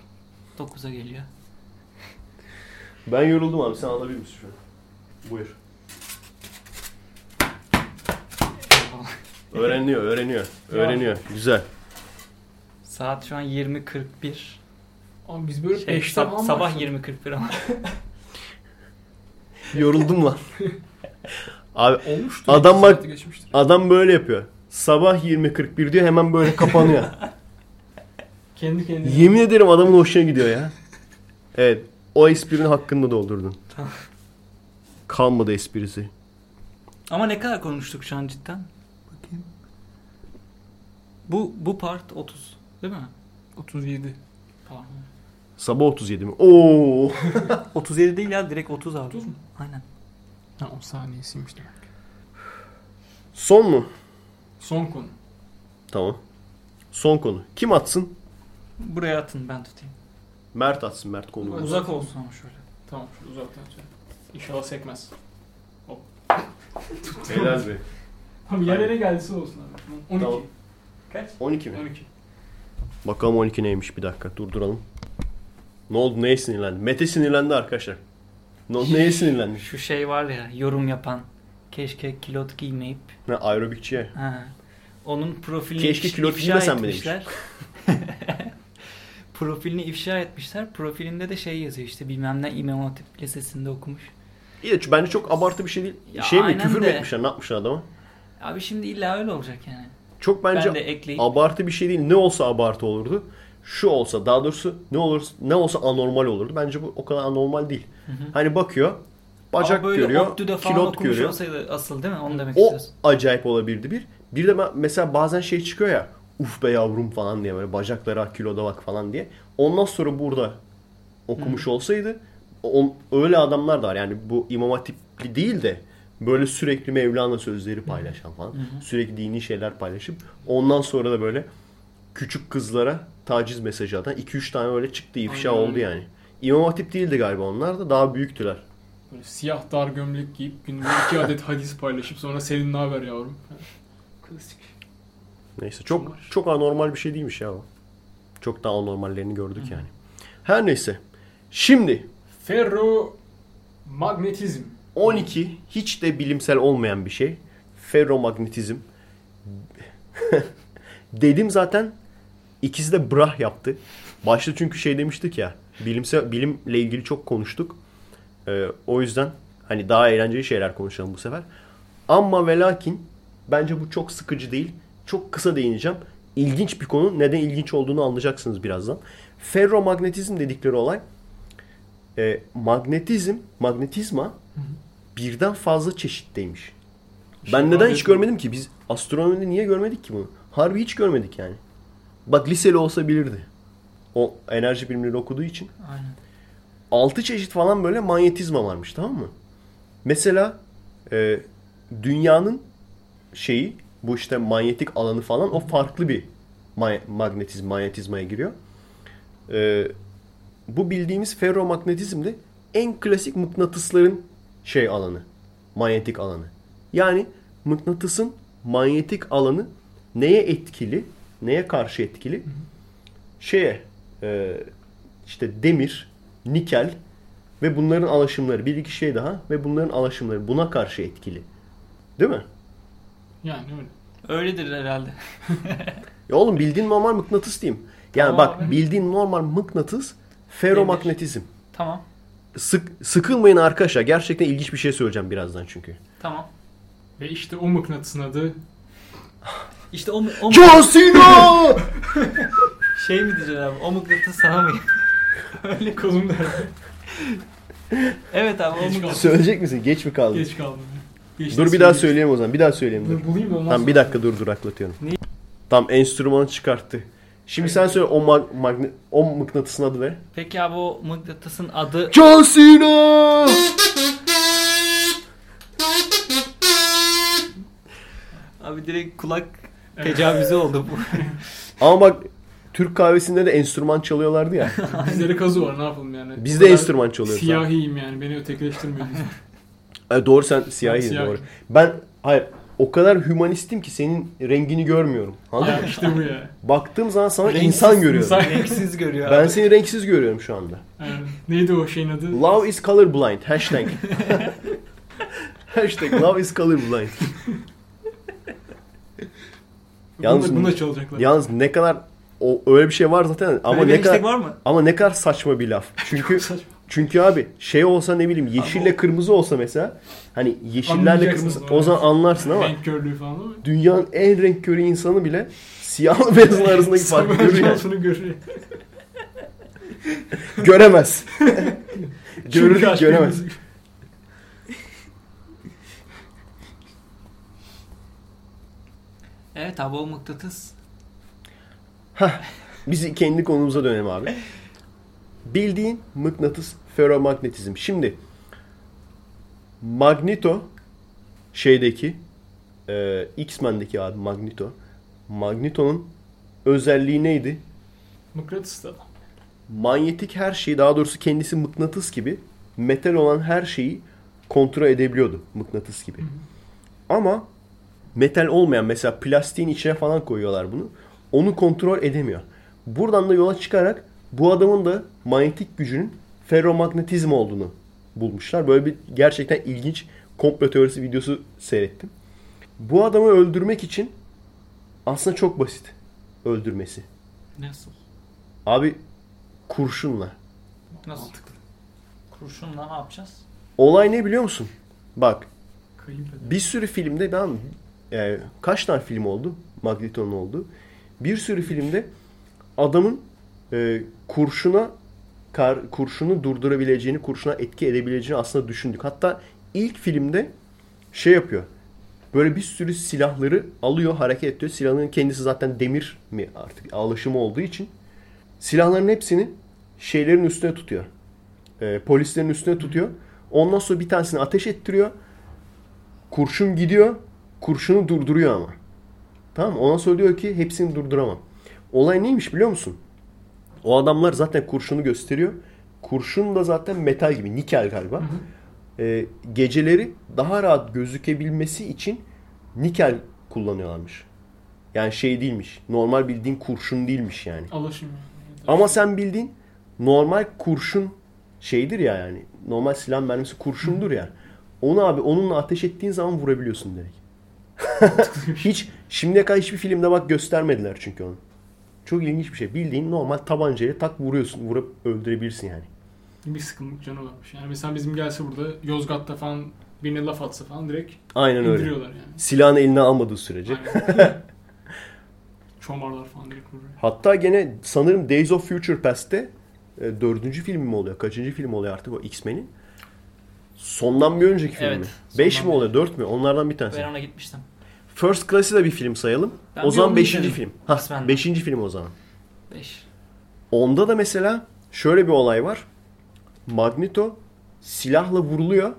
S3: 9'a geliyor.
S2: Ben yoruldum abi. Sen alabilir misin şunu? Buyur. Öğreniyor, öğreniyor. Öğreniyor. Güzel.
S3: Saat şu an 20.41.
S4: Ama biz böyle
S3: Şey,
S4: 5'te
S3: sab- sabah
S4: başladık.
S3: 20.41 ama.
S2: Yoruldum lan. <laughs> <laughs> abi
S4: Olmuştur.
S2: Adam bak- adam böyle yapıyor. Sabah 20.41 diyor hemen böyle kapanıyor. <laughs>
S4: Kendi kendine.
S2: Yemin ederim adamın hoşuna gidiyor ya. Evet. O esprinin hakkını da doldurdun.
S3: Tamam.
S2: Kalmadı esprisi.
S3: Ama ne kadar konuştuk şu an cidden? Bakayım. Bu bu part 30 değil mi?
S4: 37 falan.
S2: Sabah 37 mi? Oo. <laughs>
S3: 37 değil ya direkt 30 abi.
S4: 30 mu?
S3: Aynen.
S4: Ha o saniyesiymiş demek.
S2: Son mu?
S4: Son konu.
S2: Tamam. Son konu. Kim atsın?
S3: Buraya atın ben tutayım.
S2: Mert atsın. Mert konu.
S3: Uzak olsun ama şöyle.
S4: Tamam şöyle uzaktan söyle. İnşallah sekmez.
S2: Helal be.
S4: Abi yer yere geldisi olsun abi. 12.
S2: Tamam.
S3: Kaç?
S2: 12 mi?
S4: 12.
S2: Bakalım 12 neymiş bir dakika durduralım. Ne oldu neye sinirlendi? Mete sinirlendi arkadaşlar. Ne, neye sinirlendi?
S3: Şu şey var ya yorum yapan. Keşke kilot giymeyip.
S2: Ne aerobikçiye.
S3: Ha. Onun profilini
S2: Keşke
S3: if-
S2: kilot
S3: ifşa
S2: giymesen mi
S3: etmişler. <laughs> profilini ifşa etmişler. Profilinde de şey yazıyor işte bilmem ne İmam Hatip Lisesi'nde okumuş.
S2: İyi de bence çok abartı bir şey değil.
S3: Ya
S2: şey mi küfür mü
S3: de.
S2: etmişler ne yapmışlar adama?
S3: Abi şimdi illa öyle olacak yani.
S2: Çok bence
S3: ben
S2: abartı bir şey değil. Ne olsa abartı olurdu. Şu olsa daha doğrusu ne olur ne olsa anormal olurdu. Bence bu o kadar anormal değil.
S3: Hı hı.
S2: Hani bakıyor bacak
S3: Ama böyle
S2: görüyor, kilot görüyor.
S3: olsaydı asıl değil mi? Onu demek
S2: O
S3: istiyorsun.
S2: acayip olabilirdi bir. Bir de mesela bazen şey çıkıyor ya uf be yavrum falan diye böyle bacaklara kiloda bak falan diye. Ondan sonra burada okumuş olsaydı on, öyle adamlar da var. Yani bu imam hatipli değil de böyle sürekli Mevlana sözleri paylaşan falan.
S3: Hı hı.
S2: Sürekli dini şeyler paylaşıp ondan sonra da böyle küçük kızlara taciz mesajı atan 2-3 tane öyle çıktı ifşa
S4: Aynen
S2: oldu yani. İmam hatip değildi galiba onlar da daha büyüktüler.
S4: Böyle siyah dar gömlek giyip günde iki <laughs> adet hadis paylaşıp sonra senin ne haber yavrum? Klasik.
S2: Neyse çok
S4: Bunlar.
S2: çok anormal bir şey değilmiş ya o. Çok daha anormallerini gördük yani. Her neyse. Şimdi
S4: Ferro magnetizm.
S2: 12 hiç de bilimsel olmayan bir şey. ferromagnetizm. <laughs> Dedim zaten ikisi de brah yaptı. Başta çünkü şey demiştik ya. Bilimsel bilimle ilgili çok konuştuk. Ee, o yüzden hani daha eğlenceli şeyler konuşalım bu sefer. Ama ve lakin bence bu çok sıkıcı değil. Çok kısa değineceğim. İlginç bir konu. Neden ilginç olduğunu anlayacaksınız birazdan. Ferromagnetizm dedikleri olay e, magnetizm, magnetizma birden fazla çeşitteymiş. Ben
S4: Şey
S2: neden hiç görmedim ki? Biz astronomide niye görmedik ki bunu? Harbi hiç görmedik yani. Bak liseli olsa bilirdi. O enerji bilimleri okuduğu için.
S3: Aynen.
S2: 6 çeşit falan böyle manyetizma varmış tamam mı? Mesela e, dünyanın şeyi bu işte manyetik alanı falan o farklı bir ma- magnetizm, manyetizmaya giriyor. E, bu bildiğimiz ferromagnetizm de en klasik mıknatısların şey alanı. Manyetik alanı. Yani mıknatısın manyetik alanı neye etkili? Neye karşı etkili? Şeye e, işte demir, nikel ve bunların alaşımları. Bir iki şey daha ve bunların alaşımları buna karşı etkili. Değil mi?
S4: Yani öyle.
S3: Öyledir herhalde.
S2: Ya oğlum bildiğin normal mıknatıs diyeyim. Yani
S3: Tamam
S2: bak
S3: abi.
S2: bildiğin normal mıknatıs ferromagnetizm.
S3: Tamam.
S2: Sık, sıkılmayın arkadaşlar. Gerçekten ilginç bir şey söyleyeceğim birazdan çünkü.
S3: Tamam.
S4: Ve işte o mıknatısın adı
S3: İşte o, o
S2: John Cena! <laughs>
S3: şey mi diyeceksin abi? O mıknatıs sana mı? <laughs>
S4: öyle kolum derdi.
S3: evet abi o
S4: Geç
S3: mıknatıs.
S2: Söyleyecek misin? Geç mi kaldı?
S4: Geç kaldım. Geç
S2: Dur bir daha
S4: söyleyeyim.
S2: o zaman. Bir daha söyleyeyim dur.
S4: Dur bulayım da ondan
S2: Tamam bir dakika dur duraklatıyorum.
S3: Ne?
S2: Tamam enstrümanı çıkarttı. Şimdi sen söyle o, mag- magne- o mıknatısın adı ne?
S3: Peki abi o mıknatısın adı
S2: John Cena!
S3: abi direkt kulak
S4: Evet.
S3: tecavüzü oldu bu. <laughs>
S2: Ama bak Türk kahvesinde de enstrüman çalıyorlardı ya. <laughs>
S4: Bizlere kazı var ne yapalım yani.
S2: Biz de
S4: kadar
S2: enstrüman çalıyoruz.
S4: Siyahiyim yani beni ötekileştirmiyor. <laughs>
S2: E, doğru sen siyahi
S4: Ben siyahiyim.
S2: doğru. Ben hayır o kadar hümanistim ki senin rengini görmüyorum. Anladın mı?
S4: ya işte bu ya.
S2: Baktığım zaman sana
S3: Renksiz
S2: insan görüyorum.
S4: insan.
S3: Renksiz görüyor
S2: Ben
S3: abi.
S2: seni renksiz görüyorum şu anda.
S4: Yani, neydi o şeyin adı?
S2: Love is colorblind. Hashtag. Hashtag love is colorblind. Yalnız-
S4: bunu da çalacaklar.
S2: Yalnız ne kadar o öyle bir şey var zaten ama
S3: Böyle bir
S2: ne kadar
S3: var mı?
S2: ama ne kadar saçma bir laf. <laughs> Çünkü çünkü abi şey olsa ne bileyim yeşille kırmızı olsa mesela hani yeşillerle kırmızı o zaman anlarsın ama
S4: Renk körlüğü falan ama.
S2: dünyanın en renk körü insanı bile siyahla beyazın <laughs> arasındaki farkı görüyor. <laughs> Göremez. Görür göremez.
S3: Evet abi o mıknatıs.
S2: Biz kendi konumuza dönelim abi. Bildiğin mıknatıs ferromagnetizm. Şimdi Magneto şeydeki e, X-Men'deki abi Magneto. Magneto'nun özelliği neydi?
S4: Mıknatıs da.
S2: Manyetik her şeyi daha doğrusu kendisi mıknatıs gibi metal olan her şeyi kontrol edebiliyordu mıknatıs gibi. Ama metal olmayan mesela plastiğin içine falan koyuyorlar bunu. Onu kontrol edemiyor. Buradan da yola çıkarak bu adamın da manyetik gücünün ferromagnetizm olduğunu bulmuşlar. Böyle bir gerçekten ilginç komplo teorisi videosu seyrettim. Bu adamı öldürmek için aslında çok basit öldürmesi.
S3: Nasıl?
S2: Abi kurşunla.
S3: Nasıl?
S4: Mantıklı.
S3: Kurşunla ne yapacağız?
S2: Olay ne biliyor musun? Bak bir sürü filmde ben e, kaç tane film oldu? Magneto'nun oldu. Bir sürü filmde adamın e, kurşuna kar, kurşunu durdurabileceğini, kurşuna etki edebileceğini aslında düşündük. Hatta ilk filmde şey yapıyor. Böyle bir sürü silahları alıyor, hareket ediyor. Silahın kendisi zaten demir mi artık alışımı olduğu için silahların hepsini şeylerin üstüne tutuyor. E, polislerin üstüne tutuyor. Ondan sonra bir tanesini ateş ettiriyor. Kurşun gidiyor. Kurşunu durduruyor ama. Tamam sonra diyor ki hepsini durduramam. Olay neymiş biliyor musun? O adamlar zaten kurşunu gösteriyor. Kurşun da zaten metal gibi. Nikel galiba. Ee, geceleri daha rahat gözükebilmesi için nikel kullanıyorlarmış. Yani şey değilmiş. Normal bildiğin kurşun değilmiş yani.
S4: Alaşım.
S2: Ama sen bildiğin normal kurşun şeydir ya yani. Normal silah mermisi kurşundur ya. Onu abi onunla ateş ettiğin zaman vurabiliyorsun direkt. <laughs> Hiç şimdiye kadar hiçbir filmde bak göstermediler çünkü onu. Çok ilginç bir şey. Bildiğin normal tabancayla tak vuruyorsun. Vurup öldürebilirsin yani.
S4: bir sıkıntılık canı varmış. Yani mesela bizim gelse burada Yozgat'ta falan birine laf atsa falan direkt
S2: Aynen öyle.
S4: yani.
S2: Silahını eline almadığı sürece. <laughs>
S4: Çomarlar falan direkt vuruyor.
S2: Hatta gene sanırım Days of Future Past'te e, dördüncü film mi oluyor? Kaçıncı film oluyor artık o X-Men'in? Sondan bir önceki film
S3: Evet,
S2: mi? Beş
S3: sondan
S2: mi
S3: bir-
S2: oluyor? Dört mü? Onlardan bir tanesi.
S3: Ben ona gitmiştim.
S2: First Class'ı da bir film sayalım.
S3: Ben
S2: o zaman
S3: onu
S2: beşinci
S3: izledim.
S2: film. Ha,
S3: Kısmen.
S2: beşinci film o zaman.
S3: 5.
S2: Onda da mesela şöyle bir olay var. Magneto silahla vuruluyor.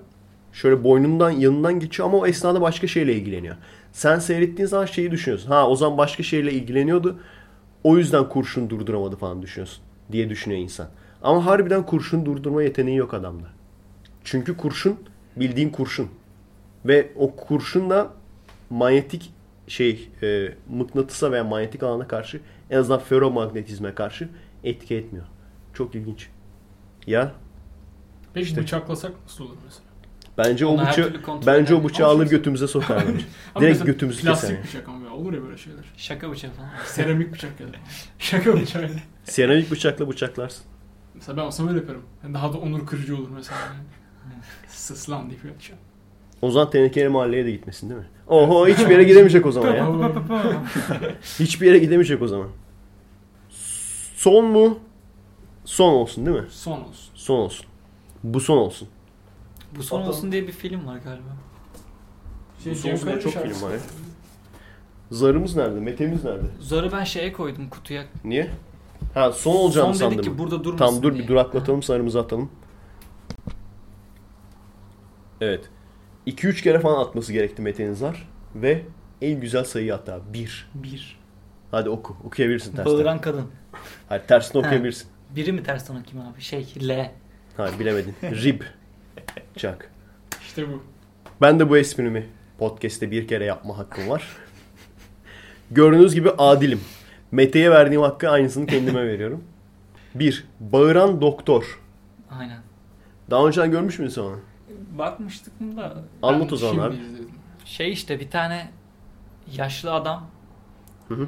S2: Şöyle boynundan yanından geçiyor ama o esnada başka şeyle ilgileniyor. Sen seyrettiğin zaman şeyi düşünüyorsun. Ha o zaman başka şeyle ilgileniyordu. O yüzden kurşun durduramadı falan düşünüyorsun. Diye düşünüyor insan. Ama harbiden kurşun durdurma yeteneği yok adamda. Çünkü kurşun bildiğin kurşun. Ve o kurşunla manyetik şey e, mıknatısa veya manyetik alana karşı en azından ferromagnetizme karşı etki etmiyor. Çok ilginç. Ya
S4: Peki
S2: İşte.
S4: bıçaklasak nasıl olur mesela?
S2: bence o
S3: Onu her
S2: bıçağı bence o bıçağı alır götümüze sokar bence.
S4: Ama <laughs>
S2: Direkt götümüzü
S4: Plastik
S2: keser.
S4: bıçak ama ya, olur ya böyle şeyler.
S3: Şaka bıçağı falan.
S4: Seramik bıçak ya da. Şaka bıçağı.
S2: Seramik bıçakla bıçaklarsın.
S4: Mesela ben olsam öyle yaparım. Yani daha da onur kırıcı olur mesela. Yani. <laughs> Sıs lan deyip yapacağım.
S2: O zaman tenekeli mahalleye de gitmesin değil mi? Oho hiçbir yere gidemeyecek o zaman ya. <laughs> Hiçbir yere gidemeyecek o zaman. Son mu? Son olsun değil mi?
S4: Son olsun.
S2: Son olsun. Bu son olsun.
S3: Bu son olsun diye bir film var galiba.
S4: Şey,
S2: Bu son olsun diye çok film var ya. Zarımız nerede? Metemiz nerede?
S3: Zarı ben şeye koydum kutuya.
S2: Niye? Ha son olacağını
S3: Son
S2: sandım.
S3: dedik ki burada durmasın
S2: Tamam dur
S3: diye.
S2: bir duraklatalım sarımızı atalım. Evet. 2-3 kere falan atması gerekti Mete'nin zar. Ve en güzel sayıyı attı abi. 1.
S3: Bir.
S2: Hadi oku. Okuyabilirsin tersten.
S3: Bağıran kadın.
S2: Hayır
S3: Ha.
S2: okuyabilirsin.
S3: Biri mi tersten okuyayım abi? Şey L.
S2: Hayır bilemedin. Rib. Çak.
S4: İşte bu.
S2: Ben de bu esprimi podcast'te bir kere yapma hakkım var. Gördüğünüz gibi adilim. Mete'ye verdiğim hakkı aynısını kendime veriyorum. 1. Bağıran doktor.
S3: Aynen.
S2: Daha önceden görmüş müydün sen onu?
S3: Bakmıştık mı da.
S2: Anlat o zaman
S4: şimdi
S2: abi.
S3: Şey işte bir tane yaşlı adam
S2: Hı hı.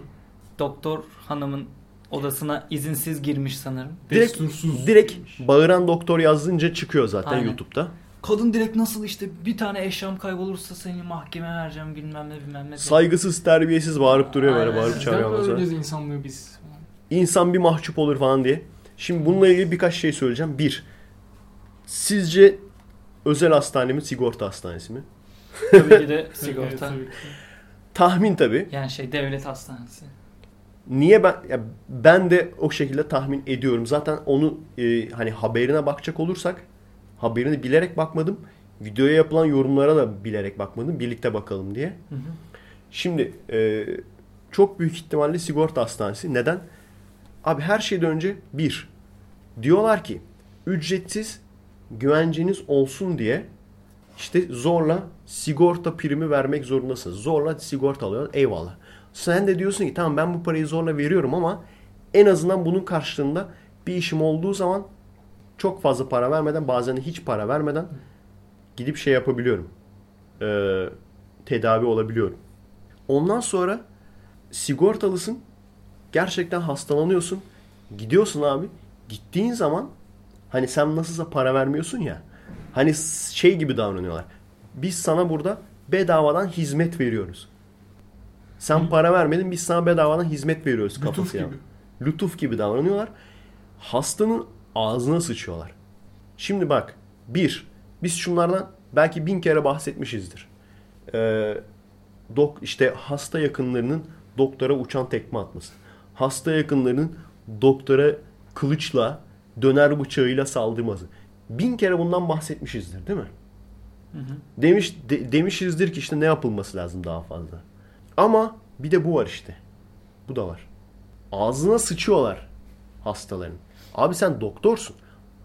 S3: doktor hanımın odasına izinsiz girmiş sanırım.
S2: Direkt,
S4: Destursuz.
S2: direkt bağıran doktor yazdınca çıkıyor zaten
S3: Aynen.
S2: YouTube'da.
S3: Kadın direkt nasıl işte bir tane eşyam kaybolursa seni mahkemeye vereceğim bilmem ne bilmem ne.
S2: Saygısız, terbiyesiz bağırıp duruyor böyle bağırıp çağırıyor. sonra.
S4: öğreneceğiz insanlığı biz?
S2: İnsan bir mahcup olur falan diye. Şimdi bununla ilgili birkaç şey söyleyeceğim. Bir, sizce özel hastane mi, sigorta hastanesi mi?
S3: Tabii ki de <laughs> sigorta.
S2: Tahmin tabii.
S3: Yani şey devlet hastanesi.
S2: Niye ben ya ben de o şekilde tahmin ediyorum. Zaten onu e, hani haberine bakacak olursak haberini bilerek bakmadım. Videoya yapılan yorumlara da bilerek bakmadım. Birlikte bakalım diye.
S3: Hı hı.
S2: Şimdi e, çok büyük ihtimalle sigorta hastanesi. Neden? Abi her şeyden önce bir diyorlar ki ücretsiz güvenceniz olsun diye işte zorla sigorta primi vermek zorundasınız. Zorla sigorta alıyor. Eyvallah. Sen de diyorsun ki tamam ben bu parayı zorla veriyorum ama en azından bunun karşılığında bir işim olduğu zaman çok fazla para vermeden bazen hiç para vermeden gidip şey yapabiliyorum. Ee, tedavi olabiliyorum. Ondan sonra sigortalısın. Gerçekten hastalanıyorsun. Gidiyorsun abi. Gittiğin zaman hani sen nasılsa para vermiyorsun ya. Hani şey gibi davranıyorlar. Biz sana burada bedavadan hizmet veriyoruz. Sen
S4: Hı.
S2: para vermedin biz sana bedavadan hizmet veriyoruz
S4: Lütuf
S2: kafası
S4: gibi.
S2: Lütuf gibi davranıyorlar. Hastanın ağzına sıçıyorlar. Şimdi bak. Bir. Biz şunlardan belki bin kere bahsetmişizdir. Ee, dok işte hasta yakınlarının doktora uçan tekme atması. Hasta yakınlarının doktora kılıçla, döner bıçağıyla saldırması. Bin kere bundan bahsetmişizdir değil mi?
S3: Hı hı.
S2: Demiş de- demişizdir ki işte ne yapılması lazım daha fazla. Ama bir de bu var işte. Bu da var. Ağzına sıçıyorlar hastaların. Abi sen doktorsun.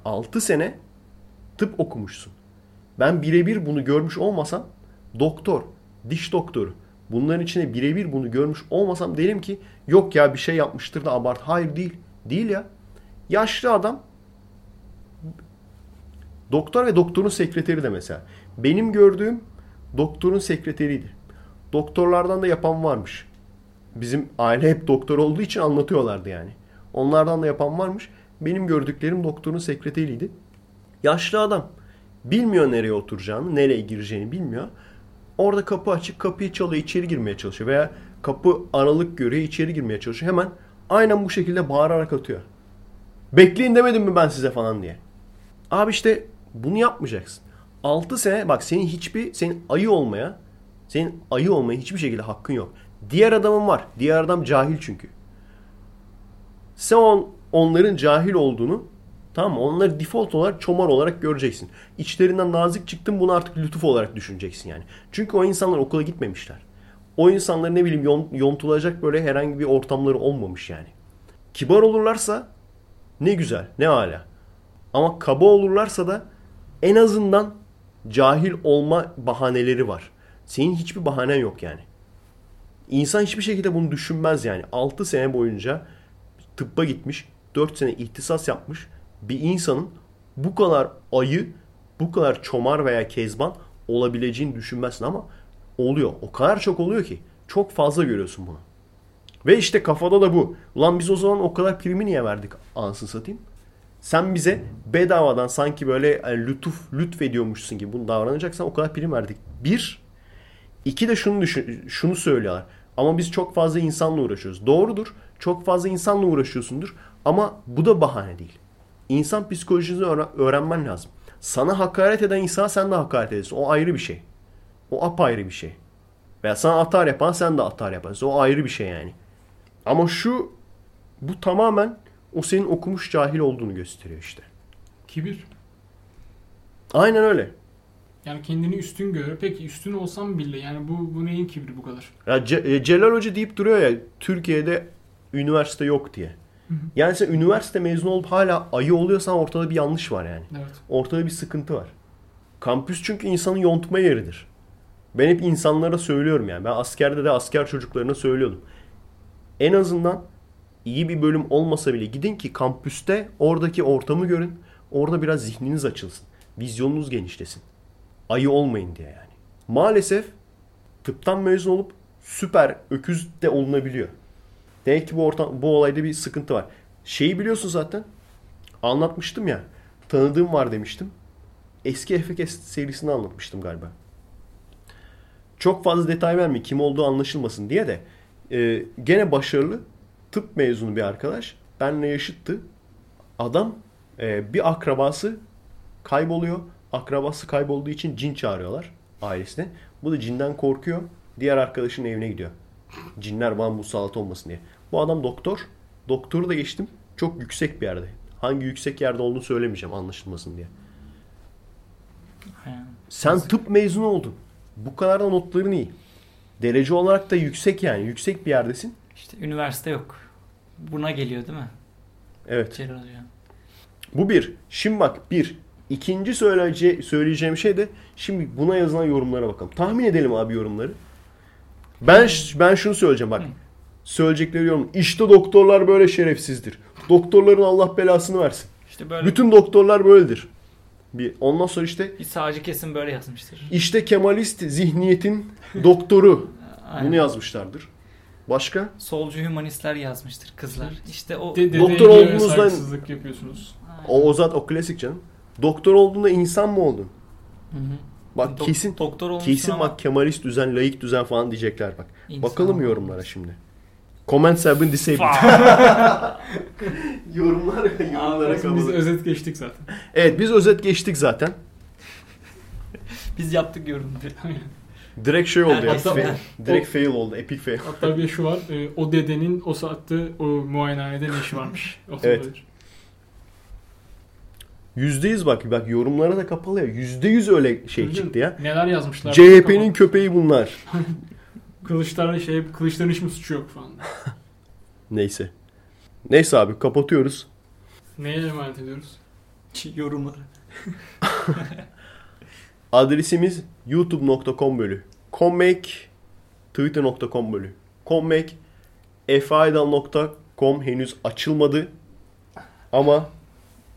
S2: 6 sene tıp okumuşsun. Ben birebir bunu görmüş olmasam doktor, diş doktoru bunların içine birebir bunu görmüş olmasam derim ki yok ya bir şey yapmıştır da abart. Hayır değil. Değil ya. Yaşlı adam doktor ve doktorun sekreteri de mesela. Benim gördüğüm doktorun sekreteriydi. doktorlardan da yapan varmış. Bizim aile hep doktor olduğu için anlatıyorlardı yani. Onlardan da yapan varmış. Benim gördüklerim doktorun sekreteriydi. Yaşlı adam. Bilmiyor nereye oturacağını, nereye gireceğini bilmiyor. Orada kapı açık, kapıyı çalıyor, içeri girmeye çalışıyor. Veya kapı aralık görüyor, içeri girmeye çalışıyor. Hemen aynen bu şekilde bağırarak atıyor. Bekleyin demedim mi ben size falan diye. Abi işte bunu yapmayacaksın. 6 sene bak senin hiçbir senin ayı olmaya senin ayı olmaya hiçbir şekilde hakkın yok. Diğer adamın var. Diğer adam cahil çünkü. Sen on, onların cahil olduğunu tamam mı? Onları default olarak çomar olarak göreceksin. İçlerinden nazik çıktın bunu artık lütuf olarak düşüneceksin yani. Çünkü o insanlar okula gitmemişler. O insanlar ne bileyim yon- yontulacak böyle herhangi bir ortamları olmamış yani. Kibar olurlarsa ne güzel, ne hala. Ama kaba olurlarsa da en azından cahil olma bahaneleri var. Senin hiçbir bahanen yok yani. İnsan hiçbir şekilde bunu düşünmez yani. 6 sene boyunca tıbba gitmiş, 4 sene ihtisas yapmış bir insanın bu kadar ayı, bu kadar çomar veya kezban olabileceğini düşünmezsin ama oluyor. O kadar çok oluyor ki çok fazla görüyorsun bunu. Ve işte kafada da bu. Ulan biz o zaman o kadar primi niye verdik ansın satayım? Sen bize bedavadan sanki böyle yani lütuf lütfediyormuşsun gibi bunu davranacaksan o kadar prim verdik. Bir, iki de şunu düşün, şunu söylüyorlar. Ama biz çok fazla insanla uğraşıyoruz. Doğrudur. Çok fazla insanla uğraşıyorsundur. Ama bu da bahane değil. İnsan psikolojisini öğren- öğrenmen lazım. Sana hakaret eden insana sen de hakaret edersin. O ayrı bir şey. O apayrı bir şey. Veya sana atar yapan sen de atar yaparsın. O ayrı bir şey yani. Ama şu bu tamamen o senin okumuş cahil olduğunu gösteriyor işte.
S4: Kibir.
S2: Aynen öyle.
S4: Yani kendini üstün görüyor. Peki üstün olsam bile yani bu, bu neyin kibri bu kadar?
S2: Ya Ce- e, Celal Hoca deyip duruyor ya Türkiye'de üniversite yok diye. Yani sen üniversite mezunu olup hala ayı oluyorsan ortada bir yanlış var yani.
S4: Evet.
S2: Ortada bir sıkıntı var. Kampüs çünkü insanın yontma yeridir. Ben hep insanlara söylüyorum yani. Ben askerde de asker çocuklarına söylüyordum. En azından iyi bir bölüm olmasa bile gidin ki kampüste oradaki ortamı görün. Orada biraz zihniniz açılsın. Vizyonunuz genişlesin. Ayı olmayın diye yani. Maalesef tıptan mezun olup süper öküz de olunabiliyor. Demek ki bu, ortam, bu olayda bir sıkıntı var. Şeyi biliyorsun zaten. Anlatmıştım ya. Tanıdığım var demiştim. Eski FKS serisini anlatmıştım galiba. Çok fazla detay vermeyeyim kim olduğu anlaşılmasın diye de e, gene başarılı tıp mezunu bir arkadaş. Benle yaşıttı. Adam e, bir akrabası kayboluyor. Akrabası kaybolduğu için cin çağırıyorlar ailesine. Bu da cinden korkuyor. Diğer arkadaşının evine gidiyor. Cinler bana musallat olmasın diye. Bu adam doktor. Doktoru da geçtim. Çok yüksek bir yerde. Hangi yüksek yerde olduğunu söylemeyeceğim anlaşılmasın diye. Sen tıp mezunu oldun. Bu kadar da notların iyi. Derece olarak da yüksek yani. Yüksek bir yerdesin.
S3: İşte üniversite yok. Buna geliyor değil mi?
S2: Evet.
S3: Celal.
S2: Bu bir. Şimdi bak bir. İkinci söyleyece söyleyeceğim şey de şimdi buna yazılan yorumlara bakalım. Tahmin edelim abi yorumları. Ben ben şunu söyleyeceğim bak.
S3: Hı.
S2: Söyleyecekleri yorum. İşte doktorlar böyle şerefsizdir. Doktorların Allah belasını versin.
S3: İşte böyle
S2: Bütün doktorlar böyledir. Bir ondan sonra işte
S3: bir sağcı kesim böyle yazmıştır.
S2: işte Kemalist zihniyetin doktoru. <laughs> Bunu yazmışlardır. Başka?
S3: Solcu hümanistler yazmıştır kızlar. İşte o
S4: De, de,
S2: Doktor
S4: saygısızlık yapıyorsunuz.
S2: O, o zat o klasik canım. Doktor olduğunda insan mı oldun?
S3: Hı hı.
S2: Bak
S3: Dok-
S2: kesin
S3: doktor olmuşsun
S2: kesin
S3: ama
S2: bak Kemalist düzen, laik düzen falan diyecekler bak.
S3: insan
S2: Bakalım yorumlara şimdi. Comments have been disabled. <laughs> Yorumlar yorumlara
S4: Biz
S2: kapalı.
S4: özet geçtik zaten.
S2: Evet biz özet geçtik zaten.
S3: Biz yaptık yorumları. <laughs>
S2: Direkt şey oldu ya.
S3: Hatta-
S2: fail. Direkt fail oldu. Epic fail.
S4: Hatta bir şu var. e, o dedenin o saatte o muayenehanede ne işi varmış? <laughs> O
S2: Evet.
S4: olabilir.
S2: Yüzde yüz bak. Bak yorumlara da kapalı ya. Yüzde yüz öyle şey
S4: Tabii
S2: çıktı ya.
S4: Neler yazmışlar.
S2: CHP'nin köpeği bunlar.
S4: Kılıçlarla şey, kılıçların hiç mi suçu yok falan. <laughs>
S2: Neyse. Neyse abi kapatıyoruz.
S4: Neye emanet ediyoruz?
S3: yorumları. <laughs>
S2: Adresimiz youtube.com bölü. Commake twitter.com bölü. Commake faydal.com henüz açılmadı. Ama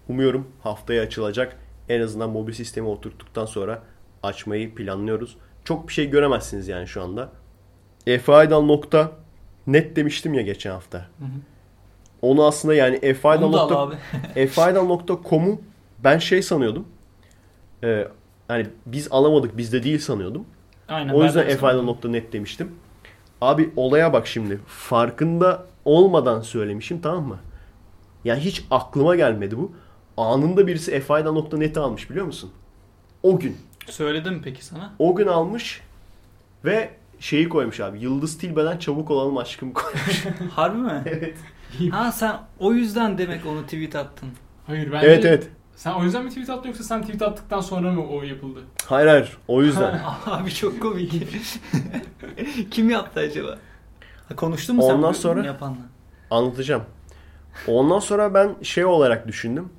S2: umuyorum haftaya açılacak. En azından mobil sistemi oturttuktan sonra açmayı planlıyoruz. Çok bir şey göremezsiniz yani şu anda. efaydal.net demiştim ya geçen hafta.
S3: Hı hı.
S2: Onu aslında yani efaydal.com'u <laughs> ben şey sanıyordum. Ee, hani biz alamadık bizde değil sanıyordum.
S3: Aynen.
S2: O yüzden efaydal.net demiştim. Abi olaya bak şimdi. Farkında olmadan söylemişim tamam mı? Yani hiç aklıma gelmedi bu. Anında birisi efaydal.net'i almış biliyor musun? O gün.
S3: Söyledim peki sana?
S2: O gün almış ve şeyi koymuş abi. Yıldız Tilbe'den çabuk olalım aşkım koymuş. <laughs>
S3: Harbi mi? <laughs>
S2: evet.
S3: Ha sen o yüzden demek onu tweet attın.
S4: Hayır bence...
S2: Evet evet.
S4: Sen o yüzden mi tweet attın yoksa sen tweet attıktan sonra mı o yapıldı?
S2: Hayır hayır. O yüzden. <laughs>
S3: Abi çok komik. Kim yaptı acaba? Ha, konuştun mu sen
S2: Ondan
S3: bu
S2: sonra-
S3: yapanla?
S2: Anlatacağım. Ondan sonra ben şey olarak düşündüm.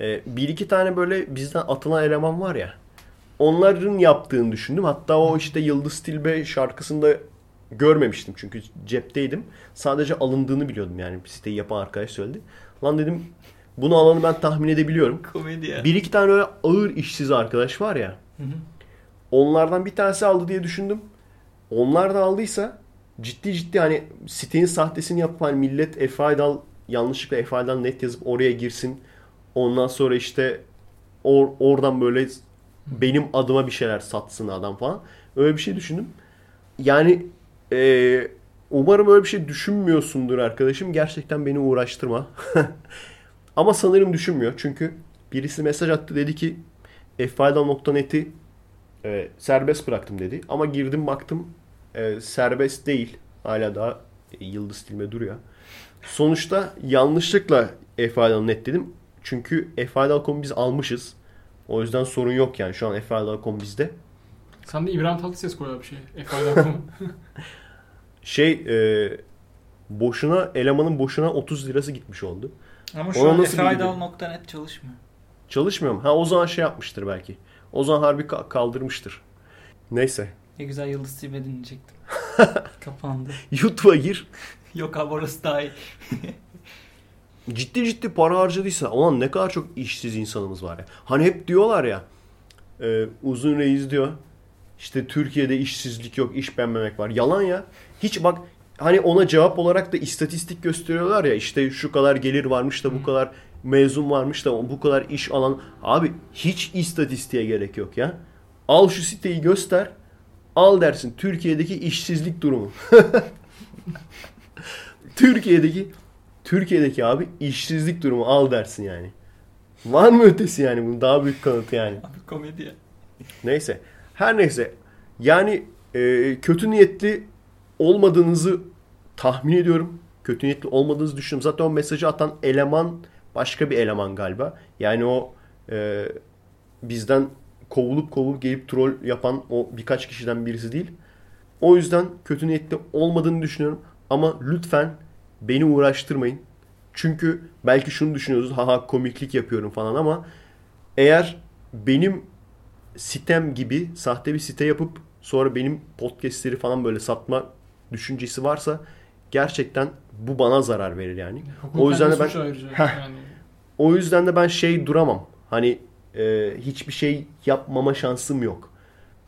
S2: Ee, bir iki tane böyle bizden atılan eleman var ya. Onların yaptığını düşündüm. Hatta o işte Yıldız Tilbe şarkısında görmemiştim. Çünkü cepteydim. Sadece alındığını biliyordum yani. Siteyi yapan arkadaş söyledi. Lan dedim bunu alanı ben tahmin edebiliyorum.
S3: Komedi ya.
S2: Bir iki tane öyle ağır işsiz arkadaş var ya.
S3: Hı hı.
S2: Onlardan bir tanesi aldı diye düşündüm. Onlar da aldıysa ciddi ciddi hani sitenin sahtesini yapıp hani millet Efaydal yanlışlıkla Efaydal net yazıp oraya girsin. Ondan sonra işte or, oradan böyle benim adıma bir şeyler satsın adam falan. Öyle bir şey düşündüm. Yani eee, umarım öyle bir şey düşünmüyorsundur arkadaşım. Gerçekten beni uğraştırma. <laughs> Ama sanırım düşünmüyor. Çünkü birisi mesaj attı dedi ki Efaydal.net'i e, serbest bıraktım dedi. Ama girdim baktım e, serbest değil. Hala daha e, yıldız tilme duruyor. Sonuçta yanlışlıkla F-Net dedim. Çünkü F-Idal.com biz almışız. O yüzden sorun yok yani. Şu an F-Idal.com bizde.
S4: Sen de İbrahim Tatlıses koy abi şey. F.I.com. <laughs>
S2: Şey e, boşuna elemanın boşuna 30 lirası gitmiş oldu.
S3: Ama şu
S2: Ona
S3: an
S2: nasıl bir
S3: efaydal.net çalışmıyor.
S2: Çalışmıyor mu? Ha o zaman şey yapmıştır belki. O zaman harbi ka- kaldırmıştır. Neyse.
S3: Ne güzel Yıldız Tilbe dinleyecektim. <laughs> Kapandı.
S2: YouTube'a gir. <laughs>
S3: Yok abi orası daha iyi.
S2: Ciddi ciddi para harcadıysa ulan ne kadar çok işsiz insanımız var ya. Hani hep diyorlar ya e, uzun reis diyor işte Türkiye'de işsizlik yok iş beğenmemek var. Yalan ya. Hiç bak hani ona cevap olarak da istatistik gösteriyorlar ya işte şu kadar gelir varmış da bu kadar mezun varmış da bu kadar iş alan. Abi hiç istatistiğe gerek yok ya. Al şu siteyi göster. Al dersin Türkiye'deki işsizlik durumu. <laughs> Türkiye'deki Türkiye'deki abi işsizlik durumu al dersin yani. Var mı ötesi yani bunun daha büyük kanıtı yani.
S3: Abi komedi ya.
S2: Neyse. Her neyse. Yani e, kötü niyetli olmadığınızı tahmin ediyorum. Kötü niyetli olmadığınızı düşünüyorum. Zaten o mesajı atan eleman başka bir eleman galiba. Yani o e, bizden kovulup kovulup gelip troll yapan o birkaç kişiden birisi değil. O yüzden kötü niyetli olmadığını düşünüyorum. Ama lütfen beni uğraştırmayın. Çünkü belki şunu düşünüyorsunuz. Haha komiklik yapıyorum falan ama eğer benim sitem gibi sahte bir site yapıp sonra benim podcastleri falan böyle satma düşüncesi varsa gerçekten bu bana zarar verir yani. O yüzden de ben. Heh.
S4: Yani
S2: o yüzden de ben şey duramam. Hani e, hiçbir şey yapmama şansım yok.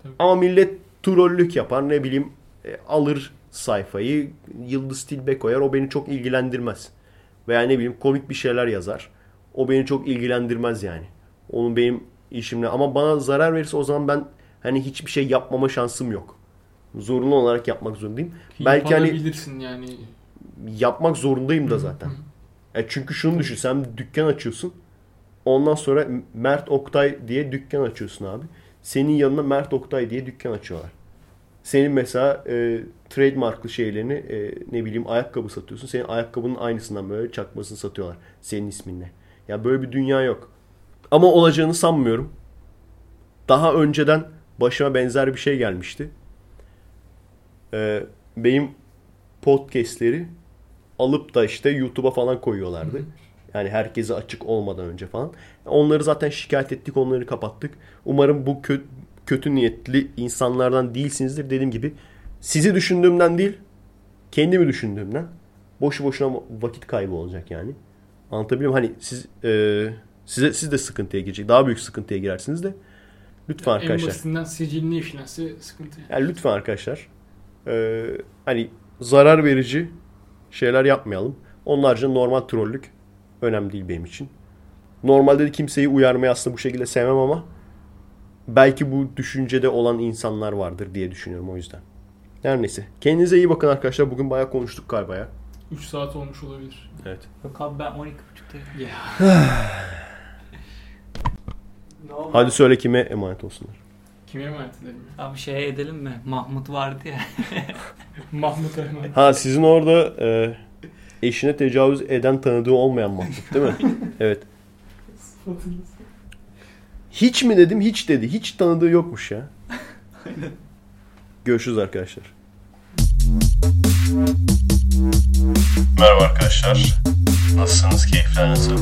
S4: Tabii.
S2: Ama millet trollük yapar ne bileyim e, alır sayfayı Yıldız Tilbe koyar o beni çok ilgilendirmez. Veya ne bileyim komik bir şeyler yazar. O beni çok ilgilendirmez yani. Onun benim işimle ama bana zarar verirse o zaman ben hani hiçbir şey yapmama şansım yok. Zorunlu olarak yapmak zorundayım. Belki hani
S4: yani.
S2: yapmak zorundayım da zaten. E çünkü şunu düşün sen dükkan açıyorsun. Ondan sonra Mert Oktay diye dükkan açıyorsun abi. Senin yanına Mert Oktay diye dükkan açıyorlar. Senin mesela e, trademarklı şeylerini e, ne bileyim ayakkabı satıyorsun. Senin ayakkabının aynısından böyle çakmasını satıyorlar. Senin isminle. Ya böyle bir dünya yok. Ama olacağını sanmıyorum. Daha önceden başıma benzer bir şey gelmişti. E, benim podcastleri alıp da işte YouTube'a falan koyuyorlardı. Yani herkese açık olmadan önce falan. Onları zaten şikayet ettik, onları kapattık. Umarım bu kö- kötü niyetli insanlardan değilsinizdir. Dediğim gibi sizi düşündüğümden değil, kendimi düşündüğümden boşu boşuna vakit kaybı olacak yani. Anlatabiliyor muyum? Hani siz e, size siz de sıkıntıya girecek. Daha büyük sıkıntıya girersiniz de. Lütfen
S4: En
S2: arkadaşlar.
S4: basitinden sicilini iflası sıkıntı.
S2: Yani lütfen arkadaşlar Ee, hani zarar verici şeyler yapmayalım. Haricinde normal trollük önemli değil benim için. Normalde de kimseyi uyarmayı aslında bu şekilde sevmem ama belki bu düşüncede olan insanlar vardır diye düşünüyorum o yüzden. Her neyse. Kendinize iyi bakın arkadaşlar. Bugün bayağı konuştuk galiba ya.
S4: 3 saat olmuş olabilir.
S2: Evet.
S3: Yok abi ben 12.30'dayım. <sighs>
S2: Hadi söyle kime emanet olsunlar.
S4: Kime emanet edelim?
S3: Abi şey edelim mi? Mahmut vardı ya. <laughs>
S4: Mahmut'a emanet.
S2: Ha sizin orada e, eşine tecavüz eden tanıdığı olmayan Mahmut değil mi? <laughs> evet. Hiç mi dedim hiç dedi. Hiç tanıdığı yokmuş ya. <laughs> Aynen. Görüşürüz arkadaşlar.
S1: Merhaba arkadaşlar. Nasılsınız? Keyifler nasıl?